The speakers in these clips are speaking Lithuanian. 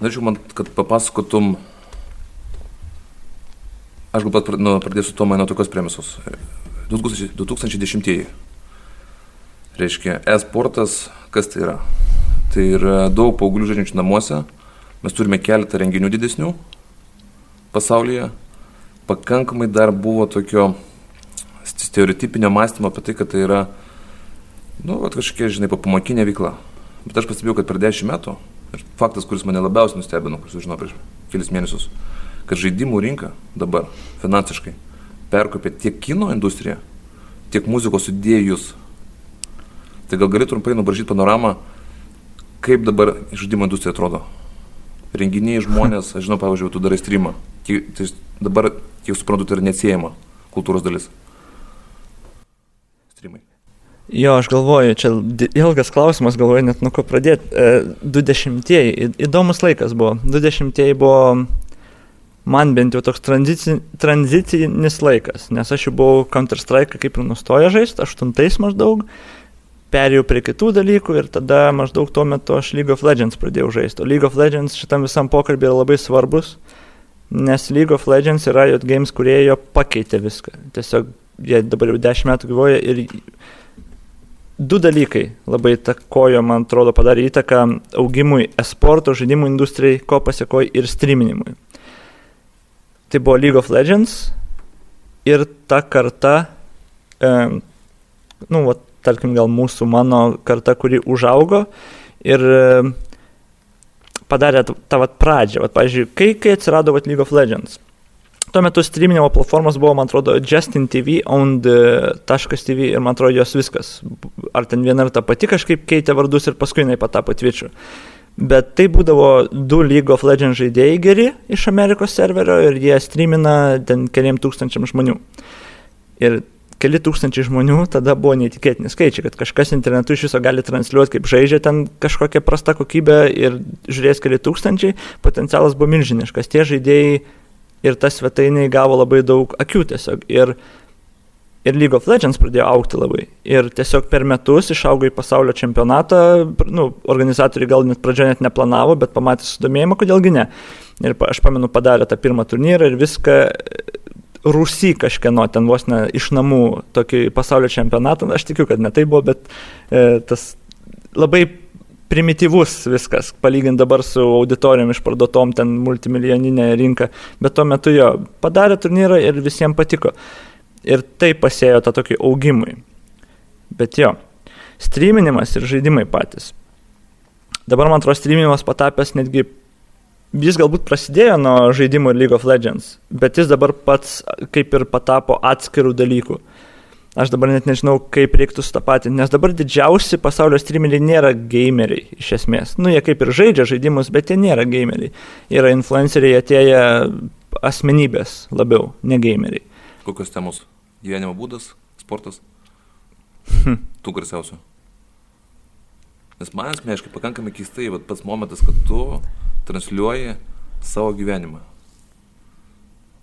Norėčiau man, kad papasakotum, aš galbūt nu, pradėsiu to mano tokios premisos. 2010. Reiškia, e-sportas, kas tai yra? Tai yra daug paauglių žaidžiančių namuose, mes turime keletą renginių didesnių pasaulyje, pakankamai dar buvo tokio stereotipinio mąstymo apie tai, kad tai yra, nu, kažkokia, žinai, pamokinė veikla. Bet aš pastebėjau, kad per dešimt metų, ir faktas, kuris mane labiausiai nustebino, kuris sužinojau prieš kelis mėnesius, kad žaidimų rinka dabar finansiškai perkopė tiek kino industriją, tiek muzikos sudėjus. Tai gal gali trumpai nubražyti panoramą, kaip dabar žaidimo industrija atrodo. Renginiai žmonės, aš žinau, pavyzdžiui, tu darai streamą. Tai dabar, kiek suprantu, tai yra neatsiejama kultūros dalis. Jo, aš galvoju, čia ilgas klausimas, galvoju net nuo ko pradėti. 20-ieji, įdomus laikas buvo. 20-ieji buvo man bent jau toks tranzici, tranzicinis laikas, nes aš jau buvau Counter-Strike kaip ir nustoję žaisti, aštuntais maždaug, perėjau prie kitų dalykų ir tada maždaug tuo metu aš League of Legends pradėjau žaisti. O League of Legends šitam visam pokalbį yra labai svarbus, nes League of Legends yra Riot Games, kurie jo pakeitė viską. Tiesiog jie dabar jau dešimt metų gyvoja ir du dalykai labai takojo, man atrodo, padarė įtaką augimui esporto žaidimų industrijai, ko pasiekoja ir streaminimui tai buvo League of Legends ir ta karta, e, nu, va, tarkim, gal mūsų mano karta, kuri užaugo ir e, padarė tą, tą vat, pradžią. Vat, pavyzdžiui, kai, kai atsirado vat, League of Legends. Tuo metu streaminimo platformos buvo, man atrodo, Justin TV, owned.tv ir man atrodo jos viskas. Ar ten viena ar ta pati kažkaip keitė vardus ir paskui jinai patapo Twitch'u. Bet tai būdavo du League of Legends žaidėjai geri iš Amerikos serverio ir jie streamina ten keliam tūkstančiam žmonių. Ir keli tūkstančiai žmonių tada buvo neįtikėtini skaičiai, kad kažkas internetu iš viso gali transliuoti, kaip žaidžia ten kažkokią prastą kokybę ir žiūrės keli tūkstančiai, potencialas buvo milžiniškas. Tie žaidėjai ir tas svetainiai gavo labai daug akių tiesiog. Ir ir League of Legends pradėjo aukti labai. Ir tiesiog per metus išaugo į pasaulio čempionatą, nu, organizatoriai gal net pradžioje net neplanavo, bet pamatė sudomėjimą, kodėlgi ne. Ir aš pamenu, padarė tą pirmą turnyrą ir viską Rusy kažkieno ten vos ne iš namų tokį pasaulio čempionatą, aš tikiu, kad ne tai buvo, bet e, tas labai primityvus viskas, palyginti dabar su auditorijom išparduotom ten multimilijoninė rinka, bet tuo metu jo padarė turnyrą ir visiems patiko. Ir tai pasėjo tą tokį augimui. Bet jo, streaminimas ir žaidimai patys. Dabar man atrodo, streaminimas patapęs netgi, jis galbūt prasidėjo nuo žaidimų League of Legends, bet jis dabar pats kaip ir patapo atskirų dalykų. Aš dabar net nežinau, kaip reiktų sutapatinti, nes dabar didžiausi pasaulio streameriai nėra gameriai iš esmės. Nu, jie kaip ir žaidžia žaidimus, bet jie nėra gameriai. Yra influenceriai atėję asmenybės labiau, ne gameriai. Kokios temos? Gyvenimo būdas, sportas? Tų garsiausių. Nes man asmeniškai pakankamai keistai, bet pats momentas, kad tu transliuoji savo gyvenimą.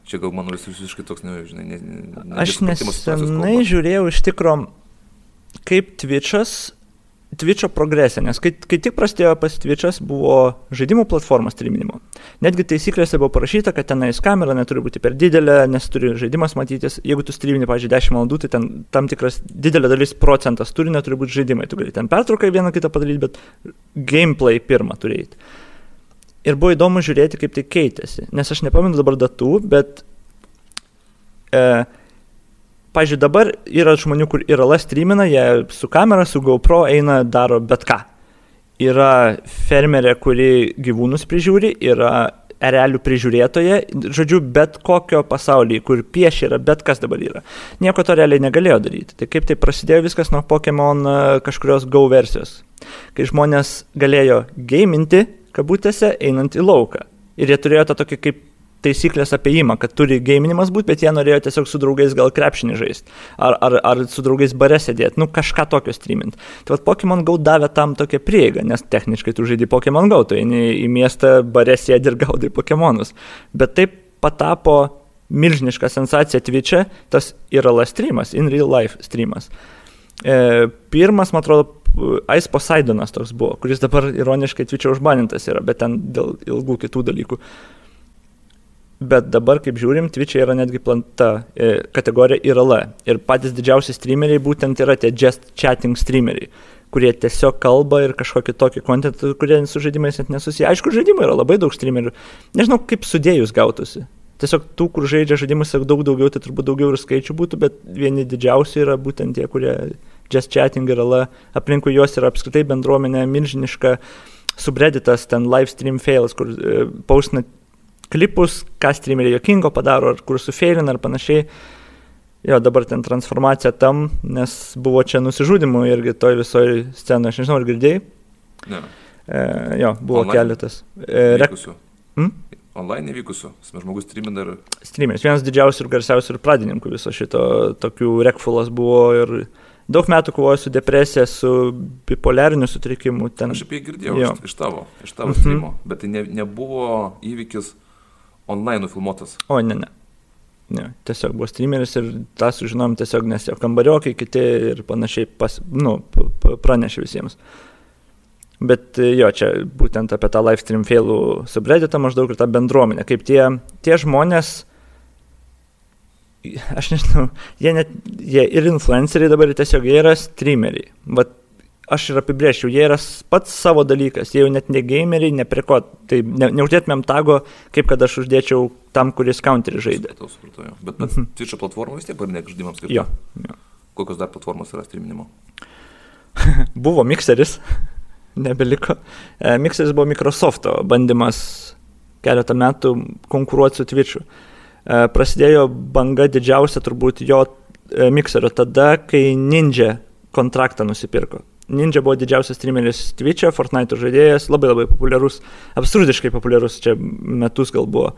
Čia gal mano visiškai toks, ne, ne, ne, Aš nesenai žiūrėjau iš tikro, kaip Twitch'as Twitch'o progresija, nes kai, kai tik prasidėjo pas Twitch'as buvo žaidimų platformos streaminimo. Netgi taisyklėse buvo parašyta, kad tenais kamera neturi būti per didelė, nes turi žaidimas matytis. Jeigu tu streamini, pavyzdžiui, 10 valandų, tai ten tam tikras didelė dalis procentas turinio turi būti žaidimai. Tu gali ten pertrauką vieną kitą padaryti, bet gameplay pirmą turėti. Ir buvo įdomu žiūrėti, kaip tai keitėsi. Nes aš nepamenu dabar datų, bet... E, pažiūrėjau, dabar yra žmonių, kur yra LA streamina, jie su kamera, su GoPro eina, daro bet ką. Yra fermerė, kuri gyvūnus prižiūri, yra erelių prižiūrėtoja, žodžiu, bet kokio pasaulyje, kur piešia yra, bet kas dabar yra. Nieko to realiai negalėjo daryti. Tai kaip tai prasidėjo viskas nuo Pokemon e, kažkurios Go versijos. Kai žmonės galėjo gaiminti, kabutėse, einant į lauką. Ir jie turėjo tą tokį kaip taisyklės apėjimą, kad turi gaminimas būti, bet jie norėjo tiesiog su draugais gal krepšinį žaisti. Ar, ar, ar su draugais bare sėdėti, nu kažką tokio streamint. Tai vad Pokemon Go davė tam tokią prieigą, nes techniškai tu žaidži Pokemon Go, tu eini į miestą, bare sėdi ir gaudai Pokemonus. Bet taip patapo milžiniška sensacija Twitch'e, tas yra la streamas, in real life streamas. E, pirmas, man atrodo, Ice Poseidonas toks buvo, kuris dabar ironiškai Twitch'e užbanintas yra, bet ten dėl ilgų kitų dalykų. Bet dabar, kaip žiūrim, Twitch'e yra netgi planta e, kategorija IRL. Ir patys didžiausi streameriai būtent yra tie just chatting streameriai, kurie tiesiog kalba ir kažkokį tokį kontentą, kurie su žaidimais net nesusiję. Aišku, žaidimai yra labai daug streamerių. Nežinau, kaip sudėjus gautųsi. Tiesiog tų, kur žaidžia žaidimus daug daugiau, tai turbūt daugiau ir skaičių būtų, bet vieni didžiausi yra būtent tie, kurie just chatting ir ala, aplinkui juos yra apskritai bendruomenė milžiniška, subreditas ten live stream fails, kur e, paustina klipus, ką streameriai jokingo padaro, ar kur sufeilina ar panašiai. Jo, dabar ten transformacija tam, nes buvo čia nusižudimų irgi toj visoje scenoje, aš nežinau, ar girdėjai? Ne. E, jo, buvo Online? keletas. E, re... Hmm? Online įvykusių. Žmogus streamina ir... Streameris, vienas didžiausių ir garsiausių ir pradininkų viso šito, tokių rekfulas buvo ir daug metų kovojo su depresija, su bipolariniu sutrikimu. Ten... Aš apie jį girdėjau Jo. iš, tavo, iš tavo Mhm. streamo, bet tai ne, nebuvo įvykis online nufilmuotas. O, ne, ne. Ne, tiesiog buvo streameris ir tą sužinom tiesiog, nes jo kambariokai kiti ir panašiai pas, nu, pranešė visiems. Bet e, jo, čia būtent apie tą live stream failų subredditą maždaug ir tą bendruomenę, kaip tie, tie žmonės, aš nežinau, jie, net, jie ir influenceriai dabar tiesiog jie yra streameriai. Bet aš ir apibrėžčiau, jie yra pats savo dalykas, jie jau net ne gameriai, ne prie ko, tai ne, neuždėtumėm tago, kaip kad aš uždėčiau tam, kuris counterį žaidė. Supratau, supratau. Bet, bet Mhm. Twitch platforma vis tiek pagrindinė žaidimams skirta. Jo, jo. Kokios dar platformos yra streaminimo? Buvo mikseris, nebeliko. E, Mikseris buvo Microsofto bandymas keletą metų konkuruoti su Twitch'u. E, Prasidėjo banga didžiausia turbūt jo e, mikserio tada, kai Ninja kontraktą nusipirko. Ninja buvo didžiausias streameris Twitch'e, Fortnite žaidėjas, labai labai populiarus, absurdiškai populiarus, čia metus gal buvo.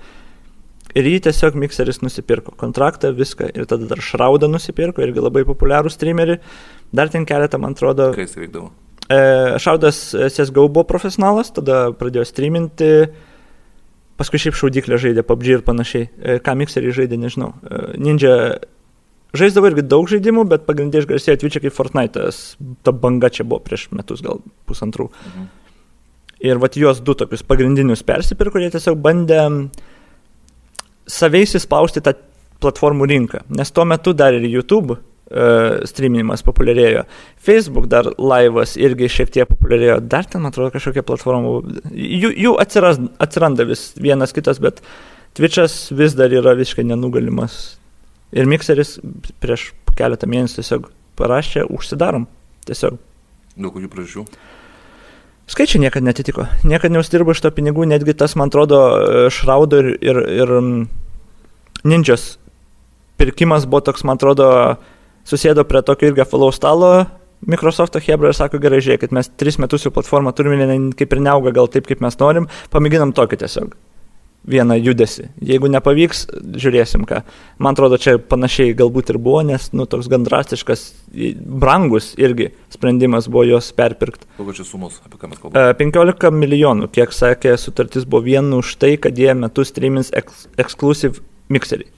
Ir jį tiesiog mikseris nusipirko kontraktą, viską. Ir tada dar Šraudą nusipirko, irgi labai populiarų streamerį. Dar ten keletą, man atrodo, Kai jis veikdavo? E, Šaudas e, CSGO buvo profesionalas, tada pradėjo streaminti, paskui šiaip šaudyklę žaidė, PUBG ir panašiai. E, Ką mikserį žaidė, nežinau. Ninja žaisdavo irgi daug žaidimų, bet pagrindė išgarsėjo Twitch'e kaip Fortnite'as. Ta banga čia buvo prieš metus, gal pusantrų. Mhm. Ir vat juos du tokius pagrindinius persipirko, kurie tiesiog bandė savai įspausti tą platformų rinką. Nes tuo metu dar ir YouTube streaminimas populiarėjo. Facebook dar laivas irgi šiek tiek populiarėjo. Dar ten, man atrodo, kažkokia platforma. Jų, jų atsiras, atsiranda vis vienas kitas, bet Twitch'as vis dar yra visiškai nenugalimas. Ir mikseris prieš keletą mėnesių tiesiog parašė, užsidarom. Tiesiog Dėl kokių priežasčių? Skaičiai niekada netitiko. Niekada neuždirbo iš to pinigų, netgi tas, man atrodo, Šraudo ir, ir, ir mm, Ninjas pirkimas buvo toks, man atrodo, susėdo prie tokio irgi follow stalo Microsoft'o Hebra ir sako, gerai, žiūrėkit, mes tris metus jau platformą turime, jinai kaip ir neauga gal taip, kaip mes norim, pamėginam tokį tiesiog. Vieną judesi. Jeigu nepavyks, žiūrėsim ką. Man atrodo, čia panašiai galbūt ir buvo, nes, nu, toks gan drastiškas, brangus irgi sprendimas buvo juos perpirkti. Kokios čia sumos, apie ką mes kalbame? E, 15 milijonų, kiek sakė, sutartis buvo vien už tai, kad jie metus streamins eks exclusive mixerį.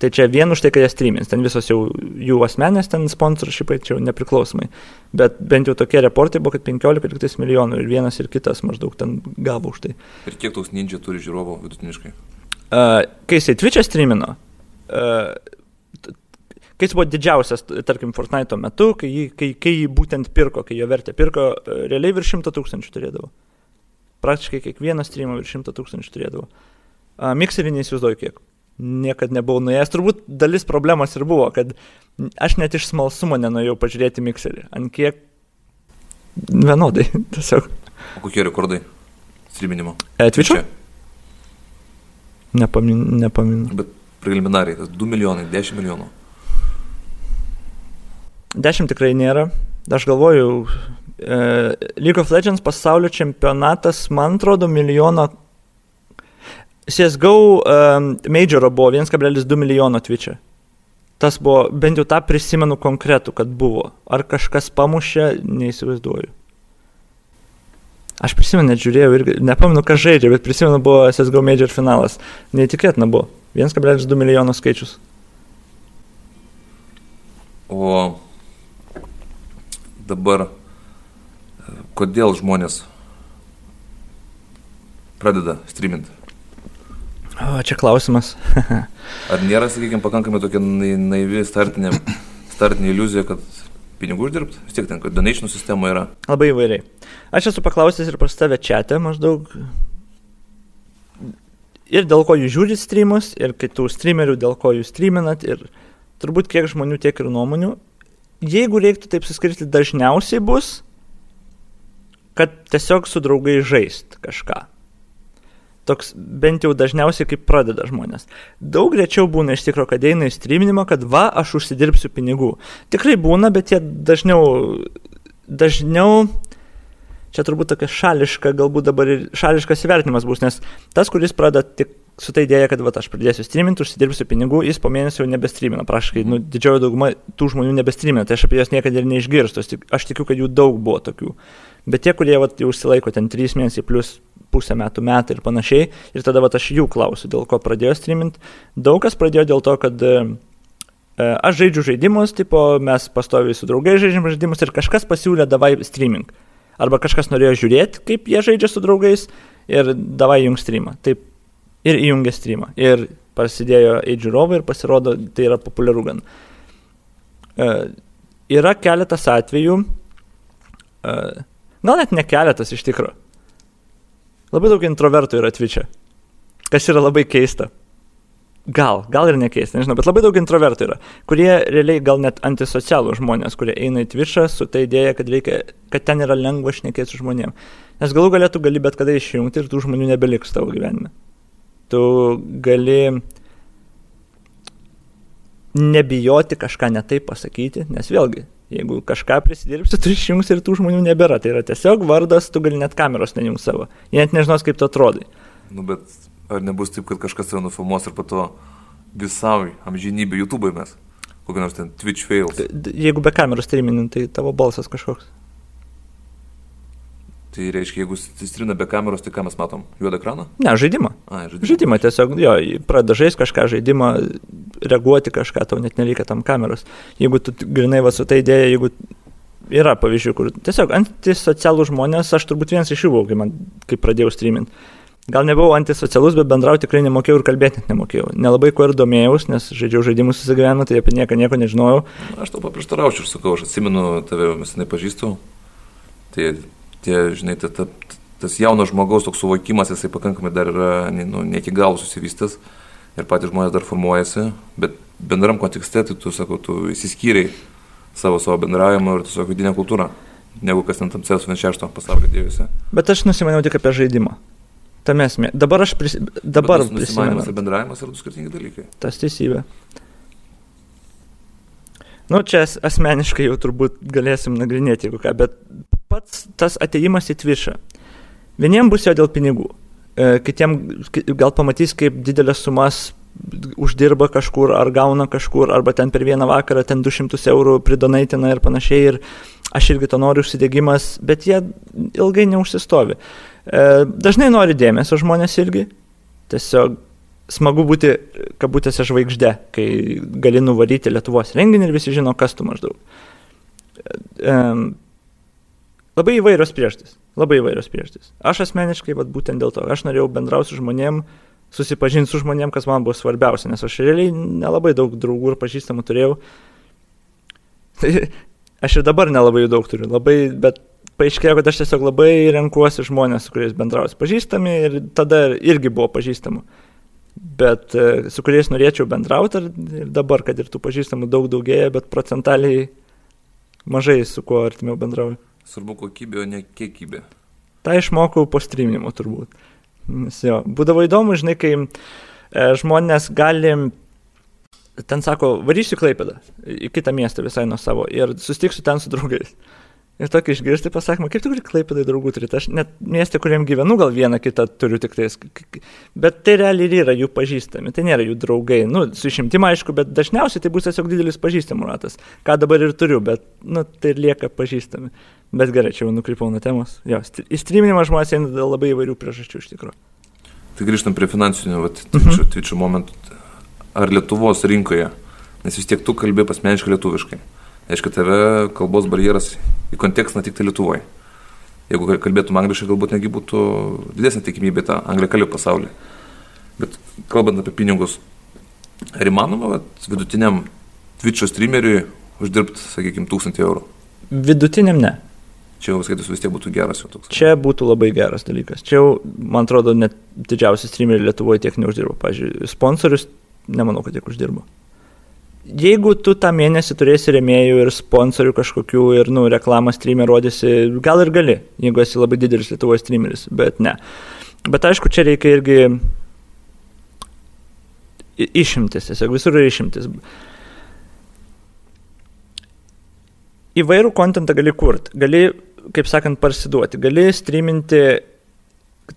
Tai čia vien už tai, kad jie streamins, ten visos jau jų asmenės, ten sponsorshipai, čia jau nepriklausomai. Bet bent jau tokie reportai buvo, kad 15 milijonų ir vienas ir kitas maždaug ten gavo už tai. Ir kiek toks ninja turi žiūrovų vidutiniškai? Uh, kai jisai Twitch'e streamino, uh, kai jis buvo didžiausias, tarkim, Fortnite metu, kai jį, kai, kai jį būtent pirko, kai jo vertę pirko, uh, realiai virš 100 tūkstančių turėdavo. Praktiškai kiekvienas streamo virš 100 tūkstančių turėdavo. Uh, Mikserį neįsivaizduoju kiek. Niekad nebuvau nuėjęs. Turbūt dalis problemos ir buvo, kad aš net iš smalsumo nenuėjau pažiūrėti mikserį. Ant kiek vienodai. Tiesiog. O kokie rekordai? Streaminimo. E? Čia. Nepaminu. nepaminu. Bet preliminariai, tas 2 milijonai, 10 milijonų. 10 tikrai nėra. Aš galvoju, e, League of Legends pasaulio čempionatas, man atrodo, milijono. CSGO um, Majoro buvo 1,2 milijono Twitch'e. Tas buvo, bent jau tą prisimenu konkretų, kad buvo. Ar kažkas pamušė, neįsivaizduoju. Aš prisimenu, net žiūrėjau ir nepamenu, kas žaidžia, bet prisimenu, buvo CSGO Major finalas. Neįtikėtina buvo. 1,2 milijono skaičius. O dabar kodėl žmonės pradeda streaminti? O, čia klausimas. Ar nėra, sakykime, pakankamai tokia naivi startinė, startinė iliuzija, kad pinigų uždirbti? Vis tiek ten, kad donation sistema yra. Labai įvairiai. Aš esu paklausęs ir pas tave čia maždaug ir dėl ko jūs žiūrit streamus, ir kitų streamerių, dėl ko jūs streaminat, ir turbūt kiek žmonių, tiek ir nuomonių. Jeigu reiktų taip suskirti, dažniausiai bus, kad tiesiog su draugai žaist kažką. Toks bent jau dažniausiai kaip pradeda žmonės. Daug rečiau būna iš tikrųjų, kad eina į streaminimą, kad va, aš užsidirbsiu pinigų. Tikrai būna, bet jie dažniau, dažniau čia turbūt tokia šališka, galbūt dabar ir šališkas įvertinimas bus, nes tas, kuris pradeda tik su ta idėja, kad va, aš pradėsiu streaminti, užsidirbsiu pinigų, jis po mėnesio jau nebestreamina. Praškai, nu, didžioji dauguma tų žmonių nebestreamina, tai aš apie juos niekada ir neišgirstu. Aš tikiu, kad jų daug buvo tokių. Bet tie, kurie va, jau užsilaiko ten 3 mėnesiai plus pusę metų metai ir panašiai, ir tada va, aš jų klausiu, dėl ko pradėjo streaminti. Daug kas pradėjo dėl to, kad e, aš žaidžiu žaidimus, tipo, mes pastoviai su draugai žaidžiam žaidimus ir kažkas pasiūlė davai streaming arba kažkas norėjo žiūrėti, kaip jie žaidžia su draugais ir davai jung streamą. Taip ir įjungė streamą. Ir prasidėjo eidžiūrovai ir pasirodo, tai yra populiaru gan. E, yra keletas atvejų, e, gal net ne keletas iš tikrųjų. Labai daug introvertų yra Twitch'e, kas yra labai keista. Gal, gal ir nekeista, nežinau, bet labai daug introvertų yra, kurie realiai gal net antisocialų žmonės, kurie eina į Twitch'ą su ta idėja, kad, reikia, kad ten yra lengva šnekėti su žmonėm. Nes galų galėtų gali bet kada išjungti ir tų žmonių nebeliks tavo gyvenime. Tu gali nebijoti kažką netaip pasakyti, nes vėlgi, jeigu kažką prisidirbsi, tu išjungsi ir tų žmonių nebėra. Tai yra tiesiog vardas, tu gali net kameros nejungs savo. Jie net nežinos, kaip tu atrodai. Nu, bet Ar nebus taip, kad kažkas tave nufilmuos ir po to visai amžinybė YouTube mes? Kokia nors ten Twitch fails. Jeigu be kameros streaminin, tai tavo balsas kažkoks. Tai reiškia, jeigu strina be kameros, tai ką mes matom? Juodą ekraną? Ne, žaidimą. A, žaidimą. žaidimą tiesiog, jo, pradeda žaisti kažką, žaidimą, reaguoti kažką, tau net nereikia tam kameros. Jeigu tu grinai va su ta idėja, jeigu yra pavyzdžių, kur tiesiog antisocialų žmonės, aš turbūt vienas iš jų buvau, kai, man, kai pradėjau streaminti gal nebuvau antisocialus, bet bendrauti tikrai nemokėjau ir kalbėti net nemokėjau. Nelabai kuo ir domėjaus, nes žaidžiau žaidimus visą gyvenimą, tai apie nieką nieko nežinojau. Aš tau paprieštaraučiau ir sakau, aš atsimenu tave, mes nepažįstu. Tai tie, žinai, ta, ta, tas jaunas žmogaus toks suvokimas, jisai pakankamai dar yra nu, ne iki galo susivystęs ir patys žmonės dar formuojasi, bet bendram kontekste, tai tu, sakau, tu įsiskyriai savo savo bendravimą ir tiesiog vidinę kultūrą, negu kas ten tam CS26 pasaulio dėjusi. Bet aš nusimaniau tik apie žaidimą. Tame esmė. Dabar aš prisi... dabar prisimenu. ir bendravimas yra du skirtingi dalykai. Tas teisybė. Nu, čia asmeniškai jau turbūt galėsim nagrinėti, jeigu ką, bet pats tas ateimas į Twitch'ą. Vieniems bus jo dėl pinigų, e, kitiem gal pamatys, kaip didelės sumas uždirba kažkur ar gauna kažkur, arba ten per vieną vakarą ten 200 eurų pridonaitina ir panašiai. Ir aš irgi to noriu užsidegimas, bet jie ilgai neužsistovi. E, dažnai nori dėmesio žmonės irgi. Tiesiog smagu būti, kabutėse, žvaigždė, kai gali nuvaryti Lietuvos renginį ir visi žino, kas tu maždaug. Labai įvairios priežastys. Labai įvairios priežastys. Aš asmeniškai, vat, būtent dėl to, aš norėjau bendrauti su žmonėm, susipažinti su žmonėm, kas man buvo svarbiausia, nes aš realiai nelabai daug draugų ir pažįstamų turėjau. Tai aš ir dabar nelabai daug turiu, labai, bet paaiškėjo, kad aš tiesiog labai renkuosi žmonės, su kuriais bendrausiu pažįstami ir tada irgi buvo pažįstamų. Bet e, su kuriais norėčiau bendrauti ir dabar, kad ir tų pažįstamų daug daugėja, bet procentaliai mažai su kuo artimiau bendrauju. Svarbu kokybė, o ne kiekybė. Ta išmokau po streaminimo turbūt. Nes jo, būdavo įdomu, žinai, kai e, žmonės gali, ten sako, varysiu Klaipėdą, į kitą miestą visai nuo savo ir sustiksiu ten su draugais. Ir tokį išgirsti pasakymą, kaip tu gali klaipėdai draugų turėti. Aš net miestė, kuriam gyvenu, gal vieną kitą turiu tik tais. Bet tai realiai yra jų pažįstami, tai nėra jų draugai. Nu, su išimtim aišku, bet dažniausiai tai bus tiesiog didelis pažįstamų ratas. Ką dabar ir turiu, bet, nu, tai lieka pažįstami. Bet gerai, čia jau nukrypau nuo temos. Jo, įstreaminimą žmonės eina dėl labai įvairių priežasčių iš tikrųjų. Tai grįžtam prie finansinių, vat, twitcho, -huh. twitcho momentų. Ar Lietuvos rinkoje, nes vis tiek tu kalbė pasmeniškai lietuviškai. Aišku, tave kalbos barjeras į kontekstą tik tai Lietuvoje. Jeigu kalbėtum angliškai, galbūt netgi būtų didesnė tikimybė tą anglikalbį pasaulį. Bet kalbant apie pinigus, ar įmanoma vat, vidutiniam Twitch streameriui uždirbti, sakykime, 1000 eurų? Vidutiniam ne. Čia jau skaitus vis tiek būtų geras jau toks. Čia būtų labai geras dalykas. Čia jau, man atrodo, net didžiausi streameriai Lietuvoje tiek neuždirba. Pavyzdžiui, sponsorius, nemanau, kad tiek uždirba. Jeigu tu tą mėnesį turėsi remėjų ir sponsorių kažkokių ir, nu, reklamą streamę rodysi, gal ir gali, jeigu esi labai didelis Lietuvos streameris, bet ne. Bet aišku, čia reikia irgi išimtis, tiesiog visur yra išimtis. Įvairų kontentą gali kurti, gali, kaip sakant, parsiduoti, gali streaminti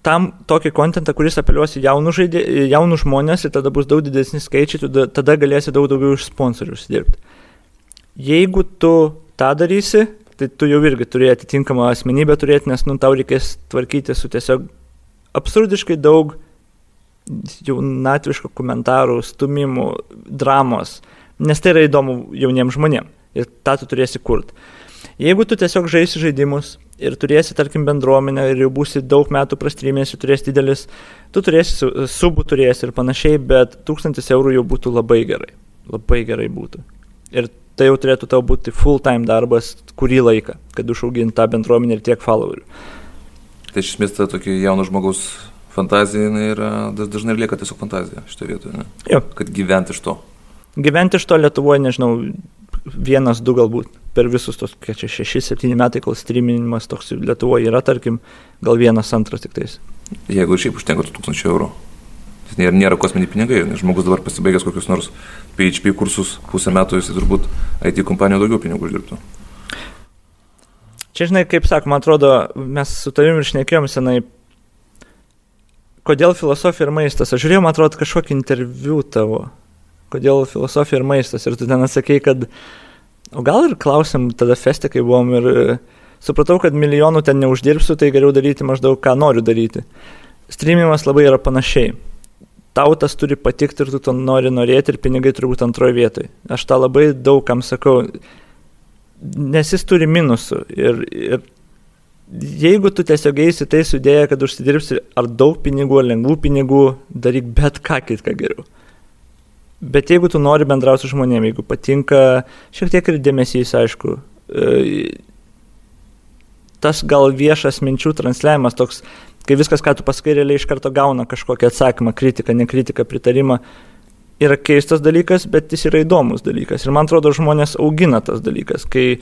tam tokį kontentą, kuris apeliuosi jaunų, žaidė, jaunų žmonės ir tada bus daug didesni skaičiai, tada, tada galėsi daug daugiau iš sponsorių užsidirbti. Jeigu tu tą darysi, tai tu jau irgi turi atitinkamą asmenybę turėti, nes nu, tau reikės tvarkyti su tiesiog absurdiškai daug jaunatviškų komentarų, stumimų, dramos, nes tai yra įdomu jauniems žmonėms ir tą tu turėsi kurti. Jeigu tu tiesiog žaisi žaidimus ir turėsi, tarkim, bendruomenę ir jau būsi daug metų prastrymėsi, turėsi didelis, tu turėsi subų turėsi ir panašiai, bet tūkstantis eurų jau būtų labai gerai. Labai gerai būtų. Ir tai jau turėtų tau būti full time darbas kurį laiką, kad užaugint tą bendruomenę ir tiek followerių. Tai iš esmės ta tokia jauno žmogaus fantazija yra, dažnai lieka tiesiog fantazija šitoje vietoje. Kad gyventi iš to. Gyventi iš to Lietuvoje, nežinau, vienas, du galbūt per visus tos, kiek čia, šeši, septyni metai, kol streaminimas toks Lietuvoje yra, tarkim, gal vienas, antras tik tais. Jeigu šiaip užtenka 1000 eurų. Nėra, nėra kosminiai pinigai, žmogus dabar pasibaigęs kokius nors PHP kursus pusę metų, jis turbūt IT kompanijų daugiau pinigų uždirbtų. Čia, žinai, kaip sak, man atrodo, mes su tavimi ir šnekėjom senai, kodėl filosofija ir maistas. Aš žiūrėjau, man atrodo, kažkokį interviu tavo, kodėl filosofija ir maistas. Ir tu ten atsakei, kad, o gal ir klausim tada festė, kai buvom ir e, supratau, kad milijonų ten neuždirbsiu, tai geriau daryti maždaug, ką noriu daryti. Streamimas labai yra panašiai. Tau tas turi patikti ir tu to nori norėti ir pinigai turi būti antroje vietoje. Aš tą labai daug kam sakau nes jis turi minusų. Ir, ir jeigu tu tiesiog eisi tai sudėję, kad užsidirbsi ar daug pinigų, ar lengvų pinigų, daryk bet ką kitką geriau. Bet jeigu tu nori bendrauti su žmonėmis, jeigu patinka šiek tiek ir dėmesys, aišku, e, tas gal viešas minčių transliavimas toks, kai viskas, ką tu pasakai, realiai iš karto gauna kažkokią atsakymą, kritiką, nekritiką, pritarimą, yra keistas dalykas, bet jis yra įdomus dalykas. Ir man atrodo, žmonės augina tas dalykas, kai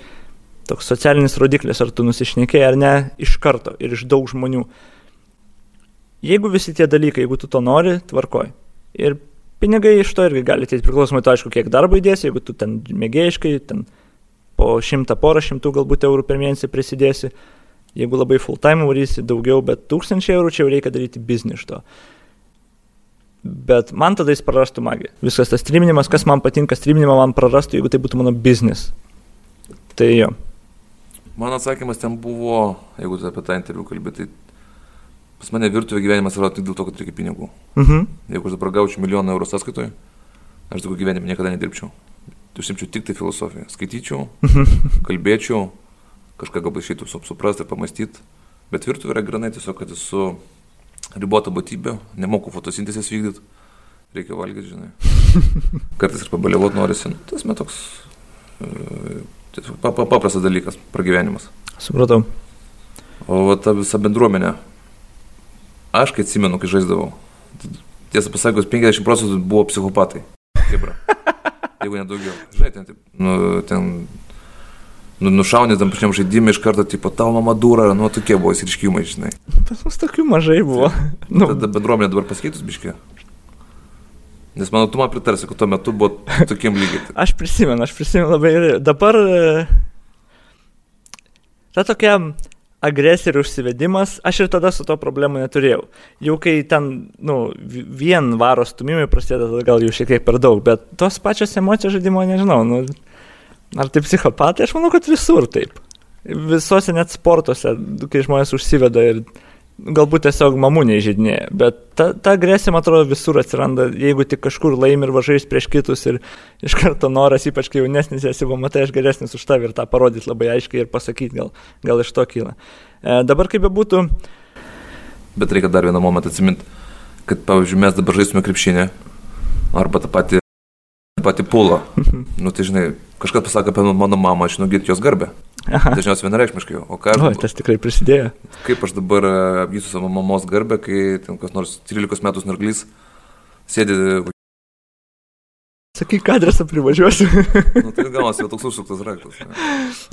toks socialinis rodiklis, ar tu nusišnekėjai ar ne, iš karto ir iš daug žmonių. Jeigu visi tie dalykai, jeigu tu to nori, tvarkoj. Ir pinigai iš to irgi gali ateiti priklausomai to, aišku, kiek darbo įdėsi, jeigu tu ten mėgėjiškai, ten po šimtą porą šimtų galbūt eurų per mėnesį prisidėsi, jeigu labai full time varysi daugiau, bet tūkstančiai eurų čia jau reikia daryti biznį iš to. Bet man tada jis prarastų magiją. Viskas tas streaminimas, kas man patinka, streaminimą man prarastų, jeigu tai būtų mano biznis. Tai jo. Mano atsakymas ten buvo, jeigu tu apie tą interviu kalbė, tai pas mane virtuvė gyvenimas yra tik dėl to, kad reikia pinigų. Mhm. Jeigu aš dabar gaučiau milijoną eurų sąskaitoje, aš daugiau gyvenime niekada nedirbčiau. Užsimčiau tik tai filosofiją. Skaityčiau, Mhm. kalbėčiau, kažką galbūt išeitų suprasti, pamastyti. Bet virtuvė yra granai tiesiog, kad esu ribota būtybė, nemoku fotosintezės vykdyti, reikia valgyti, žinai. Kartais ir pabaliavot norisi. Nu, tas metoks e, tiesiog pa, pa, paprastas dalykas, pragyvenimas. Supratau. O ta visa bendruomenė, aš kai atsimenu, kai žaisdavau, tiesą pasakius, 50 procentų buvo psichopatai. Kibra. Jeigu nedaugiau. Žinai, ten, taip, nu, ten nu, nušaunė tam pačiam žaidimui iš karto, tipo, tau mama dūra, nu, tokie buvo įsiriškimai, žinai. Pas mus tokių mažai buvo. Nu. Tada bendruomenė dabar pasikeitus biškė. Nes manau, tu man pritarsi, kad tuo metu buvo tokiem lygiai. Aš prisimenu, aš prisimenu labai gerai. Dabar e, ta tokia agresija ir užsivedimas, aš ir tada su to problemų neturėjau. Jau kai ten, nu, vi- vien varo stumimai prasideda, tada gal jau šiek tiek per daug, bet tos pačios emocijos žaidimo nežinau. Nu, ar tai psichopatai, aš manau, kad visur taip. Visose net sportuose, kai žmonės užsiveda ir galbūt tiesiog mamų neįžydinėja, bet ta, ta agresija, man atrodo, visur atsiranda, jeigu tik kažkur laimi ir važiuoji prieš kitus ir iš karto noras, ypač kai jaunesnis esi, va, matai, aš geresnis už tavį ir tą parodyti labai aiškiai ir pasakyti, gal, gal iš to kyla. E, dabar kaip bebūtų. Bet reikia dar vieną momentą atsiminti, kad, pavyzdžiui, mes dabar žaisime krepšinį arba tą patį, tą patį pulą. nu, tai žinai, kažkas pasako apie mano mamą, aš nugirti jos garbę. Dažniausiai vienareikšmiškai. O ką aš... O, tas tikrai prisidėjo. Kaip aš dabar e, apgysiu savo mamos garbę, kai ten kas nors 13 metų snarglys sėdi... Sakyk, adresą privažiuosiu. nu, tai gavosi toks užsuktas raktas. Ne.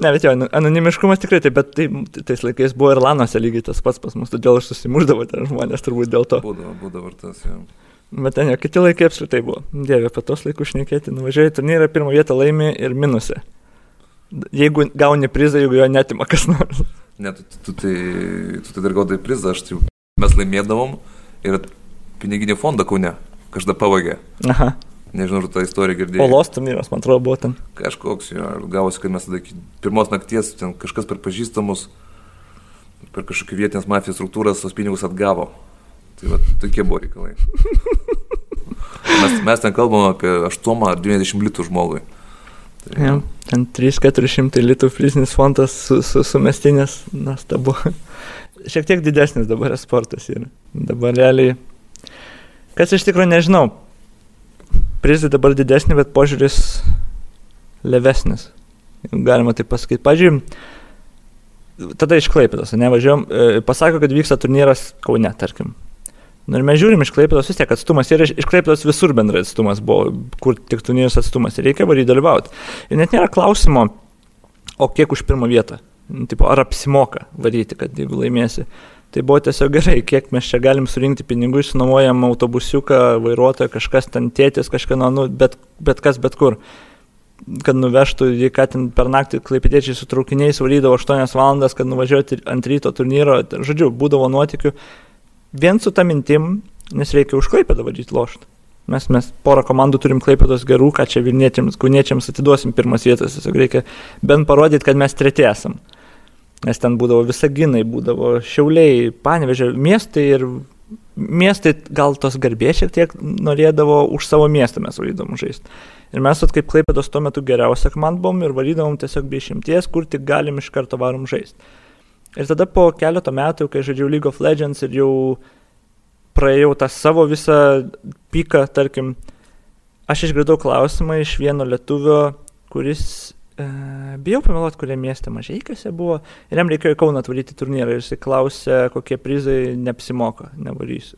ne, bet jo, anonimiškumas tikrai taip, bet tai, tais laikais buvo ir Lanose lygiai tas pats pas mus, todėl aš susimuždavau ten žmonės turbūt dėl to. Būdavo, būdavo tas, jo. Bet ten jo, kiti laikai apskritai buvo. Dieve, apie tos laikus šnekėti, nuvažiuoji turnyrą, pirmą vietą laimi ir minusė. Jeigu gauni prizą, jeigu jo netima kas nors. Ne, tu, tu, tu, tai, tu tai dar gaudai prizą, aš tai mes laimėdavom ir piniginį fondą kaune kažkada pavagė. Aha. Nežinau, ar tą istoriją girdėjai. Olos turnyras, man atrodo, buvo ten. Kažkoks jo, gavosi, kad mes tada pirmos nakties ten kažkas per pažįstamus, per kažkokį vietinės mafijos struktūras tos pinigus atgavo. Tai va, tokie buvo reikalai. mes, mes ten kalbam apie 8 ar 90 litų žmogui. Ja, ten 3-400 litų prizinis fondas su, su, sumestinės, nuostabu. Šiek tiek didesnis dabar sportas yra. Dabar realiai, kas iš tikrųjų nežinau, prizai dabar didesni, bet požiūris levesnis. Galima tai pasakyti. Pavyzdžiui, tada iš Klaipėdos, nevažiuojam, e, pasako, kad vyksta turnyras Kaune, tarkim. Nu ir mes žiūrim iš Klaipėdos vis tiek atstumas ir iš Klaipėdos visur bendrai atstumas buvo, kur tik turnyrus atstumas ir reikia varyti dalyvauti. Ir net nėra klausimo, o kiek už pirmą vietą. Nu, tipo, ar apsimoka varyti, kad jeigu laimėsi. Tai buvo tiesiog gerai, kiek mes čia galim surinkti pinigų, išsinuomojam autobusiuką, vairuotoją, kažkas ten tėtis, kažkieno, nu, bet, bet kas, bet kur. Kad nuvežtų, jį ką ten per naktį klaipėtiečiai su traukiniais varydavo 8 valandas, kad nuvažiuoti ant ryto turnyro, žodžiu, būdavo nuotikių vien su tą mintim, nes reikia už Klaipėdą vadyti lošti. Mes, mes porą komandų turim Klaipėdos gerų, ką čia Vilniečiams, Kauniečiams atiduosim pirmas vietas, tiesiog reikia bent parodyti, kad mes treti esam. Nes ten būdavo visaginai, būdavo šiauliai, panevežė miestai ir miestai gal tos garbės šiek tiek norėdavo už savo miestą mes varydavom žaisti. Ir mes, at, kaip Klaipėdos tuo metu geriausia komanda buvom ir varydavom tiesiog be išimties, kur tik galim iš karto varom žaisti. Ir tada po keleto metų, kai žaidžiau League of Legends ir jau praėjau tą savo visą piką, tarkim, aš išgirdau klausimą iš vieno lietuvio, kuris, e, bijau pameluoti, kurie mieste mažiekiuose buvo, ir jam reikėjo į Kauną atvaryti turnyrą ir jis klausė, kokie prizai neapsimoka, nevarysiu.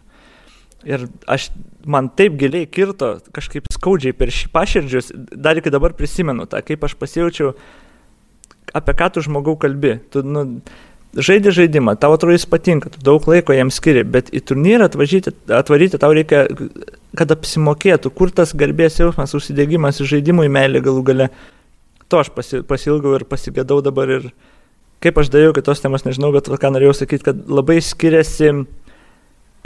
Ir aš, man taip giliai kirto, kažkaip skaudžiai per šį paširdžius, dar iki dabar prisimenu tą, kaip aš pasijaučiau, apie ką tu žmogau kalbi. Tu, nu, žaidži žaidimą, tau atrodo jis patinka, tu daug laiko jam skiri, bet į turnyrą atvažyti, atvaryti tau reikia, kad apsimokėtų, kur tas garbės jausmas, užsidėgymas žaidimui meilė galų gale. To aš pasi, pasilgau ir pasigėdau dabar ir kaip aš dariau kitos temos, nežinau, bet ką norėjau sakyti, kad labai skiriasi,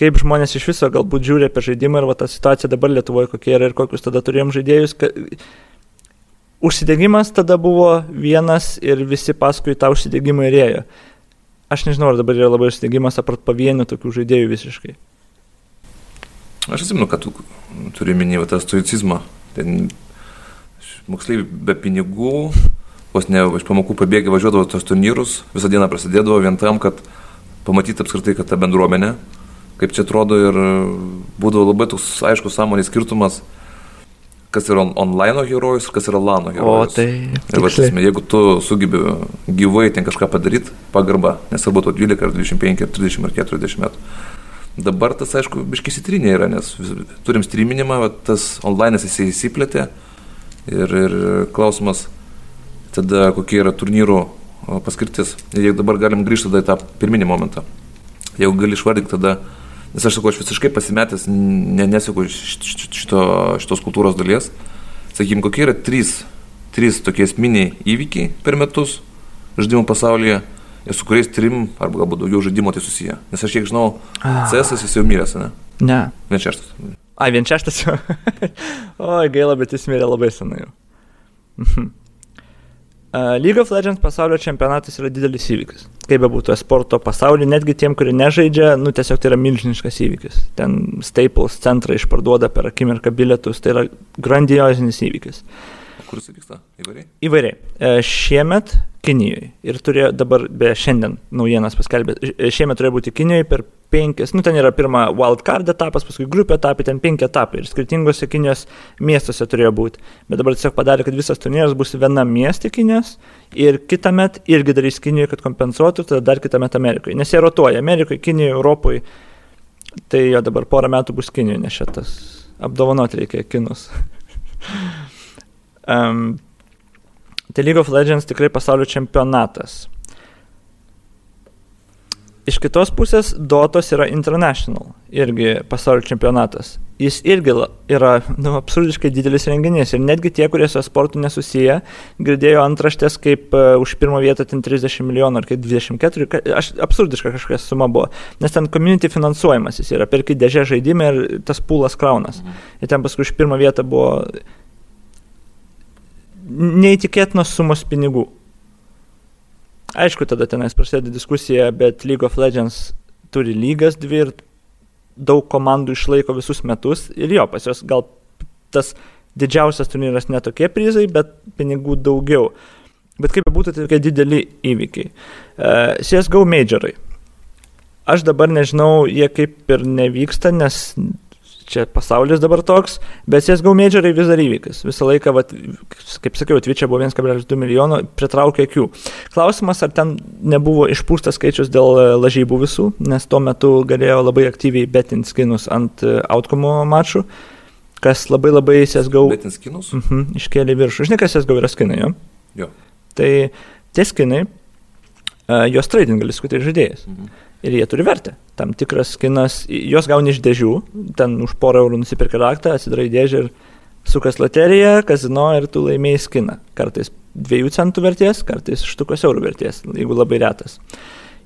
kaip žmonės iš viso galbūt žiūri apie žaidimą ir va ta situacija dabar Lietuvoje kokia yra ir kokius tada turėjom žaidėjus. Ka, Užsidėgymas tada buvo vienas ir visi paskui tą užsidėgymą ir ėjo. Aš nežinau, ar dabar yra labai užsidėgymas apart pavienių tokių žaidėjų visiškai. Aš atsimenu, kad tu turi minėti tą stoicizmą. Ten moksleiviai be pinigų, vos ne iš pamokų pabėgę važiuodavo tos turnyrus, visą dieną prasidėdavo vien tam, kad pamatyti apskritai, kad ta bendruomenė, kaip čia atrodo ir būdavo labai toks aiškus sąmonės skirtumas kas yra online herojus kas yra lano herojus. O tai. Ir va, esmė, jeigu tu sugebi gyvai ten kažką padaryti, pagarba, nesvarbu, tu 12 ar 25 ar 30 ar 40 metų. Dabar tas, aišku, biškis įtrinė yra, nes turim streaminimą, tas online jisai įsiplėtė ir, ir klausimas tada, kokie yra turnyrų paskirtis. Ir jeigu dabar galim grįžti tada į tą pirminį momentą. Jeigu gali išvardinti tada Nes aš sakau, aš visiškai pasimetęs, ne, nesėku šito, šitos kultūros dalies. Sakykim, kokie yra trys, trys tokie esminiai įvykiai per metus žaidimų pasaulyje ir su kuriais trim arba galbūt daugiau žaidimo tai susiję. Nes aš kiek žinau. CS jis jau miręs, ne? Ne. Vien šeštas. A, vien šeštas jau. Oi, gaila, bet jis mirė labai senai jau. League of Legends pasaulio čempionatas yra didelis įvykis. Kaip be būtų sporto pasaulyje, netgi tiem, kurie nežaidžia, nu tiesiog tai yra milžiniškas įvykis. Ten Staples centrą išparduoda per akimirką bilietus, tai yra grandiozinis įvykis. Kur jis vyksta? Įvairiai? Įvairiai. E, šiemet Kinijoje. Ir turėjo dabar, be šiandien naujienas paskelbė, e, šiemet turėjo būti Kinijoje per penkias, nu ten yra pirma wildcard etapas, paskui grupė etapai, ten penki etapai ir skirtingose Kinijos miestuose turėjo būti. Bet dabar tiesiog padarė, kad visas turnyras bus viena miestė Kinijos ir kitą metą irgi darys Kinijoje, kad kompensuotų, tada dar kitą metą Amerikoje. Nes jie rotuoja Amerikoje, Kinijoje, Europoje. Tai jo dabar porą metų bus Kinijoje, nes šitas apdovanoti reikia kinus. um, tai League of Legends tikrai pasaulio čempionatas. Iš kitos pusės Dotos yra International, irgi pasaulio čempionatas. Jis irgi yra nu, absurdiškai didelis renginys ir netgi tie, kurie su sportu nesusiję, girdėjo antraštės kaip uh, už pirmą vietą ten 30 milijonų ar kaip 24, aš, absurdiška kažkokia suma buvo, nes ten community finansuojamas jis yra, perki dėžę žaidimą ir tas pūlas kraunas. Mhm. Ir ten paskui už pirmą vietą buvo neįtikėtinos sumos pinigų. Aišku, tada tenais prasideda diskusija, bet League of Legends turi lygas dvi ir daug komandų išlaiko visus metus ir jo, pas jos gal tas didžiausias turnyras netokie prizai, bet pinigų daugiau. Bet kaip būtų, tai tokie dideli įvykiai. Uh, CSGO majorai. Aš dabar nežinau, jie kaip ir nevyksta, nes čia pasaulis dabar toks, bet CSGO majorai vis dar įvykis. Visą laiką, vat, kaip sakiau, Twitch'e buvo 1,2 milijono, pritraukė akių. Klausimas, ar ten nebuvo išpūstas skaičius dėl e, lažybų visų, nes tuo metu galėjo labai aktyviai betinti skinus ant e, outcome mačų, kas labai labai CSGO... Betinti skinus? Uh -huh, iškėlė viršų. Žinai, kas CSGO yra skinai, jo? Jo. Tai tie skinai, uh, juos trading gali skuti žaidėjas. Mhm ir jie turi vertę. Tam tikras skinas, juos gauni iš dėžių, ten už porą eurų nusipirka raktą, atsidarai dėžę ir sukas loteriją, kazino ir tu laimėjai skiną. Kartais dviejų centų vertės, kartais štukos eurų vertės, jeigu labai retas.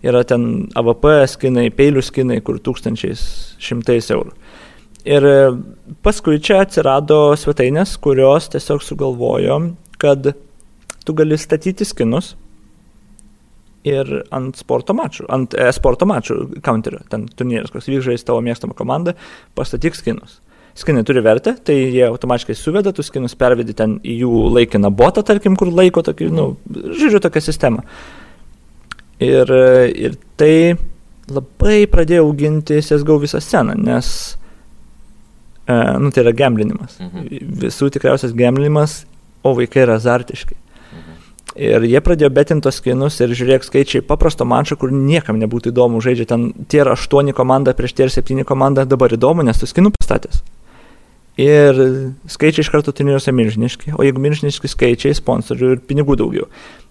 Yra ten AVP skinai, peilių skinai, kur tūkstančiais, šimtais eurų. Ir paskui čia atsirado svetainės, kurios tiesiog sugalvojo, kad tu gali statyti skinus, ir ant sporto mačų, ant e-sporto mačų counterio, ten turnyras, koks vyks žaisti tavo mėgstamą komandą, pastatyk skinus. Skinai turi vertę, tai jie automatiškai suveda, tu skinus pervedi ten į jų laikiną botą, tarkim, kur laiko tokį, nu, žodžiu, tokią sistemą. Ir, ir tai labai pradėjo auginti CSGO visą sceną, nes, e, nu, tai yra gemblinimas. Mhm. Visų tikriausias gemblinimas, o vaikai yra azartiški. Ir jie pradėjo betintos skinus ir žiūrėk skaičiai paprasto mančio, kur niekam nebūtų įdomu žaidžia ten tie 8 komanda prieš tie 7 komanda, dabar įdomu, nes tu skinų pastatęs. Ir skaičiai iš karto turnyruose milžiniški, o jeigu milžiniški skaičiai, sponsorių ir pinigų daugiau,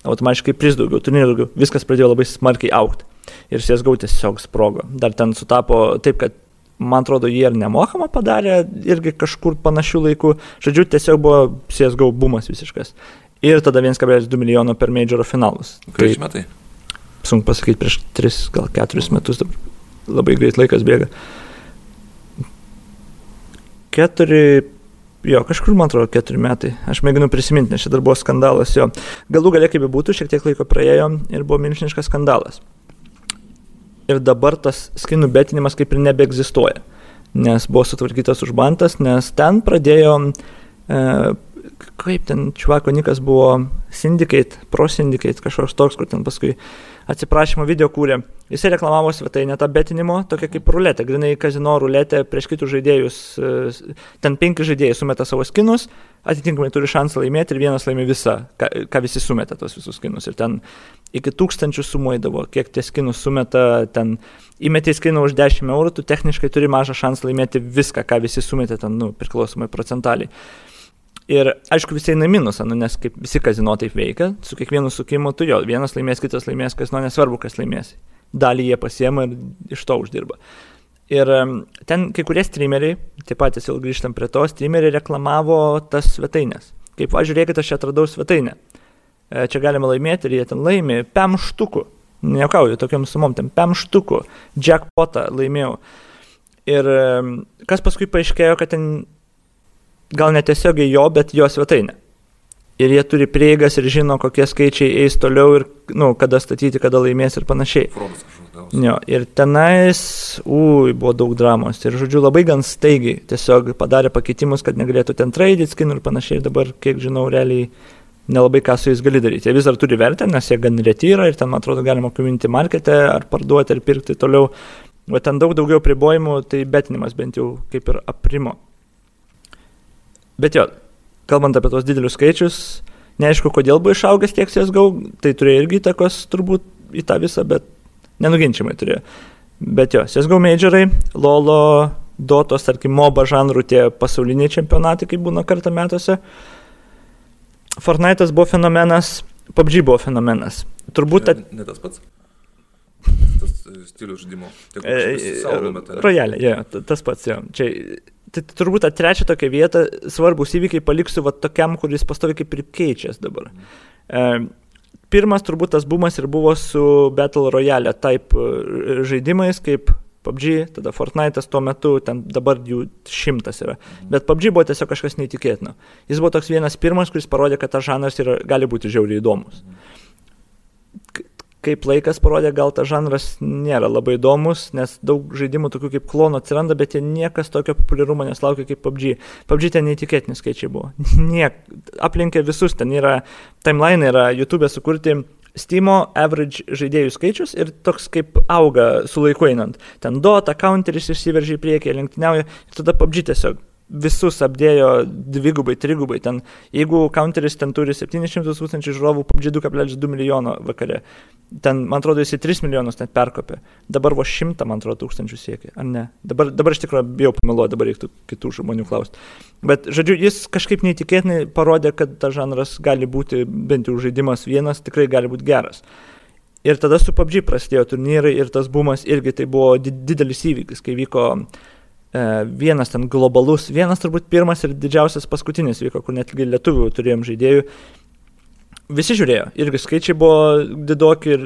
automatiškai priz daugiau, turnyrų daugiau, viskas pradėjo labai smarkiai aukti. Ir CSGO tiesiog sprogo. Dar ten sutapo taip, kad man atrodo, jie ir nemokamą padarė, irgi kažkur panašių laikų. Žodžiu, tiesiog buvo CSGO bumas visiškas ir tada 1,2 milijono per majoro finalus. Prieš metai? Sunku pasakyti, prieš 3, gal 4 metus, labai greit laikas bėga. 4, jo, kažkur man atrodo 4 metai. Aš mėginu prisiminti, nes čia dar buvo skandalas jo. Galų galia kaip bebūtų, šiek tiek laiko praėjo ir buvo milžiniškas skandalas. Ir dabar tas skinų betinimas kaip ir nebeegzistuoja. Nes buvo sutvarkytas užbantas, nes ten pradėjo e, kaip ten čuvako nikas buvo Syndicate, Pro Syndicate, kažkoks toks, kur ten paskui atsiprašymo video kūrė. Jisai reklamavo svetainę tą betinimo, tokia kaip ruletė, grinai kazino ruletė prieš kitus žaidėjus. E, ten penki žaidėjai sumeta savo skinus, atitinkamai turi šansą laimėti ir vienas laimi visą, ką, ką visi sumeta tos visus skinus. Ir ten iki tūkstančių sumuodavo, kiek tie skinus sumeta, ten įmeti skiną už 10 eurų, tu techniškai turi mažą šansą laimėti viską, ką visi sumeta, ten, nu, priklausomai procentaliai. Ir aišku, visi eina minusą, nu, nes kaip visi kazino taip veikia, su kiekvienu sukimu tu jo, vienas laimės, kitas laimės, kas nu nesvarbu, kas laimės. Dalį jie pasiema ir iš to uždirba. Ir ten kai kurie streameriai, taip pat jau grįžtam prie to, streameriai reklamavo tas svetainės. Kaip, va, žiūrėkit, aš čia atradau svetainę. E, čia galima laimėti ir jie ten laimė pem štukų. Neukauju tokiam sumom, ten pem štukų. Jackpotą laimėjau. Ir kas paskui paaiškėjo, kad ten gal netiesiogiai jo, bet jo svetainė. ir jie turi prieigas ir žino, kokie skaičiai eis toliau ir, nu, kada statyti, kada laimės ir panašiai. Jo, ir tenais, ui, buvo daug dramos. Ir, žodžiu, labai gan staigiai tiesiog padarė pakeitimus, kad negalėtų ten tradit skinų ir panašiai. Ir dabar, kiek žinau, realiai nelabai ką su jais gali daryti. Jie vis dar turi vertę, nes jie gan reti yra ir ten, man atrodo, galima kominti markete ar parduoti ar pirkti toliau. O ten daug daugiau pribojimų, tai betinimas bent jau kaip ir aprimo. Bet jo, kalbant apie tos didelius skaičius, neaišku, kodėl buvo išaugęs tiek CSGO, tai turėjo irgi įtakos turbūt į tą visą, bet nenuginčiamai turėjo. Bet jo, CSGO majorai, LOLO, Dotos, tarkim, MOBA žanrų tie pasauliniai čempionatai, kaip būna kartą metuose. Fortnite'as buvo fenomenas, PUBG buvo fenomenas. Turbūt... Ne, ne tas pats. Tas stilius žaidimo. Rojalė, jo, tas pats, jo. Čia, tai turbūt tą trečią tokią vietą svarbus įvykiai paliksiu va tokiam, kuris pastovi kaip ir keičiasi dabar. E, pirmas turbūt tas bumas ir buvo su Battle Royale type e, žaidimais, kaip PUBG, tada Fortnite'as tuo metu, ten dabar jų šimtas yra. Bet PUBG buvo tiesiog kažkas neįtikėtino. Jis buvo toks vienas pirmas, kuris parodė, kad tas žanras yra, gali būti žiauriai įdomus kaip laikas parodė, gal tas žanras nėra labai įdomus, nes daug žaidimų tokių kaip klono atsiranda, bet jie niekas tokio populiarumo neslaukia kaip PUBG. PUBG ten neįtikėtini skaičiai buvo. Niek, aplinkia visus, ten yra timeline, yra YouTube sukurti Steam'o average žaidėjų skaičius ir toks kaip auga su laiku einant. Ten Dota, Counteris išsiveržia į priekį, lenktyniauja ir tada PUBG tiesiog visus apdėjo dvigubai, trigubai. Ten, jeigu counteris ten turi 700 tūkstančių žiūrovų, PUBG 2,2 milijono vakare. Ten, man atrodo, jis į 3 milijonus net perkopė. Dabar vos 100, man atrodo, tūkstančių siekia. Ar ne? Dabar, dabar iš tikrųjų bijau pameluoti, dabar reiktų kitų žmonių klausti. Bet, žodžiu, jis kažkaip neįtikėtinai parodė, kad tas žanras gali būti, bent jau žaidimas vienas, tikrai gali būti geras. Ir tada su PUBG prasidėjo turnyrai ir tas bumas irgi tai buvo didelis įvykis, kai vyko uh, vienas ten globalus, vienas turbūt pirmas ir didžiausias paskutinis vyko, kur netgi lietuvių turėjom žaidėjų. Visi žiūrėjo, irgi skaičiai buvo didoki ir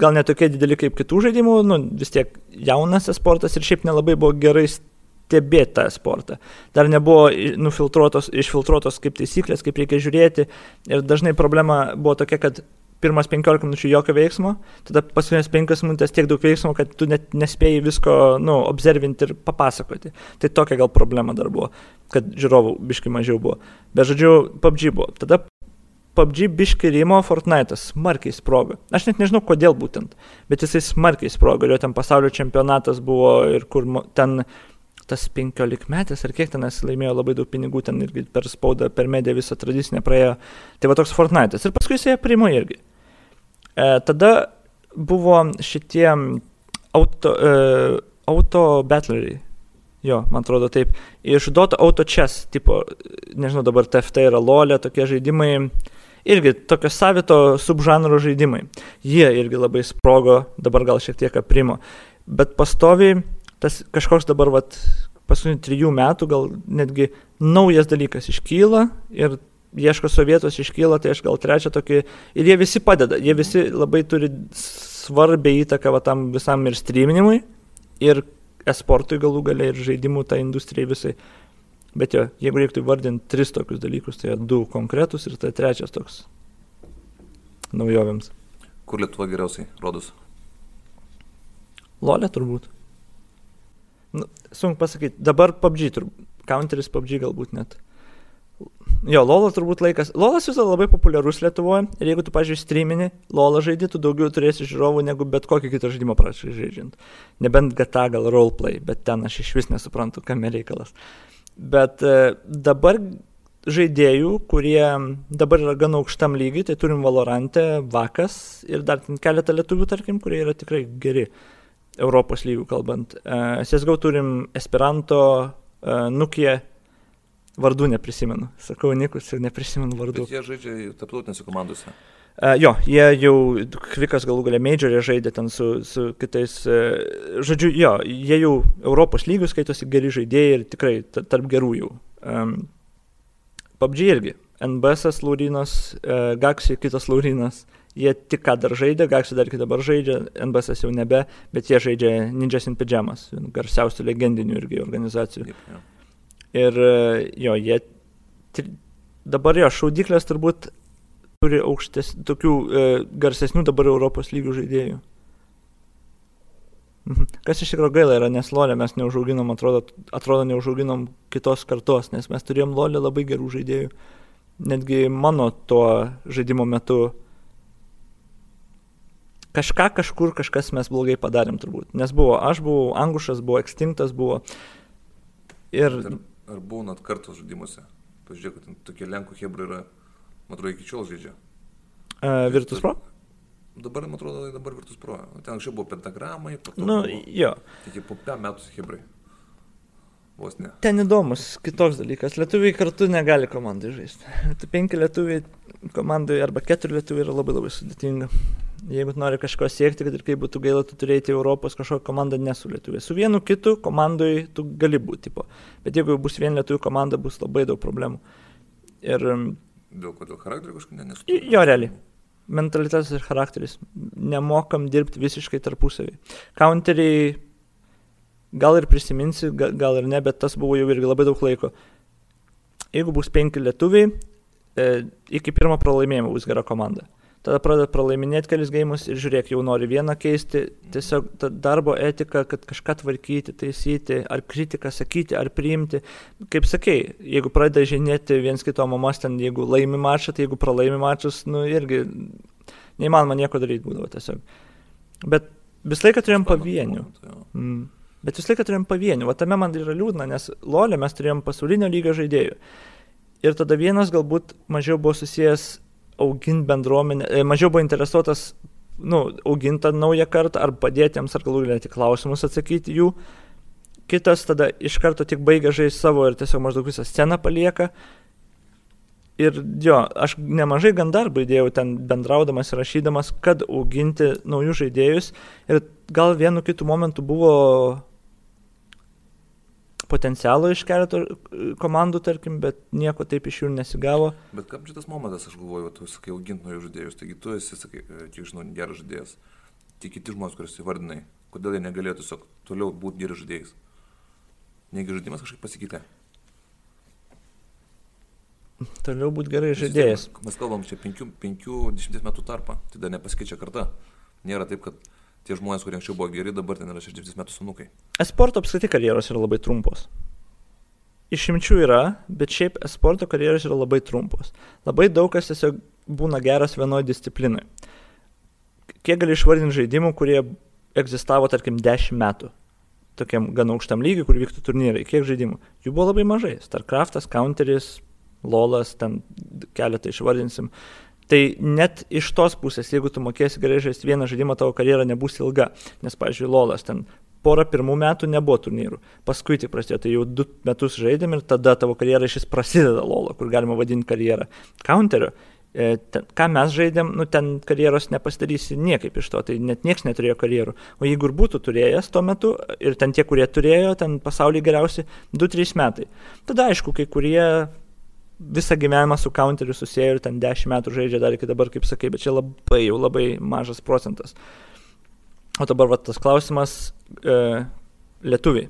gal netokie dideli kaip kitų žaidimų, nu, vis tiek jaunas sportas ir šiaip nelabai buvo gerai stebėti tą sportą. Dar nebuvo nufiltruotos, išfiltruotos kaip taisyklės, kaip reikia žiūrėti ir dažnai problema buvo tokia, kad pirmas 15 minučių jokio veiksmo, tada paskutinės 5 minutės tiek daug veiksmo, kad tu net nespėjai visko, nu, observinti ir papasakoti. Tai tokia gal problema dar buvo, kad žiūrovų biškai mažiau buvo. Bet žodžiu, PUBG buvo. Tada PUBG biškai rimo Fortnite'as smarkiai sprogo. Aš net nežinau, kodėl būtent, bet jisai smarkiai sprogo, jo ten pasaulio čempionatas buvo ir kur ten tas penkiolikmetis ar kiek ten jis laimėjo labai daug pinigų, ten irgi per spaudą, per mediją visą tradicinę praėjo. Tai va toks Fortnite'as. Ir paskui jisai primo irgi. E, tada buvo šitie auto, e, auto battleriai. Jo, man atrodo taip. Iš Dota Auto Chess, tipo, nežinau, dabar TFT yra lolė, tokie žaidimai. Irgi tokio savito subžanro žaidimai. Jie irgi labai sprogo, dabar gal šiek tiek aprimo. Bet pastoviai tas kažkoks dabar, vat, paskutinių trijų metų gal netgi naujas dalykas iškyla ir ieško sovietos iškyla, tai aš gal trečią tokį, ir jie visi padeda, jie visi labai turi svarbę įtaką va, tam visam ir streaminimui, ir esportui galų galiai, ir žaidimų tą tai industrijai visai. Bet jo, jeigu reiktų įvardinti tris tokius dalykus, tai du konkretus ir tai trečias toks naujovėms. Kur Lietuva geriausiai rodos? Lolė turbūt. Nu, sunku pasakyti. Dabar PUBG, Counteris PUBG galbūt net. Jo, Lola turbūt laikas. Lolas vis dar labai populiarus Lietuvoje ir jeigu tu, pažiūrėjai, streamini, Lola žaidži, tu daugiau turėsi žiūrovų negu bet kokį kitą žaidimą prašai žaidžiant. Nebent GTA gal roleplay, bet ten aš iš vis nesuprantu, kam reikalas. Bet e, dabar žaidėjų, kurie dabar yra gan aukštam lygiai, tai turim Valorantę, Vakas ir dar keletą lietuvių, tarkim, kurie yra tikrai geri. Europos lygių kalbant. Uh, CSGO turim Esperanto, uh, Nukie, vardų neprisimenu. Sakau Nikus ir neprisimenu vardų. Bet jie žaidžia tarptautinėse komandose. Uh, jo, jie jau, Kvikas galų galę Majorė žaidė ten su, su kitais, uh, žodžiu, jo, jie jau Europos lygių skaitosi geri žaidėjai ir tikrai tarp gerųjų. Um, PUBG irgi. NBS Laurinas, uh, Gaksi kitas Laurinas, Jie tik ką dar žaidė, Gaksų dar iki dabar žaidžia, NBS jau nebe, bet jie žaidžia Ninjas in Pyjamas, garsiausių legendinių irgi organizacijų. Ir e, jo, jie dabar jo šaudyklės turbūt turi aukštes, tokių e, garsesnių dabar Europos lygių žaidėjų. Mhm. Kas iš tikrųjų gaila yra, nes Lolė mes neužauginom, atrodo, atrodo neužauginom kitos kartos, nes mes turėjom Lolė labai gerų žaidėjų. Netgi mano tuo žaidimo metu kažką kažkur kažkas mes blogai padarėm turbūt. Nes buvo, aš buvau, Angušas buvo, Extinctas buvo. Ir... Ar, ar buvo net kartos žaidimuose? Pažiūrėk, kad tokie Lenkų hebrai yra, man atrodo, iki šiol žaidžia. Uh, Virtus Pro? Dabar, man atrodo, dabar Virtus Pro. Ten anksčiau buvo pentagramai, po to... Nu, buvo, jo. Iki po 5 metų hebrai. Vos ne. Ten įdomus kitoks dalykas. Lietuviai kartu negali komandai žaisti. Tai penki lietuviai komandai arba keturi lietuviai yra labai labai sudėtinga. Jeigu nori kažko siekti, kad ir kaip būtų gaila, tu turėti Europos kažkokią komandą nesu lietuviai. Su vienu kitu komandai tu gali būti, tipo. bet jeigu bus vien lietuvių komanda, bus labai daug problemų. Ir... Dėl ko, dėl charakterio kažkaip nesu. Jo, realiai. Mentalitetas ir charakteris. Nemokam dirbti visiškai tarpusavį. Counteriai, gal ir prisiminsi, gal, gal ir ne, bet tas buvo jau irgi labai daug laiko. Jeigu bus penki lietuviai, e, iki pirmo pralaimėjimo bus gera komanda tada pradeda pralaiminėti kelius gėjimus ir žiūrėk, jau nori vieną keisti, tiesiog darbo etika, kad kažką tvarkyti, taisyti, ar kritiką sakyti, ar priimti. Kaip sakei, jeigu pradeda žinėti viens kito mamas ten, jeigu laimi mačą, tai jeigu pralaimi mačus, nu irgi neįmanoma nieko daryti būdavo tiesiog. Bet visą laiką turėjom pavienių. Mm. Bet visą laiką turėjom pavienių. O tame man yra liūdna, nes Lolė mes turėjom pasaulinio lygio žaidėjų. Ir tada vienas galbūt mažiau buvo susijęs auginti bendruomenę, e, mažiau buvo interesuotas, nu, auginti tą naują kartą, ar padėti jiems, ar galų galę tik klausimus atsakyti jų. Kitas tada iš karto tik baigia žaisti savo ir tiesiog maždaug visą sceną palieka. Ir jo, aš nemažai gan darbą įdėjau ten bendraudamas ir rašydamas, kad auginti naujus žaidėjus. Ir gal vienu kitų momentų buvo potencialo iš keletų e, komandų, tarkim, bet nieko taip iš jų nesigavo. Bet kaip šitas momentas, aš galvoju, tu sakai, auginti naujus žaidėjus, taigi tu esi, sakai, e, kiek žinau, geras žaidėjas. Tik kiti žmonės, kuriuos įvardinai, kodėl jie negalėtų tiesiog toliau būti geri žaidėjais. Negi žaidimas kažkaip pasikeitė. Toliau būti gerai žaidėjas. Mes kalbam čia 5-10 metų tarpą, tai dar nepasikeičia karta. Nėra taip, kad tie žmonės, kurie anksčiau buvo geri, dabar ten yra 60 metų senukai. Esporto apskritai karjeros yra labai trumpos. Išimčių yra, bet šiaip esporto karjeros yra labai trumpos. Labai daug kas tiesiog būna geras vienoje disciplinai. Kiek gali išvardinti žaidimų, kurie egzistavo, tarkim, 10 metų, tokiam gan aukštam lygiui, kur vyktų turnyrai. Kiek žaidimų? Jų buvo labai mažai. Starcraftas, Counteris, Lolas, ten keletą išvardinsim. Tai net iš tos pusės, jeigu tu mokėsi gerai žaisti vieną žaidimą, tavo karjera nebus ilga. Nes, pavyzdžiui, Lolas ten porą pirmų metų nebuvo turnyrų. Paskui tik prasidėjo, tai jau du metus žaidėm ir tada tavo karjera iš vis prasideda Lolo, kur galima vadinti karjerą. Counterio, e, ten, ką mes žaidėm, nu ten karjeros nepasidarysi niekaip iš to, tai net niekas neturėjo karjerų. O jeigu ir būtų turėjęs tuo metu, ir ten tie, kurie turėjo, ten pasaulyje geriausi 2-3 metai, tada aišku, kai kurie visą gyvenimą su counteriu susijęs ir ten 10 metų žaidžia dar iki dabar, kaip sakai, bet čia labai jau labai mažas procentas. O dabar va, tas klausimas e, lietuviai.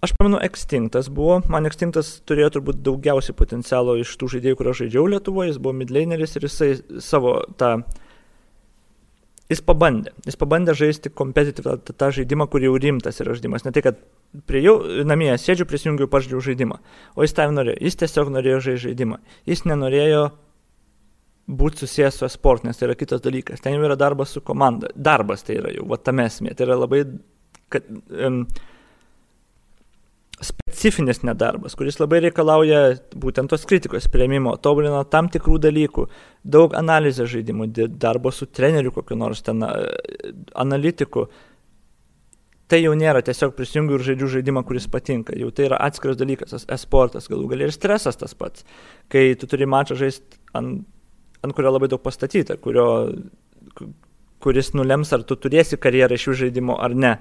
Aš pamenu, Extinctas buvo, man Extinctas turėjo turbūt daugiausiai potencialo iš tų žaidėjų, kurio žaidžiau Lietuvoje, jis buvo midlaneris ir jisai savo tą... Jis pabandė, jis pabandė žaisti kompetityvą tą, tą žaidimą, kur jau rimtas yra žaidimas. Ne tai, kad prie jau namie sėdžiu, prisijungiu, pažiūrėjau žaidimą. O jis tam norėjo, jis tiesiog norėjo žaisti žaidimą. Jis nenorėjo būti susijęs su esport, nes tai yra kitas dalykas. Ten jau yra darbas su komanda. Darbas tai yra jau, va tame esmė. Tai yra labai kad, um, specifinis nedarbas, kuris labai reikalauja būtent tos kritikos prieimimo, tobulino tam tikrų dalykų, daug analizės žaidimų, darbo su treneriu kokiu nors ten analitiku, tai jau nėra tiesiog prisijungiu ir žaidžiu žaidimą, kuris patinka. Jau tai yra atskiras dalykas, esportas galų gali ir stresas tas pats. Kai tu turi mačą žaisti, ant, ant kurio labai daug pastatyta, kurio, kuris nulems, ar tu turėsi karjerą iš jų žaidimo ar ne.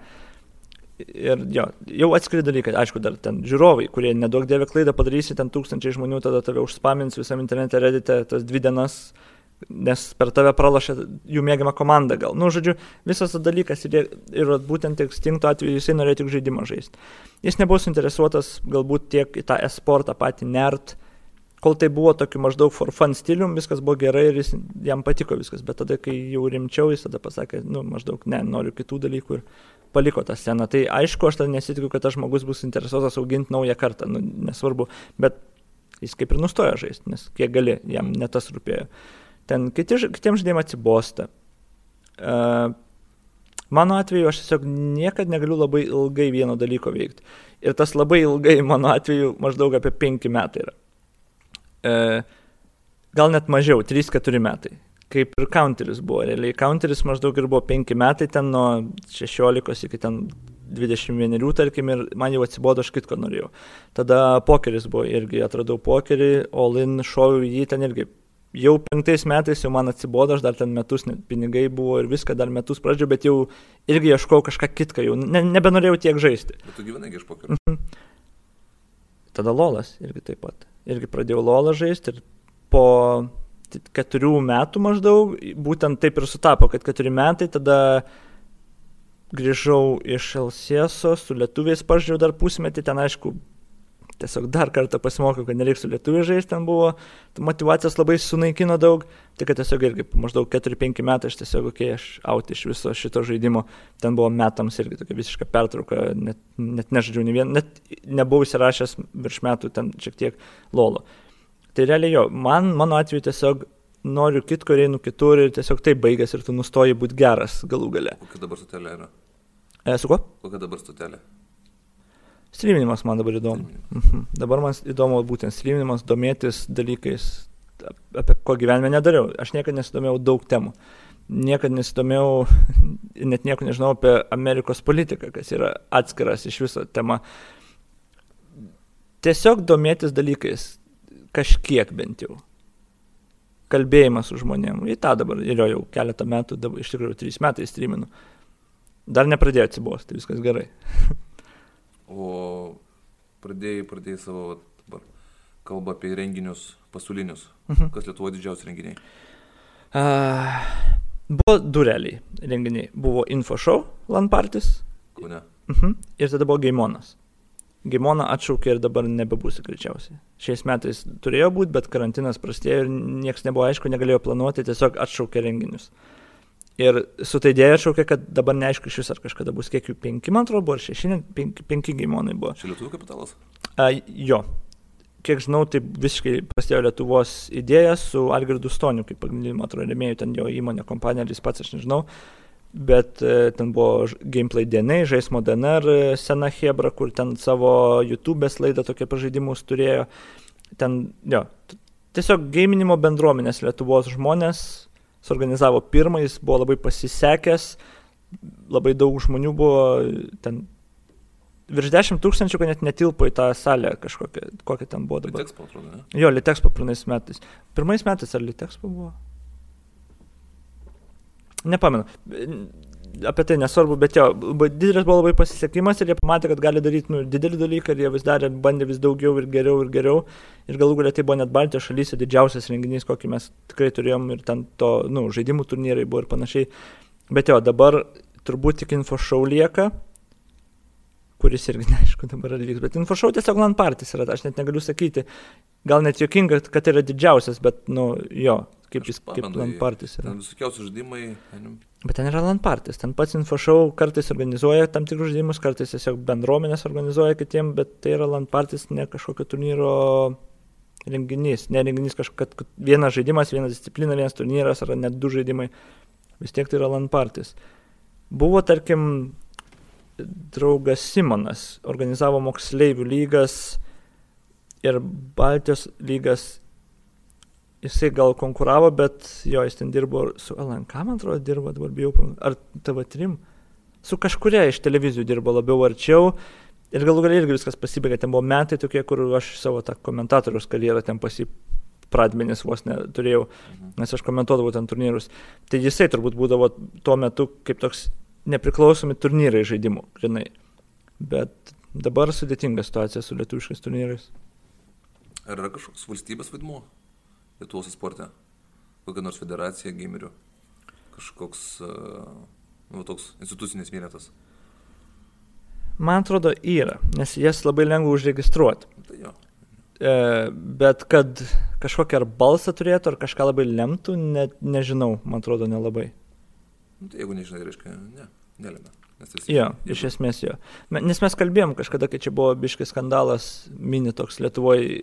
Ir jo, jau atskiri dalykai, aišku, dar ten žiūrovai, kurie nedaug dievė klaidą padarysi, ten tūkstančiai žmonių tada tave užspamins visam internete, redite tas dvi dienas, nes per tave pralašė jų mėgiamą komandą gal. Nu, žodžiu, visas tas dalykas ir, ir būtent Extincto atveju jisai norėjo tik žaidimą žaisti. Jis nebuvo suinteresuotas galbūt tiek į tą esportą patį nert, kol tai buvo tokiu maždaug for fun stilium, viskas buvo gerai ir jis, jam patiko viskas, bet tada, kai jau rimčiau, jis tada pasakė, nu, maždaug, ne, noriu kitų dalykų ir paliko tą sceną. Tai aišku, aš tada nesitikiu, kad tas žmogus bus interesuotas auginti naują kartą, nu, nesvarbu, bet jis kaip ir nustojo žaisti, nes kiek gali, jam netas rūpėjo. Ten kiti, kitiems žaidėjams atsibosta. Uh, mano atveju aš tiesiog niekada negaliu labai ilgai vieno dalyko veikti. Ir tas labai ilgai mano atveju maždaug apie 5 metai yra. Uh, gal net mažiau, 3-4 metai kaip ir counteris buvo. Realiai counteris maždaug ir buvo 5 metai ten nuo 16 iki ten 21, tarkim, ir man jau atsibodo, aš kitko norėjau. Tada pokeris buvo, irgi atradau pokerį, all-in šoviau jį ten irgi. Jau penktais metais jau man atsibodo, aš dar ten metus, net pinigai buvo ir viską dar metus pradžiu, bet jau irgi ieškau kažką kitką, jau ne, nebenorėjau tiek žaisti. Bet tu gyvenai iš pokerio. Mhm. Tada lolas irgi taip pat. Irgi pradėjau lolą žaisti ir po keturių metų maždaug, būtent taip ir sutapo, kad keturi metai, tada grįžau iš Elsieso, su lietuviais pažiūrėjau dar pusmetį, ten aišku, tiesiog dar kartą pasimokiau, kad nereiks su lietuviais žaisti, ten buvo, motivacijos labai sunaikino daug, tai kad tiesiog irgi maždaug 4-5 metai aš tiesiog, kai okay, aš out iš viso šito žaidimo, ten buvo metams irgi tokia visiška pertrauka, net, net nežaidžiau ne vien, net nebuvau įsirašęs virš metų ten šiek tiek lolo. Tai realiai jo, man, mano atveju tiesiog noriu kitko einu kitur ir tiesiog tai baigęs ir tu nustoji būti geras galų gale. Kokia dabar stotelė yra? E, su kuo? Kokia dabar stotelė? Streaminimas man dabar įdomu. Mhm. Dabar man įdomu būtent streaminimas, domėtis dalykais, apie ko gyvenime nedariau. Aš niekada nesidomėjau daug temų. Niekada nesidomėjau, net nieko nežinau apie Amerikos politiką, kas yra atskiras iš viso tema. Tiesiog domėtis dalykais, kažkiek bent jau. Kalbėjimas su žmonėm. Į tą dabar yra jau keletą metų, dabar, iš tikrųjų trys metai streaminu. Dar nepradėjo atsibosti, viskas gerai. o pradėjai, pradėjai savo dabar kalbą apie renginius pasaulinius. Mhm. Kas Lietuvo didžiausi renginiai? Uh, buvo du realiai renginiai. Buvo info show, Lampartis. Kaune. Uh mhm. Ir tada buvo Gaimonas. Gimoną atšaukė ir dabar nebebūsi greičiausiai. Šiais metais turėjo būti, bet karantinas prastėjo ir niekas nebuvo aišku, negalėjo planuoti, tiesiog atšaukė renginius. Ir su tai dėja atšaukė, kad dabar neaišku iš vis ar kažkada bus kiek jų penki, man atrodo, ar šeši, penki, penki gimonai buvo. Čia Lietuvų kapitalas? A, jo. Kiek žinau, tai visiškai prasidėjo Lietuvos idėja su Algirdu Stoniu, kaip pagrindiniu, man atrodo, remėjų ten jo įmonė, kompanija, ar jis pats, aš nežinau. Uh, bet e, ten buvo gameplay dienai, žaismo DNR e, sena Hebra, kur ten savo YouTube'ės laidą tokie pažaidimus turėjo. Ten, jo, tiesiog gaiminimo bendruomenės Lietuvos žmonės suorganizavo pirmą, jis buvo labai pasisekęs, labai daug žmonių buvo, ten virš 10 tūkstančių, kad net netilpo į tą salę kažkokią, kokią ten buvo dabar. Litexpo, atrodo, ne? Jo, Litexpo pirmais metais. Pirmais metais ar Litexpo buvo? Nepamenu. Apie tai nesvarbu, bet jo, didelis buvo labai pasisekimas ir jie pamatė, kad gali daryti nu, didelį dalyką ir jie vis darė, bandė vis daugiau ir geriau ir geriau. Ir galų galia tai buvo net Baltijos šalyse didžiausias renginys, kokį mes tikrai turėjom ir ten to, nu, žaidimų turnyrai buvo ir panašiai. Bet jo, dabar turbūt tik info show lieka, kuris irgi neaišku dabar atvyks, bet info show tiesiog LAN partys yra, aš net negaliu sakyti, gal net jokinga, kad tai yra didžiausias, bet, nu, jo, kaip jis, kaip Lampartis yra. Ten visokiausi žaidimai. Bet ten yra Lampartis, ten pats infošau kartais organizuoja tam tikrus žaidimus, kartais tiesiog bendruomenės organizuoja kitiem, bet tai yra Lampartis ne kažkokio turnyro renginys, ne renginys kažkokia, kad vienas žaidimas, viena disciplina, vienas turnyras ar net du žaidimai, vis tiek tai yra Lampartis. Buvo, tarkim, draugas Simonas, organizavo moksleivių lygas ir Baltijos lygas jisai gal konkuravo, bet jo, jis ten dirbo su LNK, man atrodo, dirbo, dabar bijau, ar TV3, su kažkuria iš televizijų dirbo labiau arčiau. Ir galų galiai irgi viskas pasibaigė, ten buvo metai tokie, kur aš savo tą komentatorius karjerą ten pasipradmenis vos neturėjau, mhm. nes aš komentuodavau ten turnyrus. Tai jisai turbūt būdavo tuo metu kaip toks nepriklausomi turnyrai žaidimų, grinai. Bet dabar sudėtinga situacija su lietuviškais turnyrais. Ar yra kažkoks valstybės vaidmuo Lietuvos sporte? Kokia nors federacija gamerių? Kažkoks, nu, toks institucinis vienetas? Man atrodo, yra, nes jas labai lengva užregistruoti. Tai jo. E, bet kad kažkokią ar balsą turėtų, ar kažką labai lemtų, ne, nežinau, man atrodo, nelabai. Tai jeigu nežinai, reiškia, ne, nelemia. Esi, Jo, iš esmės jo. Nes mes kalbėjom kažkada, kai čia buvo biškis skandalas, mini toks Lietuvoje.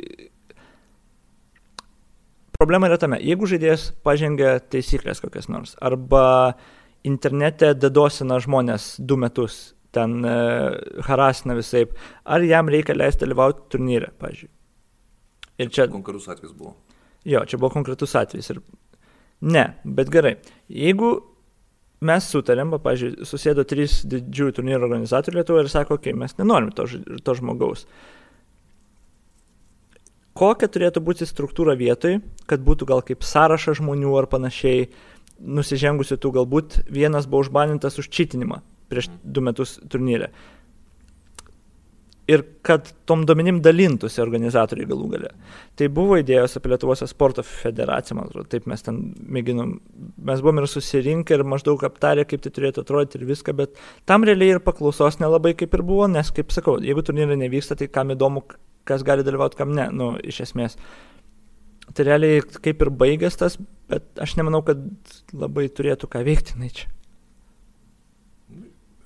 Problema yra tame, jeigu žaidėjas pažengia taisyklės kokias nors, arba internete dedosina žmonės du metus, ten e, harasina visai, ar jam reikia leisti dalyvauti turnyre, pažiūrėjau. Ir čia, Konkarus atvejs buvo. jo, čia buvo konkretus atvejis. Ir... Ne, bet gerai. Jeigu mes sutarėm, pažiūrėjau, susėdo trys didžiųjų turnyrų organizatorių Lietuvoje ir sako, okei, okay, mes nenorim to, to žmogaus. Kokia turėtų būti struktūra vietoj, kad būtų gal kaip sąrašas žmonių ar panašiai, nusižengusių tų galbūt vienas buvo užbanintas už čitinimą prieš du metus turnyre. Ir kad tom duomenim dalintųsi organizatoriai galų gale. Tai buvo idėjos apie Lietuvos sporto federaciją, man atrodo, taip mes ten mėginom, mes buvom ir susirinkę ir maždaug aptarę, kaip tai turėtų atrodyti ir viską, bet tam realiai ir paklausos nelabai kaip ir buvo, nes, kaip sakau, jeigu turnyrai nevyksta, tai kam įdomu, kas gali dalyvauti, kam ne, nu, iš esmės. Tai realiai kaip ir baigęs tas, bet aš nemanau, kad labai turėtų ką veikti, na čia.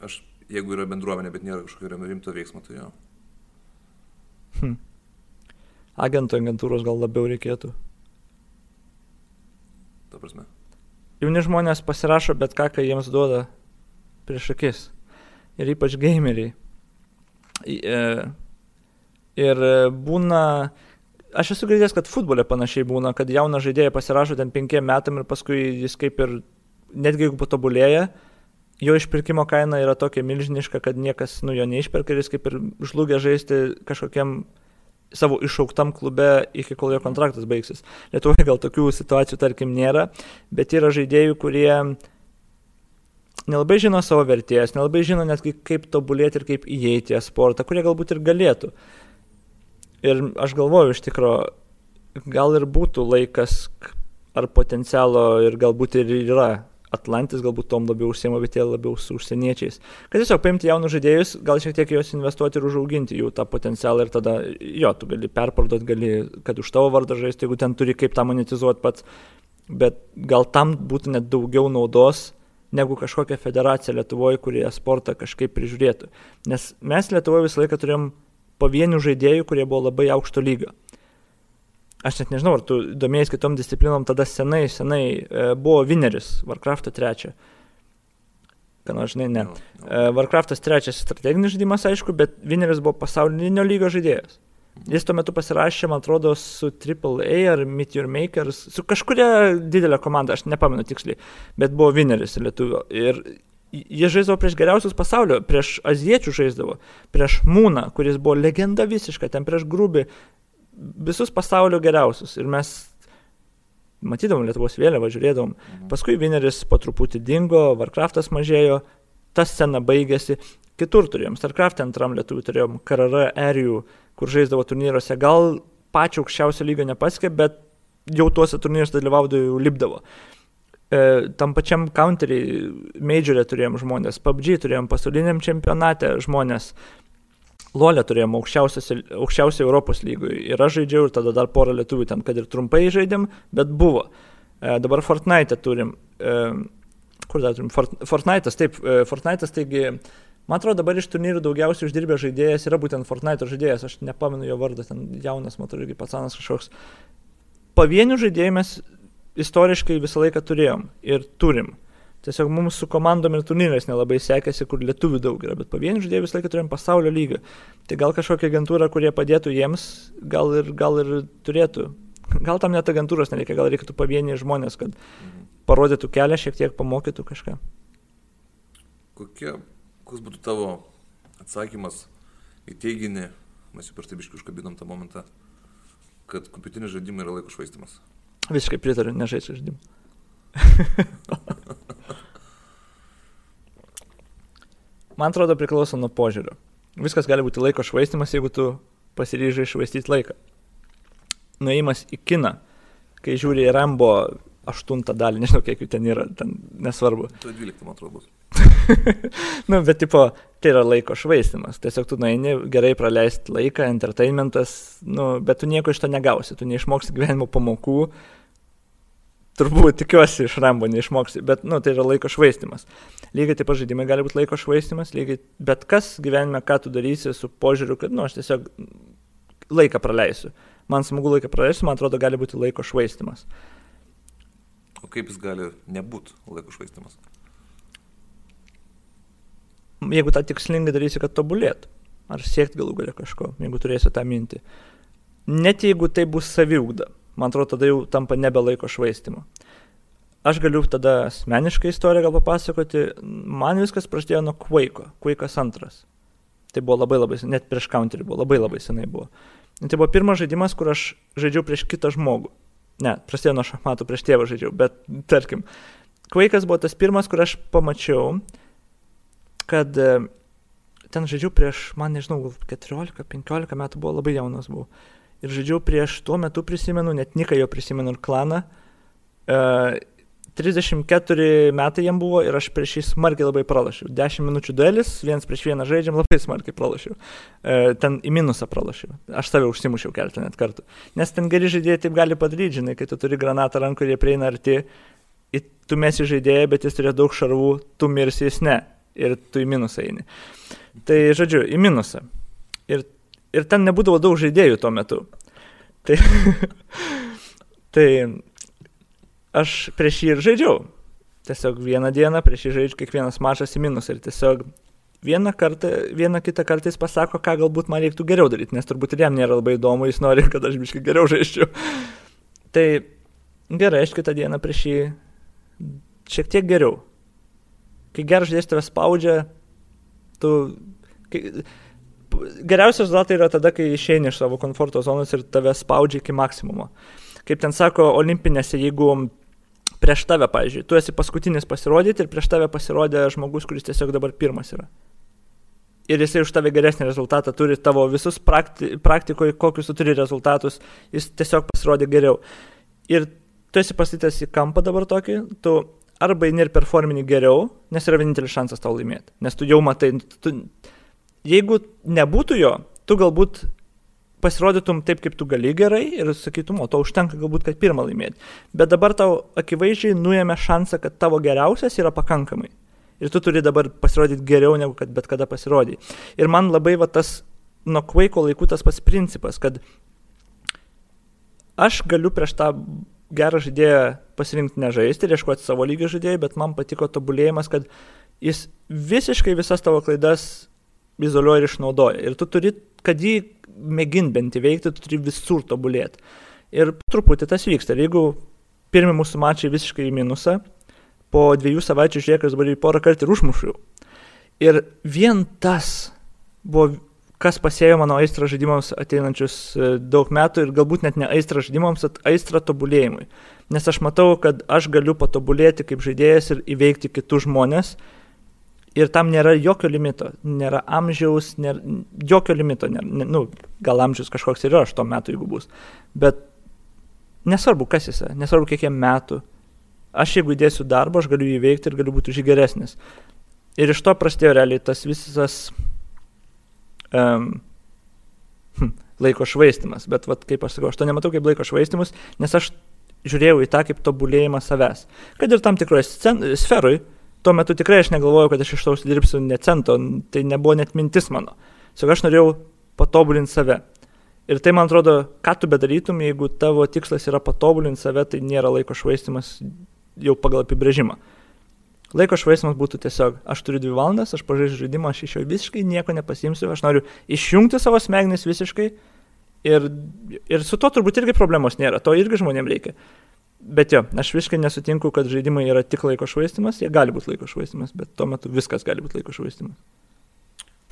Aš, jeigu yra bendruomenė, bet nėra kažkokio rimto veiksmo, tai jo. Hm. Agento agentūros gal labiau reikėtų. Ta prasme. Jauni žmonės pasirašo bet ką, ką jiems duoda prieš akis. Ir ypač gameriai. E, Ir e, būna, aš esu girdėjęs, kad futbole panašiai būna, kad jauną žaidėją pasirašo ten penkiem metam ir paskui jis kaip ir, netgi jeigu patobulėja, jo išpirkimo kaina yra tokia milžiniška, kad niekas nu jo neišperka ir jis kaip ir žlugė žaisti kažkokiam savo išauktam klube iki kol jo kontraktas baigsis. Lietuvoje gal tokių situacijų, tarkim, nėra, bet yra žaidėjų, kurie nelabai žino savo vertės, nelabai žino netgi kaip tobulėti ir kaip įeiti į sportą, kurie galbūt ir galėtų. Ir aš galvoju, iš tikrųjų, gal ir būtų laikas ar potencialo ir galbūt ir yra. Atlantis galbūt tom labiau užsiema, bet jie labiau su užsieniečiais. Kad tiesiog paimti jaunus žaidėjus, gal šiek tiek juos investuoti ir užauginti jų tą potencialą ir tada, jo, tu gali perparduoti, gali, kad už tavo vardą žaisti, jeigu ten turi kaip tą monetizuoti pats. Bet gal tam būtų net daugiau naudos negu kažkokia federacija Lietuvoje, kurie sportą kažkaip prižiūrėtų. Nes mes Lietuvoje visą laiką turėjom pavienių žaidėjų, kurie buvo labai aukšto lygio. Aš net nežinau, ar tu domėjai kitom disciplinom, tada senai, senai e, buvo Vineris, Warcraft'o trečia. Ką nors, žinai, ne. Jo, jo. E, Warcraft'as trečias strateginis žaidimas, aišku, bet Vineris buvo pasaulinio lygio žaidėjas. Jis tuo metu pasirašė, man atrodo, su AAA ar Meet Your Makers, su kažkuria didelė komanda, aš nepamenu tiksliai, bet buvo Vineris lietuvio. Ir jie žaisdavo prieš geriausius pasaulio, prieš aziečių žaisdavo, prieš Mūną, kuris buvo legenda visiška, ten prieš Grubį, visus pasaulio geriausius. Ir mes matydavom Lietuvos vėliavą, žiūrėdavom. Mhm. Paskui Vineris po truputį dingo, Warcraftas mažėjo, ta scena baigėsi. Kitur turėjom, StarCraft antram lietuvių turėjom KRR erijų, kur žaisdavo turnyruose. Gal pačio aukščiausio lygio nepaskė, bet jau tuose turnyruose dalyvaudavo, jau lipdavo. E, tam pačiam counteriai majorė turėjom žmonės, PUBG turėjom pasauliniam čempionate žmonės, Lolė turėjom aukščiausią Europos lygų ir aš žaidžiau ir tada dar porą lietuvių ten, kad ir trumpai žaidėm, bet buvo. E, dabar Fortnite turim. E, kur dar turim? Fort, Fortnite'as, taip, e, Fortnite'as, taigi, man atrodo, dabar iš turnyrų daugiausiai uždirbęs žaidėjas yra būtent Fortnite žaidėjas, aš nepamenu jo vardą, ten jaunas, matau, irgi patsanas kažkoks. Pavienių žaidėjų mes istoriškai visą laiką turėjom ir turim. Tiesiog mums su komandom ir turnyrais nelabai sekėsi, kur lietuvių daug yra, bet pavienių žaidėjų visą laiką turėjom pasaulio lygį. Tai gal kažkokia agentūra, kurie padėtų jiems, gal ir, gal ir turėtų. Gal tam net agentūros nereikia, gal reikėtų pavieniai žmonės, kad Mhm. parodytų kelią, šiek tiek pamokytų kažką. Kokie, koks būtų tavo atsakymas į teiginį, mes jau prieš tai biškai užkabinom tą momentą, kad kompiuteriniai žaidimai yra laiko švaistimas. Visiškai pritariu, nežaisiu žaidimų. Man atrodo priklauso nuo požiūrio. Viskas gali būti laiko švaistimas, jeigu tu pasiryžai švaistyti laiką. Nuėjimas į kiną, kai žiūri Rambo aštuntą dalį, nežinau kiek jų ten yra, ten nesvarbu. Tu 12, man atrodo, bus. nu, bet tipo, tai yra laiko švaistimas. Tiesiog tu nueini gerai praleisti laiką, entertainmentas, nu, bet tu nieko iš to negausi, tu neišmoksi gyvenimo pamokų, turbūt tikiuosi iš Rambo neišmoksi, bet, nu, tai yra laiko švaistimas. Lygiai taip pat žaidimai gali būti laiko švaistimas, lygiai bet kas gyvenime, ką tu darysi su požiūriu, kad, nu, aš tiesiog laiką praleisiu. Man smagu laiką praleisti, man atrodo, gali būti laiko švaistimas. O kaip jis gali nebūti laiko švaistimas? Jeigu tą tikslingai darysi, kad tobulėt, ar siekti galų galę kažko, jeigu turėsi tą mintį. Net jeigu tai bus saviugda, man atrodo, tada jau tampa nebe laiko švaistimo. Aš galiu tada asmenišką istoriją gal papasakoti. Man viskas prasidėjo nuo Quake'o, Quake'as antras. Tai buvo labai labai, net prieš Counterį buvo, labai labai senai buvo. Tai buvo pirmas žaidimas, kur aš žaidžiau prieš kitą žmogų. Ne, prasidėjo nuo šachmatų, prieš tėvą žaidžiau, bet tarkim, Quake'as buvo tas pirmas, kur aš pamačiau, kad e, ten žaidžiau prieš, man nežinau, 14-15 metų buvo, labai jaunas buvau ir žaidžiau prieš tuo metu prisimenu, net Niką jo prisimenu ir klaną. Uh, e, 34 metai jam buvo ir aš prieš jį smarkiai labai pralašiau. 10 minučių duelis, vienas prieš vieną žaidžiam, labai smarkiai pralašiau. E, ten į minusą pralašiau. Aš save užsimušiau keletą net kartų. Nes ten geri žaidėjai taip gali padaryti, žinai, kai tu turi granatą rankoje ir jie prieina arti, tu mesi žaidėją, bet jis turėjo daug šarvų, tu mirsi jis ne. Ir tu į minusą eini. Tai žodžiu, į minusą. Ir ir ten nebūdavo daug žaidėjų tuo metu. Tai, tai aš prieš jį ir žaidžiau. Tiesiog vieną dieną prieš jį žaidžiu kiekvienas mačas į minus ir tiesiog vieną kartą, vieną kitą kartą jis pasako, ką galbūt man reiktų geriau daryti, nes turbūt ir jam nėra labai įdomu, jis nori, kad aš biškai geriau žaidžiu. Tai gerai, aš kitą dieną prieš jį šiek tiek geriau. Kai geras žaidėjas tave spaudžia, tu... Kai, geriausias rezultatai yra tada, kai išeini iš savo komforto zonos ir tave spaudžia iki maksimumo. Kaip ten sako, olimpinėse, jeigu prieš tave, pavyzdžiui, tu esi paskutinis pasirodyti ir prieš tave pasirodė žmogus, kuris tiesiog dabar pirmas yra. Ir jisai už tave geresnį rezultatą turi tavo visus prakti, praktikoje, kokius tu turi rezultatus, jis tiesiog pasirodė geriau. Ir tu esi pastatytas į kampą dabar tokį, tu arba eini ir performini geriau, nes yra vienintelis šansas tau laimėti. Nes tu jau matai, tu, jeigu nebūtų jo, tu galbūt pasirodytum taip, kaip tu gali gerai ir sakytum, o to užtenka galbūt, kad pirmą laimėti. Bet dabar tau akivaizdžiai nuėmė šansą, kad tavo geriausias yra pakankamai. Ir tu turi dabar pasirodyti geriau, negu kad bet kada pasirodė. Ir man labai va tas nuo kvaiko laikų tas pats principas, kad aš galiu prieš tą gerą žaidėją pasirinkti nežaisti ir ieškoti savo lygio žaidėjų, bet man patiko tobulėjimas, kad jis visiškai visas tavo klaidas izoliuoja ir išnaudoja. Ir tu turi, kad jį mėgint bent įveikti, tu turi visur tobulėti. Ir truputį tas vyksta. Ir jeigu pirmi mūsų mačiai visiškai į minusą, po dviejų savaičių žiūrėk, aš dabar jį porą kartų ir užmušiau. Ir vien tas buvo, kas pasėjo mano aistrą žaidimams ateinančius e, daug metų ir galbūt net ne aistrą žaidimams, bet aistrą tobulėjimui. Nes aš matau, kad aš galiu patobulėti kaip žaidėjas ir įveikti kitus žmonės Ir tam nėra jokio limito, nėra amžiaus, nėra, jokio limito, nėra, nu, gal amžius kažkoks ir yra aš to metu, jeigu bus. Bet nesvarbu, kas jis yra, nesvarbu, kiek jam metų. Aš jeigu įdėsiu darbą, aš galiu jį veikti ir galiu būti už jį geresnis. Ir iš to prasidėjo realiai tas visas um, hm, laiko švaistimas. Bet, vat, kaip aš sakau, aš to nematau kaip laiko švaistimus, nes aš žiūrėjau į tą kaip tobulėjimą savęs. Kad ir tam tikroje sferoje tuo metu tikrai aš negalvojau, kad aš iš to užsidirbsiu ne cento, tai nebuvo net mintis mano. Tiesiog aš norėjau patobulinti save. Ir tai man atrodo, ką tu bedarytum, jeigu tavo tikslas yra patobulinti save, tai nėra laiko švaistimas jau pagal apibrėžimą. Laiko švaistimas būtų tiesiog, aš turiu dvi valandas, aš pažaisiu žaidimą, aš iš jo visiškai nieko nepasimsiu, aš noriu išjungti savo smegenis visiškai ir, ir su to turbūt irgi problemos nėra, to irgi žmonėms reikia. Bet jo, aš visiškai nesutinku, kad žaidimai yra tik laiko švaistimas, jie gali būti laiko švaistimas, bet tuo metu viskas gali būti laiko švaistimas.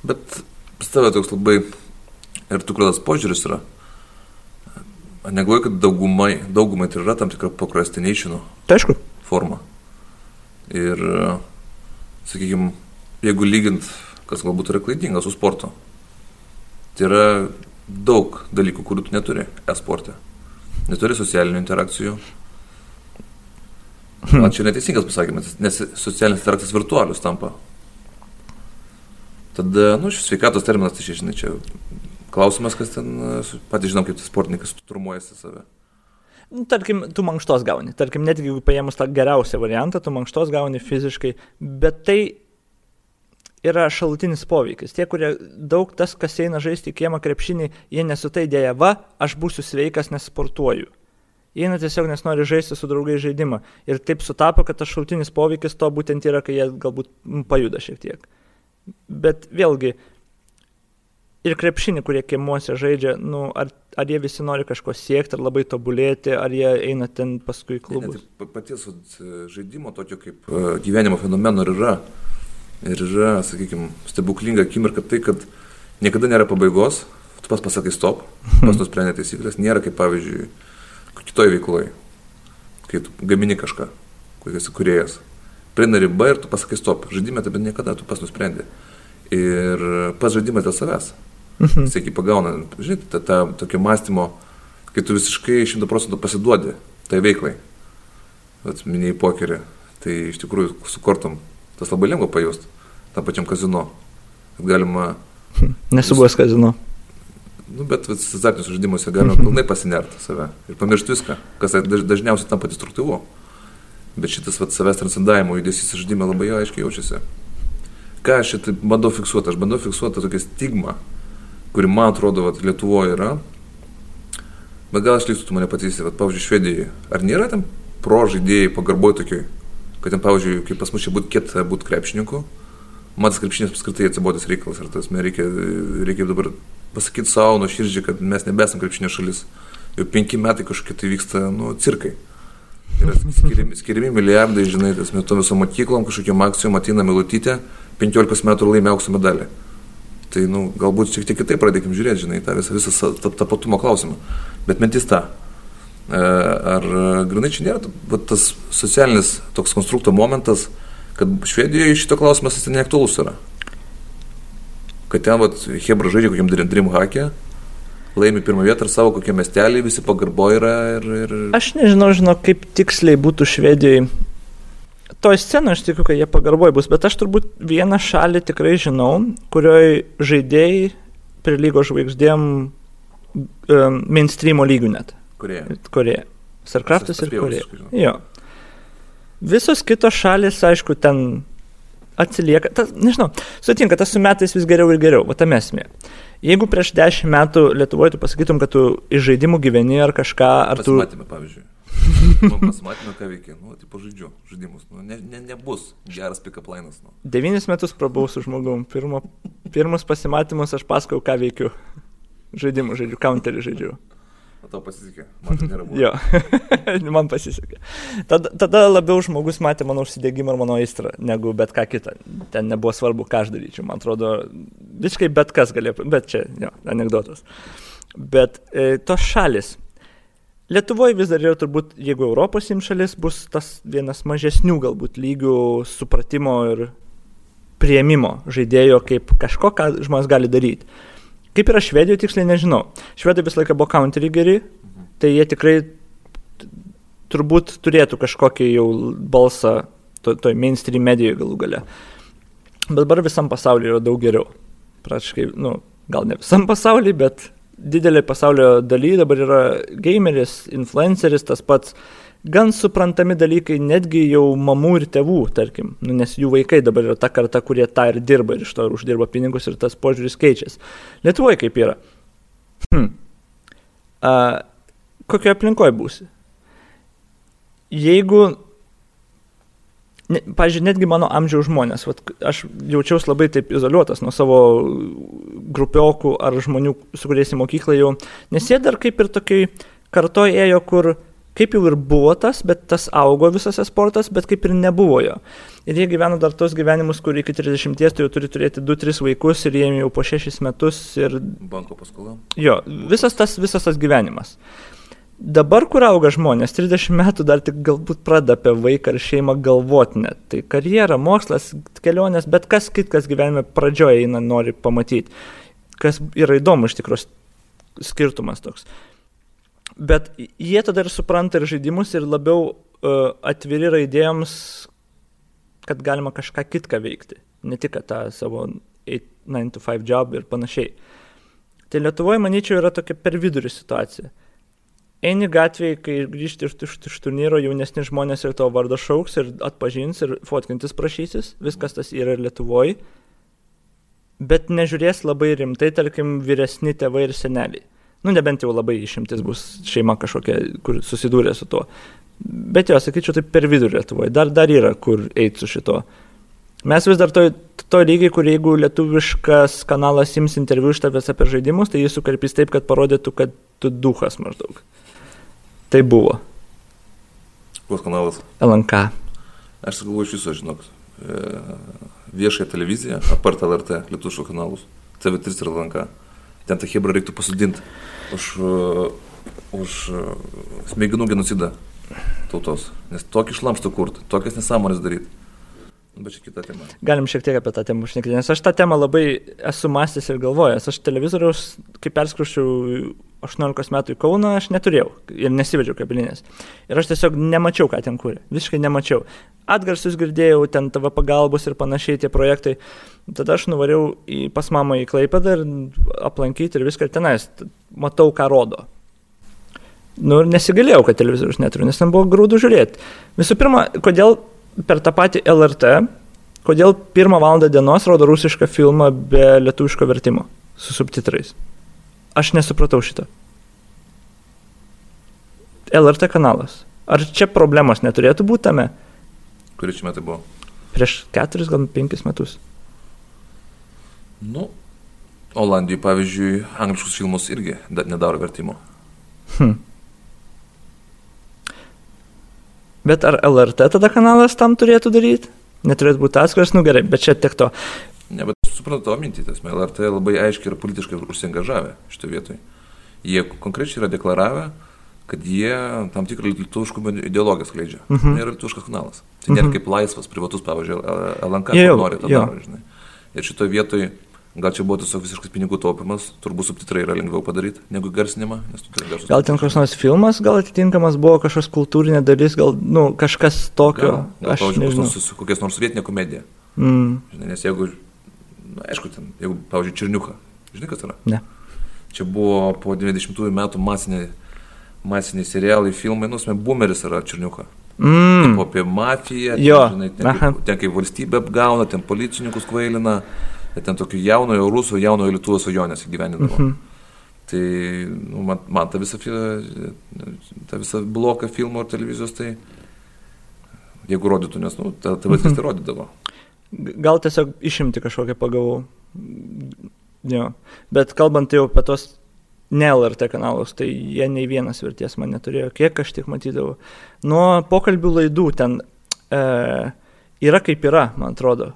Bet pas tavę toks labai ir tukras požiūris yra. Negalvoju, kad daugumai, daugumai tai yra tam tikra procrastination tai forma. Ir, sakykime, jeigu lygint, kas galbūt yra klaidinga su sportu, tai yra daug dalykų, kurių tu neturi e-sporte. Neturi socialinių interakcijų, Man čia neteisingas pasakymas, nes socialinis interaktas virtualius tampa. Tada, nu, šis sveikatos terminas, tai žinai, čia klausimas, kas ten, patys žinom, kaip tas sportininkas turmuojasi save. Nu, tarkim, tu mankštos gauni. Tarkim, net jeigu paėmus tą geriausią variantą, tu mankštos gauni fiziškai, bet tai yra šalutinis poveikis. Tie, kurie daug tas, kas eina žaisti į kiemą krepšinį, jie nesutai dėja, va, aš būsiu sveikas, nesportuoju. Eina tiesiog nes nori žaisti su draugai žaidimą. Ir taip sutapo, kad tas šalutinis poveikis to būtent yra, kai jie galbūt pajuda šiek tiek. Bet vėlgi, ir krepšinį, kurie kiemuose žaidžia, nu, ar, ar jie visi nori kažko siekti, ar labai tobulėti, ar jie eina ten paskui į klubus. Ne, ne, paties žaidimo tokio kaip uh, gyvenimo fenomeno ir yra. Ir yra, sakykime, stebuklinga akimirka tai, kad niekada nėra pabaigos, tu pas pasakai stop, pas nusprendė taisyklės, nėra kaip pavyzdžiui kitoje veikloje, kai tu gamini kažką, kai esi kuriejas prieina riba ir tu pasakai stop. Žaidime taip niekada, tu pas nusprendė. Ir pas žaidimas dėl savęs. Mhm. Iki pagauna, žinai, tą, tą tokio mąstymo, kai tu visiškai šimtų procentų pasiduodi tai veiklai. Vat minėjai pokerį, tai iš tikrųjų su kortom tas labai lengva pajust, tam pačiam kazino. Galima. Nesu buvęs kazino. Nu, bet azartiniuose žaidimuose galima mhm. pilnai pasinerti save ir pamiršti viską, kas dažniausiai tampa destruktyvu. Bet šitas vat, savęs transcendavimo judesys žaidime labai aiškiai jaučiasi. Ką aš šitą bandau fiksuoti? Aš bandau fiksuoti tokią stigmą, kuri man atrodo vat, Lietuvoje yra. Bet gal aš lystu, tu mane patysi, vat, pavyzdžiui, Švedijoje. Ar nėra ten pro žaidėjai pagarboj tokiai, kad ten, pavyzdžiui, kaip pas mus čia būtų kieta būti krepšininku, man tas krepšinis apskritai atsibodęs reikalas, ar tas reikia, reikia dabar pasakyti savo nuo širdžiai, kad mes nebesam krepšinio šalis. Jau penki metai kažkokie tai vyksta, nu, cirkai. Yra skiriami, skiriami milijardai, žinai, tas metu visom mokyklom, kažkokiam akcijom ateina Milutytė, 15 metų laimė aukso medalį. Tai, nu, galbūt šiek tiek kitaip pradėkim žiūrėti, žinai, tą visą, visą tapatumo klausimą. Bet mintis ta. E, ar grinai čia nėra tas socialinis toks konstrukto momentas, kad Švedijoje šito klausimas jis neaktualus yra? Kad ten, va, Hebra žaidžia kokiam Dream Hack'e, laimi pirmą vietą ir savo kokie miesteliai, visi pagarbo yra. Ir, ir... Aš nežinau, žinau, kaip tiksliai būtų Švedijai. Toj scenoje aš tikiu, kad jie pagarboja bus, bet aš turbūt vieną šalį tikrai žinau, kurioje žaidėjai prilygo žvaigždėm um, mainstreamo lygių net. Korėja. Korėja. Sarkraftas ir Korėja. Jo. Visos kitos šalis, aišku, ten atsilieka. Tas, nežinau, sutinka, tas su metais vis geriau ir geriau, o tam esmė. Jeigu prieš dešimt metų Lietuvoje tu pasakytum, kad tu iš žaidimų gyveni ar kažką, ar tu... Pasimatėme, pavyzdžiui. nu, pasimatėme, ką veikia. Nu, tai pažaidžiu žaidimus. Nu, ne, ne, nebus geras pick-up lainas. Nu. Devynis metus prabuvau su žmogum. Pirmo, pirmus pasimatymus aš pasakau, ką veikiu. Žaidimų žaidžiu, counterį žaidžiu. O tau pasisekė, man tai nėra buvę. jo, man pasisekė. Tada, tada labiau žmogus matė mano užsidėgymą ir mano aistrą, negu bet ką kitą. Ten nebuvo svarbu, ką aš daryčiau. Man atrodo, visiškai bet kas galėjo, bet čia, jo, anegdotas. Bet e, tos šalis. Lietuvoje vis dar yra turbūt, jeigu Europos imšalis, bus tas vienas mažesnių galbūt lygių supratimo ir prieimimo žaidėjo kaip kažko, ką žmonės gali daryti. Kaip yra Švedijoje, tiksliai nežinau. Švedai visą laiką buvo counterį geri, tai jie tikrai turbūt turėtų kažkokį jau balsą toj to mainstream medijoje galų gale. Bet dabar visam pasaulyje yra daug geriau. Praškai, nu, gal ne visam pasaulyje, bet didelė pasaulio daly dabar yra gameris, influenceris, tas pats gan suprantami dalykai netgi jau mamų ir tėvų, tarkim, nu, nes jų vaikai dabar yra ta karta, kurie tą ir dirba ir iš to ir uždirba pinigus ir tas požiūris keičiasi. Lietuvoje kaip yra? Hm. A, kokioje aplinkoje būsi? Jeigu, ne, pažiūrėjau, netgi mano amžiaus žmonės, vat, aš jaučiausi labai taip izoliuotas nuo savo grupiokų ar žmonių, su kuriais į mokyklą jau, nes jie dar kaip ir tokiai kartoje ėjo, kur kaip jau ir buvo tas, bet tas augo visas sportas, bet kaip ir nebuvo jo. Ir jie gyvena dar tos gyvenimus, kur iki 30 tai jau turi turėti 2-3 vaikus ir jiem jau po 6 metus ir... Banko paskola. Jo, visas tas, visas tas gyvenimas. Dabar, kur auga žmonės, 30 metų dar tik galbūt pradeda apie vaiką ir šeimą galvoti net. Tai karjera, mokslas, kelionės, bet kas kitkas gyvenime pradžioje eina, nori pamatyti. Kas yra įdomu iš tikrųjų skirtumas toks. Bet jie tada ir supranta ir žaidimus ir labiau uh, atviri yra idėjams, kad galima kažką kitką veikti, ne tik tą savo 9 to 5 job ir panašiai. Tai Lietuvoje, manyčiau, yra tokia per vidurį situacija. Eini gatvėje, kai grįžti iš, iš, iš turnyro, jaunesni žmonės ir tavo vardą šauks ir atpažins ir fotkintis prašysis, viskas tas yra ir Lietuvoje, bet nežiūrės labai rimtai, tarkim, vyresni tėvai ir seneliai. Nu, nebent jau labai išimtis bus šeima kažkokia, kur susidūrė su tuo. Bet jo, sakyčiau, tai per vidurį Lietuvoje. Dar, dar yra, kur eiti su šito. Mes vis dar to, to lygiai, kur jeigu lietuviškas kanalas ims interviu iš tavęs apie žaidimus, tai jis sukarpys taip, kad parodytų, kad tu duhas maždaug. Tai buvo. Koks kanalas? LNK. Aš galvoju iš viso, žinok, e, viešąją televiziją, apart LRT, lietuviškų kanalus, TV3 ir LNK. Ten tą hebrą reiktų pasodinti už, e, už e, smegenų genocidą tautos. Nes tokį šlamštą kurti, tokias nesąmonės daryti. Bet čia kita tema. Galim šiek tiek apie tą temą užnekti, nes aš tą temą labai esu mąstęs ir galvojęs. Aš televizoriaus, kai perskrušiau 18 metų į Kauną, aš neturėjau ir nesivedžiau kabelinės. Ir aš tiesiog nemačiau, ką ten kūrė. Visiškai nemačiau. Atgarsius girdėjau, ten tavo pagalbos ir panašiai tie projektai. Tada aš nuvariau į, pas mamą į Klaipadą ir aplankyti ir viską ir tenais. Matau, ką rodo. Nu ir nesigalėjau, kad televizorius neturiu, nes ten buvo grūdų žiūrėti. Visų pirma, kodėl per tą patį LRT, kodėl pirmą valandą dienos rodo rusišką filmą be lietuviško vertimo su subtitrais. Aš nesupratau šito. LRT kanalas. Ar čia problemos neturėtų būti tame? Kuris čia metai buvo? Prieš keturis, gal penkis metus. Nu, Olandijoje, pavyzdžiui, angliškus filmus irgi nedaro vertimo. Hm. Bet ar LRT tada kanalas tam turėtų daryti? Neturėtų būti atskiras, nu gerai, bet čia tiek to. Ne, bet suprantu tavo mintį, tas LRT labai aiškiai ir politiškai užsiengažavę šitoje vietoje. Jie konkrečiai yra deklaravę, kad jie tam tikrą lietuviškų ideologiją skleidžia. Uh -huh. Yra lietuviškas kanalas. Tai nėra mhm. kaip laisvas, privatus, pavyzdžiui, LNK, jau, nori tą daro, žinai. Ir šitoje vietoje Gal čia buvo tiesiog visiškas pinigų taupimas, turbūt subtitrai yra lengviau padaryti negu garsinimą, nes tu turi garsinimą. Gal ten kažkoks nors filmas, gal atitinkamas buvo kažkoks kultūrinė dalis, gal nu, kažkas tokio. Gal, gal aš nežinau. Nors, kokias nors vietinė komedija. Mm. Žinai, nes jeigu, na, aišku, ten, jeigu, pavyzdžiui, Čirniuka, žinai, kas yra? Ne. Čia buvo po 90-ųjų metų masiniai, masiniai serialai, filmai, nusme, Boomeris yra Čirniuka. Mm. Taip, apie mafiją. Ten, žinai, ten, kaip, ten kaip valstybė apgauna, ten policininkus kvailina ten tokių jaunojo rusų, jaunojo lietuvo svajonės įgyvendinavo. Mhm. Tai nu, man, man ta visa, ta visa bloka filmo ir televizijos, tai jeigu rodytų, nes nu, ta TV mhm. tai rodydavo. Gal tiesiog išimti kažkokią pagavau. Jo. Bet kalbant jau apie tos ne LRT kanalus, tai jie nei vienas verties man neturėjo, kiek aš tik matydavau. Nuo pokalbių laidų ten e, yra kaip yra, man atrodo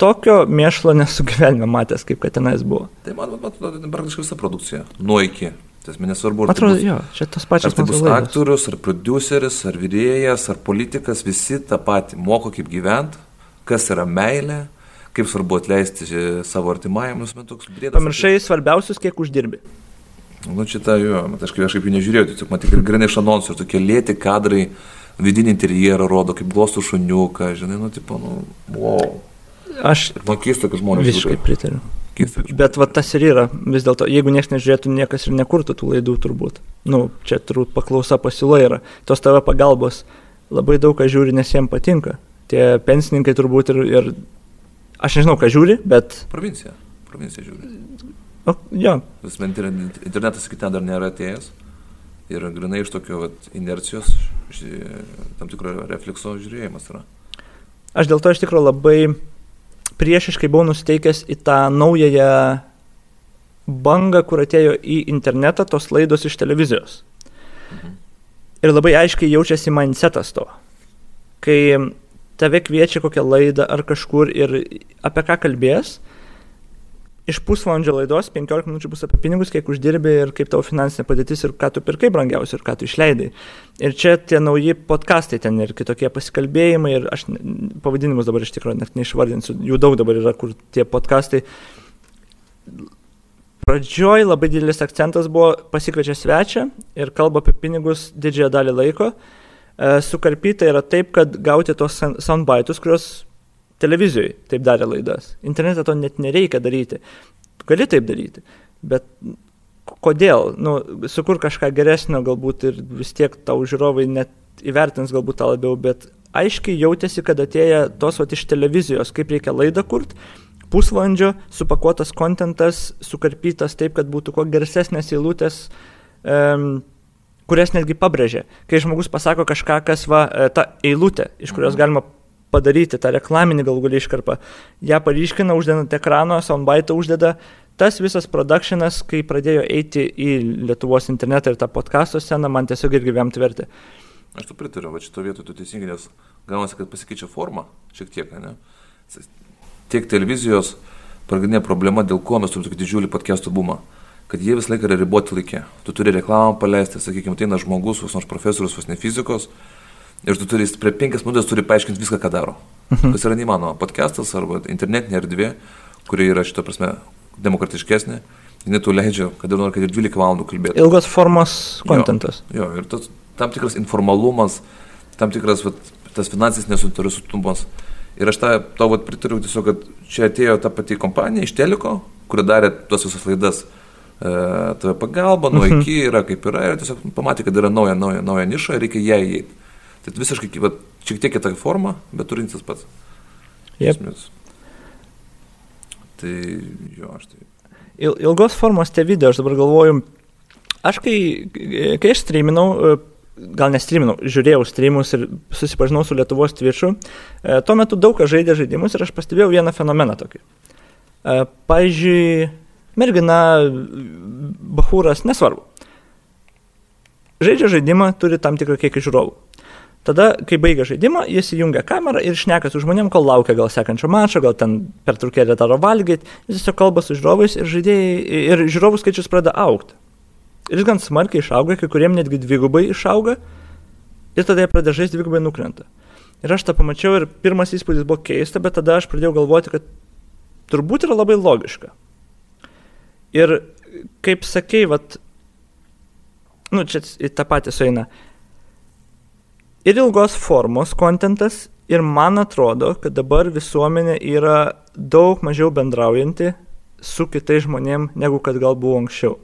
tokio mėšlo nesu gyvenime matęs, kaip kad tenais buvo. Tai man, man, man praktiškai visa produkcija. Nuo iki. Tas man nesvarbu, ar atrodo, tai bus, jo, čia tas pačias ar tai bus laidos. aktorius, ar produceris, ar vyrėjas, ar politikas, visi tą patį moko, kaip gyventi, kas yra meilė, kaip svarbu atleisti savo artimajam, nu, toks brėdas. Pamiršai svarbiausius, kiek uždirbi. Nu, ta jo, aš, aš kaip jų nežiūrėjau, tiesiog man tik ir grinai iš anonsų, ir tokie lėti kadrai, vidinį interjerą rodo, kaip glostų šuniuką, žinai, nu, tipo, nu, wow. Aš man keista, kad žmonės. Visiškai pritariu. Keista, Bet va tas ir yra, vis dėlto, jeigu niekas nežiūrėtų, niekas ir nekurtų tų laidų turbūt. Nu, čia turbūt paklausa pasiūla yra. Tos tavo pagalbos labai daug ką žiūri, nes jiems patinka. Tie pensininkai turbūt ir, ir aš nežinau, ką žiūri, bet... Provincija. Provincija žiūri. O, jo. Internetas iki ten dar nėra atėjęs. Ir grinai iš tokio vat, inercijos, tam tikro reflekso žiūrėjimas yra. Aš dėl to iš tikrųjų labai priešiškai buvau nusteikęs į tą naująją bangą, kur atėjo į internetą tos laidos iš televizijos. Mhm. Ir labai aiškiai jaučiasi mindsetas to. Kai tave kviečia kokią laidą ar kažkur ir apie ką kalbės, iš pusvalandžio laidos 15 minučių bus apie pinigus, kiek uždirbi ir kaip tavo finansinė padėtis ir ką tu pirkai brangiausiai ir ką tu išleidai. Ir čia tie nauji podkastai ten ir kitokie pasikalbėjimai ir aš pavadinimus dabar iš tikrųjų net neišvardinsiu, jų daug dabar yra, kur tie podkastai pradžioj labai didelis akcentas buvo pasikviečia svečią ir kalba apie pinigus didžiąją dalį laiko. E, sukarpyta yra taip, kad gauti tos soundbites, kurios televizijoje taip darė laidas. Internete to net nereikia daryti. Gali taip daryti, bet kodėl? Nu, sukur kažką geresnio galbūt ir vis tiek tau žiūrovai net įvertins galbūt tą labiau, bet aiškiai jautėsi, kad atėjo tos vat iš televizijos, kaip reikia laidą kurti pusvalandžio supakuotas kontentas, sukarpytas taip, kad būtų kuo geresnės eilutės, um, kurias netgi pabrėžia. Kai žmogus pasako kažką, kas va, e, ta eilutė, iš kurios mhm. galima padaryti tą reklaminį galų galį iškarpą, ją paryškina, uždeda ant ekrano, soundbite uždeda. Tas visas produkšinas, kai pradėjo eiti į Lietuvos internetą ir tą podcast'o sceną, man tiesiog irgi vėm tvirti. Aš tu pritariu, va šito vietoje tu teisingai, nes gaunasi, kad pasikeičia forma šiek tiek, ne? tiek televizijos pagrindinė problema, dėl ko mes turime tokį didžiulį podcastų bumą, kad jie visą laiką yra riboti laikė. Tu turi reklamą paleisti, sakykime, ateina žmogus, vos nors profesorius, vos ne fizikos, ir tu turi, prie penkias minutės turi paaiškinti viską, ką daro. Mhm. Tas yra neįmanoma. Podcastas arba internetinė erdvė, kuri yra šito prasme demokratiškesnė, jinai tu leidžia, kad ir nori, kad ir 12 valandų kalbėti. Ilgos formos kontentas. Jo, jo ir tas, tam tikras informalumas, tam tikras vat, tas finansinis nesuinteresuotumas. Ir aš tą tau pritariu tiesiog, kad čia atėjo ta pati kompanija iš Teliko, kuri darė tuos visas laidas e, tave pagalba, nuo mhm. iki yra kaip yra, ir tiesiog pamatė, kad yra nauja, nauja, nauja niša ir reikia ją įeiti. Tai visiškai, va, šiek tiek kita forma, bet turintis pats. Yep. Esmės. Tai jo, aš tai. Ilgos formos tie video, aš dabar galvoju, aš kai, kai aš streaminau, gal nestreaminau, žiūrėjau streamus ir susipažinau su Lietuvos Twitch'u. E, tuo metu daug kas žaidė žaidimus ir aš pastebėjau vieną fenomeną tokį. E, pavyzdžiui, mergina, bahūras, nesvarbu. Žaidžia žaidimą, turi tam tikrą kiekį žiūrovų. Tada, kai baigia žaidimą, jis įjungia kamerą ir šneka su žmonėm, kol laukia gal sekančio mačo, gal ten per trukėlę daro valgyti, jis tiesiog kalba su žiūrovais ir, žaidėjai, ir žiūrovų skaičius pradeda aukti. Ir jis gan smarkiai išauga, kai kuriem netgi dvigubai išauga. Ir tada jie pradeda žaisti dvigubai nukrenta. Ir aš tą pamačiau ir pirmas įspūdis buvo keista, bet tada aš pradėjau galvoti, kad turbūt yra labai logiška. Ir kaip sakei, vat, nu čia į tą patį sueina. Ir ilgos formos kontentas, ir man atrodo, kad dabar visuomenė yra daug mažiau bendraujanti su kitais žmonėmis, negu kad gal buvo anksčiau.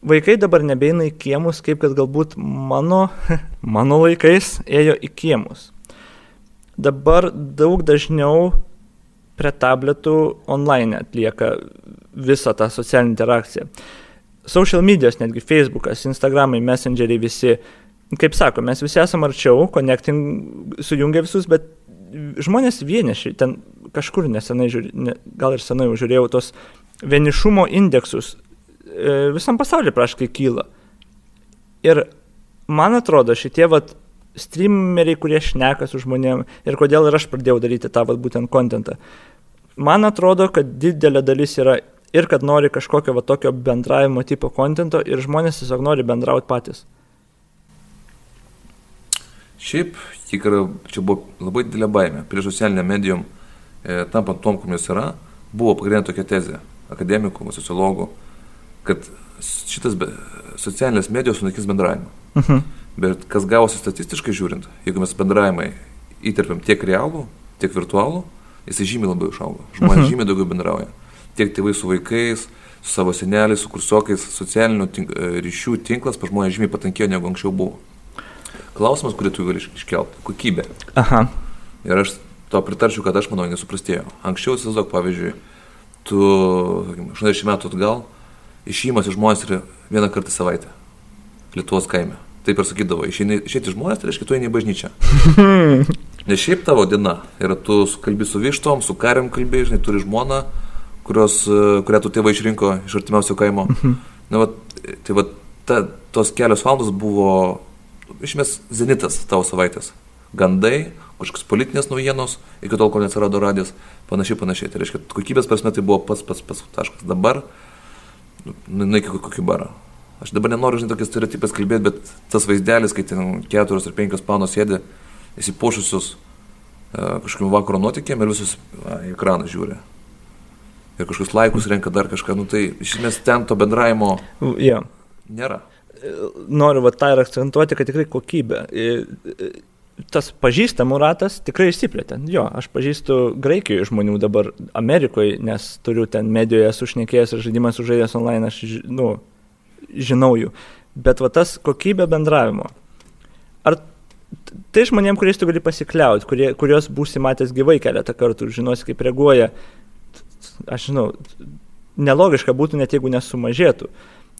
Vaikai dabar nebeina į kiemus, kaip kad galbūt mano, mano laikais ėjo į kiemus. Dabar daug dažniau prie tabletų online atlieka visą tą socialinę interakciją. Social medijos, netgi Facebookas, Instagramai, Messengeriai visi, kaip sako, mes visi esame arčiau, connecting sujungia visus, bet žmonės vieniši, ten kažkur nesenai, žiūrė, ne, gal ir senai žiūrėjau tos vienišumo indeksus E, visam pasaulyje praškai kyla. Ir man atrodo, šitie vat streameriai, kurie šneka su žmonėm ir kodėl ir aš pradėjau daryti tą vat būtent kontentą. Man atrodo, kad didelė dalis yra ir kad nori kažkokio va tokio bendravimo tipo kontento ir žmonės tiesiog nori bendrauti patys. Šiaip, tikrai, čia buvo labai didelė baimė. Prieš socialinę medijom, e, tampant tom, komis yra, buvo pagrindinė tokia tezė akademikų, sociologų, kad šitas be, socialinės medijos sunaikins bendravimą. Uh mhm. -huh. Bet kas gavosi statistiškai žiūrint, jeigu mes bendravimai įterpiam tiek realų, tiek virtualų, jisai žymiai labiau išauga. Žmonės uh mhm. -huh. žymiai daugiau bendrauja. Tiek tėvai su vaikais, su savo seneliais, su kursiokais, socialinių tink, e, ryšių tinklas pa žmonės žymiai patankėjo negu anksčiau buvo. Klausimas, kurį tu gali iškelti - kokybė. Aha. Ir aš to pritarčiau, kad aš manau, nesuprastėjau. Anksčiau, įsivaizduok, pavyzdžiui, tu 80 metų atgal, išėjimas iš žmonės yra vieną kartą savaitę. Lietuvos kaime. Taip ir sakydavo, išėti žmonės, tai reiškia, tu eini į bažnyčią. Nes šiaip tavo diena yra, tu kalbi su vištom, su kariam kalbi, žinai, turi žmoną, kurios, kurią tu tėvai išrinko iš artimiausio kaimo. Na, va, tai va, ta, tos kelios valandos buvo, išmės, zenitas tavo savaitės. Gandai, kažkokios politinės naujienos, iki tol, kol neatsirado radijas, panašiai, panašiai. Tai reiškia, kokybės prasme tai buvo pats, pats, pats taškas. Dabar nueik į kokį barą. Aš dabar nenoriu, žinai, tokias stereotipas kalbėti, bet tas vaizdelis, kai ten keturios ar penkios panos sėdi, įsipošusius uh, kažkokiam vakaro nuotikėm ir visus į ekraną žiūri. ir kažkokius laikus renka dar kažką, nu tai iš esmės ten to bendravimo Jo. nėra. Noriu va tą ir akcentuoti, kad tikrai kokybė. Tas pažįstamų ratas tikrai išsiplėtė. Jo, aš pažįstu Graikijoje žmonių dabar Amerikoje, nes turiu ten medijoje sušnekėjęs ir žaidimas sužaidęs online, aš nu, žinau jų. Bet va tas kokybė bendravimo. Ar tai žmonėm, kuriais tu gali pasikliauti, kurie, kuriuos būsi matęs gyvai keletą kartų žinosi, kaip reaguoja, aš žinau, nelogiška būtų net jeigu nesumažėtų.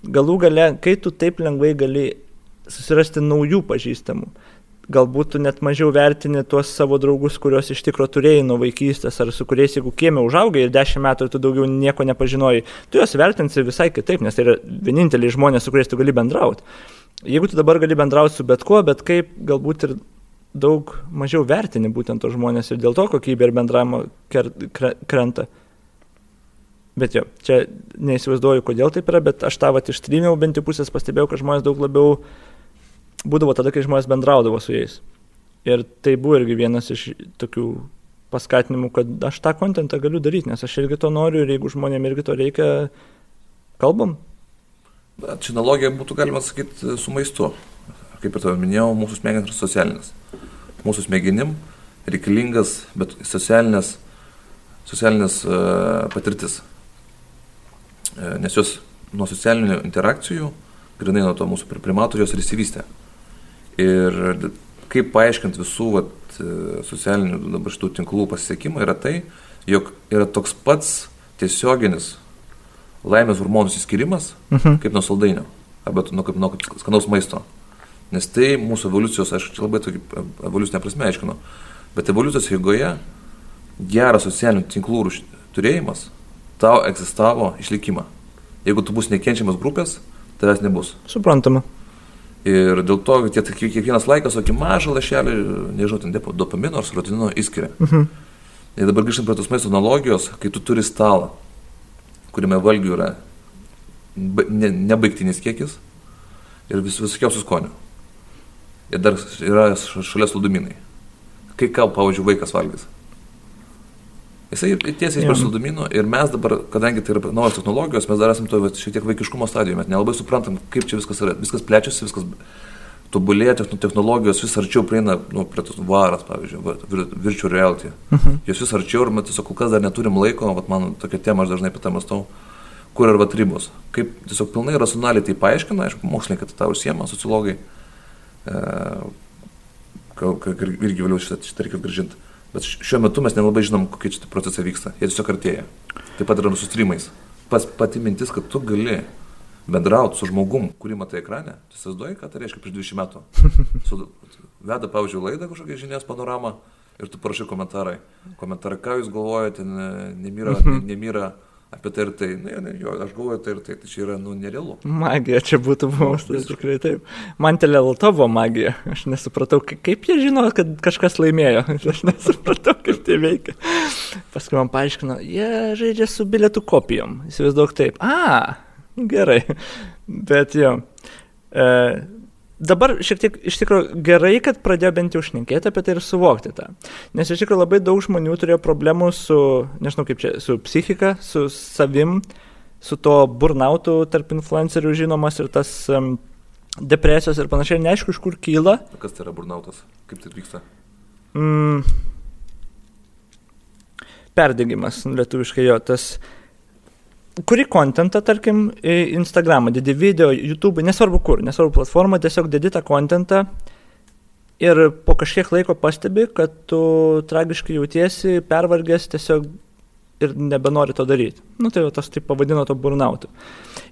Galų gale, kai tu taip lengvai gali susirasti naujų pažįstamų, galbūt tu net mažiau vertini tuos savo draugus, kuriuos iš tikro turėjai nuo vaikystės, ar su kuriais, jeigu kiemė užaugai ir dešimt metų tu daugiau nieko nepažinojai, tu juos vertinsi visai kitaip, nes tai yra vieninteliai žmonės, su kuriais tu gali bendrauti. Jeigu tu dabar gali bendrauti su bet kuo, bet kaip galbūt ir daug mažiau vertini būtent tos žmonės ir dėl to kokybė ir bendravimo krenta. Bet jo, čia neįsivaizduoju, kodėl taip yra, bet aš tą vat ištrymiau bent jau pusės pastebėjau, kad žmonės daug labiau būdavo tada, kai žmonės bendraudavo su jais. Ir tai buvo irgi vienas iš tokių paskatinimų, kad aš tą kontentą galiu daryti, nes aš irgi to noriu ir jeigu žmonėm irgi to reikia, kalbam. Čia analogija būtų galima sakyti su maistu. Kaip ir tavo minėjau, mūsų smegenys yra socialinis. Mūsų smegenim reikalingas, bet socialinės, socialinės uh, patirtis. Uh, nes jos nuo socialinių interakcijų, grinai nuo to mūsų pri- primatų, jos ir įsivystė. Ir kaip paaiškinti visų vat, e, socialinių dabar šitų tinklų pasisekimą yra tai, jog yra toks pats tiesioginis laimės hormonų įskirimas, Mhm. kaip nuo saldainio, arba nuo, kaip, nuo kaip skanaus maisto. Nes tai mūsų evoliucijos, aš čia labai tokį evoliucinę prasme aiškinu, bet evoliucijos eigoje geras socialinių tinklų turėjimas tau egzistavo išlikimą. Jeigu tu bus nekenčiamas grupės, tavęs nebus. Suprantama. Ir dėl to, kad tie- kiek- kiekvienas laikas tokį mažą lašelį, nežinau, ten depo- dopamino ar serotonino įskiria. Mhm. Ir dabar grįžtant prie tos maisto analogijos, kai tu turi stalą, kuriame valgių yra ne, nebaigtinis kiekis ir vis, visokiausių skonių. Ir dar yra šalia salduminai. Kai ką, pavyzdžiui, vaikas valgys. Jisai tiesiai iš saldumino ir mes dabar, kadangi tai yra naujos technologijos, mes dar esame to vat šiek tiek vaikiškumo stadijoje, mes nelabai suprantam, kaip čia viskas yra. Viskas plečiasi, viskas tobulėja, techno- technologijos vis arčiau prieina, nu, prie tos varas, pavyzdžiui, vir- virtual reality. Mhm. Jos vis arčiau ir mes tiesiog kol kas dar neturim laiko, vat man tokia tema, aš dažnai apie tą mąstau, kur yra ribos. Kaip tiesiog pilnai racionaliai tai paaiškina, aišku, mokslininkai tą užsiema, sociologai, e, irgi vėliau šitą, šitą reikia gražinti. Bet šiuo metu mes nelabai žinom, kokie čia procesai vyksta. Jie tiesiog artėja. Taip pat yra su streamais. Pas pati mintis, kad tu gali bendrauti su žmogum, kurį matai ekrane. Tu įsivaizduoji, ką tai reiškia prieš 20 metų. Su, veda, pavyzdžiui, laidą kažkokią žinias panoramą ir tu parašai komentarai. Komentarai, ką jūs galvojate, ne- nemyra, ne, nemyra apie tai ir tai. Na, ne, jo, aš galvoju tai ir tai. Tai čia yra, nu, nerealu. Magija čia būtų buvus, tai visiškai. tikrai taip. Man telelto buvo magija. Aš nesupratau, ka- kaip jie žino, kad kažkas laimėjo. Aš nesupratau, kaip tai veikia. Paskui man paaiškino, jie žaidžia su bilietų kopijom. Įsivaizduok taip. A, gerai. Bet jo. E, dabar šiek tiek iš tikrųjų gerai, kad pradėjo bent jau šnekėti apie tai ir suvokti tą. Nes iš tikrųjų labai daug žmonių turėjo problemų su, nežinau kaip čia, su psichika, su savim, su to burnautu tarp influencerių žinomas ir tas um, depresijos ir panašiai, neaišku, iš kur kyla. Kas tai yra burnautas? Kaip tai vyksta? Mm, perdegimas, lietuviškai jo, tas kuri kontentą, tarkim, Instagramą, dedi video, YouTube, nesvarbu kur, nesvarbu platformą, tiesiog dedi tą kontentą ir po kažkiek laiko pastebi, kad tu tragiškai jautiesi, pervargęs tiesiog ir nebenori to daryti. Nu tai tas taip pavadino to burnautu.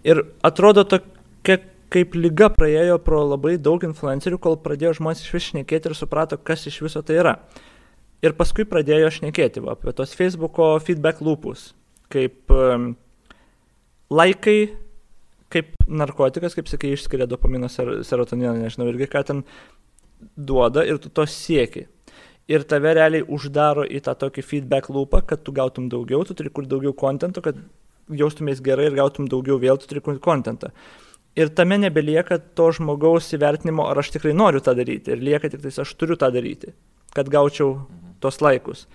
Ir atrodo tokia kaip lyga praėjo pro labai daug influencerių, kol pradėjo žmonės iš vis šnekėti ir suprato, kas iš viso tai yra. Ir paskui pradėjo šnekėti va, apie tos Facebook'o feedback lūpus, kaip um, laikai, kaip narkotikas, kaip sakai, išskiria dopamino, ser, serotoniną, nežinau, irgi ką ten duoda ir tu to sieki. Ir tave realiai uždaro į tą tokį feedback lūpą, kad tu gautum daugiau, tu turi kur daugiau kontento, kad jaustumės gerai ir gautum daugiau vėl, tu turi kur kontentą. Ir tame nebelieka to žmogaus įvertinimo, ar aš tikrai noriu tą daryti. Ir lieka tik tais, aš turiu tą daryti, kad gaučiau tos laikus.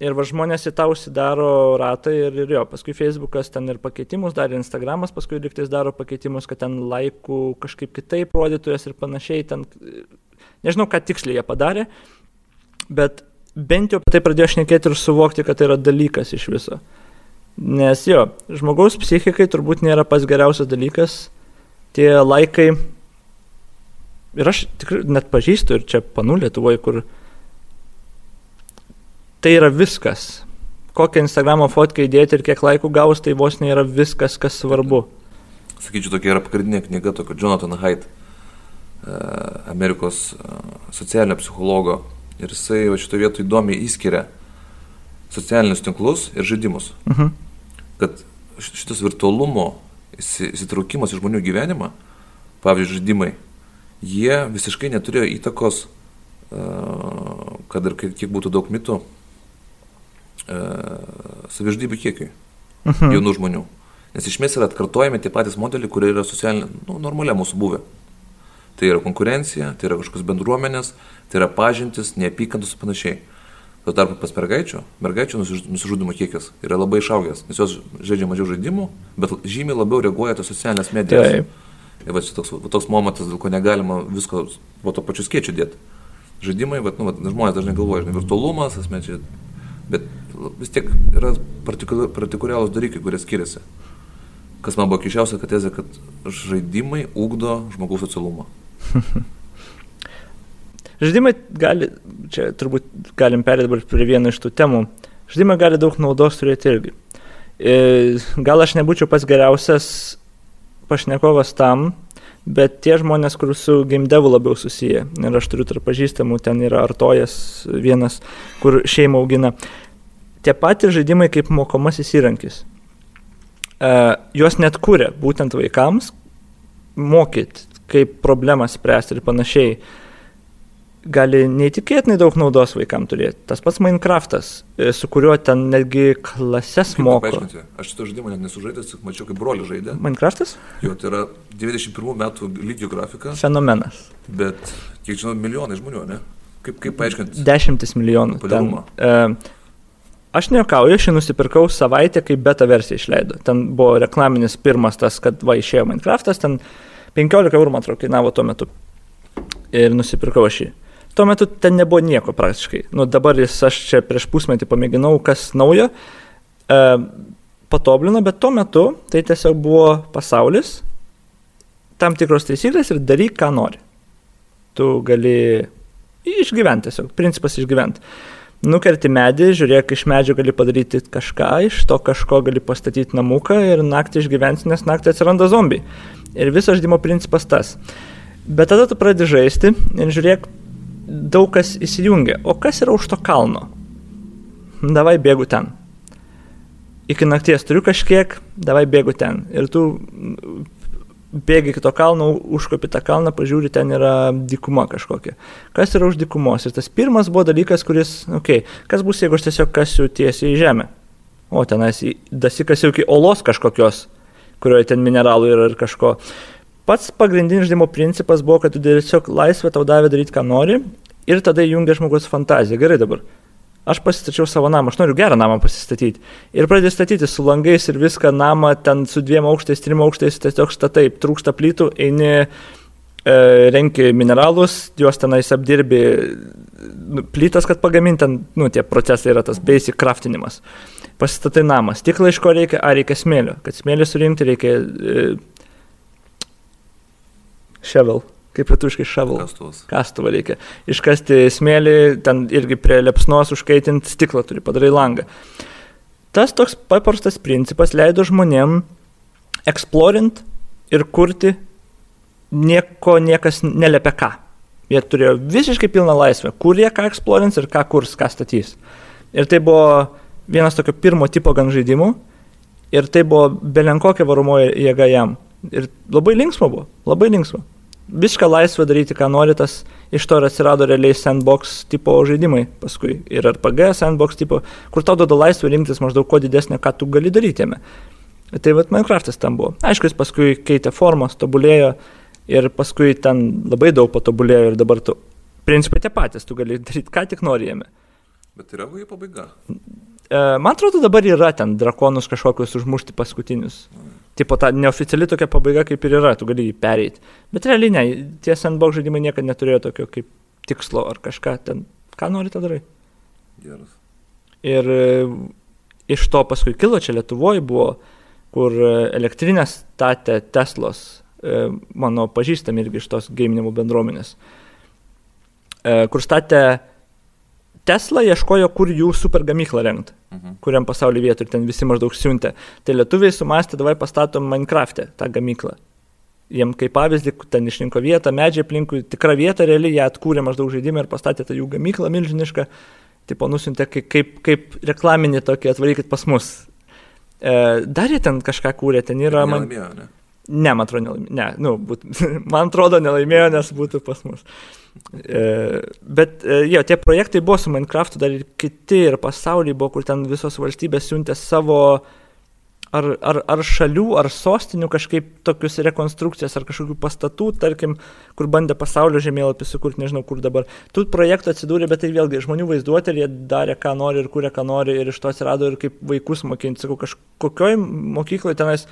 Ir va žmonės į tą užsidaro ratą ir, ir jo, paskui Facebookas ten ir pakeitimus darė, Instagramas paskui liktais daro pakeitimus, kad ten laikų kažkaip kitaip rodytojas ir panašiai, ten, nežinau, ką tiksliai jie padarė, bet bent jau tai pradėjo šnekėti ir suvokti, kad tai yra dalykas iš viso. Nes jo, žmogaus psichikai turbūt nėra pats geriausias dalykas, tie laikai, ir aš tikrai net pažįstu ir čia panų Lietuvoje, kur tai yra viskas. Kokią Instagramo fotkę įdėti ir kiek laikų gaus, tai vos nėra viskas, kas svarbu. Sakyčiau, tokia yra pagrindinė knyga tokio Jonathan Haidt, e, Amerikos e, socialinio psichologo. Ir jisai va, šito vietoj įdomiai įskiria socialinius tinklus ir žaidimus. Mhm. Kad šitas virtualumo įsitraukimas į žmonių gyvenimą, pavyzdžiui, žaidimai, jie visiškai neturėjo įtakos, e, kad ir kiek būtų daug mitų, savižudybių kiekiui Mhm. jaunų žmonių. Nes iš esmės yra atkartojami tie patys modeliai, kurie yra socialinė, nu, normalia mūsų buvę. Tai yra konkurencija, tai yra kažkokios bendruomenės, tai yra pažintis, neapykantus ir panašiai. Tuo tarpu pas mergaičių, mergaičių nusiž- nusižudimo kiekis yra labai išaugęs, nes jos žaidžia mažiau žaidimų, bet žymiai labiau reaguoja tos socialinės medijos. Taip. Ir va, toks, va, toks momentas, dėl ko negalima visko po to pačiu skiečiu dėti. Žaidimai, bet, nu, va, žmonės dažnai galvoja, žinai, virtualumas, asmečiai, bet vis tiek yra partikul- partikuliarūs dalykai, kurie skiriasi. Kas man buvo kišiausia, kad tezė, kad žaidimai ugdo žmogaus socialumą. Žaidimai gali, čia turbūt galim perėti dabar prie vieno iš tų temų. Žaidimai gali daug naudos turėti irgi. E, Gal aš nebūčiau pats geriausias pašnekovas tam, bet tie žmonės, kur su game devu labiau susiję, ir aš turiu tarp pažįstamų, ten yra artojas vienas, kur šeimą augina, tie patys žaidimai kaip mokomasis įrankis. E, Juos net kūrė būtent vaikams, mokyti, kaip problemą spręsti ir panašiai gali neįtikėtinai daug naudos vaikams turėti. Tas pats Minecraftas, e, su kuriuo ten netgi klases moko. Aš šito žaidimo net nesužaidęs, tik mačiau, kaip broli žaidė. Minecraftas? Jo, tai yra 91 metų lygio grafika, Fenomenas. bet, kiek žinau, milijonai žmonių, ne? Kaip, kaip paaiškinti? Dešimtis milijonų. Ten, Populiarumą. Aš neukauju, aš jį nusipirkau savaitę, kai beta versiją išleido. Ten buvo reklaminis pirmas tas, kad va išėjo Minecraftas, ten 15 eurų man atrodo kainavo tuo metu. Ir nusipirkau aš jį. Tuo metu ten nebuvo nieko praktiškai. Nu, dabar jis aš čia prieš pusmetį pamėginau, kas naujo, e, patoblino, bet tuo metu tai tiesiog buvo pasaulis, tam tikros taisyklės ir daryk, ką nori. Tu gali išgyventi tiesiog, principas išgyventi. Nukerti medį, žiūrėk, iš medžio gali padaryti kažką, iš to kažko gali pastatyti namuką ir naktį išgyventi, nes naktį atsiranda zombiai. Ir viso žaidimo principas tas. Bet tada tu pradedi žaisti ir žiūrėk, daug kas įsijungia. O kas yra už to kalno? Davai bėgu ten. Iki nakties turiu kažkiek, davai bėgu ten. Ir tu bėgi iki to kalno, užkopi tą kalną, pažiūri, ten yra dykuma kažkokia. Kas yra už dykumos? Ir tas pirmas buvo dalykas, kuris, okei, okay, kas bus, jeigu aš tiesiog kasiu tiesiai į žemę? O tenais dasikasiu iki olos kažkokios, kurioje ten mineralų yra ir kažko. Pats pagrindinis žaidimo principas buvo, kad tu tiesiog laisvę tau davė daryti, ką nori ir tada jungia žmogus fantaziją. Gerai dabar. Aš pasistačiau savo namą, aš noriu gerą namą pasistatyti. Ir pradėjau statyti su langais ir viską namą ten su dviem aukštais, trim aukštais, tiesiog statai, trūksta plytų, eini, e, renki mineralus, juos tenais apdirbi, nu, plytas, kad pagaminti, ten, nu, tie procesai yra tas basic craftinimas. Pasistatai namą, stiklą iš ko reikia, ar reikia smėlio. Kad smėlį surinkti reikia e, shovel, kaip lietuviškai shovel. Kastuvas. Kastuvą reikia. Iškasti smėlį, ten irgi prie lepsnos užkaitinti stiklą turi, padarai langą. Tas toks paprastas principas leido žmonėm eksplorint ir kurti nieko niekas neliepia ką. Jie turėjo visiškai pilną laisvę, kur jie ką eksplorins ir ką kurs, ką statys. Ir tai buvo vienas tokio pirmo tipo gan žaidimų ir tai buvo belenkokia varomoji jėga jam. Ir labai linksma buvo, labai linksma. Viską laisvę daryti, ką nori, tas iš to ir atsirado realiai sandbox tipo žaidimai paskui. Ir RPG sandbox tipo, kur tau duoda laisvę rinktis maždaug kuo didesnė, ką tu gali daryti jame. Tai vad Minecraftas tam buvo. Aišku, jis paskui keitė formas, tobulėjo ir paskui ten labai daug patobulėjo ir dabar tu, principai tie patys, tu gali daryti ką tik nori jame. Bet yra jų pabaiga. E, man atrodo, dabar yra ten drakonus kažkokius užmušti paskutinius. Tipo, ta neoficiali tokia pabaiga kaip ir yra, tu gali jį pereiti. Bet realiai ne, tie sandbox žaidimai niekada neturėjo tokio kaip tikslo ar kažką ten. Ką nori, tą darai. Geras. Ir e, iš to paskui kilo čia Lietuvoje buvo, kur e, elektrinės statė Teslos, e, mano pažįstami irgi iš tos gaiminimo bendruomenės, kur statė Tesla ieškojo, kur jų super gamyklą rengti, Mhm. kuriam pasaulio vietų ir ten visi maždaug siuntė. Tai lietuviai sumastė, davai pastatom Minecraft'e tą gamyklą. Jiem kaip pavyzdį, ten išrinko vietą, medžiai aplinkui, tikrą vietą, realiai ją atkūrė maždaug žaidimą ir pastatė tą jų gamyklą milžinišką, tipo nusintė kaip, kaip, kaip reklaminį tokį atvarykit pas mus. E, dar jie ten kažką kūrė, ten yra... Man... Nelaimėjo, ne? Ne, man atrodo, nelaimėjo. Ne, nu, būt, man atrodo, nelaimėjo, nes būtų pas mus. E, bet e, jo, tie projektai buvo su Minecraft, dar ir kiti ir pasaulyje buvo, kur ten visos valstybės siuntė savo ar, ar, ar šalių, ar sostinių kažkaip tokius rekonstrukcijas, ar kažkokių pastatų, tarkim, kur bandė pasaulio žemėlapį sukurti, nežinau kur dabar. Tų projektų atsidūrė, bet tai vėlgi žmonių vaizduotė jie darė, ką nori ir kūrė, ką nori ir iš to atsirado ir kaip vaikus mokinti. Sakau, kažkokioj mokykloje tenais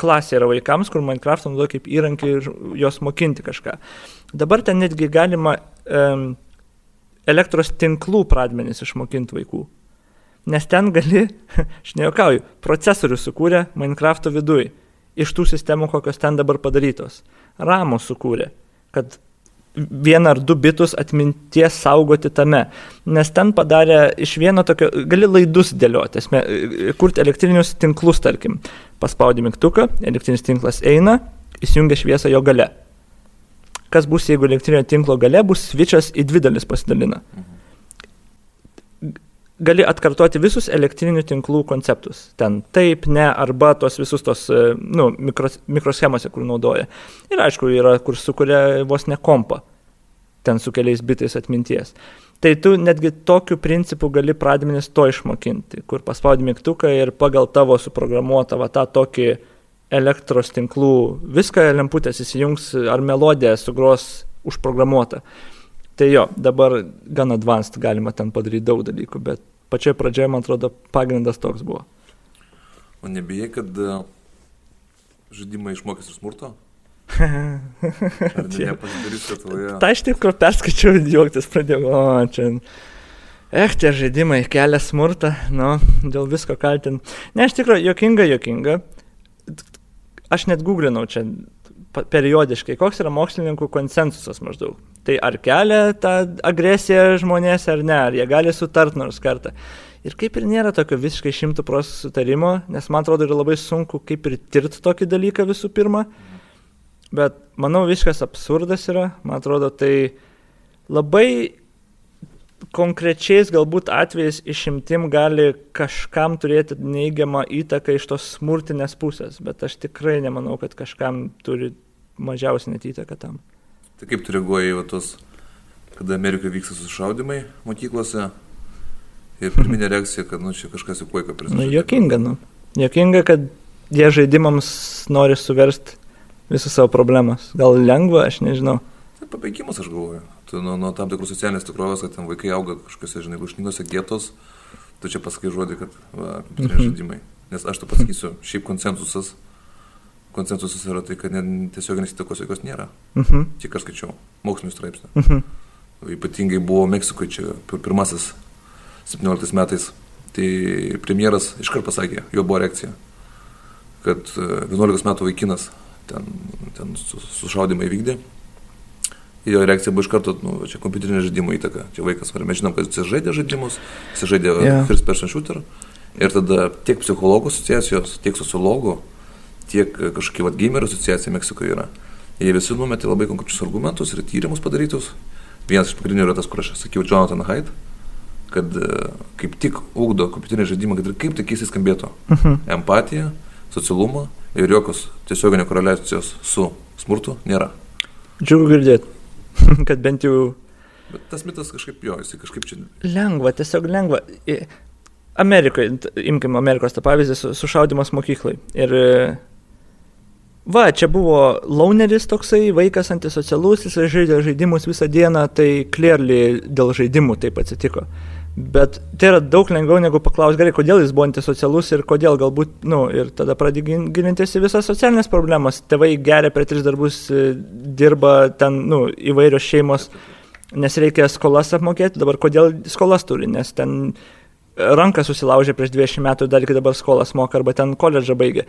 klasė yra vaikams, kur Minecraft naudoja kaip įrankį ir jos mokinti kažką. Dabar ten netgi galima um, elektros tinklų pradmenis išmokinti vaikų. Nes ten gali, aš nejaukauju, procesorių sukūrė Minecraft'o viduje. Iš tų sistemų, kokios ten dabar padarytos. Ramo sukūrė, kad vieną ar du bitus atminties saugoti tame. Nes ten padarė iš vieno tokio, gali laidus dėlioti, esmė, kurti elektrinius tinklus, tarkim. Paspaudi mygtuką, elektrinis tinklas eina, įsijungia šviesą jo gale. Kas bus, jeigu elektrinio tinklo gale bus switchas į dvi dalis pasidalina. Mhm. Gali atkartoti visus elektrinių tinklų konceptus. Ten taip, ne, arba tos visus tos, e, nu, mikros, mikroschemose, kur naudoja. Ir aišku, yra, kur sukuria vos ne kompą. Ten su keliais bitais atminties. Tai tu netgi tokiu principu gali pradmenis to išmokinti, kur paspaudi mygtuką ir pagal tavo suprogramuotą va, tą tokį elektros tinklų viską lemputės įsijungs ar melodiją sugros užprogramuota. Tai jo, dabar gan advanced galima ten padaryti daug dalykų, bet pačioje pradžioje, man atrodo, pagrindas toks buvo. O nebijai, kad e, žaidimai išmokys ir smurto? Ar ne, nepasidarys Lietuvoje? Tai aš taip, kur perskaičiau, juoktis pradėjau, o čia. Eh, tie žaidimai kelia smurtą, nu, dėl visko kaltin. Ne, iš tikrųjų, jokinga, jokinga. Aš net googlinau čia periodiškai, koks yra mokslininkų konsensusas maždaug. Tai ar kelia tą agresiją žmonės ar ne, ar jie gali sutart nors kartą. Ir kaip ir nėra tokio visiškai šimtų procentų sutarimo, nes man atrodo yra labai sunku kaip ir tirti tokį dalyką visų pirma. Bet manau, viskas absurdas yra, man atrodo, tai labai konkrečiais galbūt atvejais išimtim gali kažkam turėti neigiamą įtaką iš tos smurtinės pusės, bet aš tikrai nemanau, kad kažkam turi mažiausiai net įtaką tam. Tai kaip tu reaguoji į tos, kada Amerikoje vyksta sušaudimai mokyklose ir pirminė reakcija, kad, nu, čia kažkas jau puika prieš. Nu, jokinga, nu. Jokinga, kad jie žaidimams nori suversti visas savo problemas. Gal lengva, aš nežinau. Tai pabaigimas, aš galvoju. Tu nuo, nuo tam tikrų socialinės tikrovės, kad ten vaikai auga kažkokiose, žinai, lušningose gėtos, tu čia pasakai žodį, kad va, kompiuteriniai Mhm. žaidimai. Nes aš tu pasakysiu, šiaip konsensusas, konsensusas yra tai, kad tiesioginės įtakos jokios nėra. Mhm. Tik aš skaičiau mokslinių straipsnių. Mhm. Ypatingai buvo Meksikoje čia pir- pirmasis 17 metais. Tai premjeras iškart pasakė, jo buvo reakcija, kad e, 11 metų vaikinas ten, ten su- sušaudimą įvykdė. Jo reakcija buvo iš karto, nu, čia kompiuterinė žaidimo įtaka. Čia vaikas, mes žinom, kad jis žaidė žaidimus, jis žaidė yeah. first person shooter. Ir tada tiek psichologų asociacijos, tiek sociologų, tiek e, kažkokia vat, gamer asociacija Meksikoje yra. Jie visi numetė labai konkrečius argumentus ir tyrimus padarytus. Vienas iš pagrindinių yra tas, kur aš sakiau, Jonathan Haidt, kad e, kaip tik ugdo kompiuterinį žaidimą, kad ir kaip tai keistai skambėtų. Mhm. Empatiją, socialumą ir jokios tiesioginio koreliacijos su smurtu nėra. Džiugu girdėti, kad bent jau Bet tas mitas kažkaip jo, jisai kažkaip čia... lengva, tiesiog lengva. Amerikoje, t- imkim Amerikos tą pavyzdį, su- sušaudimas mokyklai. Ir e, va, čia buvo launeris toksai, vaikas antisocialus, jis žaidė žaidimus visą dieną, tai clearly dėl žaidimų taip atsitiko. Bet tai yra daug lengviau negu paklausti, gerai, kodėl jis buvo antisocialus ir kodėl galbūt, na, nu, ir tada pradedi gilintis į visas socialinės problemas. Tėvai geria per tris darbus, e, dirba ten, na, nu, įvairios šeimos, nes reikia skolas apmokėti, dabar kodėl skolas turi, nes ten ranką susilaužė prieš 20 metų dar iki dabar skolas moka arba ten koledžą baigė.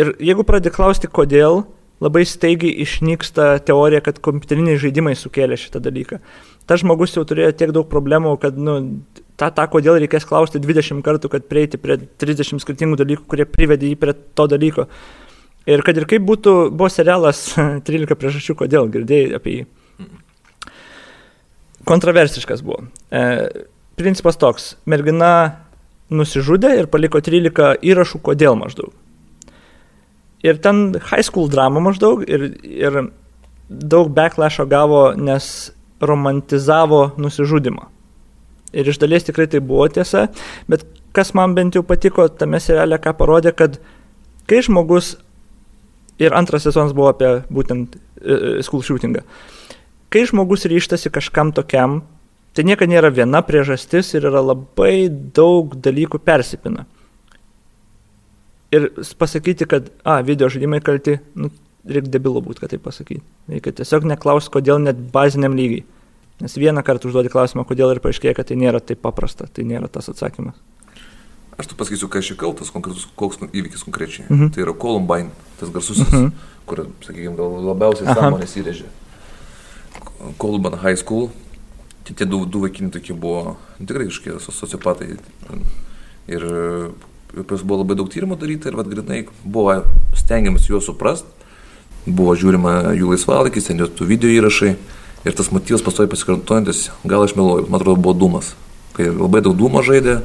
Ir jeigu pradedi klausti, kodėl, labai staigiai išnyksta teorija, kad kompiuteriniai žaidimai sukėlė šitą dalyką tas žmogus jau turėjo tiek daug problemų, kad, nu, tą, tą kodėl reikės klausti 20 kartų, kad prieiti prie 30 skirtingų dalykų, kurie privedė jį prie to dalyko. Ir kad ir kaip būtų, buvo serialas 13 priežasčių, kodėl girdėjai apie jį. Kontroversiškas buvo. E, principas toks, mergina nusižudė ir paliko 13 įrašų, kodėl maždaug. Ir ten high school drama maždaug ir, ir daug backlash'o gavo, nes romantizavo nusižudimą. Ir iš dalies tikrai tai buvo tiesa, bet kas man bent jau patiko tame seriale, ką parodė, kad kai žmogus, ir antras sezonas buvo apie būtent uh, school shootingą, kai žmogus ryštasi kažkam tokiam, tai niekada nėra viena priežastis ir yra labai daug dalykų persipina. Ir pasakyti, kad, a, video žaidimai kalti, nu, reikia debilu būti, kad tai pasakyti. Reikia tiesiog neklaus, kodėl net baziniam lygiai. Nes vieną kartą užduodi klausimą, kodėl ir paaiškėja, kad tai nėra taip paprasta, tai nėra tas atsakymas. Aš tu pasakysiu, ką šį kaltas konkretus, koks nu, įvykis konkrečiai. Mhm. Tai yra Columbine, tas garsusis, mhm. kur, sakykime, gal labiausiai sąmonės įrėžė. Columbine High School, tie, tie du, du vaikini tokie buvo nu, tikrai kažkokie sociopatai. Ir pas buvo labai daug tyrimų daryta ir vad grinai buvo stengiamas juos suprasti, buvo žiūrima jų laisvalaikis, ten jų video įrašai. Ir tas motyvas pastoji pasikartojantis, gal aš meluoju, man atrodo, buvo dūmas. Kai labai daug dūmo žaidė,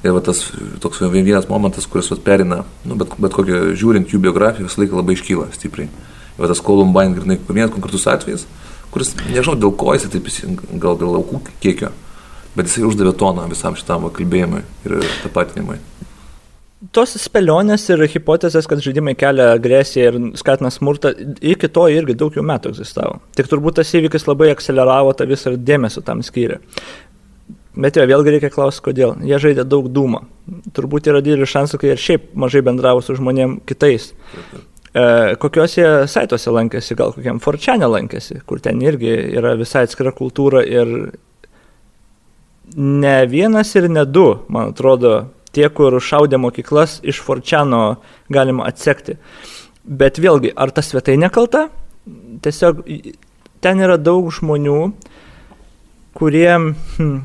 ir va, tas toks vienas momentas, kuris vat, perina, nu, bet, bet kokią žiūrint jų biografiją, visą laiką labai iškyla stipriai. Ir va, tas Columbine, grinai, vienas konkretus atvejis, kuris, nežinau, dėl ko jis taip, gal dėl aukų kiekio, bet jisai uždavė toną visam šitam kalbėjimui ir tapatinimui tos spėlionės ir hipotezės, kad žaidimai kelia agresiją ir skatina smurtą, iki to irgi daug jau metų egzistavo. Tik turbūt tas įvykis labai akceleravo tą visą dėmesio tam skyrė. Bet jo, vėlgi reikia klausti, kodėl. Jie žaidė daug dūmą. Turbūt yra didelis šansas, kai ir šiaip mažai bendravo su žmonėm kitais. E, kokiuose saituose lankėsi, gal kokiam forčianė lankėsi, kur ten irgi yra visai atskira kultūra ir ne vienas ir ne du, man atrodo, tie, kur šaudė mokyklas, iš Forčiano galima atsekti. Bet vėlgi, ar ta svetainė kalta? Tiesiog ten yra daug žmonių, kurie hm,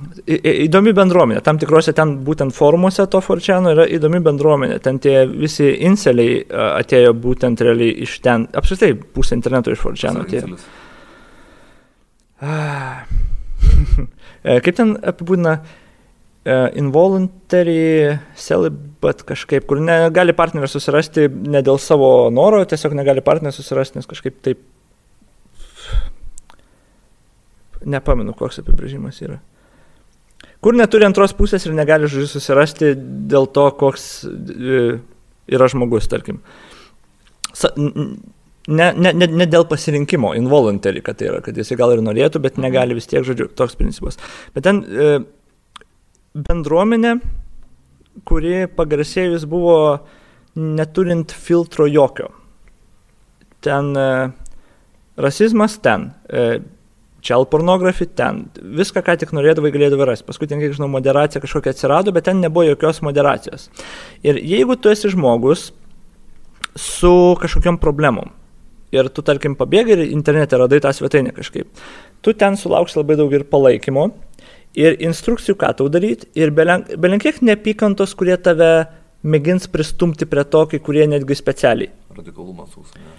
įdomi bendruomenė. Tam tikrose ten būtent formuose to Forčiano yra įdomi bendruomenė. Ten tie visi inseliai atėjo būtent realiai iš ten. Apskritai, pusė interneto iš Forčiano atėjo. Ah. Kaip ten apibūdina? Uh, involuntary celibate kažkaip, kur negali partnerio susirasti ne dėl savo noro, tiesiog negali partnerio susirasti, nes kažkaip taip. Nepamenu, koks apibrėžimas yra. Kur neturi antros pusės ir negali žodžiu susirasti dėl to, koks uh, yra žmogus, tarkim. Sa, ne, ne, ne, ne dėl pasirinkimo, involuntary, kad tai yra, kad jis gal ir norėtų, bet negali vis tiek, žodžiu, toks principas. Bet ten uh, bendruomenė, kuri pagarsėjus buvo neturint filtro jokio. Ten e, rasizmas ten, e, child pornography ten, viską, ką tik norėdavai, galėdavai rasti. Paskui ten, kiek žinau, moderacija kažkokia atsirado, bet ten nebuvo jokios moderacijos. Ir jeigu tu esi žmogus su kažkokiam problemom, ir tu, tarkim, pabėgai ir internete radai tą svetainę kažkaip, tu ten sulauksi labai daug ir palaikymo, ir instrukcijų, ką tau daryti, ir belenkiek neapykantos, kurie tave mėgins pristumti prie to, kai kurie netgi specialiai. Radikalumas užsienio.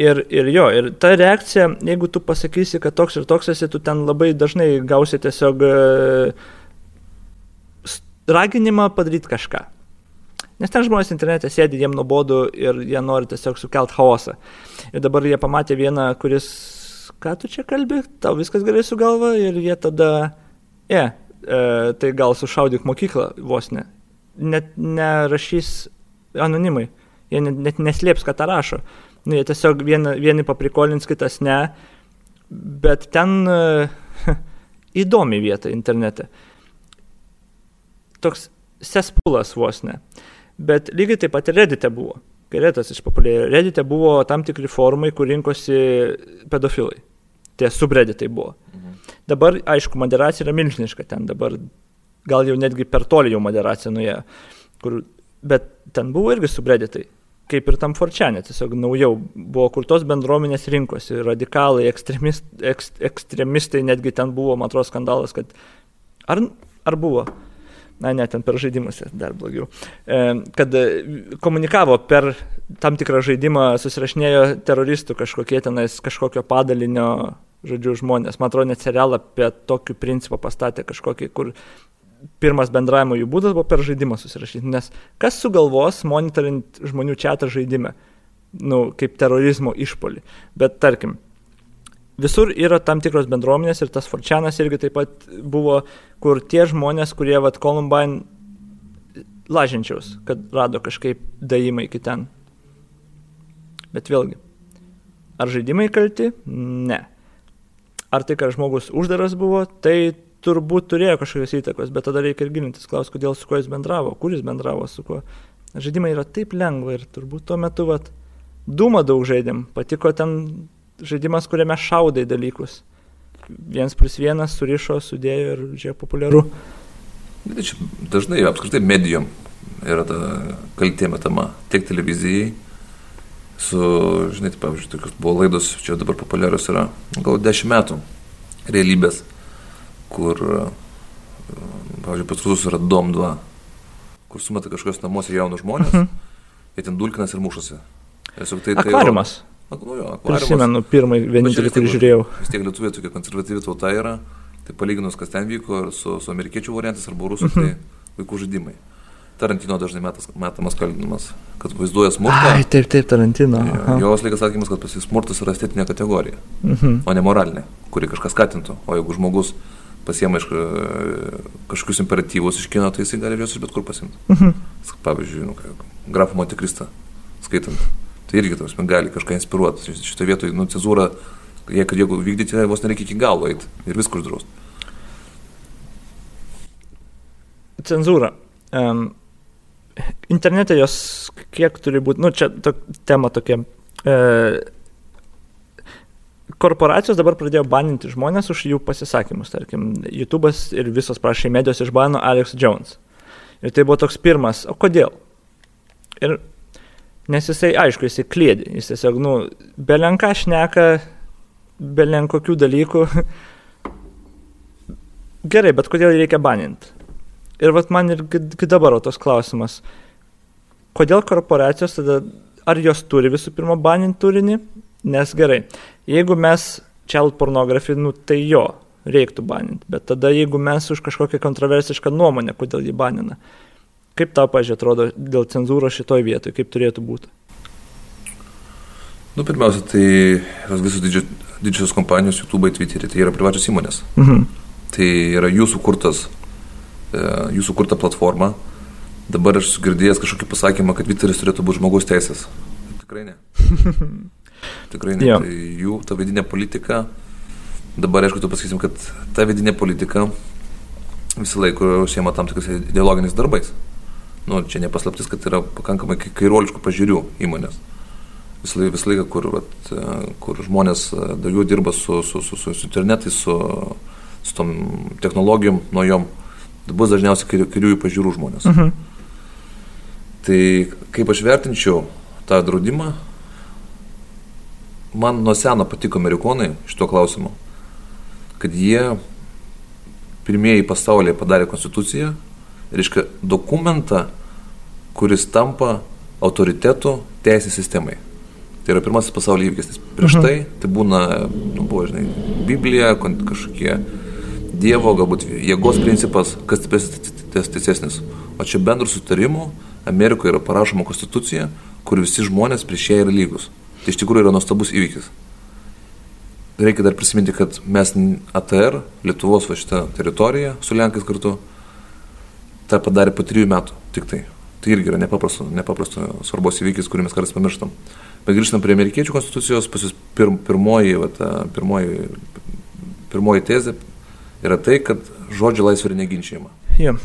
Ir, ir jo, ir ta reakcija, jeigu tu pasakysi, kad toks ir toks esi, tu ten labai dažnai gausi tiesiog e, raginimą padaryti kažką. Nes ten žmonės internete sėdi, jiem nuobodu ir jie nori tiesiog sukelt chaosą. Ir dabar jie pamatė vieną, kuris, ką tu čia kalbi, tau viskas gerai su galva ir jie tada E, e, tai gal sušaudyk mokyklą vos ne. Net nerašys anonimai. Jie net, net neslėps, kad tą rašo. Nu, jie tiesiog vieni, vieni paprikolins, kitas ne. Bet ten e, įdomi vieta internete. toks sespulas vos ne. Bet lygiai taip pat ir Reddite buvo. Kai Redditas išpopuliarėjo, Reddite buvo tam tikri forumai, kur rinkosi pedofilai. Tie subreditai buvo. Mhm. Dabar, aišku, moderacija yra milžiniška ten, dabar gal jau netgi per toli jau moderacija nuėjo. Kur, bet ten buvo irgi subreditai kaip ir tam forčianė, tiesiog naujau buvo, kur tos bendruomenės rinkosi, radikalai, ekstremist, ek, ekstremistai, netgi ten buvo, man atrodo, skandalas, kad ar, ar buvo, na ne, ten per žaidimus dar blogiau, e, kad komunikavo per tam tikrą žaidimą, susirašinėjo teroristų kažkokie tenais, kažkokio padalinio, žodžiu, žmonės. Man atrodo, net serialą apie tokį principą pastatė kažkokį, kur pirmas bendravimo jų būdas buvo per žaidimą susirašyti, nes kas sugalvos monitorint žmonių čia žaidime, nu, kaip terorizmo išpolį. Bet tarkim, visur yra tam tikros bendruomenės ir tas Forčianas irgi taip pat buvo, kur tie žmonės, kurie, vad, Columbine lažinčiaus, kad rado kažkaip daimai iki ten. Bet vėlgi, ar žaidimai kalti? Ne. Ar tai, kad žmogus uždaras buvo, tai turbūt turėjo kažkokios įtakos, bet tada reikia ir gilintis, klaus, kodėl su kuo jis bendravo, kur jis bendravo, su kuo. Žaidimai yra taip lengva ir turbūt tuo metu, vat, dūmą daug žaidėm, patiko ten žaidimas, kuriame šaudai dalykus. Vienas plus vienas surišo, sudėjo ir čia populiaru. Bet čia dažnai apskritai medijom yra ta kaltė metama tiek televizijai, su, žinai, tai, pavyzdžiui, tokios buvo laidos, čia dabar populiarios yra, gal dešimt metų realybės kur, pavyzdžiui, pas rusus yra Dom 2, kur sumeta kažkokios namuose jaunus žmonės, mhm. jie ten dulkinas ir mušasi. Tiesiog tai, tai akvariumas. Ak, nu, jo, akvariumas. Prisimenu pirmąjį vienintelį, kurį žiūrėjau. Vis tiek lietuviai tokia konservatyvi tauta yra, tai palyginus, kas ten vyko su, su amerikiečių variantais arba rusų, tai mhm. tai vaikų žaidimai. Tarantino dažnai metas, metamas kaltinimas, kad vaizduoja smurtą. Ai, taip, taip, Tarantino. Jos laikas sakymas, kad pas jį smurtas yra estetinė kategorija, mhm. o ne moralinė, kuri kažkas skatintų. O jeigu žmogus pasiema iš kažkokius imperatyvus iš kino, tai jisai gali juos iš bet kur pasimti. Mhm. Pavyzdžiui, nu, grafą Montekristą skaitant. Tai irgi tas gali kažką inspiruoti. Šitą vietoj, nu, cenzūra, jeigu vykdyti, vos nereikia iki galo eiti ir viską uždrausti. Cenzūra. Um, internete jos kiek turi būti, nu, čia to, tema tokia. Uh, korporacijos dabar pradėjo baninti žmonės už jų pasisakymus. Tarkim, YouTube'as ir visos prašai medijos išbano Alex Jones. Ir tai buvo toks pirmas, o kodėl? Ir nes jisai, aišku, jisai klėdė, jis tiesiog, nu, belenką šneka, belenkokių dalykų. Gerai, bet kodėl reikia baninti? Ir vat man ir dabar tos klausimas, kodėl korporacijos tada, ar jos turi visų pirma baninti turinį, nes gerai, Jeigu mes child pornografiją, nu, tai jo, reiktų baninti. Bet tada, jeigu mes už kažkokią kontroversišką nuomonę, kodėl jį banina, kaip tau, pažiūrėjau, atrodo dėl cenzūros šitoj vietoje, kaip turėtų būti? Nu, pirmiausia, tai tos visos didži, didžiosios kompanijos, YouTube, Twitter, tai yra privačios įmonės. Mhm. Tai yra jūsų kurtas, e, jūsų kurta platforma. Dabar aš girdėjęs kažkokį pasakymą, kad Twitteris turėtų būti žmogaus teisės. Tikrai ne. Tikrai ne. Tai jų ta vidinė politika, dabar aišku, tu pasakysim, kad ta vidinė politika visą laiką užsiema tam tikrais ideologiniais darbais. Nu, čia nepaslaptis, kad yra pakankamai kairoliškų pažiūrių įmonės. Visą laiką, visą laiką kur, vat, kur žmonės daugiau dirba su, su, su, su, internetais, su, su tom technologijom, nuo jom, tai bus dažniausiai kairiųjų pažiūrų žmonės. Uh mhm. -huh. Tai kaip aš vertinčiau tą draudimą, man nuo seno patiko amerikonai šito klausimu, kad jie pirmieji pasaulyje padarė konstituciją, reiškia dokumentą, kuris tampa autoritetu teisės sistemai. Tai yra pirmasis pasaulio įvykis, prieš mhm. tai tai būna, nu, buvo, žinai, Biblija, kažkokie Dievo, galbūt jėgos principas, kas stipresnis. O čia bendrų sutarimų Amerikoje yra parašoma konstitucija, kur visi žmonės prieš ją yra lygus. Tai iš tikrųjų yra nuostabus įvykis. Reikia dar prisiminti, kad mes ATR, Lietuvos va šitą teritoriją su Lenkais kartu, tą padarė po trijų metų tik tai. Tai irgi yra nepaprasto, nepaprasto svarbos įvykis, kurį mes kartais pamirštam. Bet grįžtam prie amerikiečių konstitucijos, pas jūs pir, pirmoji, va, ta, pirmoji, pirmoji tezė yra tai, kad žodžio laisvė yra neginčiama. Yeah.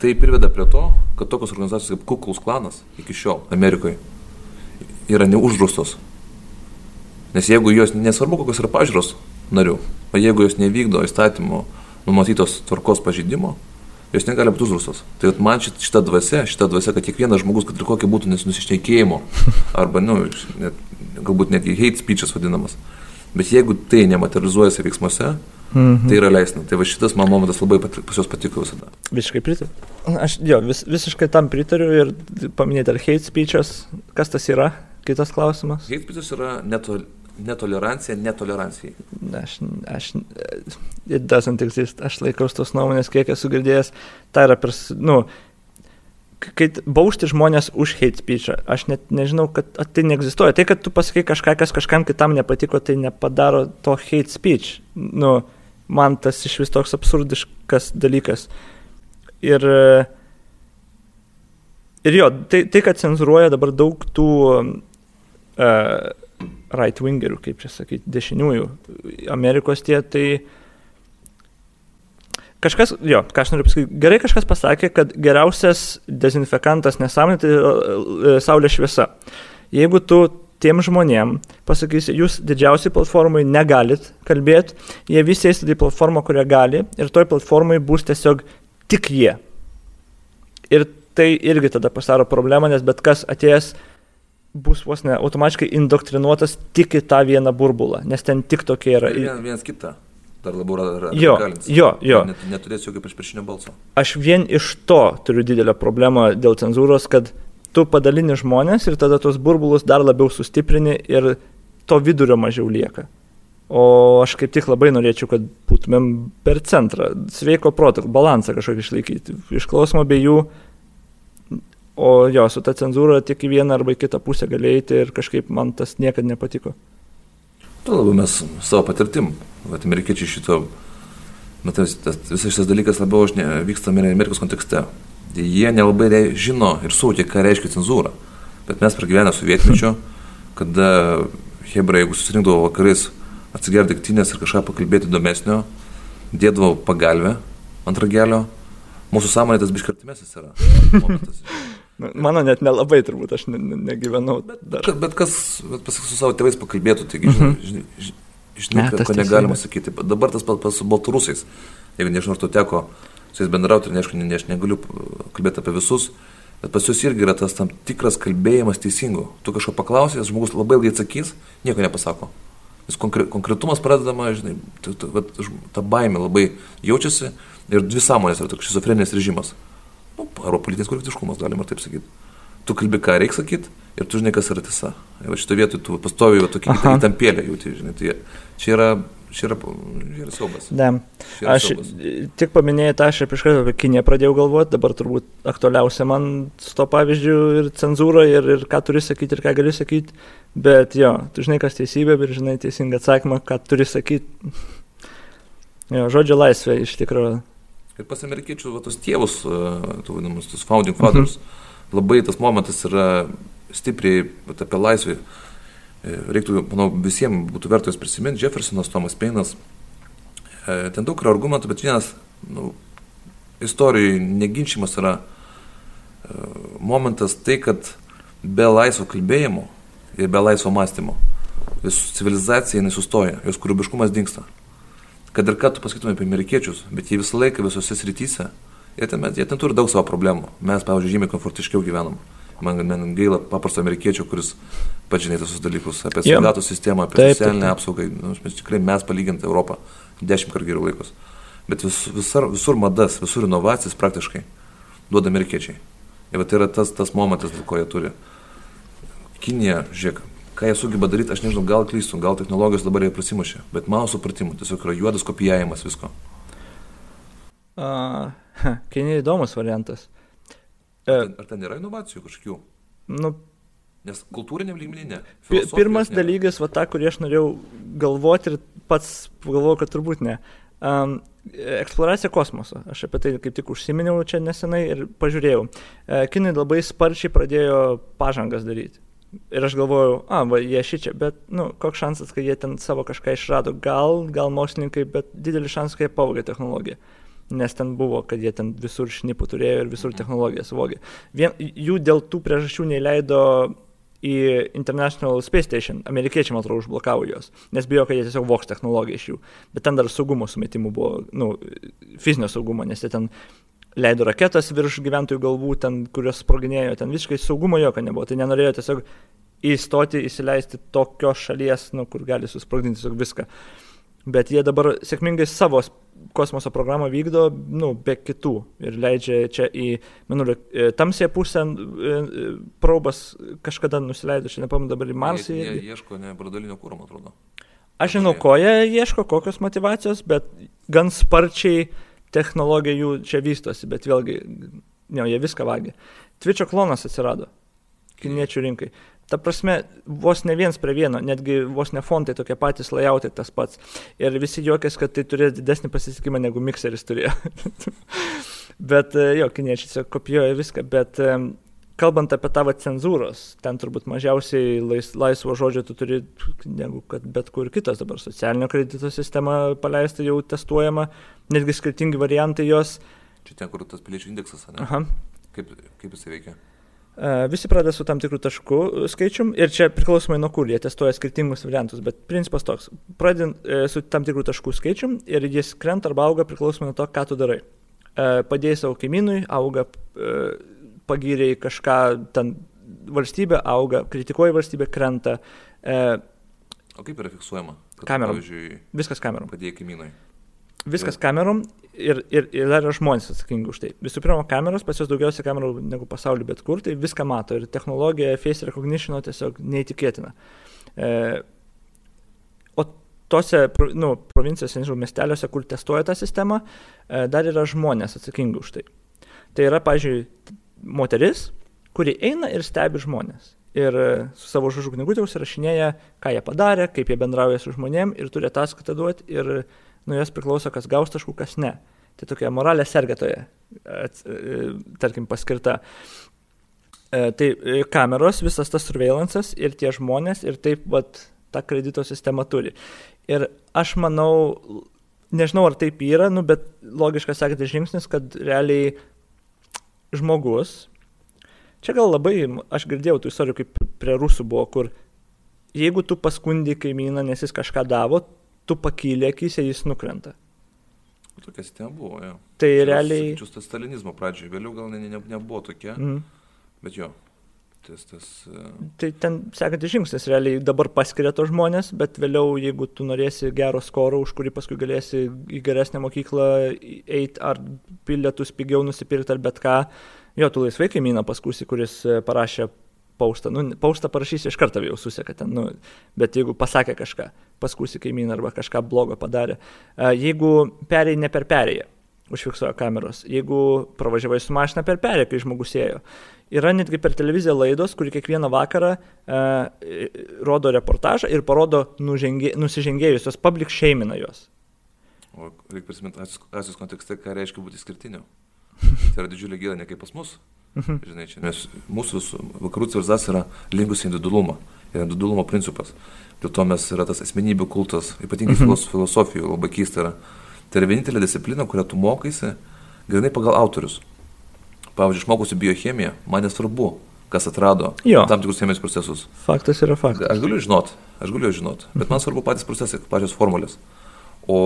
tai priveda prie to, kad tokios organizacijos kaip Kuklus klanas iki šiol Amerikoje yra neuždraustos. Nes jeigu jos, nesvarbu kokios yra pažiūros narių, o jeigu jos nevykdo įstatymo numatytos tvarkos pažydimo, jos negali būti uždraustos. Tai man šita dvasia, šita dvasia, kad kiekvienas žmogus, kad ir kokia būtų nesusišnekėjimo, arba, nu, net, galbūt netgi hate speeches vadinamas, bet jeigu tai nematerializuojasi veiksmuose, Mhm. Tai yra leisna. Tai va šitas man momentas labai pat, pas juos patiko visada. Visiškai pritariu. Aš jo, vis, visiškai tam pritariu ir paminėti ar hate speeches, kas tas yra, kitas klausimas. Hate speeches yra netol, netolerancija netolerancijai. Aš, aš, it doesn't exist, aš laikausi tos nuomonės, kiek esu girdėjęs, tai yra, pers, nu, kai bausti žmonės už hate speech, aš net nežinau, kad tai neegzistuoja. Tai, kad tu pasakai kažką, kas kažkam kitam nepatiko, tai nepadaro to hate speech. Nu, man tas iš vis toks absurdiškas dalykas. Ir, ir jo, tai, tai kad cenzuruoja dabar daug tų uh, right-wingerių, kaip čia sakyti, dešiniųjų Amerikos tie, tai kažkas, jo, ką aš noriu pasakyti, gerai kažkas pasakė, kad geriausias dezinfekantas nesąmonė tai e, saulės šviesa. Jeigu tu tiem žmonėm pasakysi, jūs didžiausiai platformai negalit kalbėti, jie visi eis į platformą, kurią gali ir toj platformai bus tiesiog tik jie. Ir tai irgi tada pasidaro problemą, nes bet kas atėjęs bus vos ne automatiškai indoktrinuotas tik į tą vieną burbulą, nes ten tik tokie yra. Vien, vienas kitą. Dar labiau ra, jo, jo, jo. Net, neturės jokio priešpriešinio balso. Aš vien iš to turiu didelę problemą dėl cenzūros, kad tu padalini žmonės ir tada tos burbulus dar labiau sustiprini ir to vidurio mažiau lieka. O aš kaip tik labai norėčiau, kad būtumėm per centrą, sveiko proto, balansą kažkokį išlaikyti. Išklausom abiejų, O jo, su ta cenzūra tik į vieną arba į kitą pusę galėjai ir kažkaip man tas niekada nepatiko. Tuo labiau mes savo patirtim, vat, amerikiečiai šito, matai, tas, visas šitas dalykas labiau ne, vyksta Amerikos kontekste. Jie nelabai žino ir suvokia, ką reiškia cenzūra. Bet mes pragyvenę sovietmečio, kada Hebra, jeigu susirinkdavo vakarais atsigerti degtinės ir kažką pakalbėti įdomesnio, dėdavo pagalbę ant ragelio, mūsų sąmonė tas biškartimesnis yra. Momentas. Mano net nelabai turbūt, aš ne, ne, negyvenau. Bet, bet, bet kas, bet pasakysiu, su savo tėvais pakalbėtų, taigi žinai, mhm. žinai, žinai ne, ko negalima sakyti. Dabar tas pats su baltarusais, jeigu nežinau, ar tu teko su jais bendrauti, ir neaišku, ne, aš negaliu kalbėti apie visus, bet pas jūs irgi yra tas tam tikras kalbėjimas teisingo. Tu kažko paklausęs, žmogus labai ilgai atsakys, nieko nepasako. Vis konkre, konkretumas pradedama, žinai, ta, ta, ta, ta baimė labai jaučiasi ir dvi sąmonės yra toks šizofreninis režimas nu, arba politinis korektiškumas, galima taip sakyti. Tu kalbi, ką reikia sakyti ir tu žinai, kas yra tiesa. Ir šitoje vietoje tu pastovi jau tokį įtampėlę jauti, žinai. Tai čia yra, čia yra, čia yra siaubas. Ne. Aš siaubas. tik paminėjau tą, aš prieš kartą apie Kiniją pradėjau galvoti, dabar turbūt aktualiausia man su to pavyzdžiu ir cenzūra, ir, ir ką turi sakyti, ir ką gali sakyti. Bet jo, tu žinai, kas teisybė, ir žinai teisingą atsakymą, ką turi sakyti. Jo, žodžio laisvė iš tikrųjų Ir pas amerikiečių, va, tos tėvus, e, tų vadinamus, tos founding fathers, mhm. labai tas momentas yra stipriai apie laisvę. E, reiktų, manau, visiems būtų vertos prisiminti, Jeffersonas, Tomas Peinas. E, ten daug yra argumentų, bet vienas, nu, istorijai neginčiamas yra momentas tai, kad be laisvo kalbėjimo ir be laisvo mąstymo civilizacija nesustoja, jos kūrybiškumas dinksta kad ir ką tu pasakytume apie amerikiečius, bet jie visą laiką visose srityse, jie ten, jie ten turi daug savo problemų. Mes, pavyzdžiui, žymiai komfortiškiau gyvenam. Man, man gaila paprasto amerikiečio, kuris pažinai visus dalykus apie yeah. sveikatos sistemą, apie taip, socialinę taip. apsaugą. Nu, mes tikrai mes palyginti Europą dešimt kartų geriau laikos. Bet vis, visur, visur madas, visur inovacijas praktiškai duoda amerikiečiai. Ir tai yra tas, tas momentas, dėl ko jie turi. Kinija, žiūrėk, ką jie sugeba daryti, aš nežinau, gal klystų, gal technologijos dabar jie prasimušė, bet mano supratimu tiesiog yra juodas kopijavimas visko. Uh, Kinija įdomus variantas. Ar, ar ten yra inovacijų kažkokių? Nu, Nes kultūriniam lygmenį ne. Pirmas ne. dalykas, va tą, kurį aš norėjau galvoti ir pats galvojau, kad turbūt ne. Um, eksploracija kosmoso. Aš apie tai kaip tik užsiminiau čia nesenai ir pažiūrėjau. Uh, kinai labai sparčiai pradėjo pažangas daryti. Ir aš galvojau, a, va, jie šičia, bet, nu, koks šansas, kad jie ten savo kažką išrado. Gal, gal mokslininkai, bet didelis šansas, kad jie pavogė technologiją. nes ten buvo, kad jie ten visur šnipų turėjo ir visur technologijas vogė. Vien, jų dėl tų priežasčių neįleido į International Space Station, amerikiečiai, man atrodo, užblokavo juos, nes bijo, kad jie tiesiog voks technologiją iš jų. Bet ten dar saugumo sumetimų buvo, nu, fizinio saugumo, nes jie ten leido raketas virš gyventojų galvų, ten, kurios sproginėjo, ten visiškai saugumo jokio nebuvo, tai nenorėjo tiesiog įstoti, įsileisti tokios šalies, nu, kur gali susprogdinti viską. Bet jie dabar sėkmingai savo kosmoso programą vykdo, nu, be kitų ir leidžia čia į minulio e, tamsėje pusę e, probas kažkada nusileido, čia nepamenu dabar į Marsą. Jie, jie ieško ne brandalinio kūro, man atrodo. Aš žinau, ko jie ieško, kokios motivacijos, bet gan sparčiai technologija jų čia vystosi, bet vėlgi, ne, jie viską vagia. Twitch'o klonas atsirado kiniečių rinkai. Ta prasme, vos ne viens prie vieno, netgi vos ne fontai tokie patys, layoutai tas pats. Ir visi juokės, kad tai turės didesnį pasisekimą negu mikseris turėjo. bet e, jo, kiniečiai kopijuoja viską, bet e, kalbant apie tavo cenzūros, ten turbūt mažiausiai lais, laisvo žodžio tu turi, negu kad bet kur kitas dabar socialinio kredito sistema paleista jau testuojama, netgi skirtingi variantai jos. Čia ten, kur tas piliečių indeksas, ne? Aha. Kaip, kaip jisai veikia? E, visi pradeda su tam tikrų taškų skaičium ir čia priklausomai nuo kur jie testuoja skirtingus variantus, bet principas toks. Pradedant e, su tam tikrų taškų skaičium ir jis krenta arba auga priklausomai nuo to, ką tu darai. E, padėjai savo kaimynui, auga, pagyriai kažką, ten valstybė auga, kritikuoji valstybė, krenta. O kaip yra fiksuojama? Kamerom. Viskas kamerom. Padėjai kaimynui. Viskas kamerom ir, ir, ir dar yra žmonės atsakingi už tai. Visų pirma, kameros, pas juos daugiausiai kamerų negu pasaulyje bet kur, tai viską mato ir technologija face recognition tiesiog neįtikėtina. E, o tose nu, provincijose, nežinau, miesteliuose, kur testuoja tą sistemą, e, dar yra žmonės atsakingi už tai. Tai yra, pažiūrėjau, moteris, kuri eina ir stebi žmonės. Ir e, su savo žodžių knygutė užsirašinėja, ką jie padarė, kaip jie bendrauja su žmonėm ir turi ataskaitą duoti ir nuo jos priklauso, kas gaus taškų, kas ne. Tai tokia moralė sergėtoja, e, tarkim, paskirta. E, tai e, kameros, visas tas surveillances ir tie žmonės ir taip vat, tą kredito sistemą turi. Ir aš manau, nežinau ar taip yra, nu, bet logiškas sekantis žingsnis, kad realiai žmogus, čia gal labai, aš girdėjau tų istorijų, kaip prie rusų buvo, kur jeigu tu paskundi kaimyną, nes jis kažką davo, tu pakylė akise, jis nukrenta. Tokia sistema buvo, jo. Tai Čia realiai... Čia tas stalinizmo pradžioje, vėliau gal ne, ne, nebuvo tokia, mm. bet jo. Tas, tas, uh... Tai ten sekantis žingsnis, realiai dabar paskiria to žmonės, bet vėliau, jeigu tu norėsi gero skoro, už kurį paskui galėsi į geresnę mokyklą eiti ar bilietus pigiau nusipirkti ar bet ką, jo, tu laisvai kaimyną paskusi, kuris e, parašė paustą. Nu, paustą parašysi iš karto jau suseka ten, nu, bet jeigu pasakė kažką, paskusi kaimyną arba kažką blogo padarė. Jeigu perėjai ne per perėją, užfiksuoja kameros, jeigu pravažiavai su mašina per perėją, kai žmogus ėjo. Yra netgi per televiziją laidos, kur kiekvieną vakarą e, rodo reportažą ir parodo nužengė, nusižengėjusios, public šeimina juos. O reikia prisiminti Azijos kontekste, ką reiškia būti skirtiniu. Tai yra didžiulė gėda, ne kaip pas mus. Mhm. Žinai, čia, nes mūsų vakarų civilizacija yra linkusi individualumą. Yra individualumo principas. Dėl to mes yra tas asmenybių kultas, ypatingai mhm. filosofijų, labai keista yra. Tai yra vienintelė disciplina, kurią tu mokaisi, grinai pagal autorius. Pavyzdžiui, išmokusi biochemiją, man nesvarbu, kas atrado jo. tam tikrus chemijos procesus. Faktas yra faktas. Aš galiu žinot, aš galiu žinot, bet man svarbu patys procesai, pačios formulės. O,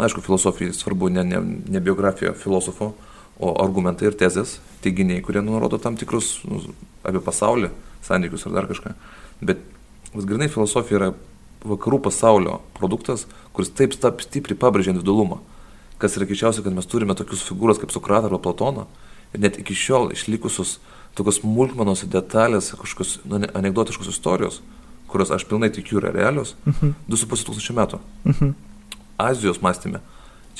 aišku, filosofijai svarbu ne, ne, ne biografija filosofo, o argumentai ir tezės, teiginiai, kurie nurodo tam tikrus nu, apie pasaulį, santykius ar dar kažką. Bet vis grinai filosofija yra vakarų pasaulio produktas, kuris taip stipriai pabrėžia individualumą. Kas yra keičiausia, kad mes turime tokius figūras kaip Sokratą arba Platoną ir net iki šiol išlikusius tokios smulkmenos detalės, kažkokios nu, anegdotiškos istorijos, kurios aš pilnai tikiu yra realios, mhm. 2,5 tūkstančių metų. Mhm. Azijos mąstymė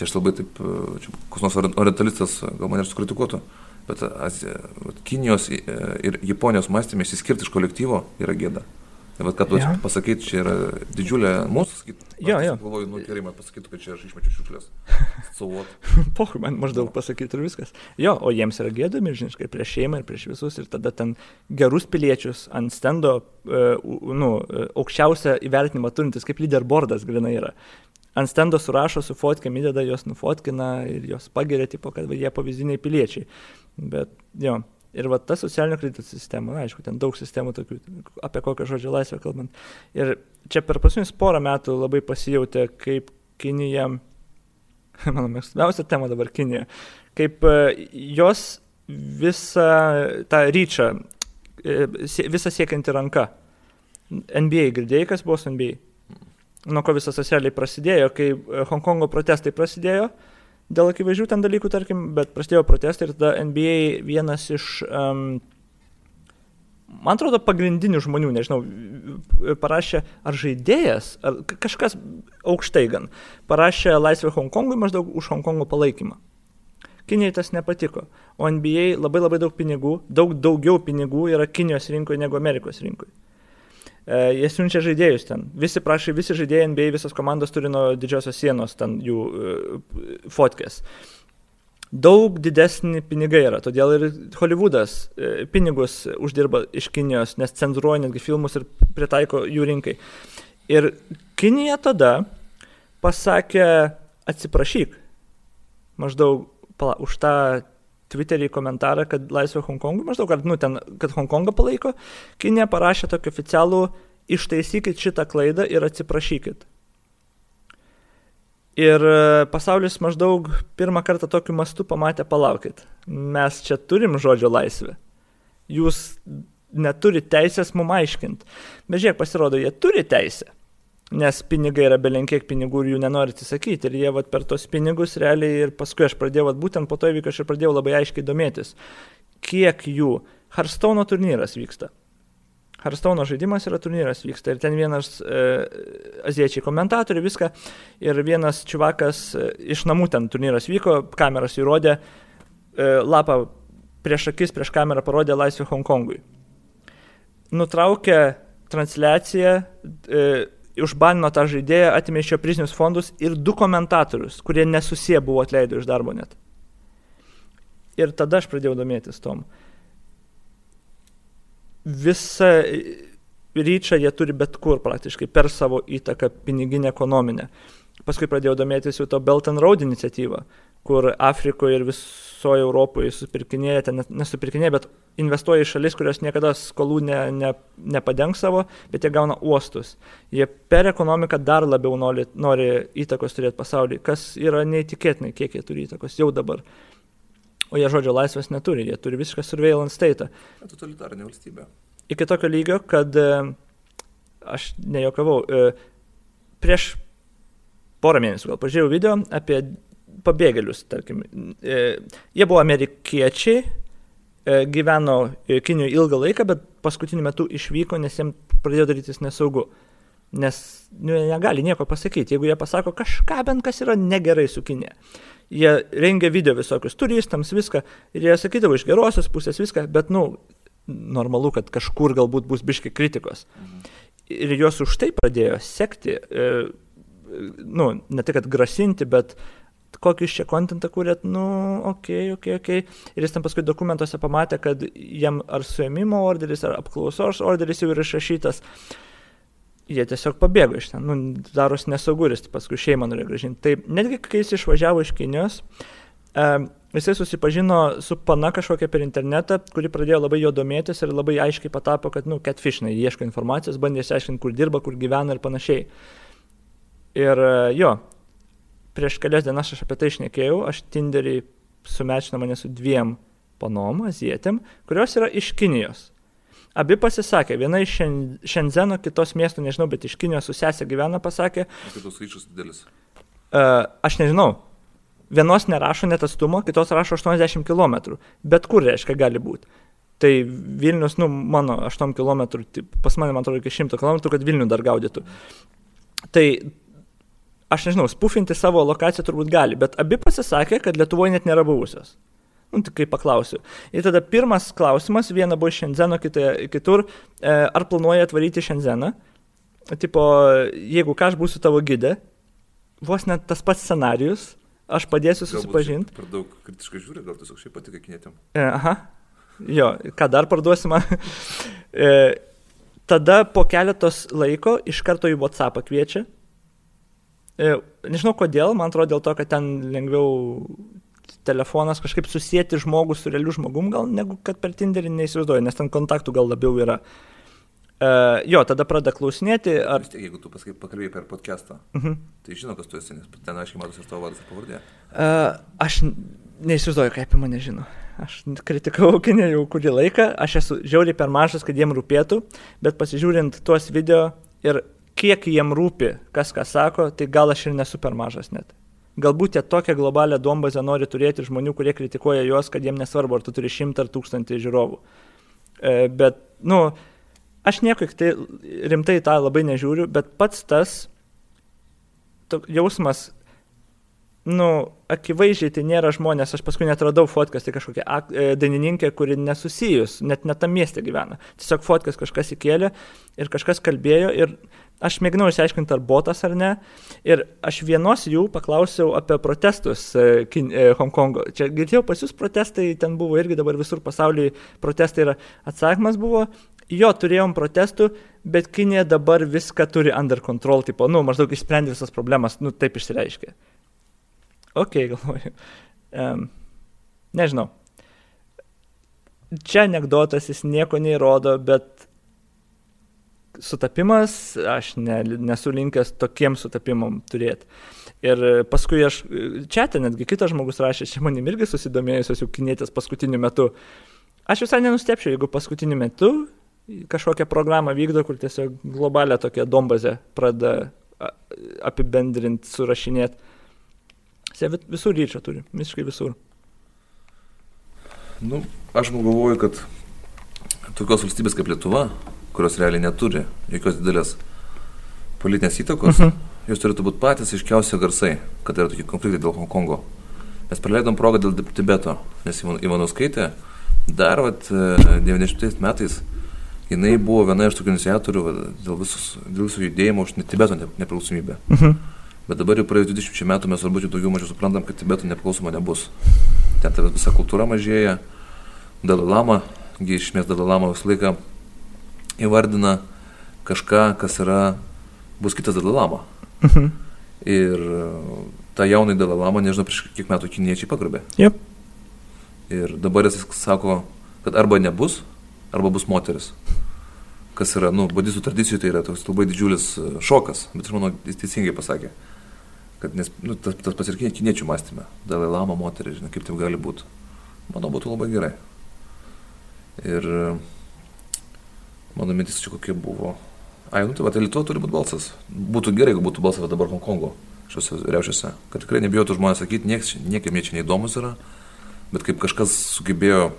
Čia aš labai taip, e, čia koks nors orientalistas gal mane ir sukritikuotų, bet Azija, Kinijos ir Japonijos mąstymė išsiskirti iš kolektyvo yra gėda. Tai vad, kad ja. pasakyti, čia yra didžiulė mūsų, sakyti. Jo, jo. Galvoju, nu gerai, man pasakytų, kad čia aš išmečiau šiukšlės. Suvot. Pohui, man maždaug pasakyti ir viskas. Jo, o jiems yra gėda milžiniškai prieš šeimą ir prieš visus ir tada ten gerus piliečius ant stendo, uh, nu, aukščiausią įvertinimą turintis kaip leaderboardas grinai yra ant stendo surašo su fotkėm, įdeda jos nufotkina ir jos pagiria, tipo, kad va, jie pavyzdiniai piliečiai. Bet jo, ir va ta socialinio kredito sistema, na, aišku, ten daug sistemų tokių, apie kokią žodžio laisvę kalbant. Ir čia per paskutinius porą metų labai pasijautė, kaip Kinija, mano mėgstamiausia tema dabar Kinija, kaip e, jos visą tą ryčią, e, visą siekianti ranka. NBA girdėjai, kas buvo su NBA? nuo ko visas tas realiai prasidėjo, kai e, Hongkongo protestai prasidėjo, dėl akivaizdžių ten dalykų, tarkim, bet prasidėjo protestai ir tada NBA vienas iš, um, man atrodo, pagrindinių žmonių, nežinau, parašė, ar žaidėjas, ar kažkas aukštai gan, parašė laisvę Hongkongui maždaug už Hongkongo palaikymą. Kinijai tas nepatiko, o NBA labai labai daug pinigų, daug daugiau pinigų yra Kinijos rinkoje negu Amerikos rinkoje. E, jie siunčia žaidėjus ten. Visi prašai, visi žaidėjai NBA, visos komandos turi nuo didžiosios sienos ten jų e, fotkės. Daug didesni pinigai yra, todėl ir Hollywoodas e, pinigus uždirba iš Kinijos, nes cenzuruoja netgi filmus ir pritaiko jų rinkai. Ir Kinija tada pasakė atsiprašyk maždaug pala, už tą Twitterį komentarą, kad laisvė Hongkongui, maždaug, kad, nu, ten, kad Hongkongą palaiko, Kinė parašė tokį oficialų ištaisykit šitą klaidą ir atsiprašykit. Ir e, pasaulis maždaug pirmą kartą tokiu mastu pamatė, palaukit, mes čia turim žodžio laisvę. Jūs neturite teisės mum aiškinti. Bet žiūrėk, pasirodo, jie turi teisę nes pinigai yra belenkiek pinigų ir jų nenori atsisakyti. Ir jie vat, per tos pinigus realiai ir paskui aš pradėjau, vat, būtent po to įvykio aš ir pradėjau labai aiškiai domėtis, kiek jų Harstauno turnyras vyksta. Harstauno žaidimas yra turnyras vyksta ir ten vienas e, aziečiai komentatoriai viską ir vienas čivakas e, iš namų ten turnyras vyko, kameras įrodė, e, lapą prieš akis, prieš kamerą parodė laisvę Hongkongui. Nutraukė transliaciją, e, užbanino tą žaidėją, atimė iš jo prizinius fondus ir du komentatorius, kurie nesusiję buvo atleido iš darbo net. Ir tada aš pradėjau domėtis tom. Visą ryčą jie turi bet kur praktiškai per savo įtaką piniginę ekonominę. Paskui pradėjau domėtis jau to Belt and Road iniciatyvą, kur Afrikoje ir visoje Europoje supirkinėja, ten nesupirkinėja, bet investuoja į šalis, kurios niekada skolų ne, ne, nepadengs savo, bet jie gauna uostus. Jie per ekonomiką dar labiau nori, nori įtakos turėti pasaulyje, kas yra neįtikėtinai, kiek jie turi įtakos jau dabar. O jie žodžio laisvės neturi, jie turi visišką surveillance state. Totalitarinė valstybė. Iki tokio lygio, kad e, aš nejokavau, e, prieš porą mėnesių gal pažiūrėjau video apie pabėgėlius, tarkim. E, jie buvo amerikiečiai, e, gyveno Kinijoje ilgą laiką, bet paskutiniu metu išvyko, nes jiems pradėjo darytis nesaugu. Nes nu, negali nieko pasakyti. Jeigu jie pasako kažką bent kas yra negerai su Kinė. Jie rengia video visokius turistams, viską. Ir jie sakydavo iš gerosios pusės viską, bet, nu, normalu, kad kažkur galbūt bus biški kritikos. Mhm. Ir juos už tai pradėjo sekti. E, nu, ne tik, kad grasinti, bet kokį jūs čia kontentą kūrėt, nu, okei, okay, okei, okay, okei. Okay. Ir jis ten paskui dokumentuose pamatė, kad jam ar suėmimo orderis, ar apklausos orderis jau yra išrašytas. Jie tiesiog pabėgo iš ten, nu, daros nesauguris, paskui šeimą norėjo gražinti. Tai netgi kai jis išvažiavo iš Kinijos, um, jisai susipažino su pana kažkokia per internetą, kuri pradėjo labai jo domėtis ir labai aiškiai patapo, kad, nu, catfishnai, ieško informacijos, bandė išsiaiškinti, kur dirba, kur gyvena ir panašiai. Ir jo, prieš kelias dienas aš apie tai išnekėjau, aš Tinderį sumečino mane su dviem panom, azietėm, kurios yra iš Kinijos. Abi pasisakė, viena iš Šenzeno, kitos miesto, nežinau, bet iš Kinijos su sesė gyvena, pasakė. Kitos skaičius didelis. Uh, aš nežinau. Vienos nerašo net atstumo, kitos rašo 80 km. Bet kur reiškia gali būti. Tai Vilnius, nu, mano 8 km, pas mane, man atrodo, iki 100 km, kad Vilnių dar gaudytų. Tai aš nežinau, spufinti savo lokaciją turbūt gali, bet abi pasisakė, kad Lietuvoje net nėra buvusios. Nu, tik kai paklausiu. Ir tada pirmas klausimas, viena buvo iš Šenzeno, kita kitur, e, ar planuoja atvaryti Šenzeną. Tipo, jeigu ką aš būsiu tavo gidė, vos net tas pats scenarius, aš padėsiu susipažinti. Per daug kritiškai žiūri, gal tiesiog šiaip patika kinėtėm. E, aha. Jo, ką dar parduosime. e, tada po keletos laiko iš karto į WhatsApp kviečia nežinau kodėl, man atrodo dėl to, kad ten lengviau telefonas kažkaip susijęti žmogų su realiu žmogum, gal negu kad per Tinderį neįsivaizduoju, nes ten kontaktų gal labiau yra. Uh, jo, tada pradeda klausinėti, ar... Vis tiek, jeigu tu pasakai, pakalbėjai per podcastą, Uh -huh. tai žino, kas tu esi, nes ten aiškiai matosi tavo vardas ir pavardė. Uh, aš neįsivaizduoju, kaip mane žino. Aš kritikavau Kinę jau kurį laiką, aš esu žiauriai per mažas, kad jiem rūpėtų, bet pasižiūrint tuos video ir kiek jiem rūpi, kas ką sako, tai gal aš ir nesu per mažas net. Galbūt jie tokią globalią dombazę nori turėti žmonių, kurie kritikuoja juos, kad jiem nesvarbu, ar tu turi šimtą ar tūkstantį žiūrovų. E, bet, nu, aš nieko tai rimtai tą labai nežiūriu, bet pats tas tok- jausmas, nu, akivaizdžiai tai nėra žmonės, aš paskui net radau fotkas, tai kažkokia ak, e, dainininkė, kuri nesusijus, net net tam mieste gyvena. Tiesiog fotkas kažkas įkėlė ir kažkas kalbėjo ir aš mėginau išsiaiškinti, ar botas ar ne. Ir aš vienos jų paklausiau apie protestus e, e, Hongkongo. Čia girdėjau pas jūs protestai, ten buvo irgi dabar visur pasaulyje protestai ir atsakymas buvo, jo, turėjom protestų, bet Kinė dabar viską turi under control, tipo, nu, maždaug išsprendė visas problemas, nu, taip išsireiškė. Ok, galvoju. Um, nežinau. Čia anegdotas, jis nieko neįrodo, bet sutapimas, aš ne, nesu linkęs tokiem sutapimam turėti. Ir paskui aš, čia ten netgi kitas žmogus rašė, čia manim irgi susidomėjusios jau kinėtės paskutiniu metu. Aš visai nenustepčiau, jeigu paskutiniu metu kažkokią programą vykdo, kur tiesiog globalią tokią dombazę pradeda apibendrinti, surašinėti. Jie vi- visur ryčio turi, visiškai visur. Nu, aš galvoju, kad tokios valstybės kaip Lietuva, kurios realiai neturi jokios didelės politinės įtakos, Mhm. jos turėtų būti patys iškiausi garsai, kad yra tokie konfliktai dėl Hongkongo. Mes praleidom progą dėl Tibeto, nes Ivan- Ivanauskaitė dar vat, e, 90 metais jinai buvo viena iš tokių iniciatorių va, dėl, visus, dėl visų judėjimų už Tibeto ne- nepriklausomybę. Mhm. Bet dabar jau praėjus 20 metų mes turbūt jau daugiau mažiau suprantam, kad Tibeto nepriklausoma nebus. Ten ta visa kultūra mažėja. Dalalama, iš esmės Dalalama visą laiką įvardina kažką, kas yra, bus kitas Dalalama. Mhm. Ir e, tą jaunai Dalalama, nežinau, prieš kiek metų kiniečiai pagrobė. Jep. Ir dabar jis sako, kad arba nebus, arba bus moteris. Kas yra, nu, budistų tradicijų tai yra toks labai didžiulis e, šokas, bet aš manau, jis teisingai pasakė. Kad nes, nu, tas, tas pats ir kin- kiniečių mąstymė. Dalai lama moteris, žinai, kaip tai gali būti. Manau, būtų labai gerai. Ir mano mintis čia kokia buvo. Ai, nu tai va, tai Lietuva turi būti balsas. Būtų gerai, jeigu būtų balsas dabar Hongkongo šiuose reušiuose. Kad tikrai nebijotų žmonės sakyti, nieks, niekam jie čia neįdomus yra. Bet kaip kažkas sugebėjo,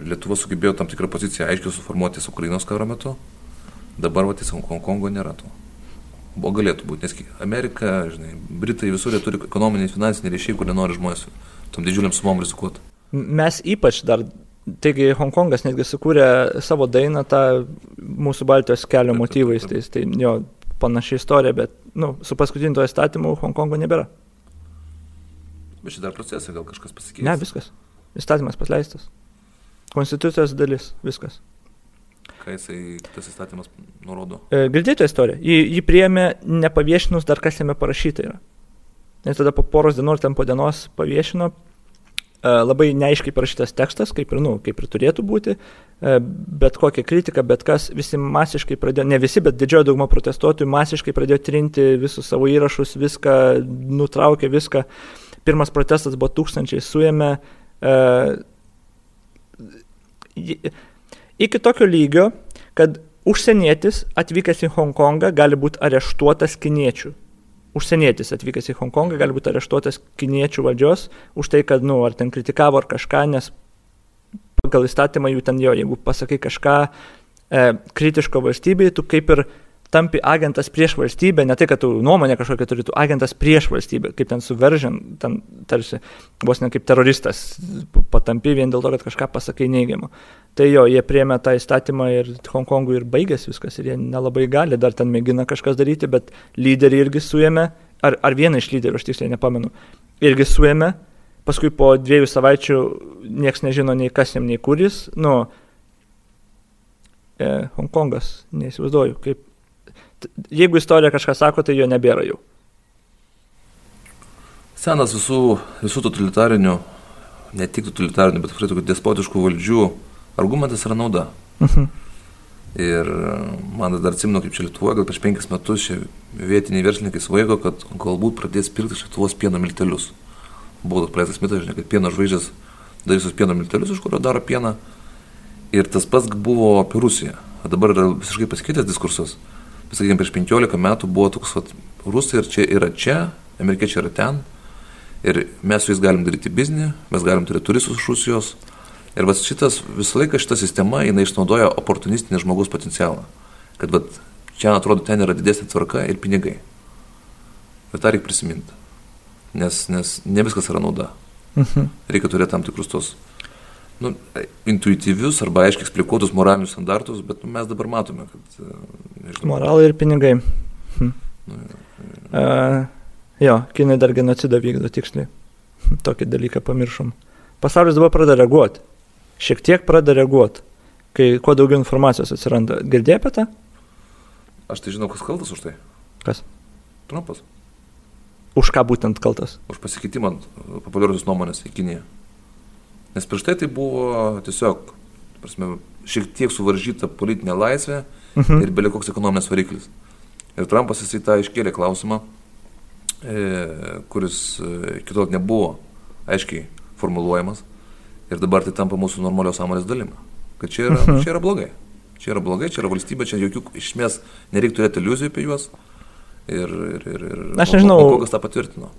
Lietuva sugebėjo tam tikrą poziciją aiškiai suformuoti su Ukrainos karo metu, dabar va tiesiog Hongkongo nėra to. O galėtų būti, nes Amerika, žinai, Britai visur turi ekonominį, finansinį ryšį, kur nenori žmonės tom didžiuliam sumom rizikuoti. Mes ypač dar, taigi Hongkongas netgi sukūrė savo dainą tą mūsų Baltijos kelio motyvais, tai, tai jo panaši istorija, bet nu, su paskutiniu to įstatymu Hongkongo nebėra. Bet šitą dar procesą gal kažkas pasikeis. Ne, viskas. Įstatymas pasleistas. Konstitucijos dalis, viskas. Ką jisai, tas įstatymas nurodo. E, Girdėjote istoriją? Jį, jį priėmė nepaviešinus dar kas jame parašyta yra. Ir tada po poros dienų ar ten po dienos paviešino labai neaiškiai parašytas tekstas, kaip ir, nu, kaip ir turėtų būti, e, bet kokia kritika, bet kas, visi masiškai pradėjo, ne visi, bet didžioji dauguma protestuotojų masiškai pradėjo trinti visus savo įrašus, viską, nutraukė viską. Pirmas protestas buvo tūkstančiai suėmė. E, iki tokio lygio, kad užsienietis atvykęs į Hongkongą gali būti areštuotas kiniečių. Užsienietis atvykęs į Hongkongą gali būti areštuotas kiniečių valdžios už tai, kad, nu, ar ten kritikavo ar kažką, nes pagal įstatymą jų ten jo, jeigu pasakai kažką e, kritiško valstybei, tu kaip ir tampi agentas prieš valstybę, ne tai, kad tu nuomonę kažkokią turi, tu agentas prieš valstybę, kaip ten suveržin, ten tarsi vos ne kaip teroristas patampi vien dėl to, kad kažką pasakai neigiamą. Tai jo, jie priemė tą įstatymą ir Hongkongui ir baigėsi viskas ir jie nelabai gali, dar ten mėgina kažkas daryti, bet lyderiai irgi suėmė, ar, ar vieną iš lyderių, aš tiksliai nepamenu, irgi suėmė, paskui po dviejų savaičių nieks nežino nei kas jam, nei kuris, nu, e, Hongkongas, neįsivaizduoju, kaip, jeigu istorija kažką sako, tai jo nebėra jau. Senas visų, visų totalitarinių, ne tik totalitarinių, bet tikrai tokių despotiškų valdžių argumentas yra nauda. Mhm. Ir man dar atsimenu, kaip čia Lietuvoje, gal prieš penkis metus čia vietiniai verslininkai svaigo, kad galbūt pradės pirkti iš Lietuvos pieno miltelius. Buvo toks praeitas mitas, žinai, kad pieno žvaigždės darysis pieno miltelius, iš kurio daro pieną. Ir tas pats buvo apie Rusiją. O dabar yra visiškai pasikeitęs diskursas. Sakykime, prieš 15 metų buvo toks, kad rusai ir čia yra čia, amerikiečiai yra ten. Ir mes su jais galim daryti biznį, mes galim turėti turistus iš Rusijos Ir vas šitas, visą laiką šita sistema, jinai išnaudoja oportunistinį žmogus potencialą. Kad vat, čia atrodo, ten yra didesnė tvarka ir pinigai. Ir tą reikia prisiminti. Nes, nes ne viskas yra nauda. Mhm. Reikia turėti tam tikrus tos nu, intuityvius arba aiškiai eksplikuotus moralinius standartus, bet nu, mes dabar matome, kad... E, nežinau, Moralai ir pinigai. Hm. Nu, ja, ja. Uh, jo, kinai dar genocidą vykdo tiksliai. Tokį dalyką pamiršom. Pasaulis dabar pradeda reaguoti šiek tiek pradeda reaguoti, kai kuo daugiau informacijos atsiranda. Girdėjai apie tą? Aš tai žinau, kas kaltas už tai. Kas? Trumpas. Už ką būtent kaltas? Už pasikeitimą populiariosios nuomonės į Kiniją. Nes prieš tai tai buvo tiesiog, prasme, šiek tiek suvaržyta politinė laisvė mhm. ir belie koks ekonominės variklis. Ir Trumpas jisai tą iškėlė klausimą, e, kuris e, kitol nebuvo aiškiai formuluojamas. Ir dabar tai tampa mūsų normalios sąmonės dalimi. Kad čia yra, mhm. čia yra blogai. Čia yra blogai, čia yra valstybė, čia jokių išmės nereikia turėti iliuzijų apie juos. Ir, ir, ir, ir aš nežinau. Kokias tą patvirtino.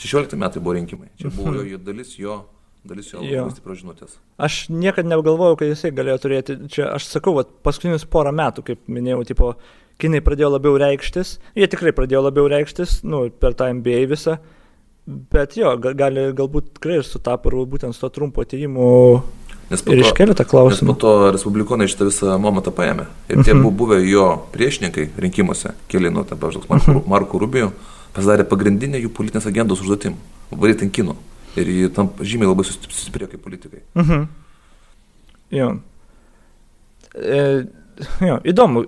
16 metai buvo rinkimai. Čia buvo mhm. jo dalis jo dalis jo, jo. stiprios žinutės. Aš niekada negalvojau, kad jisai galėjo turėti, čia aš sakau, vat, paskutinius porą metų, kaip minėjau, tipo, kinai pradėjo labiau reikštis, jie tikrai pradėjo labiau reikštis, nu, per tą MBA visą, Bet jo, gali galbūt tikrai ir sutapo ir būtent su to trumpo atėjimu. Nes ir iškelia tą klausimą. Po to respublikonai šitą visą momentą paėmė. Ir tie mhm. buvo buvę jo priešininkai rinkimuose, keli, nu, ten, pavyzdžiui, Marko, mhm. Marko Rubio, pasidarė pagrindinę jų politinės agendos užduotim - varyti ant kino. Ir jie tam žymiai labai sustiprėjo kaip politikai. Mhm. Jo. E, jo, įdomu,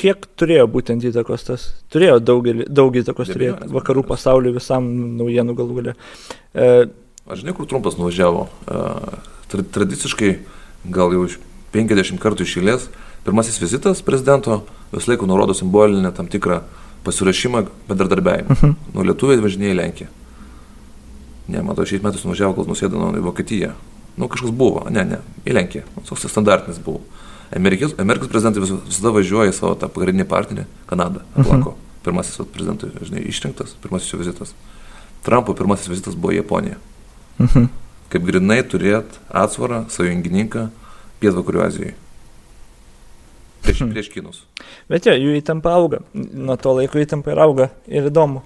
kiek turėjo būtent įtakos tas? Turėjo daugelį, daug įtakos, turėjo vakarų pasauliu visam naujienų galų galę. E, Aš žinai, kur Trumpas nuvažiavo. E, tradiciškai, gal jau 50 kartų išėlės, pirmasis vizitas prezidento vis laiko nurodo simbolinę tam tikrą pasirašymą bendradarbiavimą. Uh mhm. -huh. Nuo lietuviai važinėja į Lenkiją. Ne, matau, šiais metais nuvažiavo, kol nusėdino į Vokietiją. Nu, kažkas buvo, ne, ne, į Lenkiją. Toks standartinis buvo. Amerikos, Amerikos prezidentai vis, visada važiuoja į savo tą pagrindinį partnerį, Kanadą, aplanko. Uh -huh. Pirmasis prezidentų, žinai, išrinktas, pirmasis jo vizitas. Trumpo pirmasis vizitas buvo Japonija. Uh -huh. Kaip grinai turėt atsvarą, sąjungininką Pietvakarių Azijoje. Prieš, hmm. prieš kinus. Bet jo, jų įtampa auga. Nuo to laiko įtampa ir auga. Ir įdomu.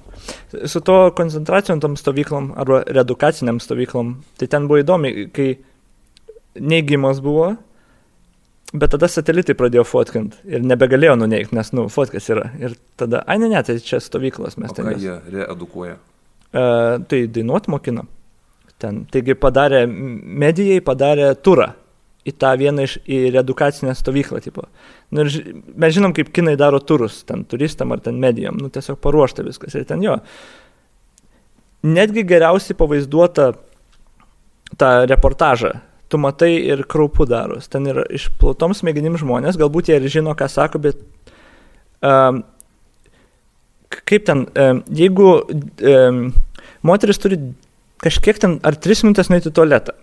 Su to koncentracijom tom stovyklom arba redukaciniam stovyklom, tai ten buvo įdomi, kai neigimas buvo, Bet tada satelitai pradėjo fotkint ir nebegalėjo nuneikti, nes, nu, fotkas yra. Ir tada, ai ne, ne, tai čia stovyklos mes ten. Ką jie reedukuoja? Uh, tai dainuot mokino. Ten. Taigi padarė, medijai padarė turą į tą vieną iš, į reedukacinę stovyklą, tipo. Nu, ir mes žinom, kaip kinai daro turus, ten turistam ar ten medijom, nu, tiesiog paruošta viskas. Ir ten jo. Netgi geriausiai pavaizduota tą reportažą tu matai ir kraupų daros. Ten yra išplautom smegenim žmonės, galbūt jie ir žino, ką sako, bet um, kaip ten, um, jeigu um, moteris turi kažkiek ten ar tris minutės nueiti į tualetą,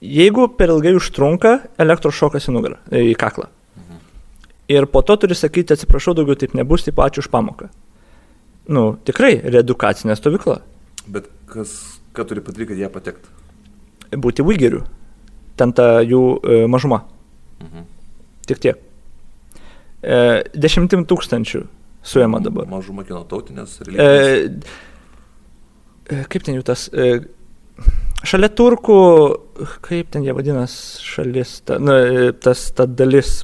jeigu per ilgai užtrunka, elektros šokas į nugarą, į kaklą. Mhm. Ir po to turi sakyti, atsiprašau, daugiau taip nebus, taip ačiū už pamoką. Nu, tikrai, reedukacinė stovykla. Bet kas, ką turi padaryti, kad ją patektų? būti uigerių. Ten ta jų e, mažuma. Mhm. Tik tiek. E, dešimtim tūkstančių suėma dabar. Mažuma kino tautinės religijos. E, kaip ten jų tas. E, šalia turkų, kaip ten jie vadinas šalis, ta, na, e, tas ta dalis.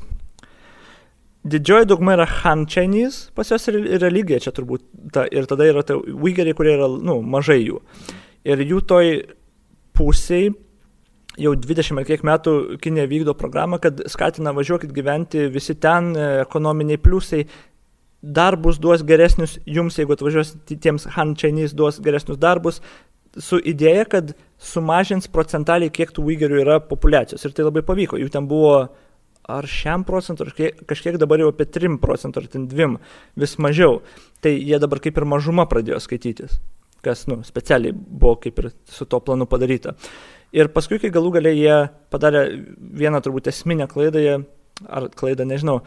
Didžioji dauguma yra Han Chinese, pas juos religija čia turbūt, ta, ir tada yra ta uigeriai, kurie yra, nu, mažai jų. Ir jų toj pusiai jau 20 ar kiek metų Kinė vykdo programą, kad skatina važiuokit gyventi visi ten, e, ekonominiai pliusai. darbus duos geresnius, jums, jeigu atvažiuosite tiems Han Chinese, duos geresnius darbus, su idėja, kad sumažins procentaliai, kiek tų uigerių yra populiacijos. Ir tai labai pavyko. Jų ten buvo ar šiam procentų, ar kažkiek, kažkiek dabar jau apie 3 procentų, ar ten 2, vis mažiau. Tai jie dabar kaip ir mažuma pradėjo skaitytis, kas, nu, specialiai buvo kaip ir su to planu padaryta. Ir paskui, kai galų galiai jie padarė vieną turbūt esminę klaidą, jie, ar klaidą, nežinau,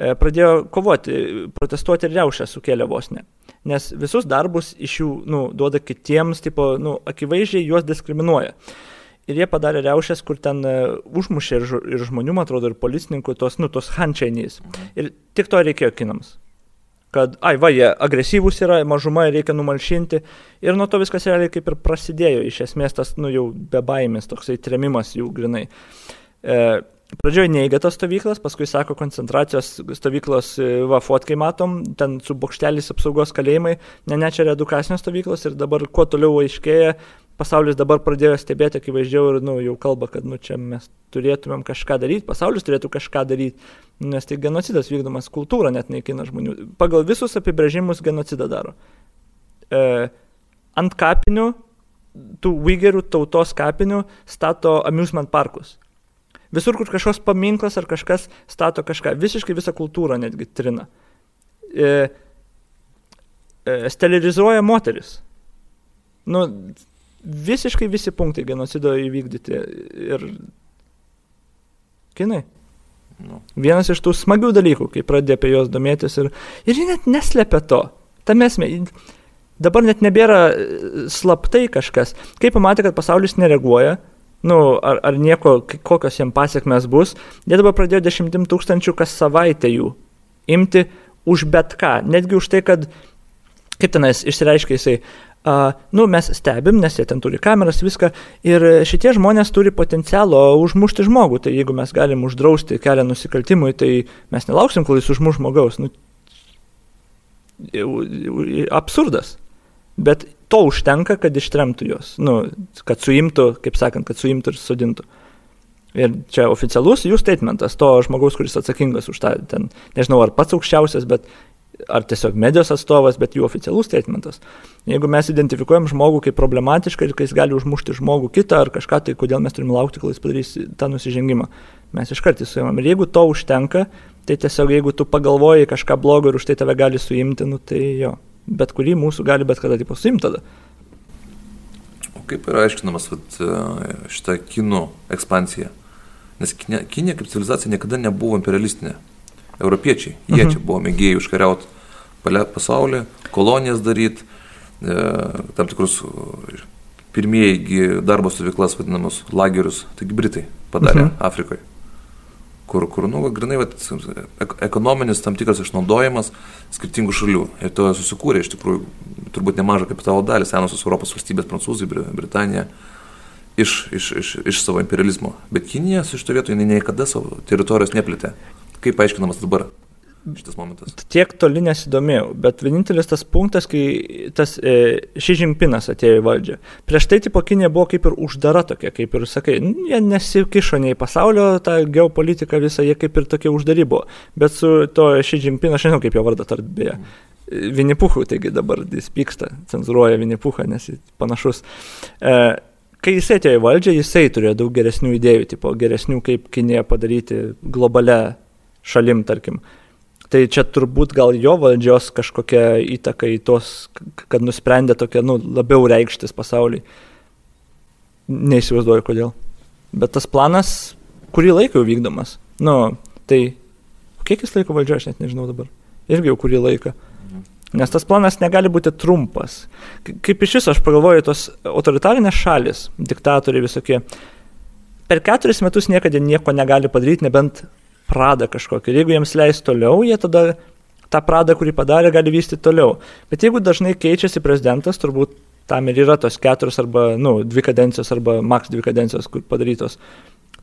pradėjo kovoti, protestuoti ir riaušę sukėlė vos ne. Nes visus darbus iš jų, nu, duoda kitiems, tipo, nu, akivaizdžiai juos diskriminuoja. Ir jie padarė riaušės, kur ten uh, užmušė ir, ir žmonių, man atrodo, ir policininkų, tos, nu, tos hančiainys. Ir tik to reikėjo kinams kad, ai, va, jie agresyvūs yra, mažuma reikia numalšinti. Ir nuo to viskas realiai kaip ir prasidėjo, iš esmės tas, nu, jau be baimės, toksai tremimas jų grinai. E, Pradžioje neigia tas stovyklas, paskui sako koncentracijos stovyklos, e, va, fotkai matom, ten su bokštelis apsaugos kalėjimai, ne, ne, čia yra edukacinės stovyklos ir dabar kuo toliau aiškėja, pasaulis dabar pradėjo stebėti akivaizdžiau ir, nu, jau kalba, kad, nu, čia mes turėtumėm kažką daryti, pasaulis turėtų kažką daryti, nes tai genocidas vykdomas, kultūra net naikina žmonių. Pagal visus apibrėžimus genocidą daro. E, ant kapinių, tų Uigerių tautos kapinių stato amusement parkus. Visur, kur kažkoks paminklas ar kažkas stato kažką, visiškai visą kultūrą netgi trina. E, e, sterilizuoja moteris. Nu, visiškai visi punktai genocido įvykdyti ir kinai. Nu. Vienas iš tų smagių dalykų, kai pradėjo apie juos domėtis ir, ir jie net neslėpia to. Tam esmė. Dabar net nebėra slaptai kažkas. Kai pamatė, kad pasaulis nereaguoja, nu, ar, ar nieko, kokios jiems pasiekmes bus, jie dabar pradėjo dešimtim tūkstančių kas savaitę jų imti už bet ką. Netgi už tai, kad, kaip tenais išsireiškia jisai, Uh, nu, mes stebim, nes jie ten turi kameras, viską. Ir šitie žmonės turi potencialo užmušti žmogų. Tai jeigu mes galim uždrausti kelią nusikaltimui, tai mes nelauksim, kol jis užmuš žmogaus. Nu, absurdas. Bet to užtenka, kad ištremtų juos. Nu, kad suimtų, kaip sakant, kad suimtų ir sudintų. Ir čia oficialus jų statementas, to žmogaus, kuris atsakingas už tą, ten, nežinau, ar pats aukščiausias, bet ar tiesiog medijos atstovas, bet jų oficialus statementas. Jeigu mes identifikuojam žmogų kaip problematišką ir kai jis gali užmušti žmogų kitą ar kažką, tai kodėl mes turime laukti, kol jis padarys tą nusižengimą. Mes iš karto suimam. Ir jeigu to užtenka, tai tiesiog jeigu tu pagalvoji kažką blogo ir už tai tave gali suimti, nu tai jo. Bet kurį mūsų gali bet kada tipo suimti tada. O kaip yra aiškinamas vat, šitą kinų ekspansija? Nes Kinė, Kinė kaip civilizacija niekada nebuvo imperialistinė europiečiai. Jie mhm. čia buvo mėgėjai užkariauti pasaulį, kolonijas daryti, e, tam tikrus pirmieji darbo stovyklas vadinamus lagerius, taigi Britai padarė mhm. Afrikoje. Kur, kur, nu, grinai, vat, ekonominis tam tikras išnaudojimas skirtingų šalių. Ir to susikūrė iš tikrųjų turbūt nemažą kapitalo dalį senosios Europos valstybės, Prancūzai, Britanija, iš, iš, iš, iš savo imperializmo. Bet Kinija iš to vietoje niekada savo teritorijos neplėtė. Kaip aiškinamas dabar šitas momentas? Tiek toli nesidomėjau, bet vienintelis tas punktas, kai tas e, Šižimpinas atėjo į valdžią. Prieš tai tipo Kinė buvo kaip ir uždara tokia, kaip ir sakai, jie nesikišo nei pasaulio tą geopolitiką visą, jie kaip ir tokie uždari buvo. Bet su to Šižimpinas, aš nežinau kaip jo vardą tart beje. Vinipuchų, taigi dabar jis pyksta, cenzuruoja Vinipuchą, nes jis panašus. E, kai jisai atėjo į valdžią, jisai turėjo daug geresnių idėjų, tipo geresnių, kaip Kinėje padaryti globalę šalim, tarkim. Tai čia turbūt gal jo valdžios kažkokia įtaka į tos, kad nusprendė tokia, nu, labiau reikštis pasauliui. Neįsivaizduoju kodėl. Bet tas planas kurį laiką jau vykdomas. Nu, tai kiek jis laiko valdžioje, aš net nežinau dabar. Irgi jau kurį laiką. Nes tas planas negali būti trumpas. Kaip iš viso aš pagalvoju, tos autoritarinės šalis, diktatoriai visokie, per keturis metus niekada nieko negali padaryti, nebent pradą kažkokį. Ir jeigu jiems leis toliau, jie tada tą pradą, kurį padarė, gali vystyti toliau. Bet jeigu dažnai keičiasi prezidentas, turbūt tam ir yra tos keturios arba, na, nu, dvi kadencijos arba maks dvi kadencijos, padarytos.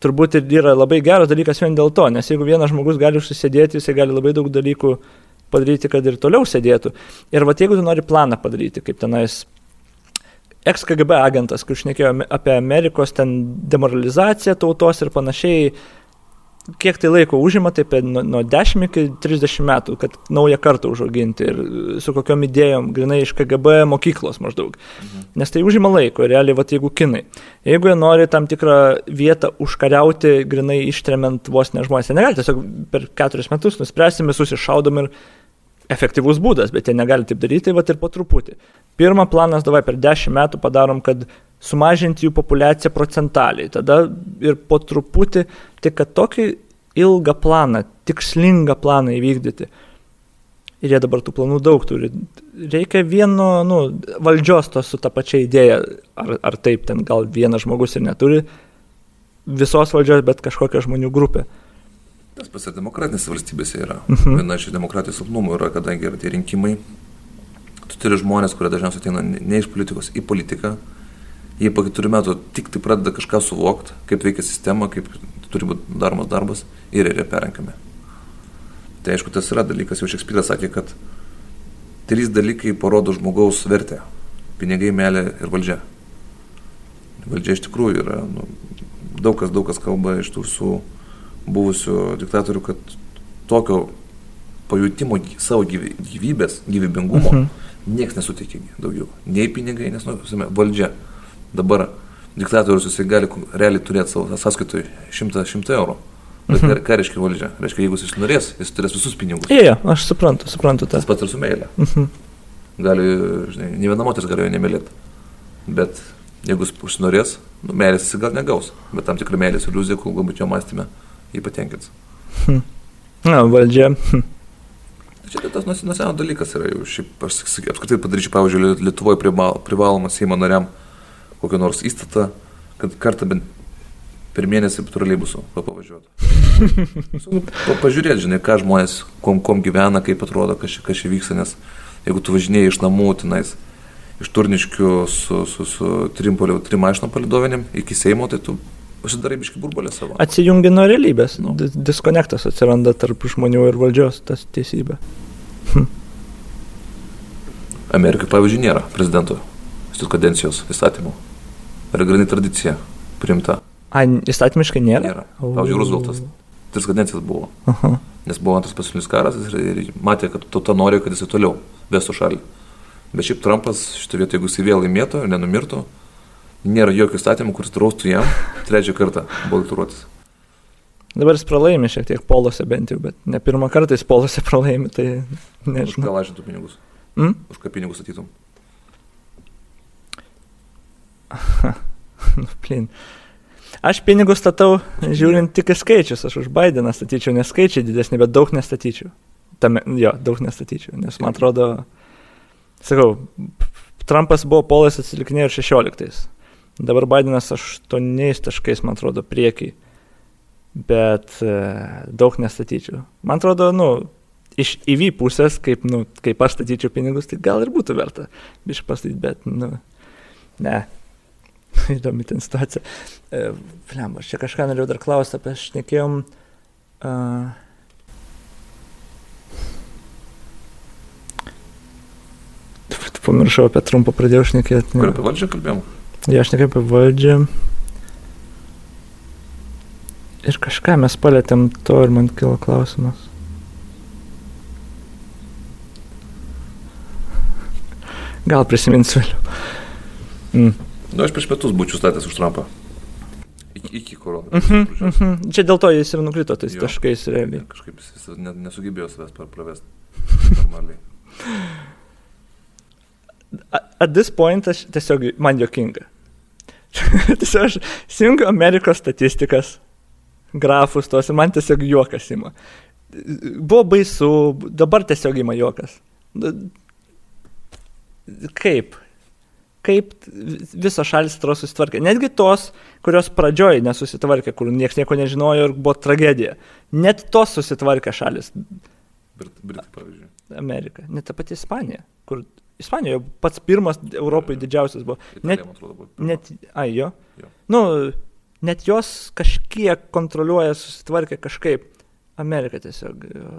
Turbūt ir yra labai geras dalykas vien dėl to, nes jeigu vienas žmogus gali užsisėdėti, jisai gali labai daug dalykų padaryti, kad ir toliau sėdėtų. Ir va, jeigu tu nori planą padaryti, kaip tenais ex-KGB agentas, kur šnekėjo apie Amerikos ten demoralizaciją tautos ir panašiai, kiek tai laiko užima, tai apie nuo, nuo 10 iki 30 metų, kad naują kartą užauginti ir su kokiom idėjom, grinai iš KGB mokyklos maždaug. Mhm. Nes tai užima laiko, realiai, va, jeigu kinai. Jeigu jie nori tam tikrą vietą užkariauti, grinai ištremiant vos ne žmonės, jie negali tiesiog per 4 metus nuspręsim, visus iššaudom ir efektyvus būdas, bet jie negali taip daryti, va ir po truputį. Pirmą planas, davai per 10 metų padarom, kad sumažinti jų populiaciją procentaliai, tada ir po truputį, tik kad tokį ilgą planą, tikslingą planą įvykdyti. Ir jie dabar tų planų daug turi. Reikia vieno, nu, valdžios tos su ta pačia idėja, ar, ar taip ten gal vienas žmogus ir neturi visos valdžios, bet kažkokia žmonių grupė. Tas pas ir demokratinėse valstybėse yra. Mhm. Viena iš demokratijos silpnumų yra, kadangi yra tie rinkimai, tu turi žmonės, kurie dažniausiai ateina ne iš politikos į politiką, jie po keturių metų tik tai pradeda kažką suvokti, kaip veikia sistema, kaip turi būti daromas darbas ir yra perrenkami. Tai aišku, tas yra dalykas, jau Šekspyras sakė, kad trys dalykai parodo žmogaus vertę - pinigai, melė ir valdžia. Valdžia iš tikrųjų yra, nu, daug kas, daug kas kalba iš tų su buvusių diktatorių, kad tokio pajutimo savo gyvybės, gyvybingumo mhm. niekas nesuteikė daugiau. Nei pinigai, nes, nu, valdžia. Dabar diktatorius jisai gali realiai turėti savo sąskaitui 100, 100 eurų. Bet mhm. ką reiškia valdžia? Reiškia, jeigu jis norės, jis turės visus pinigus. Yeah, aš suprantu, suprantu tą. Tas pats ir su meilė. Mhm. Gali, žinai, ne viena moteris gali jo nemylėti. Bet jeigu jis užsinorės, nu, meilės jis gal negaus. Bet tam tikra meilės iliuzija, kol galbūt jo mąstymė jį patenkins. Hm. Na, valdžia. Hm. Čia tai tas nuseno dalykas yra jau, šiaip aš apskritai padaryčiau, pavyzdžiui, Lietuvoje privalomą Seimo nariam kokią nors įstatą, kad kartą bent per mėnesį troleibusų pavažiuotų. Pažiūrėti, žinai, ką žmonės, kom, kom gyvena, kaip atrodo, kas čia, kas čia vyksta, nes jeigu tu važinėjai iš namų, tenais, iš turniškių su, su, su trim, trim mašinom palidovinėm iki Seimo, tai tu Pasidarai biški burbulę savo. Atsijungi nuo realybės. Nu. Diskonektas atsiranda tarp žmonių ir valdžios, tas tiesybė. Hm. Amerikai, pavyzdžiui, nėra prezidento kadencijos įstatymų. Yra grinai tradicija priimta. A, įstatymiškai nėra? Nėra. Pavyzdžiui, Rooseveltas tris kadencijas buvo. Aha. Nes buvo antras pasaulinis karas ir, ir matė, kad tauta nori, kad jisai toliau vestų šalį. Bet šiaip Trumpas šitą vietą, jeigu jisai vėl laimėtų ir nenumirtų, nėra jokio įstatymo, kuris draustų jam trečią kartą balturuotis. Dabar jis pralaimi šiek tiek polose bent jau, bet ne pirmą kartą jis polose pralaimi, tai nežinau. Už ką lažintų pinigus? Mm? Už ką pinigus statytum? nu, plin. Aš pinigus statau, žiūrint tik į skaičius, aš už Bideną statyčiau, nes skaičiai didesni, bet daug nestatyčiau. Tame, jo, daug nestatyčiau, nes man atrodo, sakau, Trumpas buvo polas atsilikinėjo ir 16. Dabar Bidenas aštuoniais taškais, man atrodo, priekiai. Bet e, daug nestatyčiau. Man atrodo, nu, iš įvy pusės, kaip, nu, kaip aš statyčiau pinigus, tai gal ir būtų verta iš pastatyti, bet, nu, ne. Įdomi ten situacija. E, Flem, aš čia kažką norėjau dar klausti, apie šnekėjom. Uh, Pamiršau apie trumpą pradėjau šnekėti. Kur apie valdžią kalbėjom? Ja, aš nekai apie valdžią. Ir kažką mes palėtėm to ir man kilo klausimas. Gal prisiminsiu vėliau. Mm. Nu, aš prieš metus būčiau statęs už Trumpą. Iki, iki koronos. Mm -hmm, mm -hmm. Čia dėl to jis ir nukrito tais jo. taškais realiai. Kažkaip jis nesugebėjo savęs pravesti. Normaliai. At this point aš tiesiog man jokinga. tiesiog aš įsijungiu Amerikos statistikas, grafus tos ir man tiesiog juokas ima. Buvo baisu, dabar tiesiog ima juokas. Kaip? Kaip visos šalis atrodo susitvarkė. Netgi tos, kurios pradžioj nesusitvarkė, kur niekas nieko nežinojo ir buvo tragedija. Net tos susitvarkė šalis. Britai, pavyzdžiui. Amerika. Net ta pati Ispanija, kur Ispanijoje pats pirmas Europoje didžiausias buvo. Net, buvo net, ai jo. jo. Nu, net jos kažkiek kontroliuoja, susitvarkė kažkaip. Amerika tiesiog. Jo,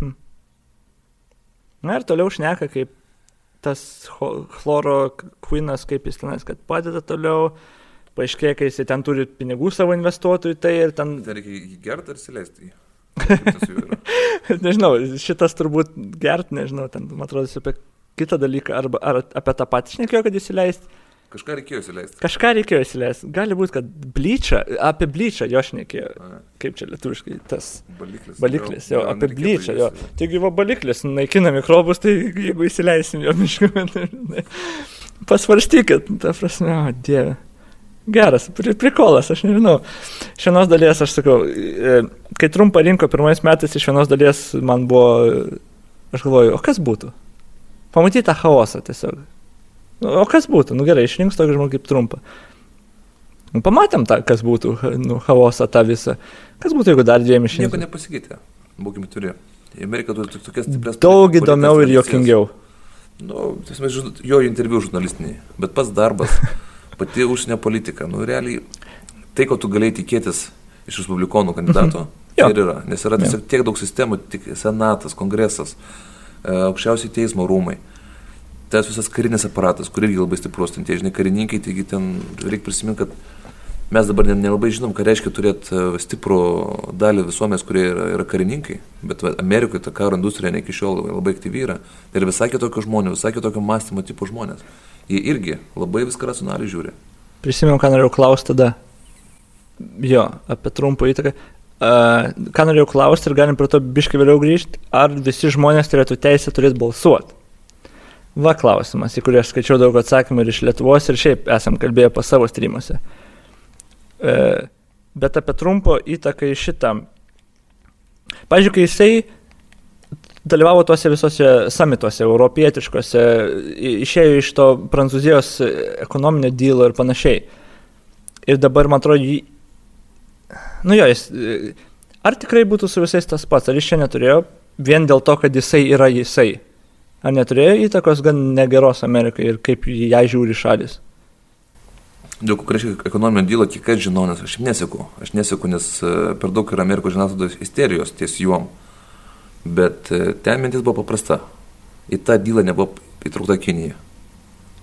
hm. Na ir toliau šneka, kaip tas chloro kvinas, kaip jis tenais, kad padeda toliau, paaiškėja, kai jis ten turi pinigų savo investuotojų, tai ir ten... Tai reikia jį gerti ar įsileisti jį? Nežinau, šitas turbūt gert, nežinau, ten, man atrodo, apie kitą dalyką, arba ar apie tą patį šnekėjo, kad įsileisti. Kažką reikėjo įsileisti. Kažką reikėjo įsileisti. Gali būti, kad blyčia, apie blyčią jo šnekėjo. Kaip čia lietuviškai tas Baliklis. baliklis, jo, gal apie blyčią, jo. Taigi va baliklis, naikina mikrobus, tai jeigu įsileisim jo miškų, tai pasvarstykit, ta prasme, o dieve. Geras, pri, prikolas, aš nežinau. Iš vienos dalies, aš sakau, e, kai trumpą rinko pirmais metais, iš vienos dalies man buvo, aš galvoju, o kas būtų? Pamatyti tą chaosą tiesiog. Nu, O kas būtų? Nu gerai, išrinks tokį žmogų kaip trumpą. Nu, pamatėm tą, kas būtų, nu, chaosą tą visą. Kas būtų, jeigu dar dviem Nieko išrinktų? nepasikeitė. Būkime turi. Amerika turi tokias stiprias. Daug įdomiau ir jokingiau. Nu, tiesiog, jo interviu žurnalistiniai, bet pats darbas, pati užsienio politika, nu realiai tai, ko tu galėjai tikėtis iš respublikonų kandidato, Jo. tai ir yra, nes yra tiesiog tiek daug sistemų, tik senatas, kongresas, e, aukščiausiai teismo rūmai. Tas visas karinis aparatas, kur irgi labai stiprus, ten tie žinai karininkai, taigi ten reikia prisiminti, kad mes dabar ne- nelabai žinom, ką reiškia turėti e, stiprų dalį visuomenės, kurie yra, yra karininkai, bet va, Amerikoje ta karo industrija ne iki šiol labai aktyvi yra. Tai yra visai kitokio žmonių, visai kitokio mąstymo tipo žmonės. Jie irgi labai viską racionaliai žiūri. Prisimenu, ką norėjau klausti tada. Jo, apie trumpą įtaką. Uh, ką norėjau klausti ir galim prie to biškai vėliau grįžti, ar visi žmonės turėtų teisę turėti balsuoti. Va klausimas, į kurį aš skaičiau daug atsakymų ir iš Lietuvos, ir šiaip esam kalbėję pas savo streamuose. Uh, bet apie trumpo įtaką į šitą. Pavyzdžiui, kai jisai dalyvavo tuose visose samituose, europietiškose, išėjo iš to Prancūzijos ekonominio dylo ir panašiai. Ir dabar, man atrodo, jį... Nu jo, jis... e, Ar tikrai būtų su visais tas pats, ar jis čia neturėjo vien dėl to, kad jisai yra jisai? Ar neturėjo įtakos gan negeros Amerikai ir kaip ją žiūri šalis? Dėl ko reiškia ekonominio dylo, kiek aš žinau, nes aš neseku. Aš neseku, nes e, per daug yra Amerikos žiniasklaidos isterijos ties juom. Bet e, ten mintis buvo paprasta. Į tą dylą nebuvo įtraukta Kinija.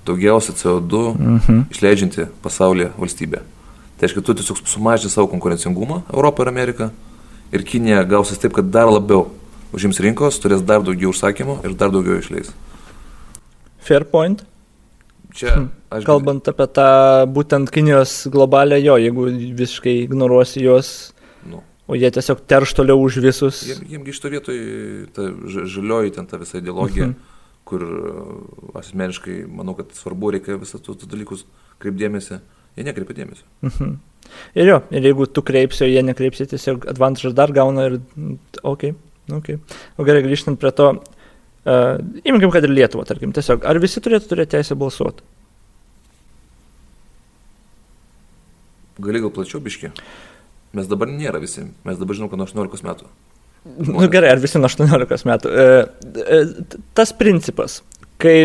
Daugiausia CO2 Mhm. išleidžianti pasaulyje valstybė. Tai reiškia, tu tiesiog sumažini savo konkurencingumą Europą ir Ameriką ir Kinija gausis taip, kad dar labiau užims rinkos, turės dar daugiau užsakymų ir dar daugiau išleis. Fair point. Čia Hmm. aš Kalbant apie tą būtent Kinijos globalę, jo, jeigu visiškai ignoruosi juos, Nu, o jie tiesiog terš toliau už visus. jiem, jiem iš to vietoj ta ža- žalioji ten ta visa ideologija, Mhm. kur e, asmeniškai manau, kad svarbu reikia visą tos dalykus kreipdėmėsi. Jie nekreipia dėmesio. Mhm. Ir jo, ir jeigu tu kreipsi, o jie nekreipsi, tiesiog advantažą dar gauna ir... mm, Ok, ok. O gerai, grįžtant prie to, uh, imkim, kad ir Lietuva, tarkim, tiesiog, ar visi turėtų turėti teisę balsuoti? Gali gal plačiau biški. Mes dabar nėra visi. Mes dabar žinom, kad nuo 18 metų. Nu gerai, ar visi nuo 18 metų? E, e, tas principas, kai,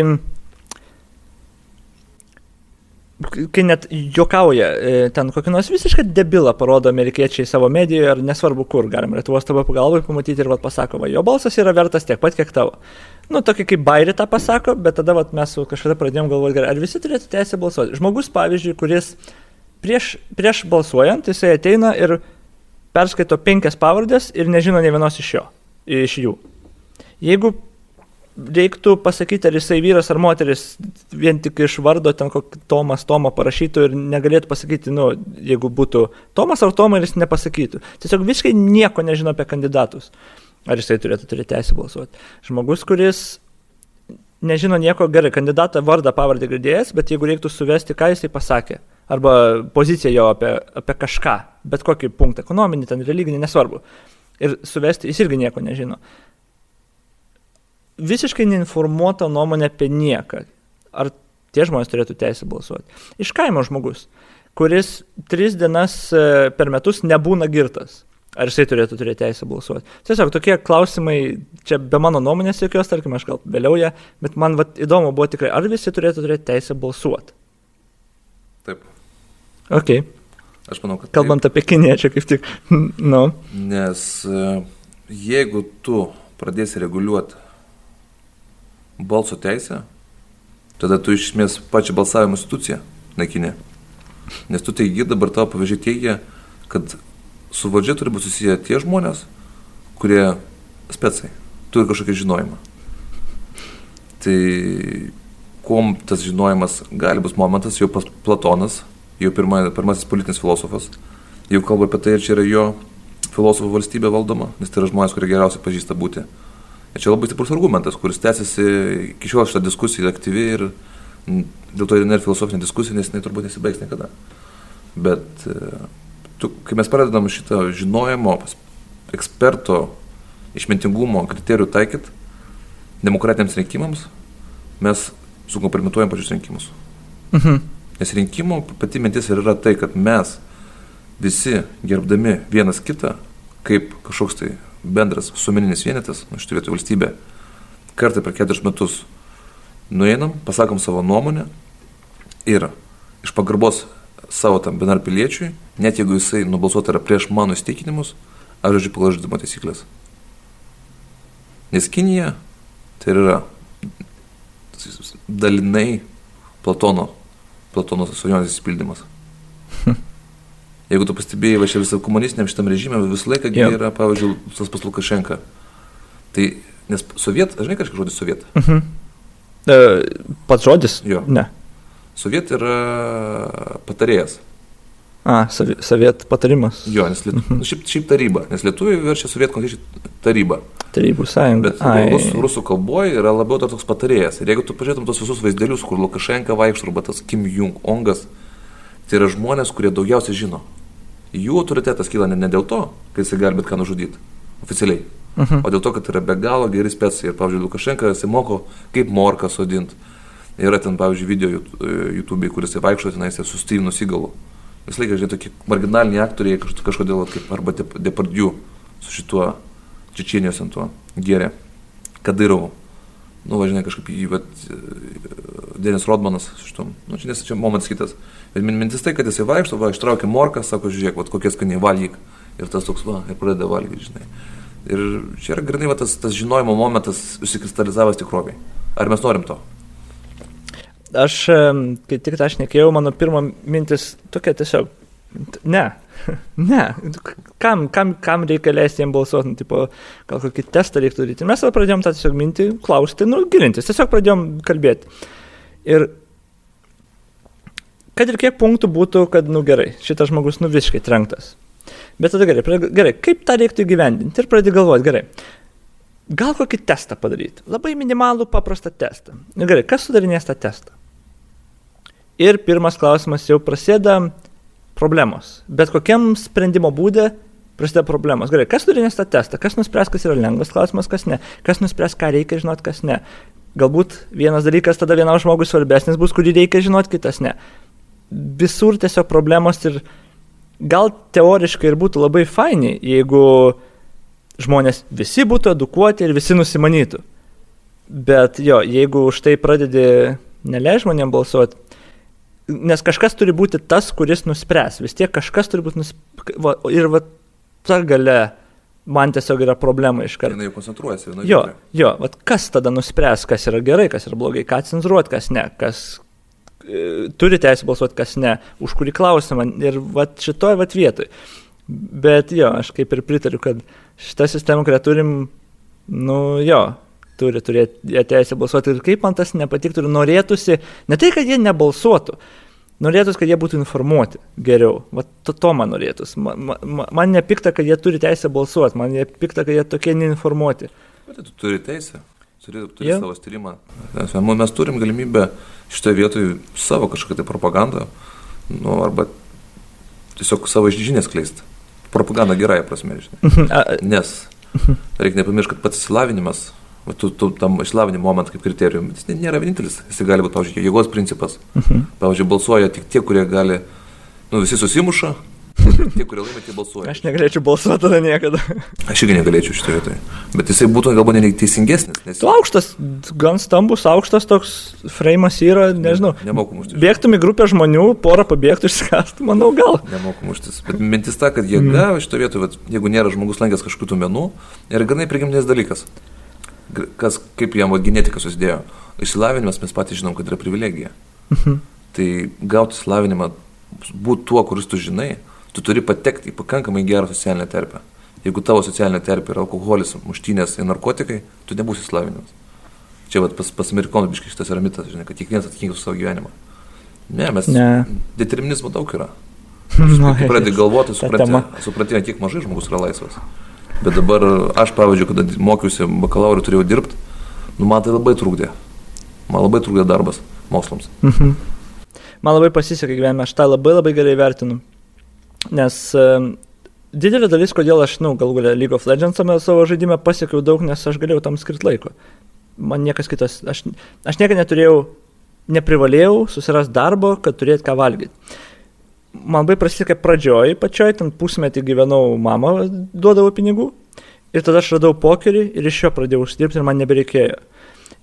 kai net juokauja, e, ten kokį nors visišką debilą parodo amerikiečiai savo medijoje, ar nesvarbu kur, galima Lietuvos tavo pagalbai pamatyti ir vat, pasako, va, jo balsas yra vertas tiek pat, kiek tavo. Nu, tokį kaip bairį tą pasako, bet tada vat, mes kažkada pradėjom galvoti, gerai, ar visi turėtų teisę balsuoti. Žmogus, pavyzdžiui, kuris prieš, prieš balsuojant, jisai ateina ir perskaito penkias pavardės ir nežino ne vienos iš, jo, iš jų. Jeigu reiktų pasakyti, ar jisai vyras ar moteris, vien tik iš vardo ten kokį Tomas Tomą parašytų ir negalėtų pasakyti, nu, jeigu būtų Tomas ar Toma ir jis nepasakytų. Tiesiog visiškai nieko nežino apie kandidatus. Ar jisai turėtų turėti teisę balsuoti. Žmogus, kuris nežino nieko gerai, kandidatą vardą pavardę girdėjęs, bet jeigu reiktų suvesti, ką jisai pasakė, arba poziciją jo apie, apie kažką, bet kokį punktą, ekonominį, ten religinį, nesvarbu, ir suvesti, jis irgi nieko nežino. Visiškai neinformuota nuomonė apie nieką. Ar tie žmonės turėtų teisę balsuoti? Iš kaimo žmogus, kuris tris dienas e, per metus nebūna girtas. Ar jisai turėtų turėti teisę balsuoti? Tiesiog tokie klausimai, čia be mano nuomonės jokios, tarkim, aš gal vėliau ją, bet man vat, įdomu buvo tikrai, ar visi turėtų turėti teisę balsuoti. Taip. Ok, Aš manau, kad. kalbant apie kiniečią kaip tik, nu, Taip, nes e, jeigu tu pradėsi reguliuoti balso teisę, tada tu iš esmės pačią balsavimo instituciją naikinė. Nes tu teigi, dabar tavo pavyzdžiai teigia, kad su valdžia turi būti susiję tie žmonės, kurie specai, turi kažkokį žinojimą. Tai kuom tas žinojimas gali bus momentas, jau pas Platonas, jau pirma, pirmasis politinis filosofas, jau kalba apie tai, ar čia yra jo filosofų valstybė valdoma, nes tai yra žmonės, kurie geriausiai pažįsta būti. Ir čia labai stiprus argumentas, kuris tęsiasi iki šiol šitą diskusiją aktyvi ir dėl to ir filosofinė diskusija, nes jinai turbūt nesibaigs niekada. Bet e, tu, kai mes pradedam šitą žinojimo, eksperto išmintingumo kriterijų taikyti demokratiniams rinkimams, mes sukompromituojam pačius rinkimus. Mhm. Nes rinkimų pati mintis ir yra tai, kad mes visi gerbdami vienas kitą, kaip kažkoks tai bendras sumeninis vienetas, nu, šitą vietą valstybė, kartą per keturis metus nueinam, pasakom savo nuomonę ir iš pagarbos savo tam benarpiliečiui, net jeigu jisai nubalsuota yra prieš mano įstikinimus, aš žodžiu pagal žaidimo taisyklės. Nes Kinija tai yra dalinai Platono, Platono svajonės įsipildymas. Jeigu tu pastebėjai, va čia visą komunistiniam šitam režimė visą laiką yep. yra, pavyzdžiui, tas pas Lukašenka. Tai, nes soviet, žinai kažkas žodis soviet? Uh -huh. e, pats žodis? Jo. Ne. Soviet yra patarėjas. A, soviet patarimas. Jo, nes lietu, uh -huh. šiaip, šiaip taryba, nes lietuviai verčia soviet konkrečiai taryba. Tarybų sąjunga. Bet rusų, rusų kalboje yra labiau toks patarėjas. Ir jeigu tu pažiūrėtum tos visus vaizdelius, kur Lukašenka vaikšto, arba tas Kim Jong-ongas, tai yra žmonės, kurie daugiausiai žino jų autoritetas kyla ne, ne dėl to, kad jisai gali bet ką nužudyti oficialiai, uh mhm. -huh. o dėl to, kad yra be galo geri specai. Ir, pavyzdžiui, Lukašenka jisai moko, kaip morką sodinti. Yra ten, pavyzdžiui, video YouTube, kuris jisai vaikšto tenais su Stevenu Sigalu. Vis laiką, žinai, tokie marginaliniai aktoriai kažkodėl, kaip arba Depardieu su šituo Čečienijos ant tuo gėrė. Kadirovu. Nu, važinai, kažkaip jį, bet Denis Rodmanas šitom. Nu, čia, nes čia momentas kitas. Bet mintis tai, kad jisai vaikšto, va, ištraukia morką, sako, žiūrėk, va, kokie skaniai valgyk. Ir tas toks, va, ir pradeda valgyti, žinai. Ir čia yra grinai va, tas, tas žinojimo momentas užsikristalizavęs tikroviai. Ar mes norim to? Aš, kai tik aš nekėjau, mano pirma mintis tokia tiesiog, ne, ne, kam, kam, kam reikia leisti jiems balsuoti, nu, tipo, gal kokį testą reiktų daryti. Mes tada pradėjom tą tiesiog mintį, klausti, nu, gilintis, tiesiog pradėjom kalbėti. Ir kad ir kiek punktų būtų, kad, nu gerai, šitas žmogus, nu visiškai trenktas. Bet tada gerai, gerai, kaip tą reiktų įgyvendinti ir pradėti galvoti, gerai, gal kokį testą padaryti, labai minimalų paprastą testą. Nu gerai, kas sudarinės tą testą? Ir pirmas klausimas jau prasideda problemos. Bet kokiam sprendimo būdė prasideda problemos. Gerai, kas sudarinės tą testą? Kas nuspręs, kas yra lengvas klausimas, kas ne? Kas nuspręs, ką reikia žinoti, kas ne? Galbūt vienas dalykas tada vienam žmogui svarbesnis bus, kurį reikia žinoti, kitas ne visur tiesiog problemos ir gal teoriškai ir būtų labai faini, jeigu žmonės visi būtų edukuoti ir visi nusimanytų. Bet jo, jeigu už tai pradedi neleidži žmonėm balsuoti, nes kažkas turi būti tas, kuris nuspręs, vis tiek kažkas turi būti nuspręs. Ir va ta gale man tiesiog yra problema iš karto. Jis koncentruojasi. Jo, jo, va kas tada nuspręs, kas yra gerai, kas yra blogai, ką cenzuruoti, kas ne, kas, turi teisę balsuoti, kas ne, už kurį klausimą ir vat, šitoj vat vietoj. Bet jo, aš kaip ir pritariu, kad šitą sistemą, kurią turim, nu jo, turi turėti teisę balsuoti ir kaip man tas nepatiktų ir norėtųsi, ne tai, kad jie nebalsuotų, norėtųsi, kad jie būtų informuoti geriau. Vat to, to man norėtųsi. Man, man, man nepikta, kad jie turi teisę balsuoti, man nepikta, kad jie tokie neinformuoti. Bet tu turi teisę turi, turi yeah. savo tyrimą. Mes, turim galimybę šitoje vietoje savo kažkokią tai propagandą, nu, arba tiesiog savo žinias kleisti. Propaganda gerąją prasme, žinai. Mhm. Nes reikia nepamiršti, kad pats įsilavinimas, tu, tu tam išsilavinimo momentą kaip kriterijum, jis nėra vienintelis. Jis gali būti, pavyzdžiui, jėgos principas. Mhm. Pavyzdžiui, balsuoja tik tie, kurie gali, nu, visi susimuša, Tie, kurie laimė, tie balsuoja. Aš negalėčiau balsuoti tada niekada. Aš irgi negalėčiau šitoje vietoje. Bet jisai būtų galbūt net teisingesnis. Nes... Tu aukštas, gan stambus, aukštas toks framas yra, nežinau. Ne, nemoku muštis. Bėgtum į grupę žmonių, porą pabėgtų išskastų, manau, gal. Nemoku muštis. Bet mintis ta, kad jėga mm. šitoje vietoje, jeigu nėra žmogus lankęs kažkokių menų, yra ganai prigimtinės dalykas. Kas, kaip jam genetika susidėjo. Išsilavinimas mes patys žinom, kad yra privilegija. Mhm. Tai gauti išsilavinimą būti tuo, kuris tu žinai, tu turi patekti į pakankamai gerą socialinę terpę. Jeigu tavo socialinė terpė yra alkoholis, muštynės ir narkotikai, tu nebūsi slavinimas. Čia vat, pas, pas amerikonų biškai šitas yra mitas, žinai, kad kiekvienas atsakingas už savo gyvenimą. Ne, mes Ne. determinizmo daug yra. Nu, Kai pradedi galvoti, supranti, kiek mažai žmogus yra laisvas. Bet dabar aš, pavyzdžiui, kada mokiausi bakalauro turėjau dirbti, nu, man tai labai trukdė. Man labai trukdė darbas mokslams. Mhm. Man labai pasisekė gyvenime, aš tą labai labai gerai vertinu. Nes didelė dalis, kodėl aš, na, nu, galų galę League of Legends savo žaidime pasiekiau daug, nes aš galėjau tam skirti laiko. Man niekas kitas, aš, aš niekada neturėjau, neprivalėjau susirasti darbo, kad turėt ką valgyti. Man labai prasisekė pradžioj, pačioj, ten pusmetį gyvenau, mama duodavo pinigų. Ir tada aš radau pokerį ir iš jo pradėjau uždirbti ir man nebereikėjo.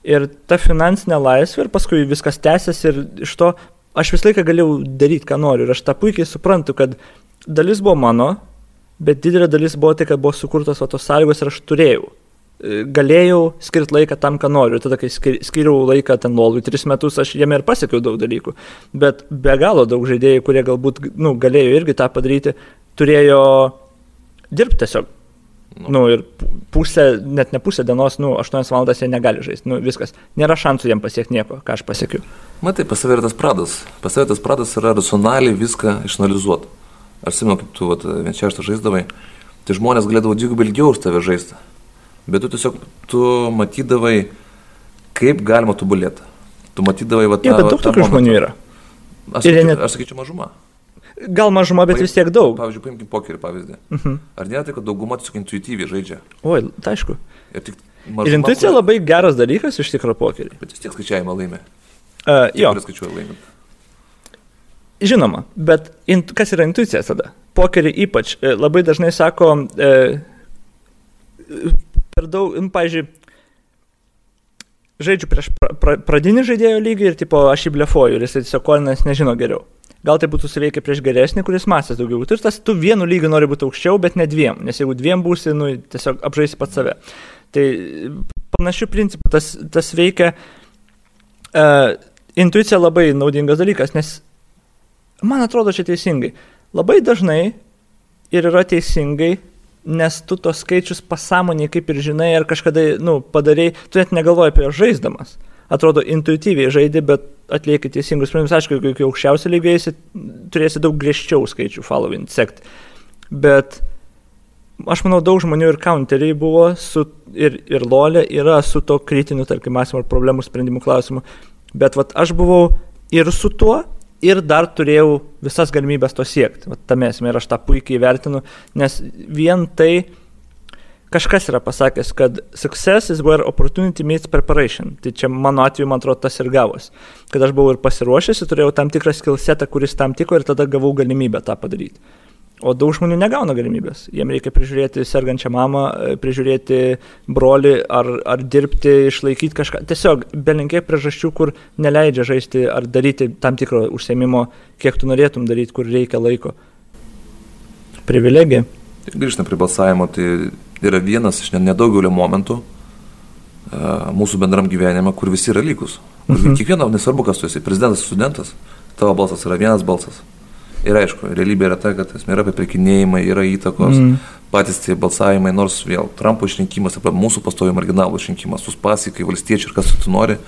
Ir ta finansinė laisvė ir paskui viskas tęsiasi ir iš to aš visą laiką galėjau daryti, ką noriu. Ir aš tą puikiai suprantu, kad dalis buvo mano, bet didelė dalis buvo tai, kad buvo sukurtos va, tos sąlygos ir aš turėjau. E, Galėjau skirti laiką tam, ką noriu. Ir tada, kai skir- skiriau laiką ten lolui, tris metus, aš jame ir pasiekiau daug dalykų. Bet be galo daug žaidėjų, kurie galbūt nu, galėjo irgi tą padaryti, turėjo dirbti tiesiog. Nu, ir pu- pusę, net ne pusę dienos, nu, 8 valandas jie negali žaisti. Nu, viskas. Nėra šansų jiem pasiekti nieko, ką aš pasiekiu. Matai, pas save yra tas pradas. Pas save tas pradas yra racionaliai viską išanalizuoti. Aš simenu, kaip tu vat, vien šeštą žaisdavai, tai žmonės galėdavo dvigubai ilgiau už tave žaisti. Bet tu tiesiog, tu matydavai, kaip galima tobulėti. Tu matydavai, va, Jo, bet daug tokių žmonių yra. Aš sakyčiau, net- aš sakyčiau mažuma. Gal mažuma, bet vis tiek daug. Pavyzdžiui, paimkim pokerį pavyzdį. Mhm. Ar nėra tai, kad dauguma tiesiog intuityviai žaidžia? Oi, tai aišku. Ir, tik Ir intuicija labai geras dalykas iš tikrųjų pokerį. Bet vis tiek skaičiavimą laimė. Uh, jo, Kuris skaičiuoja laimint. Žinoma, bet int, kas yra intuicija tada? Pokerį ypač e, labai dažnai sako, e, per daug, nu, pažiūrėjau, žaidžiu prieš pra, pra, pradinį žaidėjo lygį ir tipo aš jį blefuoju ir jis tiesiog kolinas nežino geriau. Gal tai būtų suveikę prieš geresnį, kuris masės daugiau. Tu ir tas, tu vienu lygiu nori būti aukščiau, bet ne dviem, nes jeigu dviem būsi, nu, tiesiog apžaisi pat save. Tai panašių principų tas, tas veikia. Uh, intuicija labai naudingas dalykas, nes man atrodo čia teisingai. Labai dažnai ir yra teisingai, nes tu tos skaičius pasąmoniai kaip ir žinai, ar kažkada, nu, padarai, tu net negalvoji apie juos žaisdamas. Atrodo, intuityviai žaidži, bet atlieki teisingus sprendimus. Aišku, jeigu iki aukščiausio lygio eisi, turėsi daug griežčiau skaičių following, sekti. Bet aš manau, daug žmonių ir counteriai buvo su, ir, ir lolė yra su to kritiniu, tarkim, mąstymo ar problemų sprendimų klausimu. Bet vat, aš buvau ir su tuo, ir dar turėjau visas galimybės to siekti. Vat, tame esmė ir aš tą puikiai vertinu, nes vien tai kažkas yra pasakęs, kad success is where opportunity meets preparation. Tai čia mano atveju, man atrodo, tas ir gavos. Kad aš buvau ir pasiruošęs, ir turėjau tam tikrą skillsetą, kuris tam tiko ir tada gavau galimybę tą padaryti. O daug žmonių negauna galimybės. Jiem reikia prižiūrėti sergančią mamą, e, prižiūrėti brolį ar, ar dirbti, išlaikyti kažką. Tiesiog belinkiai priežasčių, kur neleidžia žaisti ar daryti tam tikro užsiemimo, kiek tu norėtum daryti, kur reikia laiko. Privilegija. Grįžtant prie balsavimo, tai yra vienas iš ne- nedaugelio momentų a, mūsų bendram gyvenime, kur visi yra lygus. Mhm. Kiekvieno, nesvarbu, kas tu esi, prezidentas, studentas, tavo balsas yra vienas balsas. Ir aišku, realybė yra ta, kad esmė yra papirkinėjimai, yra įtakos, mm. patys tie balsavimai, nors vėl Trumpo išrinkimas, arba mūsų pastojo marginalų išrinkimas, suspasikai, valstiečiai ir kas tu nori,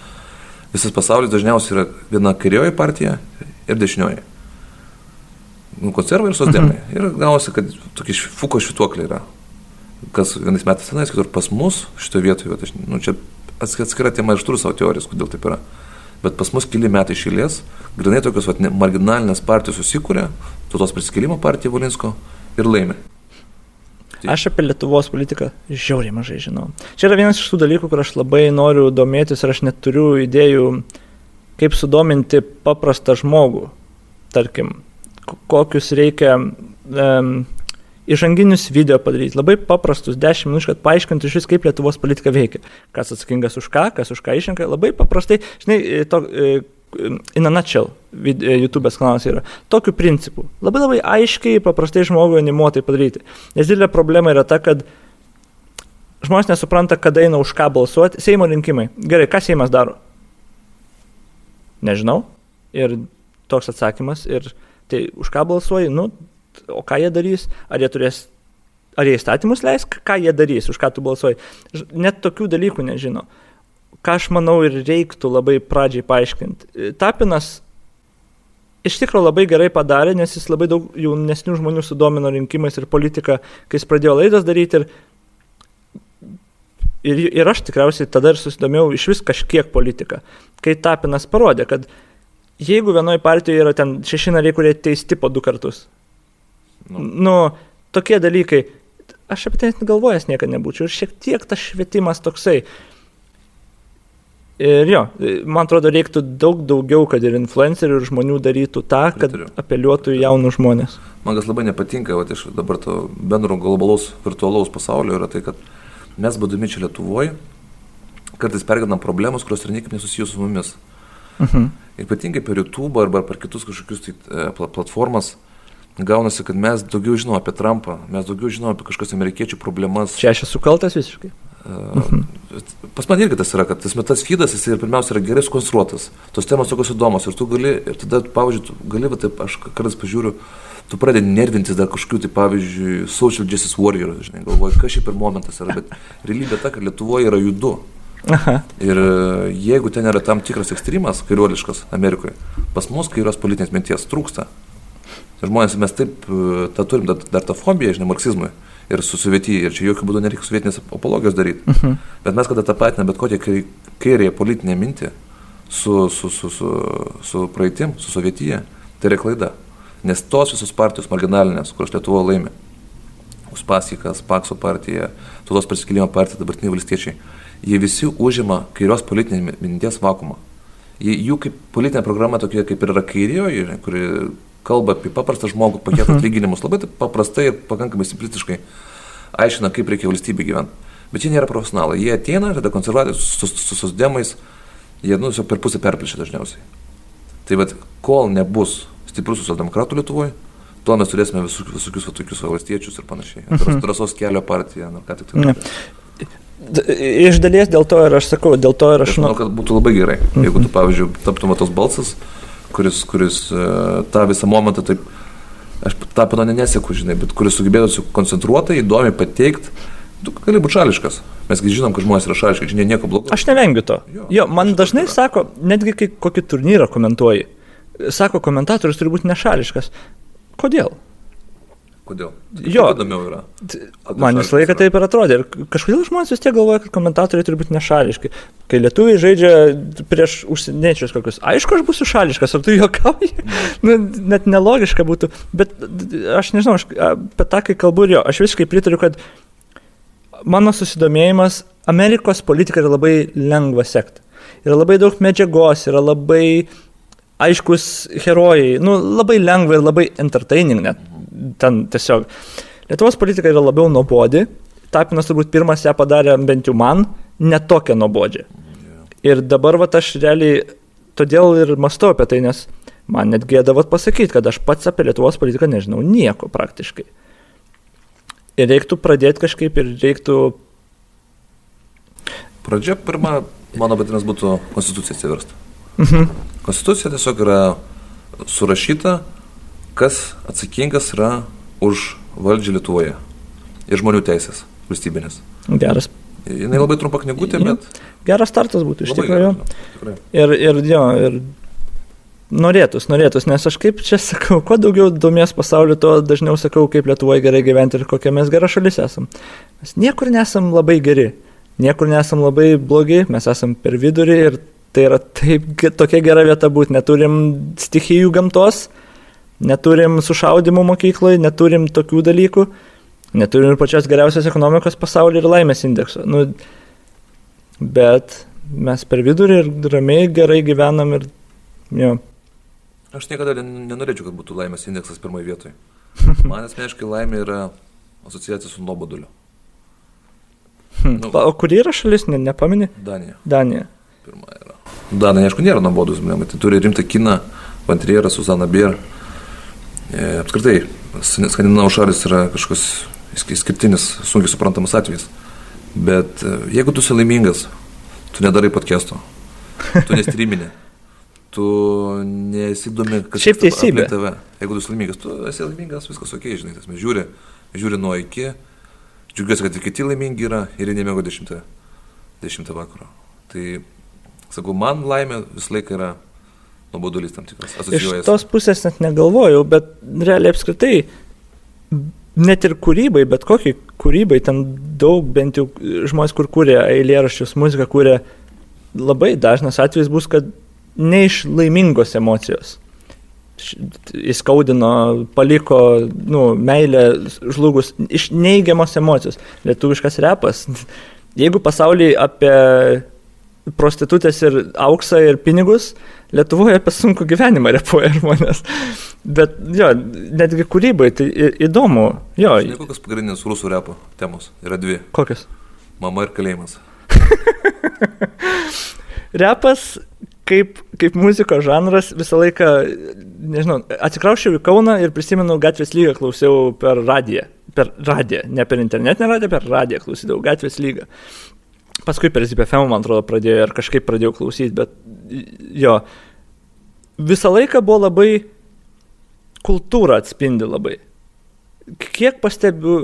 visas pasaulis dažniausiai yra viena kairioji partija ir dešinioji. Nu, konservai ir sosdemai. Mhm. Ir gausi, kad tokie fuko šituokliai yra. Kas vienais metais tenais, kitur pas mus šitoje vietoje, vat aš, nu, čia atsk- atskira tema ir aš turiu savo teorijas, kodėl taip yra. Bet pas mus keli metai išėlės, grinai tokios vat, marginalinės partijos susikūrė, tautos prisikėlimo partija Valinsko ir laimė. Aš apie Lietuvos politiką žiauriai mažai žinau. Čia yra vienas iš tų dalykų, kur aš labai noriu domėtis ir aš neturiu idėjų, kaip sudominti paprastą žmogų. Tarkim, kokius reikia um, įžanginius video padaryti. Labai paprastus 10 minučių, kad paaiškintų iš vis, kaip Lietuvos politika veikia. Kas atsakingas už ką, kas už ką išrenka. Labai paprastai, žinai, to, e, in a nutshell, e, YouTube'as kanalas yra. Tokiu principu. Labai labai aiškiai, paprastai žmogui animuotai padaryti. Nes didelė problema yra ta, kad žmonės nesupranta, kada eina už ką balsuoti. Seimo rinkimai. Gerai, ką Seimas daro? Nežinau. Ir toks atsakymas. Ir Tai už ką balsuoji, nu, o ką jie darys, ar jie turės, ar jie įstatymus leis, ką jie darys, už ką tu balsuoji. Net tokių dalykų nežino. Ką aš manau ir reiktų labai pradžiai paaiškinti. Tapinas iš tikrųjų labai gerai padarė, nes jis labai daug jaunesnių žmonių sudomino rinkimais ir politika, kai jis pradėjo laidas daryti. Ir, ir, ir aš tikriausiai tada ir susidomėjau iš vis kažkiek politiką. Kai Tapinas parodė, kad jeigu vienoje partijoje yra ten šeši nariai, kurie teisti po du kartus. Nu, nu tokie dalykai. Aš apie tai net galvojęs niekada nebūčiau. Ir šiek tiek tas švietimas toksai. Ir jo, man atrodo, reiktų daug daugiau, kad ir influencerių ir žmonių darytų tą, kad Pritariu. apeliuotų į jaunus žmonės. Man kas labai nepatinka, va, iš dabar to bendro globalaus virtualaus pasaulio yra tai, kad mes būdami čia Lietuvoje, kartais pergadam problemus, kurios yra niekaip nesusijusios su mumis. Uh. -huh. Ypatingai per YouTube arba per kitus kažkokius tai, e, platformas gaunasi, kad mes daugiau žinom apie Trumpą, mes daugiau žinom apie kažkokias amerikiečių problemas. Čia aš esu kaltas visiškai. Mhm. Pas man irgi tas yra, kad tas metas feedas, jis ir pirmiausia yra gerai sukonstruotas, tos temos tokios įdomios ir tu gali, ir tada, pavyzdžiui, gali, va, taip, aš kartais pažiūriu, tu pradedi nervintis dar kažkokiu, tai pavyzdžiui, social justice warrior, žinai, galvoji, kas šiaip per momentas yra, bet realybė ta, kad Lietuvoje yra judu. Aha. Ir e, jeigu ten yra tam tikras ekstremas, kairiuoliškas Amerikoje, pas mus kairios politinės minties trūksta. Žmonės, mes taip, e, tą turim dar, dar tą fobiją, žinai, marksizmui ir su sovietija. Ir čia jokių būdų nereikia sovietinės apologijos daryti. Uh mhm. -huh. Bet mes kada tą patinę bet kokią kairėje politinę mintį su, su, su, su, su praeitim, su sovietija, tai yra klaida. Nes tos visos partijos marginalinės, kurios Lietuvo laimi, Uspasikas, Pakso partija, Tautos prisikėlimo partija, dabartiniai valstiečiai, jie visi užima kairios politinės minties vakumą. Jie, jų kaip politinė programa tokia kaip ir yra kairioji, kuri kalba apie paprastą žmogų, paketų mhm. atlyginimus, labai paprastai ir pakankamai simplistiškai aiškina, kaip reikia valstybė gyventi. Bet jie nėra profesionalai. Jie ateina, tada konservatoriai su, su, su sosdemais, jie nu, per pusę perplėšia dažniausiai. Tai vad, kol nebus stiprus socialdemokratų Lietuvoje, tuo mes turėsime visokius, visokius va, tokius valstiečius ir panašiai. Mhm. Drąsos kelio partija, na ką tik tai. Iš dalies dėl to ir aš sakau, dėl to ir aš... Aš manau, kad būtų labai gerai, jeigu tu, pavyzdžiui, taptum tos balsas, kuris, kuris uh, tą visą momentą taip, aš tą pano neseku, žinai, bet kuris sugebėtų koncentruotai, įdomiai pateikti, tu gali būti šališkas. Mes žinom, kad žmonės yra šališki, žinai, nieko blogo. Aš nevengiu to. Jo, jo man dažnai yra. sako, netgi kai kokį turnyrą komentuoji, sako, komentatorius turi būti nešališkas. Kodėl? Kodėl? Jo, įdomiau yra. Man visą laiką taip ir atrodė. Ir kažkodėl žmonės vis tiek galvoja, kad komentatoriai turi būti nešališki. Kai lietuviai žaidžia prieš užsieniečius kokius, aišku, aš būsiu šališkas, ar tu juokauji? nu, net nelogiška būtų. Bet aš nežinau, aš apie tą, kai kalbu ir jo, aš visiškai pritariu, kad mano susidomėjimas Amerikos politika yra labai lengva sekti. Yra labai daug medžiagos, yra labai aiškus herojai, nu, labai lengva ir labai entertaining net ten tiesiog. Lietuvos politika yra labiau nuobodi. Tapinas turbūt pirmas ją padarė, bent jau man, netokia nuobodžia. Ir dabar va aš realiai todėl ir mastau apie tai, nes man net gėda vat pasakyti, kad aš pats apie Lietuvos politiką nežinau nieko praktiškai. Ir reiktų pradėti kažkaip ir reiktų... Pradžia pirma, mano vadinasi, būtų konstitucija atsiversta. Mhm. Konstitucija tiesiog yra surašyta kas atsakingas yra už valdžią Lietuvoje ir žmonių teisės valstybinės. Geras. Jis labai trumpa knygutė, bet. Geras startas būtų iš tikrųjų. Ir, ir, jo, ir norėtus, norėtus, nes aš kaip čia sakau, kuo daugiau domies pasaulio, tuo dažniau sakau, kaip Lietuvoje gerai gyventi ir kokia mes gera šalis esam. Mes niekur nesam labai geri, niekur nesam labai blogi, mes esam per vidurį ir tai yra taip, tokia gera vieta būti, neturim stichijų gamtos, Neturim sušaudimų mokykloje, neturim tokių dalykų, neturim ir pačios geriausios ekonomikos pasaulyje ir laimės indekso. Nu, bet mes per vidurį ir ramiai gerai gyvenam ir jo. Aš niekada nenorėčiau, kad būtų laimės indeksas pirmoje vietoje. Man asmeniškai laimė yra asociacija su nuoboduliu. Hmm. Nu, o kur yra šalis, ne, nepamini? Danija. Danija. Pirma yra. Danija, aišku, nėra nuobodus, tai turi rimtą kiną, Vantrierą, Susana Bier. E, apskritai, skandinavų šalis yra kažkoks išskirtinis, sunkiai suprantamas atvejis. Bet e, jeigu tu esi laimingas, tu nedarai podcast'o, tu nestreaminė, tu nesidomi, kas Šiaip teisybė. tave. Jeigu tu esi laimingas, tu esi laimingas, viskas ok, žinai, tas mes žiūri, žiūri nuo iki, džiugiuosi, kad ir kiti laimingi yra ir jie nemiego 10, 10 vakaro. Tai, sakau, man laimė visą laiką yra nuobodulys tam tikras. Iš tos pusės net negalvojau, bet realiai apskritai, net ir kūrybai, bet kokiai kūrybai, ten daug bent jau žmonės, kur kūrė eilėraščius, muziką kūrė, labai dažnas atvejis bus, kad ne iš laimingos emocijos. Įskaudino, paliko, nu, meilę žlugus iš neigiamos emocijos. Lietuviškas repas. Jeigu pasaulyje apie prostitutės ir auksą ir pinigus, Lietuvoje apie sunku gyvenimą repuoja žmonės. Bet jo, netgi kūrybai, tai įdomu. Jo. Žinai, kokios pagrindinės rusų repo temos? Yra dvi. Kokios? Mama ir kalėjimas. Repas kaip, kaip muzikos žanras visą laiką, nežinau, atsikraušiau į Kauną ir prisimenu gatvės lygą, klausiau per radiją. Per radiją, ne per internetinę radiją, per radiją klausydavau gatvės lygą. Paskui per ZPFM, man atrodo, pradėjo ir kažkaip pradėjau klausyti, bet jo, visą laiką buvo labai, kultūra atspindi labai. Kiek pastebiu,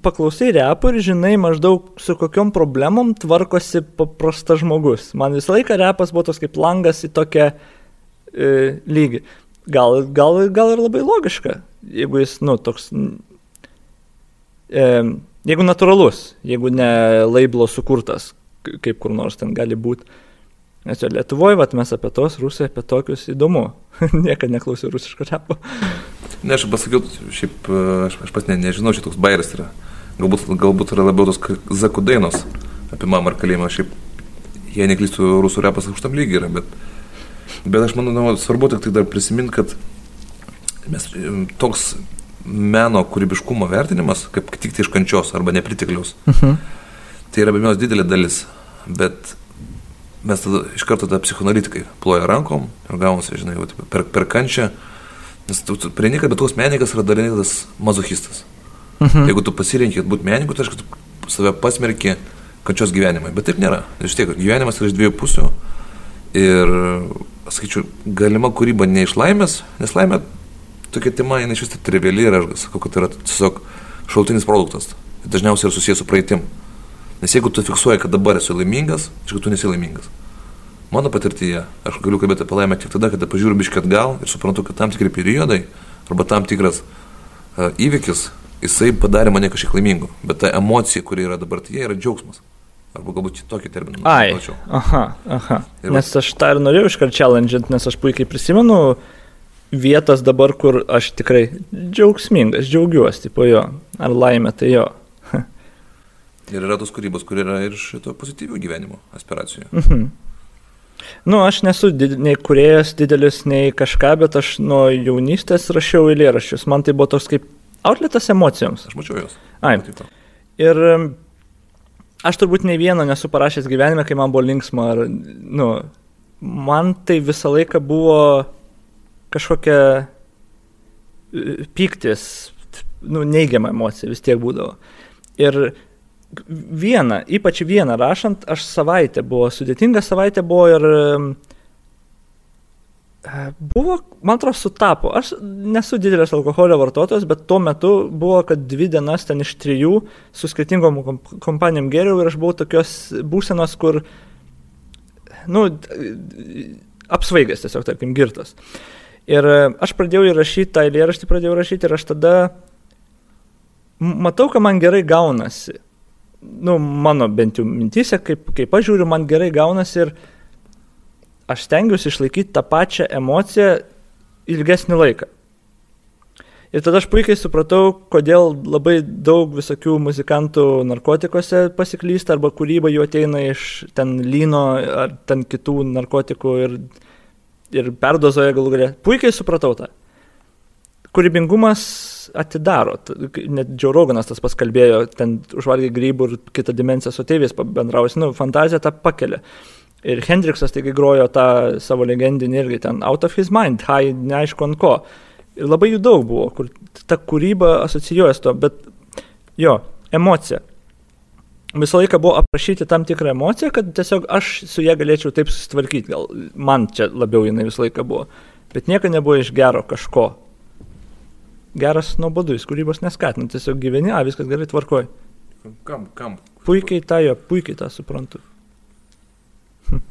paklausai repų ir žinai maždaug su kokiom problemom tvarkosi paprastas žmogus. Man visą laiką repas buvo toks kaip langas į tokią e, lygį. Gal, gal, gal ir labai logiška, jeigu jis, nu, toks... E, Jeigu natūralus, jeigu ne laiblo sukurtas, kaip kur nors ten gali būti. Nes jau Lietuvoje, vat, mes apie tos, Rusai apie tokius įdomu. Niekada neklausiau rusiško repo. Ne, aš pasakiau, šiaip aš, aš pas ne, nežinau, šitoks bairis yra. Galbūt, galbūt yra labiau tos zakudainos apie mamą ar kalėjimą. Šiaip, jei neklystų, rusų repas aukštam lygiai yra, bet, bet aš manau, nu, svarbu tik tai dar prisiminti, kad mes toks meno kūrybiškumo vertinimas, kaip tik tai iš kančios arba nepritikliaus. Uh mhm. -huh. Tai yra be abejo didelė dalis, bet mes tada iš karto tą psichoanalitikai ploja rankom ir gaunasi, žinai, per, per kančią, nes tu, tu prieini, kad bet koks menininkas yra dalinėtas mazochistas. Mhm. Jeigu tu pasirinkit būti menininku, tai reiškia, tu save pasmerki kančios gyvenimai, bet taip nėra. Iš tiek, gyvenimas yra iš dviejų pusių ir, sakyčiau, galima kūryba ne iš laimės, nes laimė tokia tema, jinai iš vis tai triviali ir aš sakau, kad tai yra tiesiog šaltinis produktas. Dažniausiai yra susijęs su praeitim. Nes jeigu tu fiksuoji, kad dabar esi laimingas, aišku, tu nesi laimingas. Mano patirtyje, aš galiu kalbėti apie laimę tik tada, kada pažiūriu biškai atgal ir suprantu, kad tam tikri periodai arba tam tikras uh, įvykis, jisai padarė mane kažkiek laimingu. Bet ta emocija, kuri yra dabartyje, yra džiaugsmas. Arba galbūt tokį terminą. Ai. Plačiau. Aha, aha. Ir nes aš tą ir norėjau iškart challenge, nes aš puikiai prisimenu, vietas dabar, kur aš tikrai džiaugsmingas, džiaugiuosi, tipo jo, ar laimė, tai jo. Ir yra tos kūrybos, kur yra ir šito pozityvių gyvenimo aspiracijų. Mhm. Nu, aš nesu did, nei kuriejas didelis, nei kažką, bet aš nuo jaunystės rašiau eilėraščius. Man tai buvo toks kaip outletas emocijoms. Aš mačiau juos. Ai. Ir aš turbūt nei vieno nesu parašęs gyvenime, kai man buvo linksma. Ar, nu, man tai visą laiką buvo kažkokia e, pyktis, nu, neigiama emocija vis tiek būdavo. Ir vieną, ypač vieną rašant, aš savaitę buvo, sudėtinga savaitė buvo ir e, buvo, man atrodo, sutapo. Aš nesu didelis alkoholio vartotojas, bet tuo metu buvo, kad dvi dienas ten iš trijų su skirtingom kompanijom geriau ir aš buvau tokios būsenos, kur, nu, apsvaigęs tiesiog, tarkim, girtas. Ir e, aš pradėjau įrašyti tą eilėraštį, pradėjau rašyti ir aš tada matau, kad man gerai gaunasi. Nu, mano bent jau mintise, kaip, kaip aš žiūriu, man gerai gaunasi ir aš stengiuosi išlaikyti tą pačią emociją ilgesnį laiką. Ir tada aš puikiai supratau, kodėl labai daug visokių muzikantų narkotikose pasiklysta arba kūryba jų ateina iš ten lyno ar ten kitų narkotikų ir ir perdozoja galų galę. Puikiai supratau tą. Kūrybingumas atidaro. Net Džiauroganas tas paskalbėjo, ten užvalgė grybų ir kitą dimenciją su tėvės bendrausi. Nu, fantazija tą pakelia. Ir Hendriksas taigi grojo tą savo legendinį irgi ten out of his mind, high, neaišku ant ko. Ir labai jų daug buvo, kur ta kūryba asocijuojas to, bet jo, emocija visą laiką buvo aprašyti tam tikrą emociją, kad tiesiog aš su ją galėčiau taip susitvarkyti. Gal man čia labiau jinai visą laiką buvo. Bet nieko nebuvo iš gero kažko. Geras nuobodu, jis kūrybos neskatina, tiesiog gyveni, a, viskas gerai tvarkoj. Kam, kam? Puikiai tą jo, puikiai tą suprantu. Hm.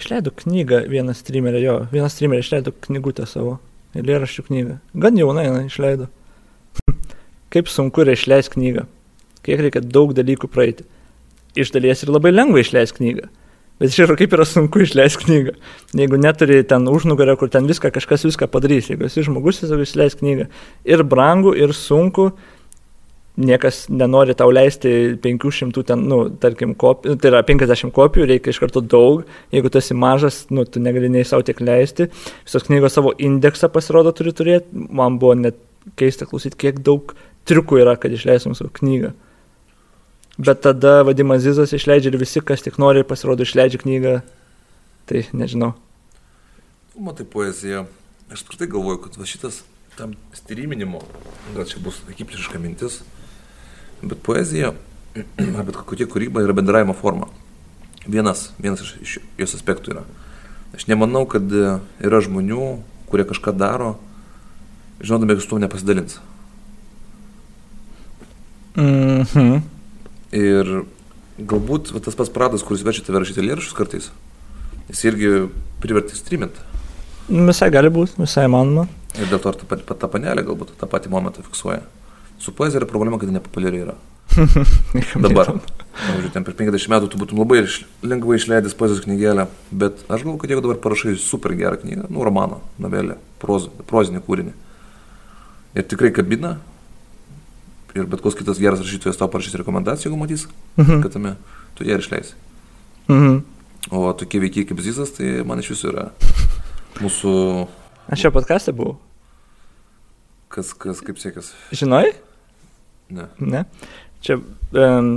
Išleido knygą vienas streamerė, jo, vienas streamerė išleido knygutę savo, eilėraščių knygą. Gan jaunai jinai išleido. Kaip sunku yra išleisti knygą. Kiek reikia daug dalykų praeiti. Iš dalies ir labai lengva išleisti knygą. Bet tikrųjų kaip yra sunku išleisti knygą. Jeigu neturi ten užnugario, kur ten viską kažkas viską padarys. Jeigu esi žmogus, tiesiog išleis knygą. Ir brangu, ir sunku. Niekas nenori tau leisti 500, ten, nu, tarkim, kopijų, tai yra 50 kopijų, reikia iš karto daug. Jeigu tu esi mažas, nu, tu negali nei savo tiek leisti. Visos knygos savo indeksą pasirodo turi turėti. Man buvo net keista klausyti, kiek daug triukų yra, kad išleistum savo knygą. Bet tada Vadimas Zizas išleidžia ir visi, kas tik nori, pasirodo, išleidžia knygą. Tai nežinau. Matai poeziją. Aš apskritai galvoju, kad va šitas tam styriminimo, gal čia bus akiplėšiška mintis, bet poezija, bet kokia kūryba yra bendravimo forma. Vienas, vienas iš, iš jos aspektų yra. Aš nemanau, kad yra žmonių, kurie kažką daro, žinodami, kad su tuo nepasidalins. Mhm. Mm Ir galbūt va, tas pats pradas, kuris verčia tave rašyti lėrašus kartais, jis irgi privertė streamint. Visai gali būti, visai manoma. Ir dėl to ir ta, ta, panelė galbūt tą patį momentą fiksuoja. Su poezija yra problema, kad nepopuliari yra. Dabar. Pavyzdžiui, ten per 50 metų tu būtum labai iš, lengvai išleidęs poezijos knygelę, bet aš galvoju, kad jeigu dabar parašai super gerą knygą, nu, romaną, novelę, proz, prozinį kūrinį, ir tikrai kabina, ir bet koks kitas geras rašytojas tau parašys rekomendacijų, jeigu matys, mhm. kad tame tu ją išleisi. Mhm. O tokie veikiai kaip Zizas, tai man iš viso yra mūsų... Aš čia podcast'e buvau. Kas, kas, kaip sėkės? Žinai? Ne. Ne. Čia, um,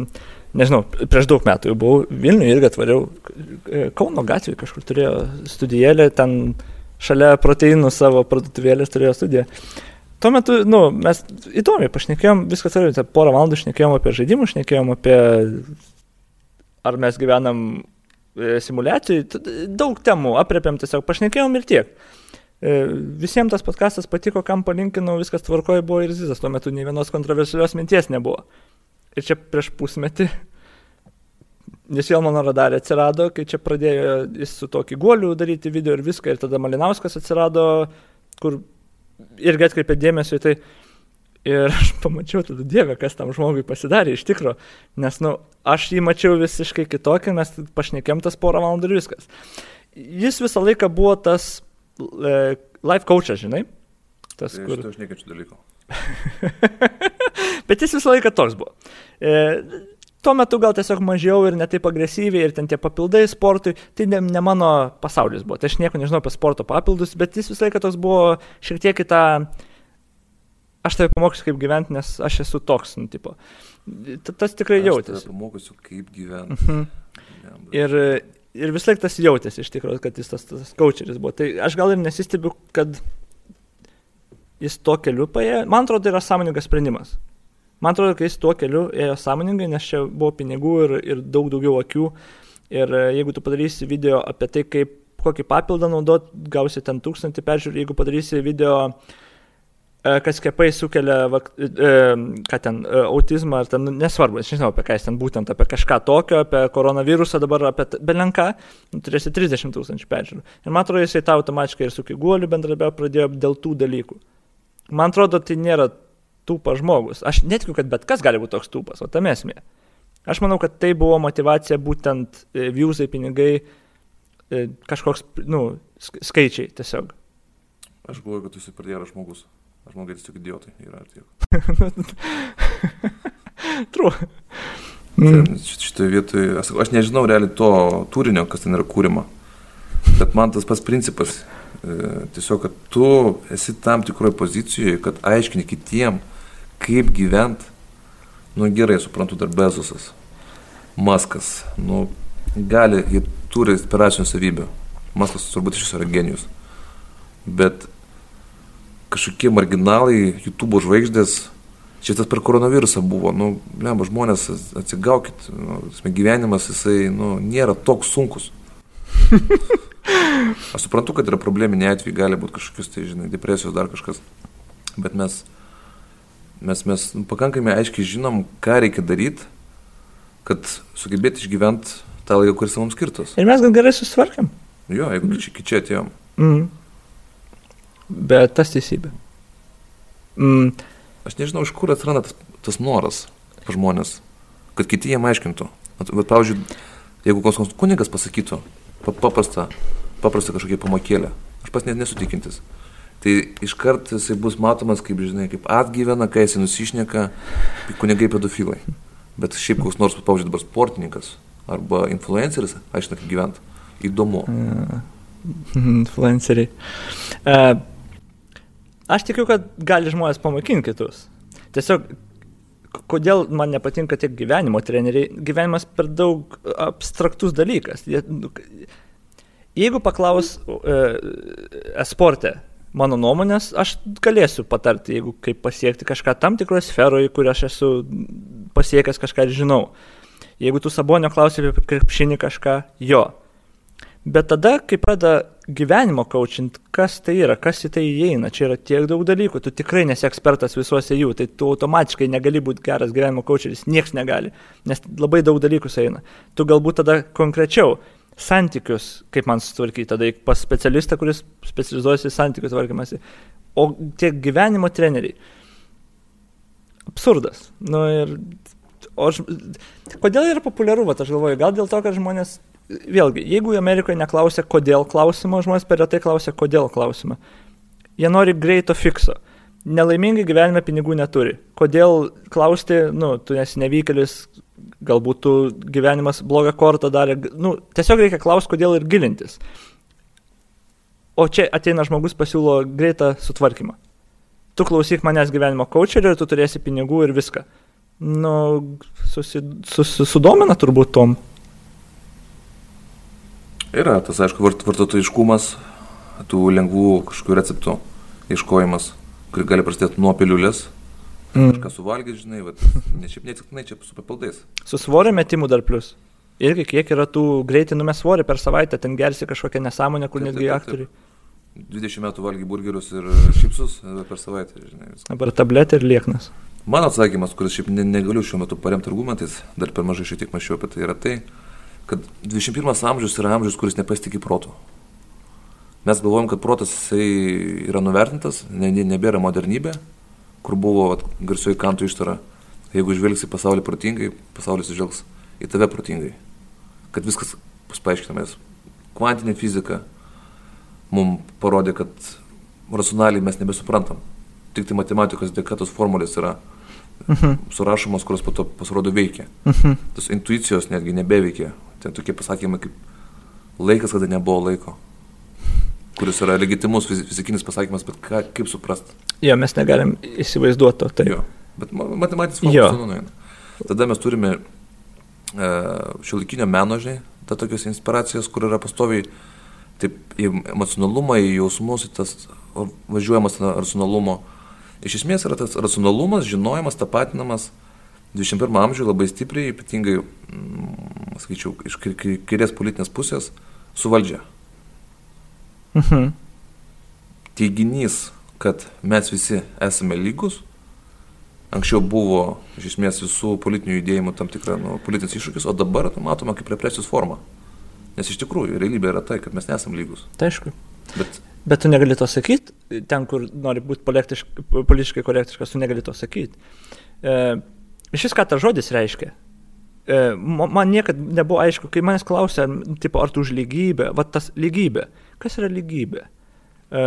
nežinau, prieš daug metų jau buvau Vilniuje irgi atvariau, e, Kauno gatvėje kažkur turėjo studijėlę, ten šalia proteinų savo parduotuvėlės turėjo studiją. Tuo metu, nu, mes įdomiai pašnekėjom, viskas yra, tai porą valandų šnekėjom apie žaidimus, šnekėjom apie ar mes gyvenam e, simulacijai, daug temų apriepėm tiesiog, pašnekėjom ir tiek. E, visiems tas podcastas patiko, kam palinkinau, viskas tvarkoje buvo ir Zizas, tuo metu nei vienos kontroversialios minties nebuvo. Ir čia prieš pusmetį, nes vėl mano radarė atsirado, kai čia pradėjo jis su tokį guoliu daryti video ir viską, ir tada Malinauskas atsirado, kur irgi atkreipė dėmesį į tai. Ir aš pamačiau tada Dievę, kas tam žmogui pasidarė iš tikro, nes, nu, aš jį mačiau visiškai kitokį, mes pašnekėm tas porą valandų ir viskas. Jis visą laiką buvo tas e, life coachas, žinai? Tas, tai kur... Aš nekečiu dalyko. Bet jis visą laiką toks buvo. E, tuo metu gal tiesiog mažiau ir netaip agresyviai ir ten tie papildai sportui, tai ne, ne mano pasaulis buvo. Tai aš nieko nežinau apie sporto papildus, bet jis visą laiką toks buvo šiek tiek į tą... Aš tave pamokysiu, kaip gyventi, nes aš esu toks, nu, tipo. Tas tikrai jautėsi. Aš pamokysiu, kaip gyventi. Mhm. Ir, ir vis laik tas jautėsi iš tikrųjų, kad jis tas, tas coacheris buvo. Tai aš gal ir nesistebiu, kad jis to keliu paėjo. Man atrodo, tai yra sąmoningas sprendimas. Man atrodo, kad jis tuo keliu ėjo sąmoningai, nes čia buvo pinigų ir, ir daug daugiau akių. Ir e, jeigu tu padarysi video apie tai, kaip kokį papildą naudot, gausi ten tūkstantį peržiūrų. Jeigu padarysi video, e, kas kepai sukelia, e, ką ten, autizmą ar ten, nu, nesvarbu, aš nežinau apie ką jis ten būtent, apie kažką tokio, apie koronavirusą dabar, apie belenką, nu, turėsi 30 tūkstančių peržiūrų. Ir man atrodo, jisai tą automatiškai ir su kiguoliu bendradarbiavo pradėjo dėl tų dalykų. Man atrodo, tai nėra tūpas žmogus. Aš netikiu, kad bet kas gali būti toks tūpas, o tam esmė. Aš manau, kad tai buvo motivacija būtent e, viewsai, pinigai, e, kažkoks, nu, skaičiai tiesiog. Aš galvoju, kad tu esi geras žmogus. Aš manau, kad tiesiog idiotai yra ar tiek. True. Mm. Šitoje vietoje, aš, aš nežinau realiai to turinio, kas ten yra kūrima. Bet man tas pats principas. E, tiesiog, kad tu esi tam tikroje pozicijoje, kad aiškini kitiem, kaip gyventi, nu gerai, suprantu, dar Bezosas, Maskas, nu gali, jie turi inspiracinių savybių. Maskas turbūt iš viso yra genijus. Bet kažkokie marginalai, YouTube žvaigždės, Čia tas per koronavirusą buvo, nu, lemba, žmonės atsigaukit, nu, gyvenimas jisai, nu, nėra toks sunkus. Aš suprantu, kad yra probleminiai atvejai, gali būti kažkokius, tai, žinai, depresijos, dar kažkas. Bet mes, mes, mes pakankamai aiškiai žinom, ką reikia daryti, kad sugebėti išgyventi tą laiką, kuris mums skirtas. Ir mes gal gerai susitvarkėm. Jo, jeigu mm. iki čia atėjom. Mm. Bet tas teisybė. Mm. Aš nežinau, iš kur atsiranda tas, tas noras žmonės, kad kiti jiem aiškintų. Bet, pavyzdžiui, jeigu koks nors kunigas pasakytų paprastą, paprastą kažkokią pamokėlę, aš pas net nesutikintis. Tai iškart jisai bus matomas, kaip, žinai, kaip atgyvena, kai jisai nusišneka, kaip kunigai pedofilai. Bet šiaip koks nors, pavyzdžiui, dabar sportininkas arba influenceris, aiškina, kaip gyventi. Įdomu. Influenceriai. Uh, Aš tikiu, kad gali žmonės pamokinti kitus. Tiesiog, kodėl man nepatinka tiek gyvenimo treneriai, gyvenimas per daug abstraktus dalykas. Nu, jeigu paklaus e, esporte mano nuomonės, aš galėsiu patarti, jeigu kaip pasiekti kažką tam tikroje sferoje, kur aš esu pasiekęs kažką ir žinau. Jeigu tu sabonio klausi apie krepšinį kažką, jo. Bet tada, kai pradeda gyvenimo coachint, kas tai yra, kas į tai įeina, čia yra tiek daug dalykų, tu tikrai nesi ekspertas visuose jų, tai tu automatiškai negali būti geras gyvenimo coacheris, niekas negali, nes labai daug dalykų eina. Tu galbūt tada konkrečiau santykius, kaip man sutvarkyti, tada pas specialistą, kuris specializuojasi santykių tvarkymasi, o tiek gyvenimo treneriai. Absurdas. Nu ir O aš, kodėl yra populiaru, va, aš galvoju, gal dėl to, kad žmonės vėlgi, jeigu Amerikoje neklausia kodėl klausimo, žmonės per retai klausia kodėl klausimą. Jie nori greito fikso. Nelaimingai gyvenime pinigų neturi. Kodėl klausti, nu, tu esi nevykėlis, galbūt tu gyvenimas blogą kortą darė, nu, tiesiog reikia klausti, kodėl ir gilintis. O čia ateina žmogus pasiūlo greitą sutvarkymą. Tu klausyk manęs gyvenimo kočerio ir tu turėsi pinigų ir viską. Nu, susi, susi, sudomina turbūt tom. Yra tas, aišku, vartotojiškumas, tų lengvų kažkokių receptų ieškojimas, kurį gali prasidėti nuo piliulės. Mm. Kažką suvalgyti, žinai, bet ne šiaip neatsitiktinai čia su papildais. Su svorio metimu dar plus. Irgi kiek yra tų greitai numes svorį per savaitę, ten gersi kažkokią nesąmonę, kur taip, netgi taip, taip, aktoriai. 20 metų valgy burgerius ir šipsus per savaitę, žinai. Viską. Dabar tabletė ir lieknas. Mano atsakymas, kuris šiaip ne, negaliu šiuo metu paremti argumentais, dar per mažai šiek tiek mačiau apie tai, yra tai, kad 21 amžius yra amžius, kuris nepasitikė protu. Mes galvojam, kad protas jisai yra nuvertintas, ne, ne, nebėra modernybė, kur buvo at, garsioji kantų ištara. Jeigu žvelgsi pasaulį protingai, pasaulis žvelgs į tave protingai. Kad viskas bus paaiškinamės. Kvantinė fizika mums parodė, kad racionaliai mes nebesuprantam. Tik tai matematikos dėka tos formulės yra uh mhm. -huh. surašomos, kurios po to pasirodo veikia. Uh mhm. -huh. Tas intuicijos netgi nebeveikia. Ten tokie pasakymai kaip laikas, kada nebuvo laiko. Kuris yra legitimus fizikinis pasakymas, bet ką, kaip suprasti. Jo, mes negalim įsivaizduoti to. Tai. Jo, bet matematinis fokusas nueina. Tada mes turime uh, šiuolaikinio meno, žinai, ta tokios inspiracijos, kur yra pastoviai taip į emocionalumą, į jausmus, į tas važiuojamas racionalumo. Iš esmės yra tas racionalumas, žinojimas, tapatinamas 21 amžiuje labai stipriai, ypatingai sakyčiau, iš kairės politinės pusės su valdžia. Mhm. Teiginys, kad mes visi esame lygus, anksčiau buvo iš esmės visų politinių judėjimų tam tikra nu, politinis iššūkis, o dabar tai matoma kaip represijos forma. Nes iš tikrųjų realybė yra tai, kad mes nesame lygus. Tai aišku. Bet, Bet tu negali to sakyti, ten, kur nori būti politiškai korektiškas, tu negali to sakyti. E, iš vis ką tas žodis reiškia? E, man niekada nebuvo aišku, kai manęs klausė, tipo, ar tu už lygybę, va tas lygybė. Kas yra lygybė? E,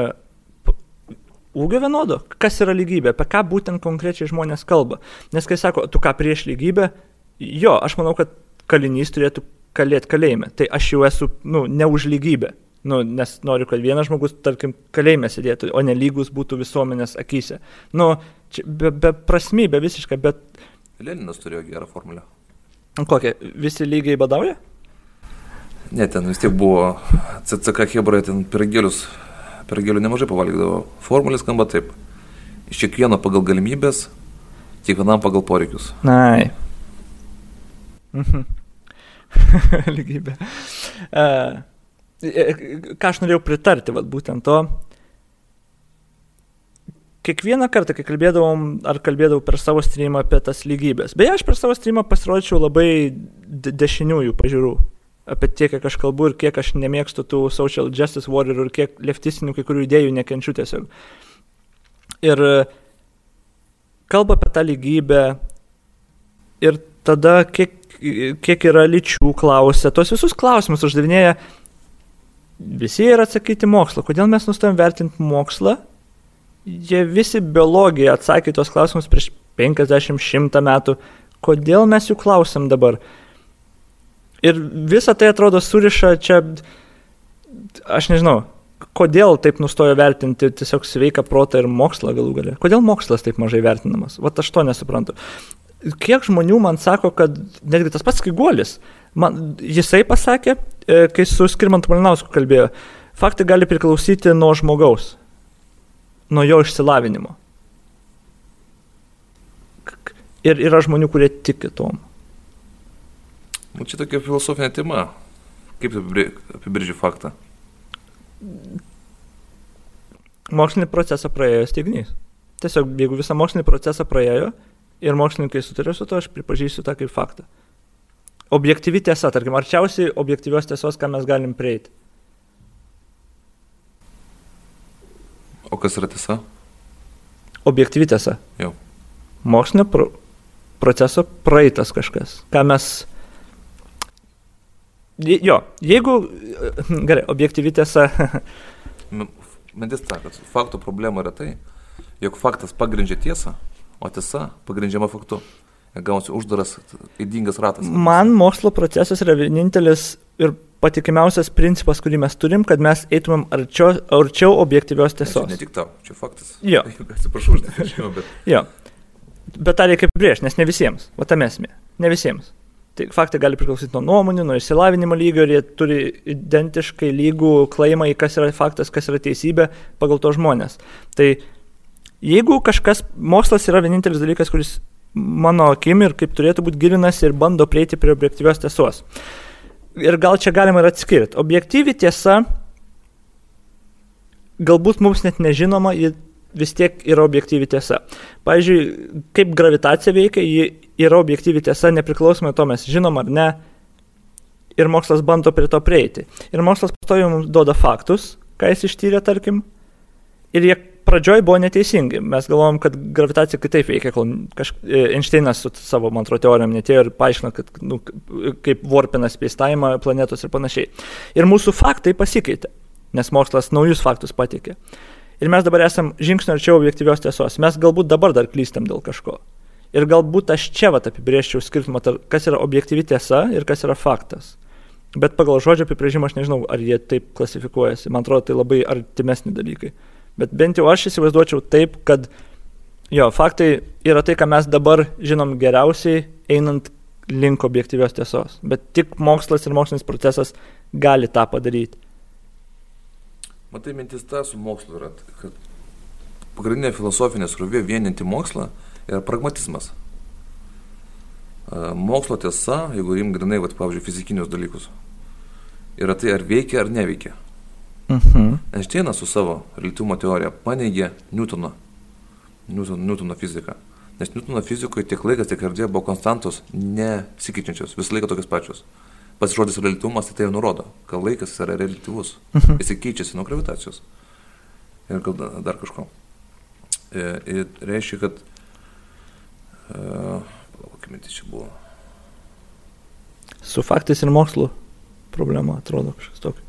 ūgio vienodo, kas yra lygybė, apie ką būtent konkrečiai žmonės kalba. Nes kai sako, tu ką prieš lygybę, jo, aš manau, kad kalinys turėtų kalėti kalėjime. Tai aš jau esu, nu, ne už lygybę. Nu, nes noriu, kad vienas žmogus, tarkim, kalėjime sėdėtų, o nelygus būtų visuomenės akise. Nu, čia be, be prasmybė visiškai, bet... Leninas turėjo gerą formulę. Kokie? Visi lygiai badauja? Ne, ten vis tiek buvo CCK Hebroje, ten pergelius, pergelių nemažai pavalgydavo. Formulė skamba taip. Iš kiekvieno pagal galimybės Kiekvienam pagal poreikius. Nai. Mhm. Lygybė. Uh, ką aš norėjau pritarti, vat, būtent to. Kiekvieną kartą, kai kalbėdavom, ar kalbėdavau per savo streamą apie tas lygybės. Beje, aš per savo streamą pasirodyčiau labai dešiniųjų pažiūrų. Apie tiek, kiek aš kalbu ir kiek aš nemėgstu tų social justice warrior ir kiek leftistinių kai kurių idėjų nekenčiu tiesiog. Ir kalba apie tą lygybę ir tada kiek, kiek yra lyčių klausia, tos visus klausimus uždavinėja visi yra atsakyti mokslo. Kodėl mes nustojom vertinti mokslą? Jie visi biologija atsakė tos klausimus prieš 50-100 metų. Kodėl mes jų klausim dabar? Ir visa tai atrodo suriša čia, aš nežinau, kodėl taip nustojo vertinti tiesiog sveiką protą ir mokslą galų galę. Kodėl mokslas taip mažai vertinamas? Vat aš to nesuprantu. Kiek žmonių man sako, kad netgi tas pats Kiguolis, man, jisai pasakė, E, kai su Skirmantu Malinausku kalbėjo, faktai gali priklausyti nuo žmogaus, nuo jo išsilavinimo. Ir yra žmonių, kurie tiki tom. Nu, čia tokia filosofinė tema. Kaip apibrėži faktą? Mokslinį procesą praėjo steignys. Tiesiog, jeigu visą mokslinį procesą praėjo ir mokslininkai sutarė su to, aš pripažįsiu tą kaip faktą objektyvi tiesa, tarkim, arčiausiai objektyvios tiesos, ką mes galim prieiti. O kas yra tiesa? Objektyvi tiesa. Jau. Mokslinio pro proceso praeitas kažkas. Ką mes. Jo, jeigu. Gerai, objektyvi tiesa. Mintis ta, kad fakto problema yra tai, jog faktas pagrindžia tiesą, o tiesa pagrindžiama faktu gausi uždaras, įdingas ratas. Man mokslo procesas yra vienintelis ir patikimiausias principas, kurį mes turim, kad mes eitumėm arčiau, arčiau objektyvios tiesos. Ne tik tau, čia faktas. Jo. Atsiprašau už tai, žinau, bet. jo. Bet tą reikia apibrėžti, nes ne visiems. O tam esmė. Ne visiems. Tai faktai gali priklausyti nuo nuomonių, nuo išsilavinimo lygio ir jie turi identiškai lygų klaimą į kas yra faktas, kas yra teisybė pagal to žmonės. Tai jeigu kažkas, mokslas yra vienintelis dalykas, kuris mano akim ir kaip turėtų būti gilinasi ir bando prieiti prie objektyvios tiesos. Ir gal čia galima ir atskirti. Objektyvi tiesa, galbūt mums net nežinoma, ji vis tiek yra objektyvi tiesa. Pavyzdžiui, kaip gravitacija veikia, ji yra objektyvi tiesa, nepriklausomai to mes žinom ar ne. Ir mokslas bando prie to prieiti. Ir mokslas pastoju mums duoda faktus, ką jis ištyrė, tarkim. Ir jie pradžioj buvo neteisingi. Mes galvojom, kad gravitacija kitaip veikia, kol kaž... E, Einšteinas su savo, man atrodo, teorijom netėjo ir paaiškino, kad nu, kaip warpina spėstaimą planetos ir panašiai. Ir mūsų faktai pasikeitė, nes mokslas naujus faktus patikė. Ir mes dabar esam žingsnio arčiau objektyvios tiesos. Mes galbūt dabar dar klystam dėl kažko. Ir galbūt aš čia vat apibrėžčiau skirtumą, kas yra objektyvi tiesa ir kas yra faktas. Bet pagal žodžio apibrėžimą aš nežinau, ar jie taip klasifikuojasi. Man atrodo, tai labai artimesni dalykai. Bet bent jau aš įsivaizduočiau taip, kad jo, faktai yra tai, ką mes dabar žinom geriausiai, einant link objektyvios tiesos. Bet tik mokslas ir mokslinis procesas gali tą padaryti. Matai, mintis ta su mokslu yra, kad pagrindinė filosofinė srovė vieninti mokslą yra pragmatizmas. Mokslo tiesa, jeigu rim grinai, pavyzdžiui, fizikinius dalykus, yra tai, ar veikia ar neveikia. Mhm. Einšteinas su savo relativumo teorija paneigė Newtono, Newtono, Newtono fiziką. Nes Newtono fizikoje tiek laikas, tiek erdvė buvo konstantos nesikeičiančios, visą laiką tokios pačios. Pats žodis relativumas tai tai jau nurodo, kad laikas yra relativus. Mhm. Jis keičiasi nuo gravitacijos. Ir gal dar kažko. Ir, e, ir reiškia, kad... Kokia mintis čia buvo? Su faktais ir mokslu problema atrodo kažkas tokio.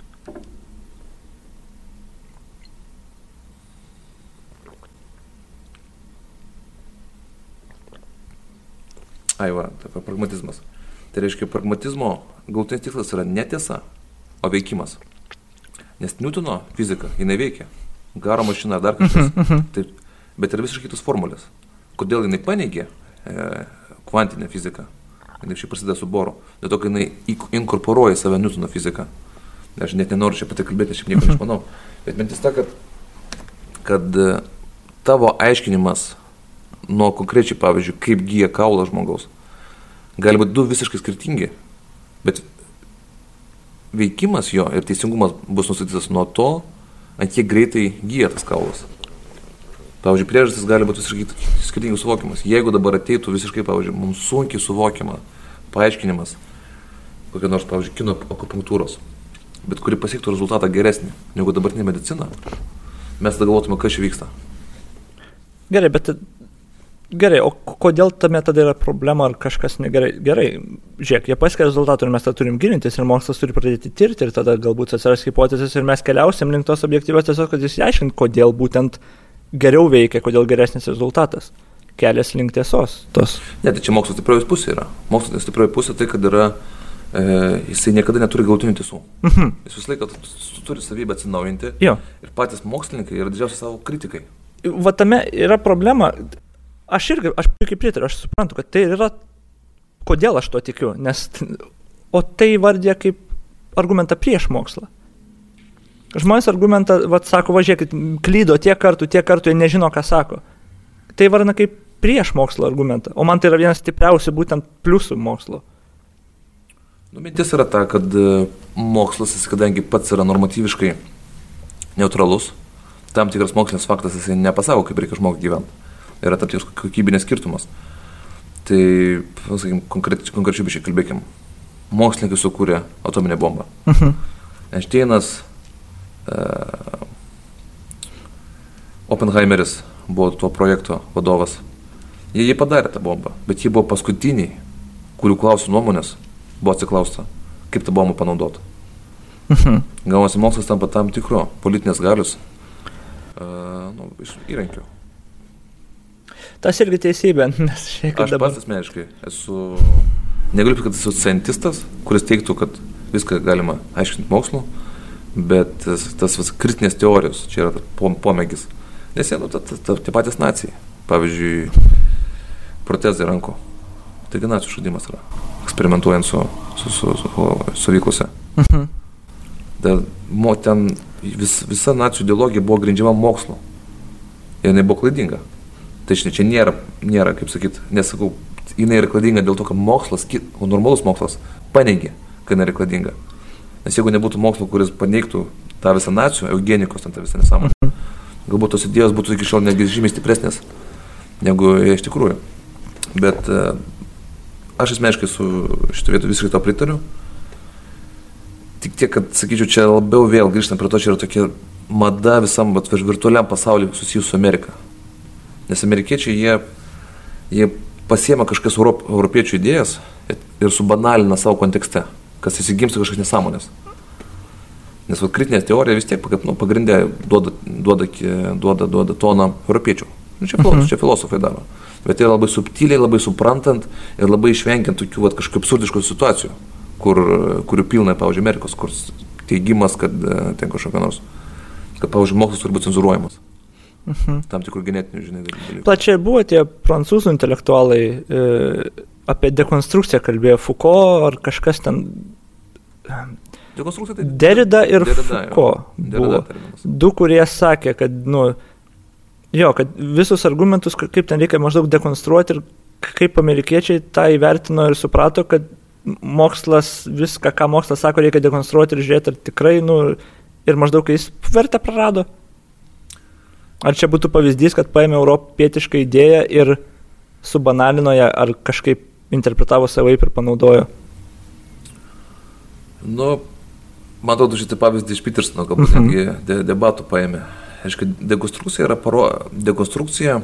Ai, va, tai pragmatizmas. Tai reiškia, pragmatizmo galutinis tikslas yra netiesa, o veikimas. Nes Newtono fizika, jinai veikia. Garo mašina ar dar kažkas. Mhm, mhm. tai, bet yra visiškai kitos formulės. Kodėl jinai paneigė kvantinę fiziką? Jinai šiaip prasideda su boru. Dėl to, kad jinai inkorporuoja save Newtono fiziką. Aš net nenoriu čia pati kalbėti, aš nieko neišmanau. Bet mintis ta, kad, kad e, tavo aiškinimas nuo konkrečiai, pavyzdžiui, kaip gyja kaulas žmogaus. Gali būti du visiškai skirtingi, bet veikimas jo ir teisingumas bus nustatytas nuo to, ant kiek greitai gyja tas kaulas. Pavyzdžiui, priežastis gali būti visiškai skirtingai suvokiamas. Jeigu dabar ateitų visiškai, pavyzdžiui, mums sunkiai suvokiama paaiškinimas, kokia nors, pavyzdžiui, kino akupunktūros, bet kuri pasiektų rezultatą geresnį negu dabartinė medicina, mes tada galvotume, kas čia vyksta. Gerai, bet Gerai, o kodėl tame tada yra problema ar kažkas negerai? Gerai, žiūrėk, jie pasiekia rezultatų ir mes tą turim gilintis ir mokslas turi pradėti tirti ir tada galbūt atsiras hipotezės ir mes keliausim link tos objektyvios tiesiog, kad išsiaiškint, kodėl būtent geriau veikia, kodėl geresnis rezultatas. Kelias link tiesos. Tos. Ne, tai čia mokslo stiprioji pusė yra. Mokslo stiprioji pusė tai, kad yra, e, jisai niekada neturi galutinių tiesų. Mhm. Jis visą laiką turi savybę atsinaujinti. Jo. Ir patys mokslininkai yra didžiausi savo kritikai. Va tame yra problema Aš irgi, aš puikiai pritariu, aš suprantu, kad tai yra, kodėl aš tuo tikiu, nes, o tai vardė kaip argumentą prieš mokslą. Žmonės argumentą, vad sako, važiuokit, klydo tiek kartų, tiek kartų, jie nežino, ką sako. Tai varna kaip prieš mokslo argumentą, o man tai yra vienas stipriausių būtent pliusų mokslo. Nu, mintis yra ta, kad e, mokslas, kadangi pats yra normatyviškai neutralus, tam tikras mokslinis faktas jisai nepasako, kaip reikia žmogui gyventi yra tam tikras kokybinės skirtumas. Tai, sakykime, konkrečiai konkreči bišiai kalbėkim. Mokslininkai sukūrė atominę bombą. Uh mhm. -huh. Einšteinas, Oppenheimeris buvo tuo projekto vadovas. Jie jį padarė tą bombą, bet jie buvo paskutiniai, kurių klausų nuomonės buvo atsiklausta, kaip tą bombą panaudoti. Uh mhm. Gavosi mokslas tampa tam tikro politinės galius uh, nu, įrankiu. Tas irgi teisybė, nes šiek tiek. Aš dabar... pats asmeniškai esu, negaliu pasakyti, kad esu cientistas, kuris teiktų, kad viską galima aiškinti mokslu, bet tas, tas vis, kritinės teorijos čia yra pomėgis. Nes jie, nu, tie patys nacijai, pavyzdžiui, protezai rankų, taigi nacijų žudimas yra, eksperimentuojant su, su, su, su, su vyklose. Mhm. Da, mo, ten vis, visa nacijų ideologija buvo grindžiama mokslu. Ir jinai buvo klaidinga. Tai štai čia nėra, nėra kaip sakyt, nesakau, jinai yra klaidinga dėl to, kad mokslas, o normalus mokslas, paneigė, kad jinai yra klaidinga. Nes jeigu nebūtų mokslo, kuris paneigtų tą visą nacijų, eugenikos, tą visą nesąmonę, mhm. galbūt tos idėjos būtų iki šiol netgi žymiai stipresnės negu iš tikrųjų. Bet e, aš asmeniškai su šitą vietą visiškai to pritariu. Tik tiek, kad, sakyčiau, čia labiau vėl grįžtant prie to, čia yra tokia mada visam virtualiam pasauliu susijus su Amerika. Nes amerikiečiai jie, jie pasiema kažkas Europ, europiečių idėjas ir subanalina savo kontekste, kas įsigimsta kažkokias nesąmonės. Nes va, kritinė teorija vis tiek nu, pagrindė duoda, duoda, duoda, duoda toną europiečių. Nu, čia, mhm. čia filosofai daro. Bet tai labai subtiliai, labai suprantant ir labai išvengiant tokių va, kažkokių absurdiškų situacijų, kur, kurių pilna, pavyzdžiui, Amerikos, kur teigimas, kad e, ten kažkokia nors, kad, pavyzdžiui, mokslas turi būti cenzuruojamas. Mhm. Tam tikrų genetinių, žinai, dalykų. Plačiai buvo tie prancūzų intelektualai e, apie dekonstrukciją kalbėjo Foucault ar kažkas ten. Dekonstrukcija tai. Derida ir Derida, Foucault. Derida, du, kurie sakė, kad, nu, jo, kad visus argumentus, kaip ten reikia maždaug dekonstruoti ir kaip amerikiečiai tą įvertino ir suprato, kad mokslas, viską, ką mokslas sako, reikia dekonstruoti ir žiūrėti, ar tikrai, nu, ir maždaug jis vertę prarado. Ar čia būtų pavyzdys, kad paėmė europietišką idėją ir subanalino ją, ar kažkaip interpretavo savaip ir panaudojo? Nu, man atrodo, šitą pavyzdį iš Petersono galbūt mhm. netgi de, debatų paėmė. Aišku, dekonstrukcija yra paro, dekonstrukcija,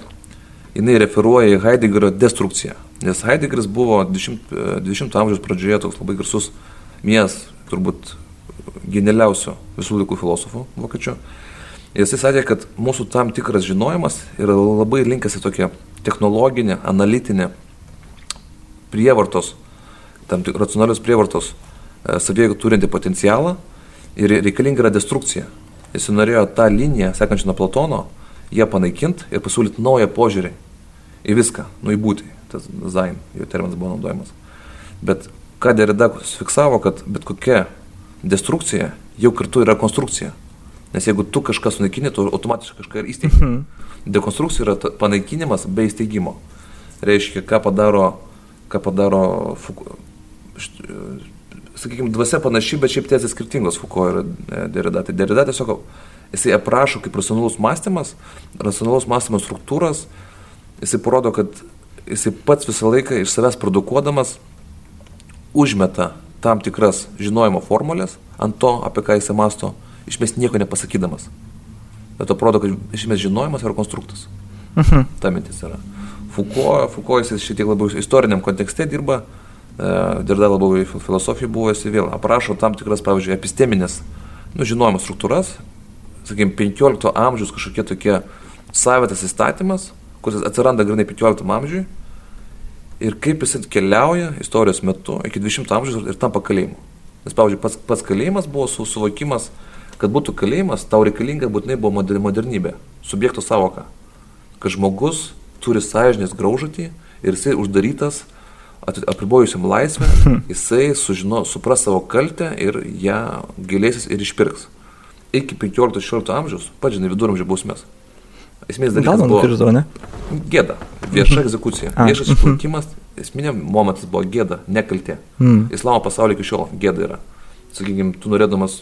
jinai referuoja į Heideggerio destrukciją. Nes Heideggeris buvo 20, 20 amžiaus pradžioje toks labai garsus mies, turbūt genialiausių visų laikų filosofų vokiečių. Jisai sakė, kad mūsų tam tikras žinojimas yra labai linkęs į tokią technologinę, analitinę prievartos, tam tik racionalios prievartos e, savyje turinti potencialą ir reikalinga yra destrukcija. Jis norėjo tą liniją, sekančią nuo Platono, ją panaikinti ir pasiūlyti naują požiūrį į viską, nu į būtį. Tas zain, jo terminas buvo naudojamas. Bet ką Derida fiksavo, kad bet kokia destrukcija jau kartu yra konstrukcija. Nes jeigu tu kažką sunaikini, tu automatiškai kažką ir įsteigi. Mhm. Dekonstrukcija yra panaikinimas be įsteigimo. Reiškia, ką padaro, ką padaro, sakykime, dvasia panaši, bet šiaip tiesiai skirtingos Fuko ir e, Derida. Tai Derida tiesiog, jisai aprašo kaip racionalus mąstymas, racionalus mąstymas struktūras, jisai parodo, kad jisai pats visą laiką iš savęs produkuodamas užmeta tam tikras žinojimo formulės ant to, apie ką jisai masto iš mes nieko nepasakydamas. Bet to parodo, kad iš mes žinojimas yra konstruktas. Uh mhm. -huh. Ta mintis yra. Foucault, Foucault jis šiek tiek labiau istoriniam kontekste dirba, e, dirba labiau į filosofiją buvo, jis vėl aprašo tam tikras, pavyzdžiui, episteminės, nu, žinojimo struktūras, sakykime, 15 amžiaus kažkokie tokie savitas įstatymas, kuris atsiranda grinai 15 amžiui ir kaip jis keliauja istorijos metu iki 20 amžiaus ir tampa kalėjimu. Nes, pavyzdžiui, pats, pats kalėjimas buvo su suvokimas, kad būtų kalėjimas, tau reikalinga būtinai buvo modernybė, subjekto savoka. Kad žmogus turi sąžinės graužatį ir jisai uždarytas, apribojusiam laisvę, jisai sužino, supras savo kaltę ir ją gilėsis ir išpirks. Iki 15-16 amžiaus, pats žinai, viduramžių bausmės. Esmės dalykas buvo nukirto, ne? gėda, vieša egzekucija, viešas išplaukimas, esminė momentas buvo gėda, nekaltė. Mm. Islamo pasaulyje iki šiol gėda yra. Sakykime, tu norėdamas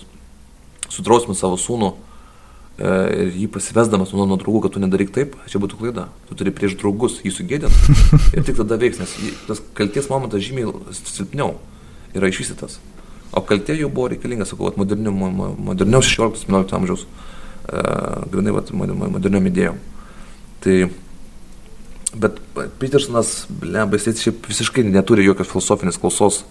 sudrausminti savo sūnų e, ir jį pasivesdamas nuo, nuo draugų, kad tu nedaryk taip, čia būtų klaida. Tu turi prieš draugus jį sugėdinti ir tik tada veiks, nes tas kalties momentas žymiai silpniau yra išvystytas. O kaltė jau buvo reikalinga, sakau, moderniau, moderniau 16-17 amžiaus, uh, grinai, vat, moderniom idėjom. Tai, bet Petersonas, lemba, jis šiaip visiškai neturi jokios filosofinės klausos.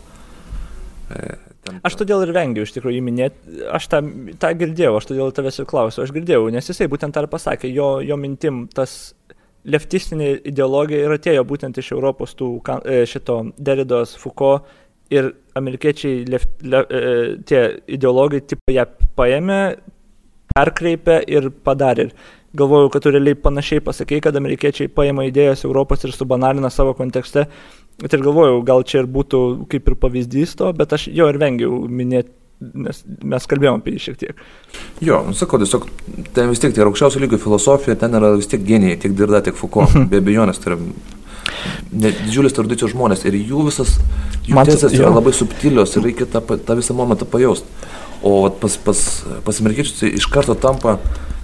Uh, Ten... Aš todėl ir vengiu iš tikrųjų įminėti, aš tą, tą girdėjau, aš todėl tavęs ir klausiu, aš girdėjau, nes jisai būtent tą ir pasakė, jo, jo mintim tas leftistinė ideologija ir atėjo būtent iš Europos tų e, šito Deridos, Foucault ir amerikiečiai, lef, le, e, tie ideologai, tipo ją paėmė, perkreipė ir padarė. Ir galvoju, kad tu realiai panašiai pasakė, kad amerikiečiai paėmė idėjas Europos ir subanalina savo kontekste Bet ir galvojau, gal čia ir būtų kaip ir pavyzdys to, bet aš jo ir vengiau minėti, nes mes kalbėjom apie jį šiek tiek. Jo, nu, sakau, tiesiog ten vis tiek tai yra aukščiausio lygio filosofija, ten yra vis tiek genijai, tiek Dirda, tiek Foucault, be abejonės, tai yra didžiulis tradicijos žmonės ir jų visas, jų tiesas yra labai subtilios ir reikia tą, tą visą momentą pajausti. O pas, pas, pas amerikiečius tai iš karto tampa,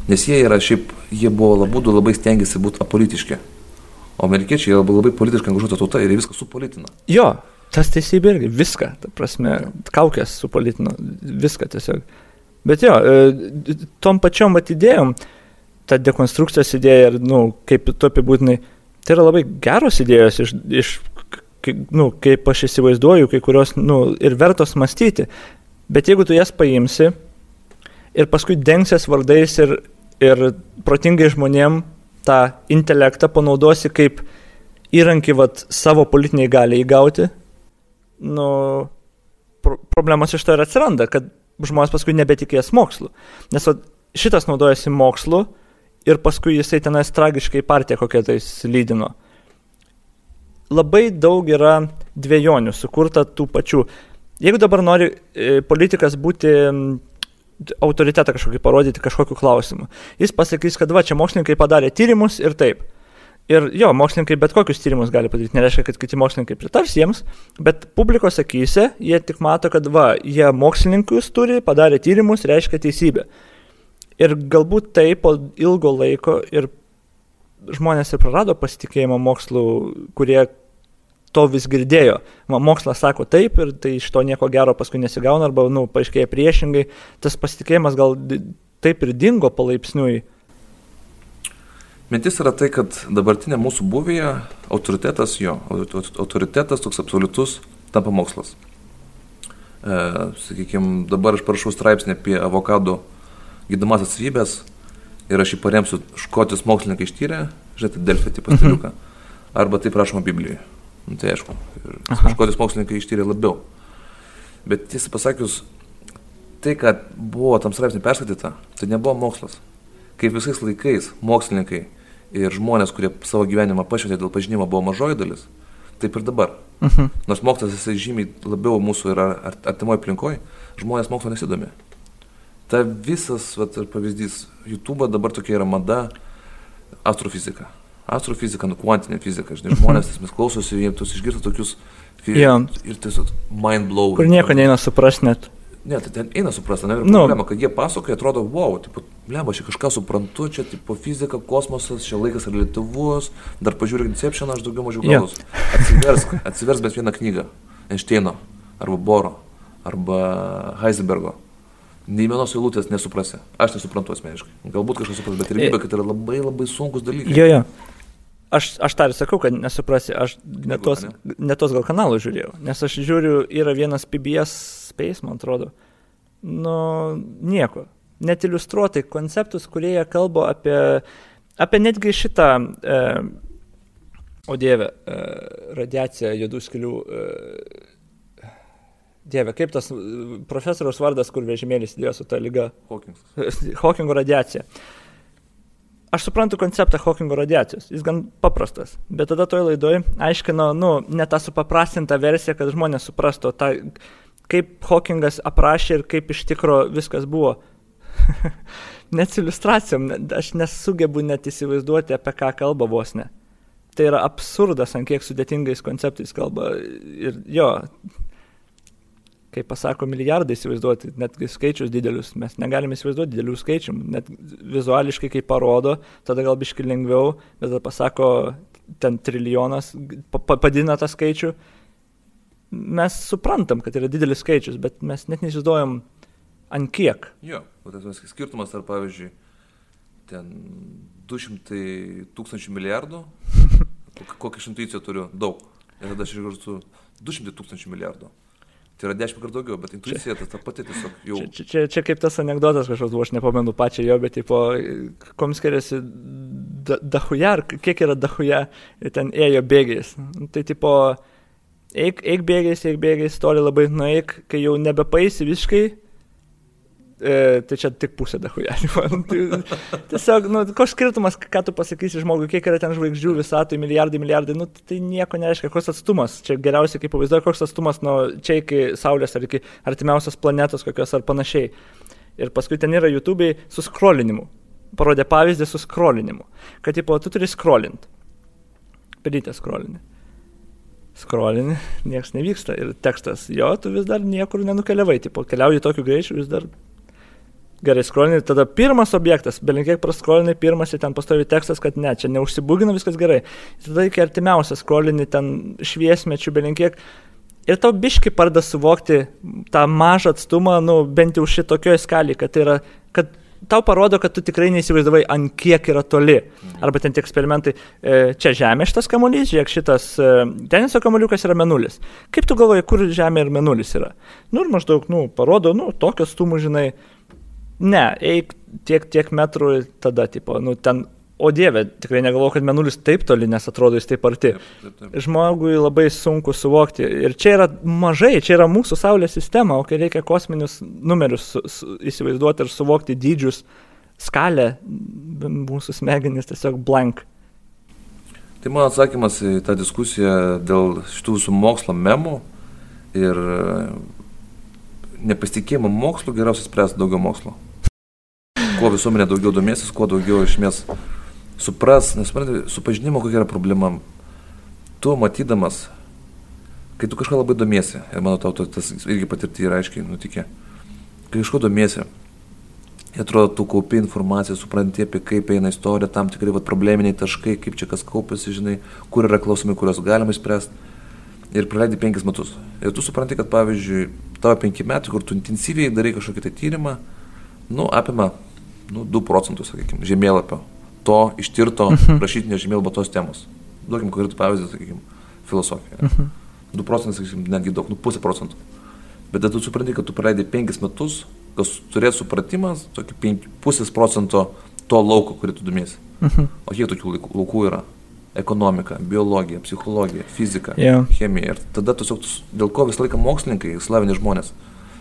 nes jie yra šiaip, jie buvo labai, labai stengiasi būti apolitiški. O amerikiečiai yra labai politiškai angažuota tauta ir jie viską supolitina. Jo, tas teisybė irgi, viską, ta prasme, kaukės supolitino, viską tiesiog. Bet jo, e, tom pačiom atidėjom, ta dekonstrukcijos idėja ir, na, nu, kaip tu apibūtinai, tai yra labai geros idėjos iš, iš nu, kaip aš įsivaizduoju, kai kurios, nu, ir vertos mąstyti. Bet jeigu tu jas paimsi ir paskui dengsies vardais ir, ir protingai žmonėm tą intelektą panaudosi kaip įrankį vat, savo politiniai gali įgauti, nu, pro problemas iš to ir atsiranda, kad žmonės paskui nebetikės mokslu. Nes vat, šitas naudojasi mokslu ir paskui jisai tenais tragiškai partiją kokią tai lydino. Labai daug yra dviejonių sukurta tų pačių. Jeigu dabar nori e, politikas būti autoritetą kažkokį parodyti kažkokiu klausimu. Jis pasakys, kad va, čia mokslininkai padarė tyrimus ir taip. Ir jo, mokslininkai bet kokius tyrimus gali padaryti, nereiškia, kad kiti mokslininkai pritars jiems, bet publikos akyse jie tik mato, kad va, jie mokslininkus turi, padarė tyrimus, reiškia teisybę. Ir galbūt tai po ilgo laiko ir žmonės ir prarado pasitikėjimą mokslu, kurie to vis girdėjo. Mokslas sako taip ir tai iš to nieko gero paskui nesigauna arba, na, nu, paaiškėja priešingai. Tas pasitikėjimas gal taip ir dingo palaipsniui. Mintis yra tai, kad dabartinė mūsų buvėje autoritetas jo, autoritetas toks absoliutus tampa mokslas. E, sakykime, dabar aš parašau straipsnį apie avokado gydomasias savybės ir aš jį paremsiu škotijos mokslininkai ištyrę, žiūrėti, Delfį tipo stiliuką, mhm. arba taip rašoma Biblijoje. Nu, tai aišku, škotis mokslininkai ištyrė labiau. Bet tiesą pasakius, tai, kad buvo tam straipsnį perskaityta, tai nebuvo mokslas. Kaip visais laikais mokslininkai ir žmonės, kurie savo gyvenimą pašvietė dėl pažinimo, buvo mažoji dalis, taip ir dabar. Uh mhm. -huh. Nors mokslas jisai žymiai labiau mūsų yra artimoje aplinkoje, žmonės mokslo nesidomi. ta visas, vat, pavyzdys, YouTube dabar tokia yra mada astrofizika. Astrofizika, nu, kvantinė fizika, žinai, žmonės, mes klausosi, jie tos išgirsta tokius Jo. ir tiesiog mind blowing. Kur nieko neina supras net. Ne, tai ten eina suprasti, ne, ir Nu. problema, kad jie pasakoja, atrodo, wow, tipo, lemba, aš kažką suprantu, čia tipo fizika, kosmosas, čia laikas relativus, dar pažiūrėk Inception, aš daugiau mažiau galus. Atsiversk, atsiversk bet vieną knygą, Einšteino, arba Boro, arba Heisenbergo. Nei vienos eilutės nesuprasi. Aš nesuprantu asmeniškai. Galbūt kažkas supras, bet realybė, kad yra labai labai sunkus dalykai. Jo, jo. Aš, aš tą ir sakau, kad nesuprasi, aš ne Knygų, tos, ane? ne tos gal kanalų žiūrėjau, nes aš žiūriu, yra vienas PBS Space, man atrodo. Nu, nieko. Net iliustruotai konceptus, kurie jie kalba apie, apie netgi šitą, e, o dieve, e, radiaciją juodų skilių. E, dieve, kaip tas e, profesoriaus vardas, kur vežimėlis dėjo su ta lyga? Hawkins. Hawkingo radiacija. Aš suprantu konceptą Hawkingo radiacijos, jis gan paprastas, bet tada toj laidoj aiškino, nu, ne tą supaprastintą versiją, kad žmonės suprastų, tą, kaip Hawkingas aprašė ir kaip iš tikro viskas buvo. net su iliustracijom, aš nesugebu net įsivaizduoti, apie ką kalba vos ne. Tai yra absurdas, ant kiek sudėtingais konceptais kalba. Ir jo, kai pasako milijardai įsivaizduoti, netgi skaičius didelius, mes negalime įsivaizduoti didelių skaičių, net vizuališkai kai parodo, tada gal biški lengviau, bet tada pasako ten trilijonas, pa- pa- padina tą skaičių. Mes suprantam, kad yra didelis skaičius, bet mes net neįsivaizduojam ant kiek. Jo, o tas skirtumas tarp, pavyzdžiui, ten 200 tūkstančių milijardų, kok- kokią intuiciją turiu, daug. Ir tada aš išgirstu 200 tūkstančių milijardų. Tai yra 10 kartų daugiau, bet intuicija tas ta pati tiesiog jau. Čia, čia, čia, čia kaip tas anegdotas kažkoks, buvo, aš nepamenu pačią jo, bet tipo, kom skiriasi da, dahuja, ar kiek yra dahuja, ten ėjo bėgiais. Nu, Tai tipo, eik, eik bėgiais, eik bėgiais, toli labai nueik, kai jau nebepaisi visiškai, e, tai čia tik pusė dahuja. Tai, tiesiog, nu, koks skirtumas, ką tu pasakysi žmogui, kiek yra ten žvaigždžių visatui, milijardai, milijardai, nu, tai nieko nereiškia, koks atstumas. Čia geriausiai, kaip pavaizduoju, koks atstumas nuo čia iki Saulės ar iki artimiausios planetos kokios ar panašiai. Ir paskui ten yra YouTube'ai su skrolinimu. Parodė pavyzdį su skrolinimu. Kad, tipo, tu turi skrolint. Pelytę skrolini. Skrolini, niekas nevyksta. Ir tekstas, jo, tu vis dar niekur nenukeliavai. Tipo, keliauji tokiu greičiu, vis dar Gerai, skrolinai, tada pirmas objektas, belinkiek praskrolinai, pirmas ir ten pastovi tekstas, kad ne, čia neužsibūgina, viskas gerai. Tada iki artimiausias skrolinai ten šviesmečių, belinkiek. Ir tau biški parda suvokti tą mažą atstumą, nu, bent jau šitokioje skalėje, kad tai yra, kad tau parodo, kad tu tikrai neįsivaizdavai, ant kiek yra toli. Arba ten tie eksperimentai, e, čia Žemė šitas kamuolys, žiūrėk, šitas e, teniso kamuoliukas yra menulis. Kaip tu galvoji, kur Žemė ir menulis yra? Nu ir maždaug, nu, parodo, nu, tokios stumų, žinai. Ne, eik tiek, tiek metrų ir tada, tipo, nu, ten, o dieve, tikrai negalvoju, kad menulis taip toli, nes atrodo jis taip arti. Taip, taip, taip. Žmogui labai sunku suvokti. Ir čia yra mažai, čia yra mūsų Saulės sistema, o kai reikia kosminius numerius su, su, įsivaizduoti ir suvokti dydžius, skalę, mūsų smegenys tiesiog blank. Tai mano atsakymas į tą diskusiją dėl šitų visų mokslo memų ir e, nepasitikėjimo mokslu geriausiai spręsti daugiau mokslo. Kuo visuomenė daugiau domėsis, kuo daugiau išmės supras, nes suprantate, supažinimo kokia yra problema. Tu matydamas, kai tu kažką labai domiesi, ir manau, tau tas irgi patirti yra aiškiai nutikę, kai kažko domiesi, ir atrodo, tu kaupi informaciją, supranti apie kaip eina istorija, tam tikrai vat, probleminiai taškai, kaip čia kas kaupėsi, žinai, kur yra klausimai, kuriuos galima išspręsti. Ir praleidi penkis metus. Ir tu supranti, kad pavyzdžiui, tavo penki metai, kur tu intensyviai darai kažkokį tai tyrimą, nu, apima, nu, 2 procentus, sakykime, žemėlapio. To ištirto rašytinio žemėlapio tos temos. Duokim konkretų pavyzdį, sakykime, filosofija. 2 procentai, sakykime, netgi daug, nu, pusė procentų. Bet tu supranti, kad tu praleidai penkis metus, kas turės supratimas, tokį penki, pusės procento to lauko, kurį tu domiesi. O kiek tokių laukų- yra? Ekonomika, biologija, psichologija, fizika, Jo. chemija. Ir tada tiesiog, dėl ko visą laiką mokslininkai, įslavinę žmonės,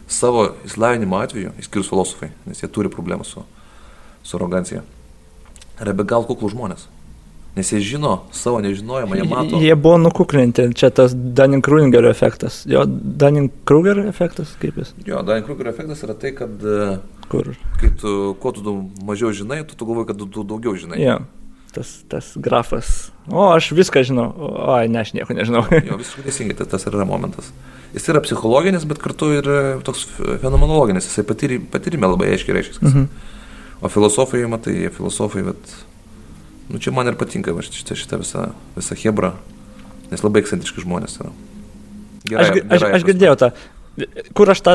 savo įslavinimo atveju, išskyrus filosofai, nes jie turi problemą su, su arogancija, yra be gal kuklų žmonės. Nes jie žino savo nežinojimą, jie mato. Jie buvo nukuklinti, čia tas Dunning-Krugerio efektas. Jo, Dunning-Krugerio efektas, kaip jis? Jo, Dunning-Krugerio efektas yra tai, kad e, Kur? kai tu, kuo tu mažiau žinai, tu, tu galvoji, kad tu, tu daugiau žinai. Jo, tas, tas grafas. O, aš viską žinau. O, ne, aš nieko nežinau. Jo, visiškai teisingai, tas, tas yra momentas. Jis yra psichologinis, bet kartu ir e, toks fenomenologinis, jisai patyri, patyrime labai aiškiai reiškia. Mhm. O filosofai, matai, filosofai, bet, nu čia man ir patinka va, šitą, šitą visą, visą hebrą, nes labai ekscentriški žmonės yra. Aš, gi- aš, aš girdėjau tą. Kur aš tą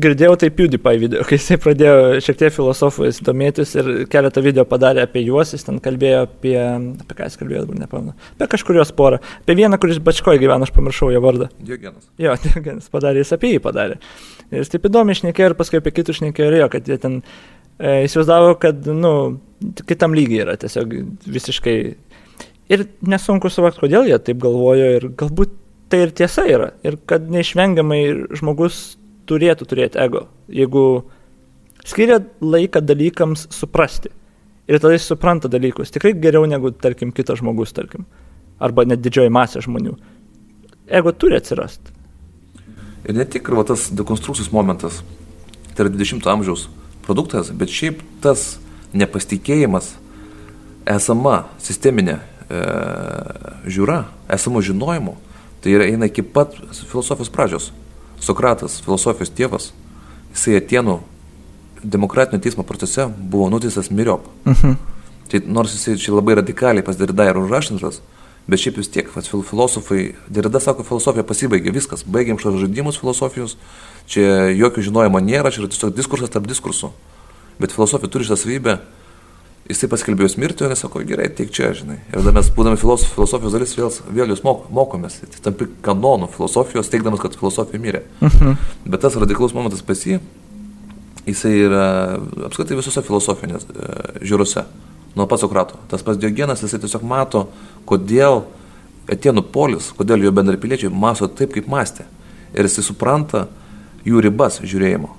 girdėjau, tai PewDiePie video, kai jisai pradėjo šiek tiek filosofais domėtis ir keletą video padarė apie juos, jis ten kalbėjo apie, apie ką jis kalbėjo, dabar nepamenu, apie kažkurios porą, apie vieną, kuris bačkoje gyvena, aš pamiršau jo vardą. Diogenas. Jo, jis padarė, jis apie jį padarė. Ir jis taip įdomiai išnekėjo ir paskui apie kitus išnekėjo ir jo, kad jie ten e, įsivaizdavo, kad, nu, kitam lygiai yra tiesiog visiškai. Ir nesunku suvokti, kodėl jie taip galvojo ir galbūt tai ir tiesa yra. Ir kad neišvengiamai žmogus turėtų turėti ego, jeigu skiria laiką dalykams suprasti. Ir tada jis supranta dalykus. Tikrai geriau negu, tarkim, kitas žmogus, tarkim. Arba net didžioji masė žmonių. Ego turi atsirasti. Ir ne tik ir va, tas dekonstrukcijos momentas, tai yra 20-ojo amžiaus produktas, bet šiaip tas nepasitikėjimas esama sisteminė e, žiūra, esamo žinojimu, tai yra eina iki pat filosofijos pradžios. Sokratas, filosofijos tėvas, jisai Atenų demokratinio teismo procese buvo nuteistas miriop. Mhm. Tai nors jisai čia labai radikaliai pas Derida ir užrašintas, bet šiaip vis tiek, fil- filosofai, Derida sako, filosofija pasibaigė, viskas, baigiam šios žaidimus filosofijos, čia jokio žinojimo nėra, čia yra tiesiog diskursas tarp diskursų. Bet filosofija turi šitą savybę, jisai paskelbėjo mirtį, o jis sako, gerai, tik čia, žinai. Ir tada mes, būdami filosof, filosofijos dalis, vėl, vėl jūs mok, mokomės, tampi kanonų filosofijos, teikdamas, kad filosofija mirė. Mhm. Bet tas radikalus momentas pas jį, jisai yra apskritai visose filosofinės e, žiūrose, nuo pats Sokrato. Tas pats Diogenas, jisai tiesiog mato, kodėl Etienų polis, kodėl jo bendrapiliečiai masto taip, kaip mąstė. Ir jisai supranta jų ribas žiūrėjimo.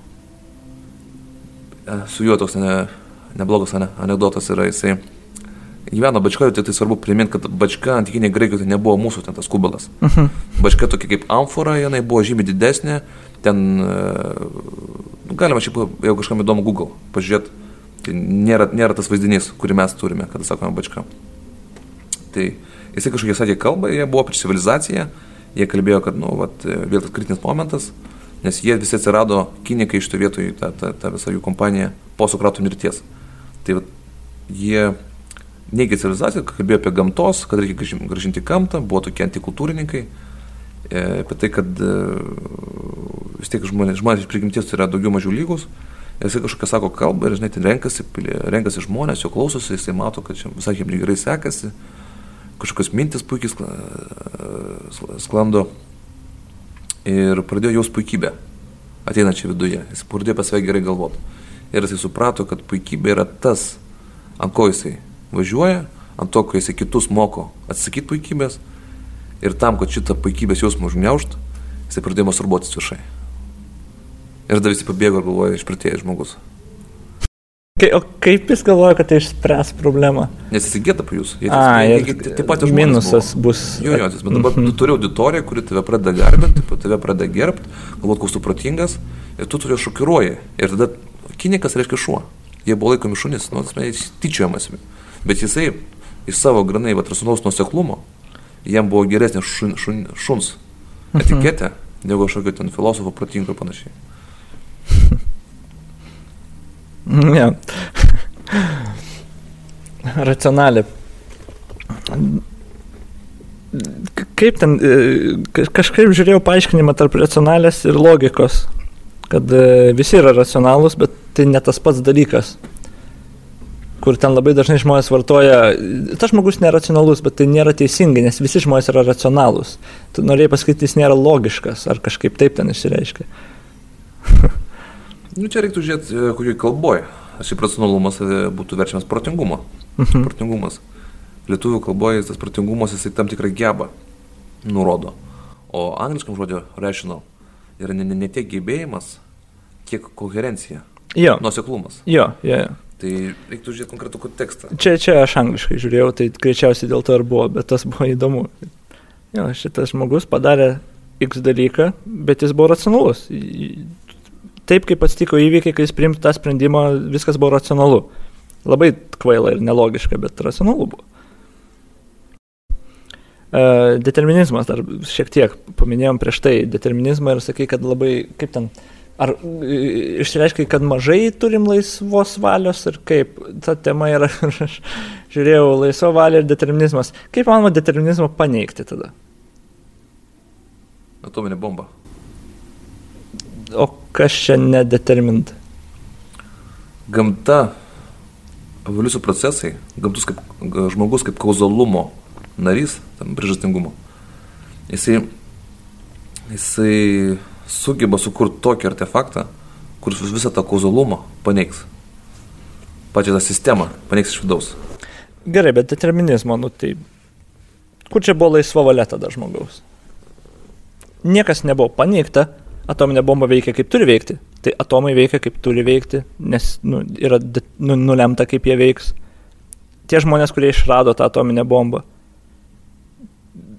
E, Su juo toks ne, neblogas ane, anegdotas yra, jisai gyveno Bačkoje, tai, tai svarbu priminti, kad Bačka antikiniai graikai tai nebuvo mūsų ten tas kubelas. Mhm. Bačka tokia kaip amfora, jinai buvo žymiai didesnė, ten e, nu, galima šiaip, jeigu kažkam įdomu Google, pažiūrėti, tai nėra, nėra tas vaizdinys, kurį mes turime, kada sakome Bačka. Tai jisai kažkokie sakė kalbą, jie buvo prieš civilizaciją, jie kalbėjo, kad, nu, vat, vėl tas kritinis momentas, nes jie visi atsirado kinikai iš to vietoj, ta, ta, ta visa jų kompanija po Sokrato mirties. Tai vat, jie neigė civilizaciją, kalbėjo apie gamtos, kad reikia gražinti gamtą, buvo tokie antikultūrininkai, e, apie tai, kad e, vis tiek žmonės, žmonės iš prigimties yra daugiau mažiau lygus. Jisai kažkokią sako kalbą ir, žinai, ten renkasi, renkasi žmonės, jo klausosi, jisai mato, kad čia visai jiems gerai sekasi, kažkokios mintis puikiai skla- skla- sklando ir pradėjo jaus puikybę, ateinančią viduje. Jis pradėjo pas save gerai galvoti. Ir jisai suprato, kad puikybė yra tas, ant ko jisai važiuoja, ant to, ko jisai kitus moko atsakyti puikybės. Ir tam, kad šitą puikybės jausmą užgniaužt, jisai pradėjo masturbuotis viršai. Ir tada visi pabėgo ir galvoja, išpratėjęs žmogus. Kai, o kaip jis galvoja, kad tai išspręs problemą? Nes jis įgėda po jūs. Jie, A, jie, jie, taip pat minusas buvo. bus. Jo, jo, bet dabar tu turi auditoriją, kuri tave pradeda garbinti, tave pradeda gerbti, galvot, koks tu protingas, ir tu turi šokiruoji. Ir tada kinikas reiškia šuo. Jie buvo laikomi šunis, nu, tas mes tyčiojamas. Bet jisai iš savo granai, va, racionalaus nuseklumo, jam buvo geresnė šun, šun, šuns etiketė, negu kažkokio ten filosofo protingo ir panašiai. Ne. Racionaliai. K- Kaip ten, e, ka- kažkaip žiūrėjau paaiškinimą tarp racionalės ir logikos, kad e, visi yra racionalūs, bet tai ne tas pats dalykas. Kur ten labai dažnai žmonės vartoja, tas žmogus neracionalus, bet tai nėra teisingai, nes visi žmonės yra racionalūs. Tu norėjai pasakyti, jis nėra logiškas, ar kažkaip taip ten išsireiškia. Nu, čia reiktų žiūrėti, e, kokioj kalboje. Aš šiaip racionalumas e, būtų verčiamas protingumo. Mhm. Protingumas. Lietuvių kalboje tas protingumas jisai tam tikrą gebą nurodo. O angliškam žodžio rational yra ne, ne, ne tiek gebėjimas, kiek koherencija, Jo, nuoseklumas. jo, jo. jo. Tai reiktų žiūrėti konkretų kontekstą. Čia, čia aš angliškai žiūrėjau, tai greičiausiai dėl to ir buvo, bet tas buvo įdomu. Jo, šitas žmogus padarė X dalyką, bet jis buvo racionalus. Taip kaip atsitiko įvykiai, kai jis priimtų tą sprendimą, viskas buvo racionalu. Labai kvaila ir nelogiška, bet racionalu buvo. Uh, determinizmas, dar šiek tiek paminėjom prieš tai determinizmą ir sakai, kad labai, kaip ten, Ar išreiškia, kad mažai turim laisvos valios ir kaip ta tema yra, aš žiūrėjau, laisvo valia ir determinizmas. Kaip manoma determinizmą paneigti tada? Atominė bomba. O kas čia nedeterminta? Gamta, evoliucijų procesai, gamtus kaip žmogus kaip kauzalumo narys, tam priežastingumo, jisai, jisai sugeba sukurti tokį artefaktą, kuris visą tą kauzalumą paneigs. Pačią tą sistemą paneigs iš vidaus. Gerai, bet determinizmo, nu tai kur čia buvo laisva valia tada žmogaus? Niekas nebuvo paneigta, atominė bomba veikia kaip turi veikti. Tai atomai veikia kaip turi veikti, nes nu, yra nu, nulemta kaip jie veiks. Tie žmonės, kurie išrado tą atominę bombą,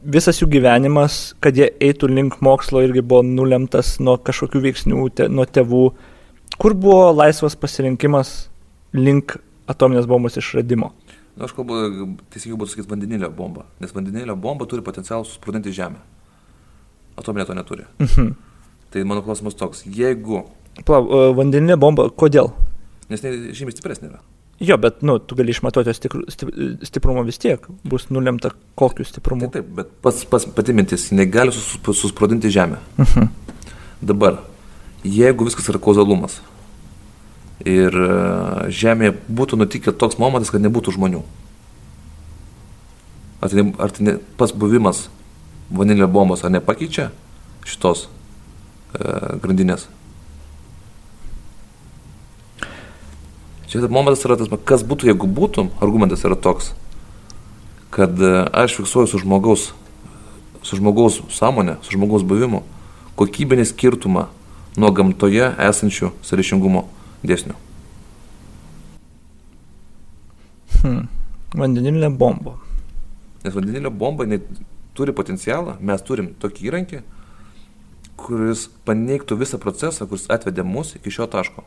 visas jų gyvenimas, kad jie eitų link mokslo, irgi buvo nulemtas nuo kažkokių veiksnių, te, nuo tėvų. Kur buvo laisvas pasirinkimas link atominės bombos išradimo? Na, aš kalbu, teisingiau būtų sakyti vandenilio bomba, nes vandenilio bomba turi potencialą susprūdinti žemę. Atominė to neturi. Mhm. Tai mano klausimas toks, jeigu... Plau, vandeninė bomba, kodėl? Nes tai žymiai stipresnė yra. Jo, bet, nu, tu gali išmatuoti stipru, stiprumo vis tiek, bus nulemta kokiu stiprumu. Taip, taip bet pats, pats pati mintis, negali sus, susprodinti žemę. Uh mhm. -huh. Dabar, jeigu viskas yra kauzalumas ir e, žemėje būtų nutikę toks momentas, kad nebūtų žmonių, ar tai, ar tai ne, pats buvimas vanilio bombos ar nepakeičia šitos e, grandinės? Čia momentas yra tas, kas būtų, jeigu būtum, argumentas yra toks, kad e, aš fiksuoju su žmogaus, su žmogaus sąmonė, su žmogaus buvimu, kokybinį skirtumą nuo gamtoje esančių sąryšingumo dėsnių. Hmm. Vandenilinė bomba. Nes vandenilio bomba turi potencialą, mes turim tokį įrankį, kuris paneigtų visą procesą, kuris atvedė mus iki šio taško.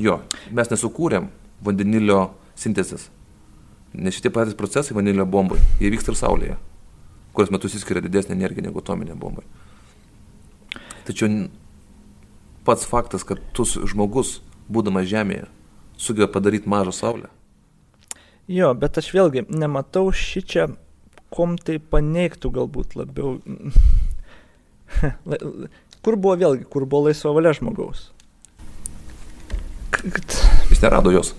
Jo, mes nesukūrėm vandenilio sintezės. Nes šitie patys procesai vandenilio bombai, jie vyksta ir Saulėje, kurios metu įsiskiria didesnė energija negu atominė bomba. Tačiau pats faktas, kad tu žmogus, būdamas Žemėje, sugeba padaryti mažą Saulę. Jo, bet aš vėlgi nematau šį čia, kom tai paneigtų galbūt labiau. Kur buvo vėlgi, kur buvo laisva valia žmogaus? Jis nerado jos.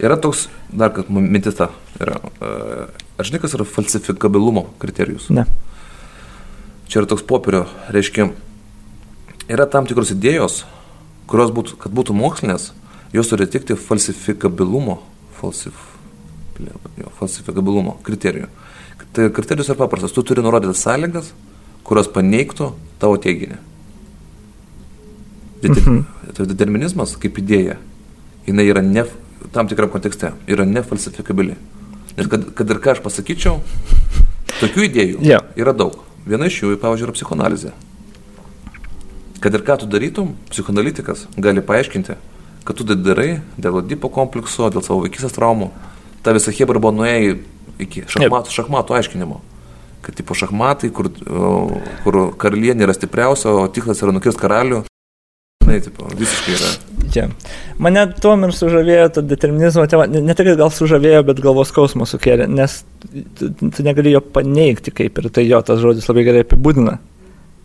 Yra toks, dar kad mintis ta yra. Uh, ar žinai, kas yra falsifikabilumo kriterijus? Ne. Čia yra toks popierio, reiškia, yra tam tikros idėjos, kurios būtų, kad būtų mokslinės, jos turi tikti falsifikabilumo, falsif, jo, falsifikabilumo kriterijų. Tai kriterijus yra paprastas, tu turi nurodyti sąlygas, kurios paneigtų tavo teiginį. Mhm. Tai determinizmas kaip idėja, jinai yra ne, tam tikram kontekste, yra nefalsifikabili. Nes kad, kad ir ką aš pasakyčiau, tokių idėjų yeah. yra daug. Viena iš jų, pavyzdžiui, yra psichoanalizė. Kad ir ką tu darytum, psichoanalitikas gali paaiškinti, kad tu tai darai dėl Odipo komplekso, dėl savo vaikysės traumų. Ta visa hebra buvo nuėję iki šachmatų, šachmatų aiškinimo. Kad tipo šachmatai, kur, kur karalienė yra stipriausia, o tikslas yra nukirsti karalių, žinai, tipo, visiškai yra. Čia. Mane tuom ir sužavėjo ta determinizmo tema, ne, tik gal sužavėjo, bet galvos skausmo sukėlė, nes tu, tu negali jo paneigti kaip ir tai jo tas žodis labai gerai apibūdina.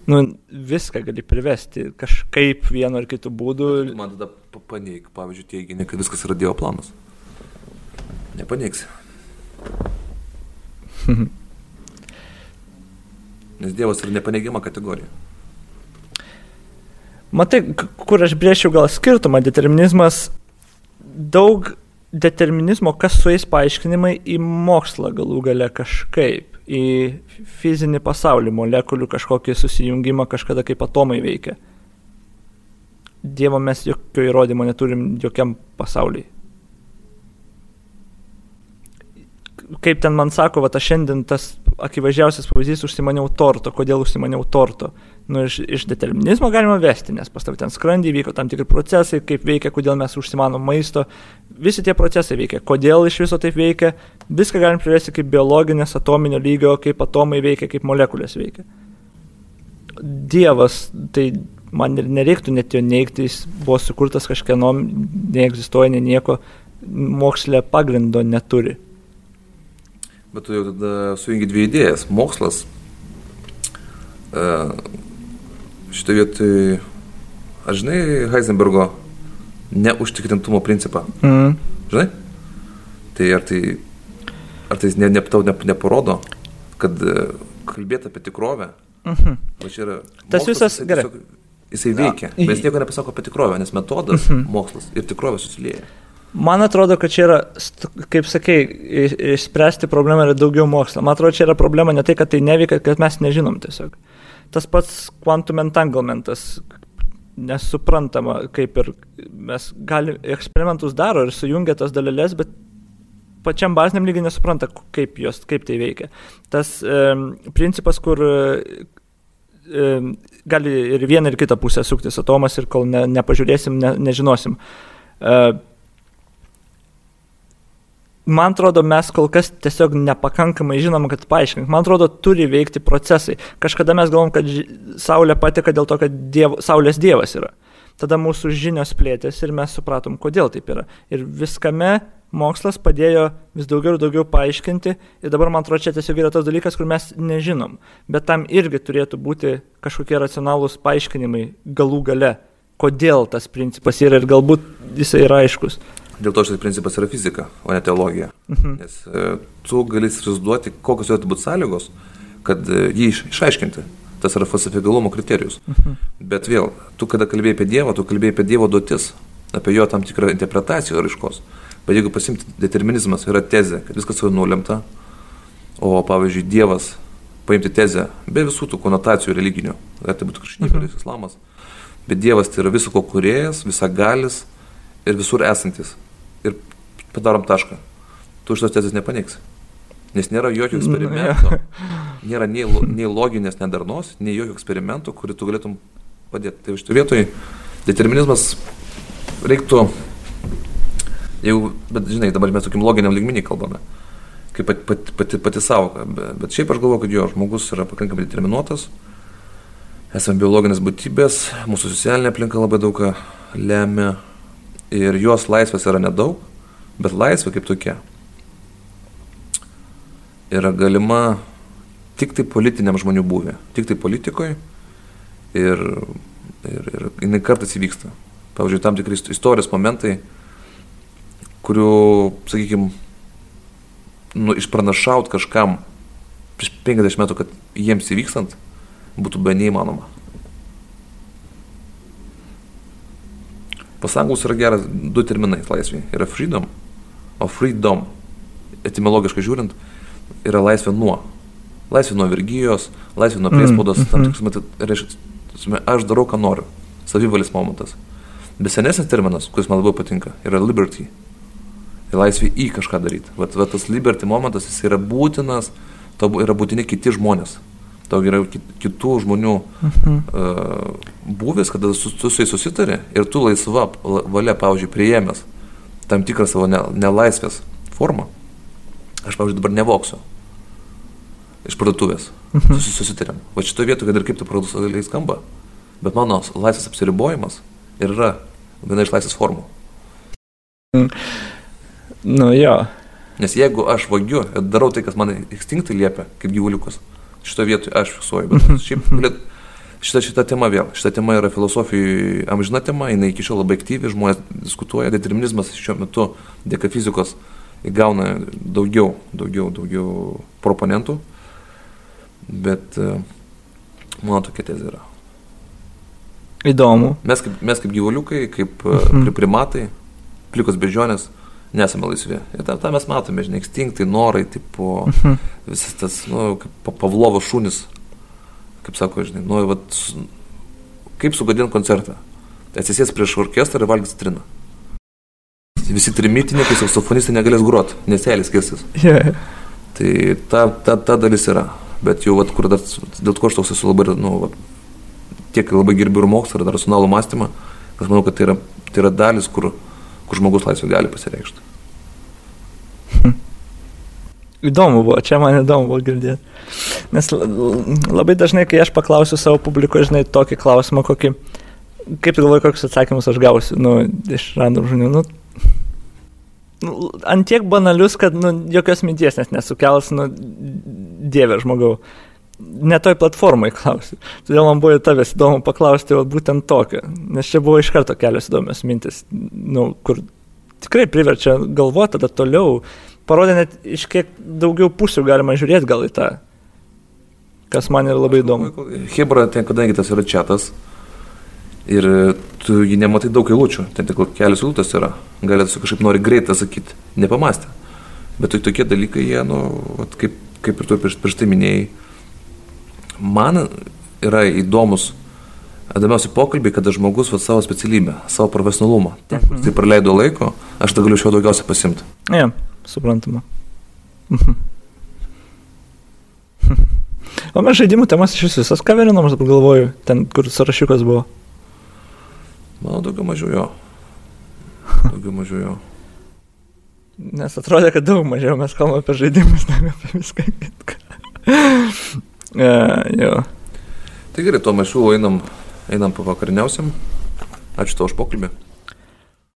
Nu, viską gali privesti kažkaip vienu ar kitu būdu. Man tada paneig, pavyzdžiui, teiginį, kad viskas yra Dievo planas. Nepaneigsi. Nes Dievas yra nepaneigiama kategorija. Matai, kur aš brėšiu gal skirtumą, determinizmas, daug determinizmo, kas su jais paaiškinimai į mokslą galų gale kažkaip, į fizinį pasaulį, molekulių kažkokį susijungimą kažkada kaip atomai veikia. Dievo mes jokio įrodymo neturim jokiam pasauliui. Kaip ten man sako, va, šiandien tas akivaizdžiausias pavyzdys užsimaniau torto. Kodėl užsimaniau torto? Nu, iš, iš determinizmo galima vesti, nes pas tavai ten skrandį vyko tam tikri procesai, kaip veikia, kodėl mes užsimanom maisto. Visi tie procesai veikia. Kodėl iš viso taip veikia? Viską galim privesti kaip biologinės, atominio lygio, kaip atomai veikia, kaip molekulės veikia. Dievas, tai man ir nereiktų net jo neigti, jis buvo sukurtas kažkieno, neegzistuoja, ne nieko, mokslė pagrindo neturi. Bet tu jau tada sujungi dvi idėjas. Mokslas. E, šitą vietą, aš žinai, Heisenbergo neužtikrintumo principą. Mm. Žinai? Tai ar tai, ar tai ne, ne, tau ne, neparodo, kad e, kalbėti apie tikrovę. Va čia yra. Tas visas- jisai gerai. tiesiog- Jisai veikia, bet jis nieko nepasako apie tikrovę, nes metodas, Mhm. mokslas ir tikrovė susilieja. Man atrodo, kad čia yra, kaip sakai, išspręsti problemą yra daugiau mokslo. Man atrodo, čia yra problema ne tai, kad tai neveikia, kad mes nežinom tiesiog. Tas pats quantum entanglementas, nesuprantama, kaip ir mes galime, eksperimentus daro ir sujungia tas dalelės, bet pačiam baziniam lygiai nesupranta, kaip, jos, kaip tai veikia. Tas um, principas, kur um, gali ir vieną ir kitą pusę suktis atomas ir kol ne, nepažiūrėsim, ne, nežinosim. Uh, man atrodo, mes kol kas tiesiog nepakankamai žinom, kad paaiškink. Man atrodo, turi veikti procesai. Kažkada mes galvom, kad Saulė patika dėl to, kad diev, Saulės dievas yra. Tada mūsų žinios plėtėsi ir mes supratom, kodėl taip yra. Ir viskame mokslas padėjo vis daugiau ir daugiau paaiškinti. Ir dabar, man atrodo, čia tiesiog yra tas dalykas, kur mes nežinom. Bet tam irgi turėtų būti kažkokie racionalūs paaiškinimai galų gale, kodėl tas principas yra ir galbūt jisai yra aiškus. Dėl to šis principas yra fizika, o ne teologija. Mhm. Nes e, tu gali įsivaizduoti, kokios turėtų būti sąlygos, kad e, jį iš, išaiškinti. Tas yra falsifikalumo kriterijus. Mhm. Bet vėl, tu kada kalbėjai apie Dievą, tu kalbėjai apie Dievo duotis, apie jo tam tikrą interpretaciją raiškos. Bet jeigu pasimti determinizmas, yra tezė, kad viskas yra nulemta, o pavyzdžiui Dievas paimti tezę be visų tų konotacijų religinių, gali tai būti krikščionybė, Mhm. islamas, bet Dievas tai yra viso ko kuriejas, visagalis ir visur esantis. Padarom tašką. Tu šitos tezės nepaneigs. Nes nėra jokio Nu, eksperimento, nėra nei, lo- nei loginės nedarnos, nei jokio eksperimento, kurį tu galėtum padėti. Tai šitoje vietoje determinizmas reiktų, jeigu, bet žinai, dabar mes tokiam loginiam lygmenį kalbame, kaip pati, pati, pati, pati savoka, bet, šiaip aš galvoju, kad jo žmogus yra pakankamai determinuotas, esame biologinės būtybės, mūsų socialinė aplinka labai daug lemia ir jos laisvės yra nedaug, bet laisvė kaip tokia yra galima tik tai politiniam žmonių būvė, tik tai politikoje ir, ir, ir jinai kartais įvyksta. Pavyzdžiui, tam tikrai istorijos momentai, kurių, sakykime, nu, išpranašaut kažkam prieš 50 metų, kad jiems įvykstant, būtų be neįmanoma. Pasangus yra geras du terminai laisvė. Yra freedom, o freedom, etimologiškai žiūrint, yra laisvė nuo. Laisvė nuo vergyjos, laisvė nuo priespaudos, mm, tam tikras, matyt, reiškia, aš darau, ką noriu. Savivalis momentas. Bet senesnis terminas, kuris man labai patinka, yra liberty. Ir laisvė į kažką daryti. Vat, vat tas liberty momentas, jis yra būtinas, tau yra būtini kiti žmonės. Tau yra kit- kitų žmonių Mhm. uh, būvis, kada su, tu su jais susitari ir tu laisva la- valia, pavyzdžiui, priėmęs tam tikrą savo ne, nelaisvės formą. Aš, pavyzdžiui, dabar nevoksiu iš parduotuvės. Mhm. Susi- Susitarėm. Va šitoje vietoje, kad ir kaip tai paradoksaliai skamba, bet mano laisvės apsiribojimas ir yra viena iš laisvės formų. Nu jo. Nes jeigu aš vagiu ir darau tai, kas man instinktai liepia, kaip gyvuliukas, šitoje vietoje aš fiksuoju. Bet šiaip galėt, šita, šita tema vėl, šita tema yra filosofijai amžina tema, jinai iki šiol labai aktyvi, žmonės diskutuoja, determinizmas šiuo metu dėka fizikos įgauna daugiau, daugiau, daugiau proponentų, bet e, mano tokia tezė yra. Įdomu. Mes kaip, mes kaip gyvuliukai, kaip Mhm. mhm. primatai, plikos bežionės, nesame laisvi. Ir tą, tą mes matome, žinai, instinktai, norai, tipo, Mhm. visas tas, nu, kaip pa- Pavlovo šunis, kaip sako, žinai, nu, vat, kaip sugadinti koncertą. atsisės prieš orkestrą ir valgys citriną. Visi trimitininkai, saksofonistai negalės grot, nes elis skirsis. Yeah. Tai ta, ta, ta dalis yra. Bet jau, vat, kur dar, dėl ko aš toks esu labai, nu, vat, tiek labai gerbiu ir mokslą, ir racionalų mąstymą, aš manau, kad tai yra, tai yra dalis, kur, kur žmogus laisvė gali pasireikšti. Įdomu buvo, čia man įdomu buvo girdėti. Nes labai dažnai, kai aš paklausiu savo publiko, žinai, tokį klausimą, kokį, kaip tu galvoji, kokius atsakymus aš gausiu, nu, iš random žmonių, nu, nu, ant tiek banalius, kad, nu, jokios minties nes nesukels, nu, dievė žmogau. Ne toj platformai klausiu. Todėl man buvo tavęs įdomu paklausti, o būtent tokio. Nes čia buvo iš karto kelios įdomios mintis, nu, kur tikrai priverčia galvoti tada toliau, parodė net iš kiek daugiau pusių galima žiūrėti gal į tą, kas man yra labai įdomu. Hebra, ten kadangi tas yra čatas ir tu jį nematai daug eilučių, ten tik kelios eilutės yra, gali tu kažkaip nori greitai sakyti, nepamastę. Bet tai tokie dalykai, jie, nu, vat, kaip, kaip ir tu prieš, prieš tai minėjai, man yra įdomus įdomiausi pokalbiai, kada žmogus va, savo specialybę, savo profesionalumą. Kur tai praleido laiko, aš tą galiu iš jo daugiausiai pasimti. Ja, suprantama. o mes žaidimų temas iš vis visas kaverinom, aš dabar galvoju, ten, kur sąrašiukas buvo. Manau, daugiau mažiau jo. Daugiau mažiau jo. Nes atrodė, kad daug mažiau mes kalbame apie žaidimus, negu apie viską kitką. ja, jo. Tai gerai, tuo mes siūlau einam, einam pavakariniausiam. Ačiū tau už pokalbį.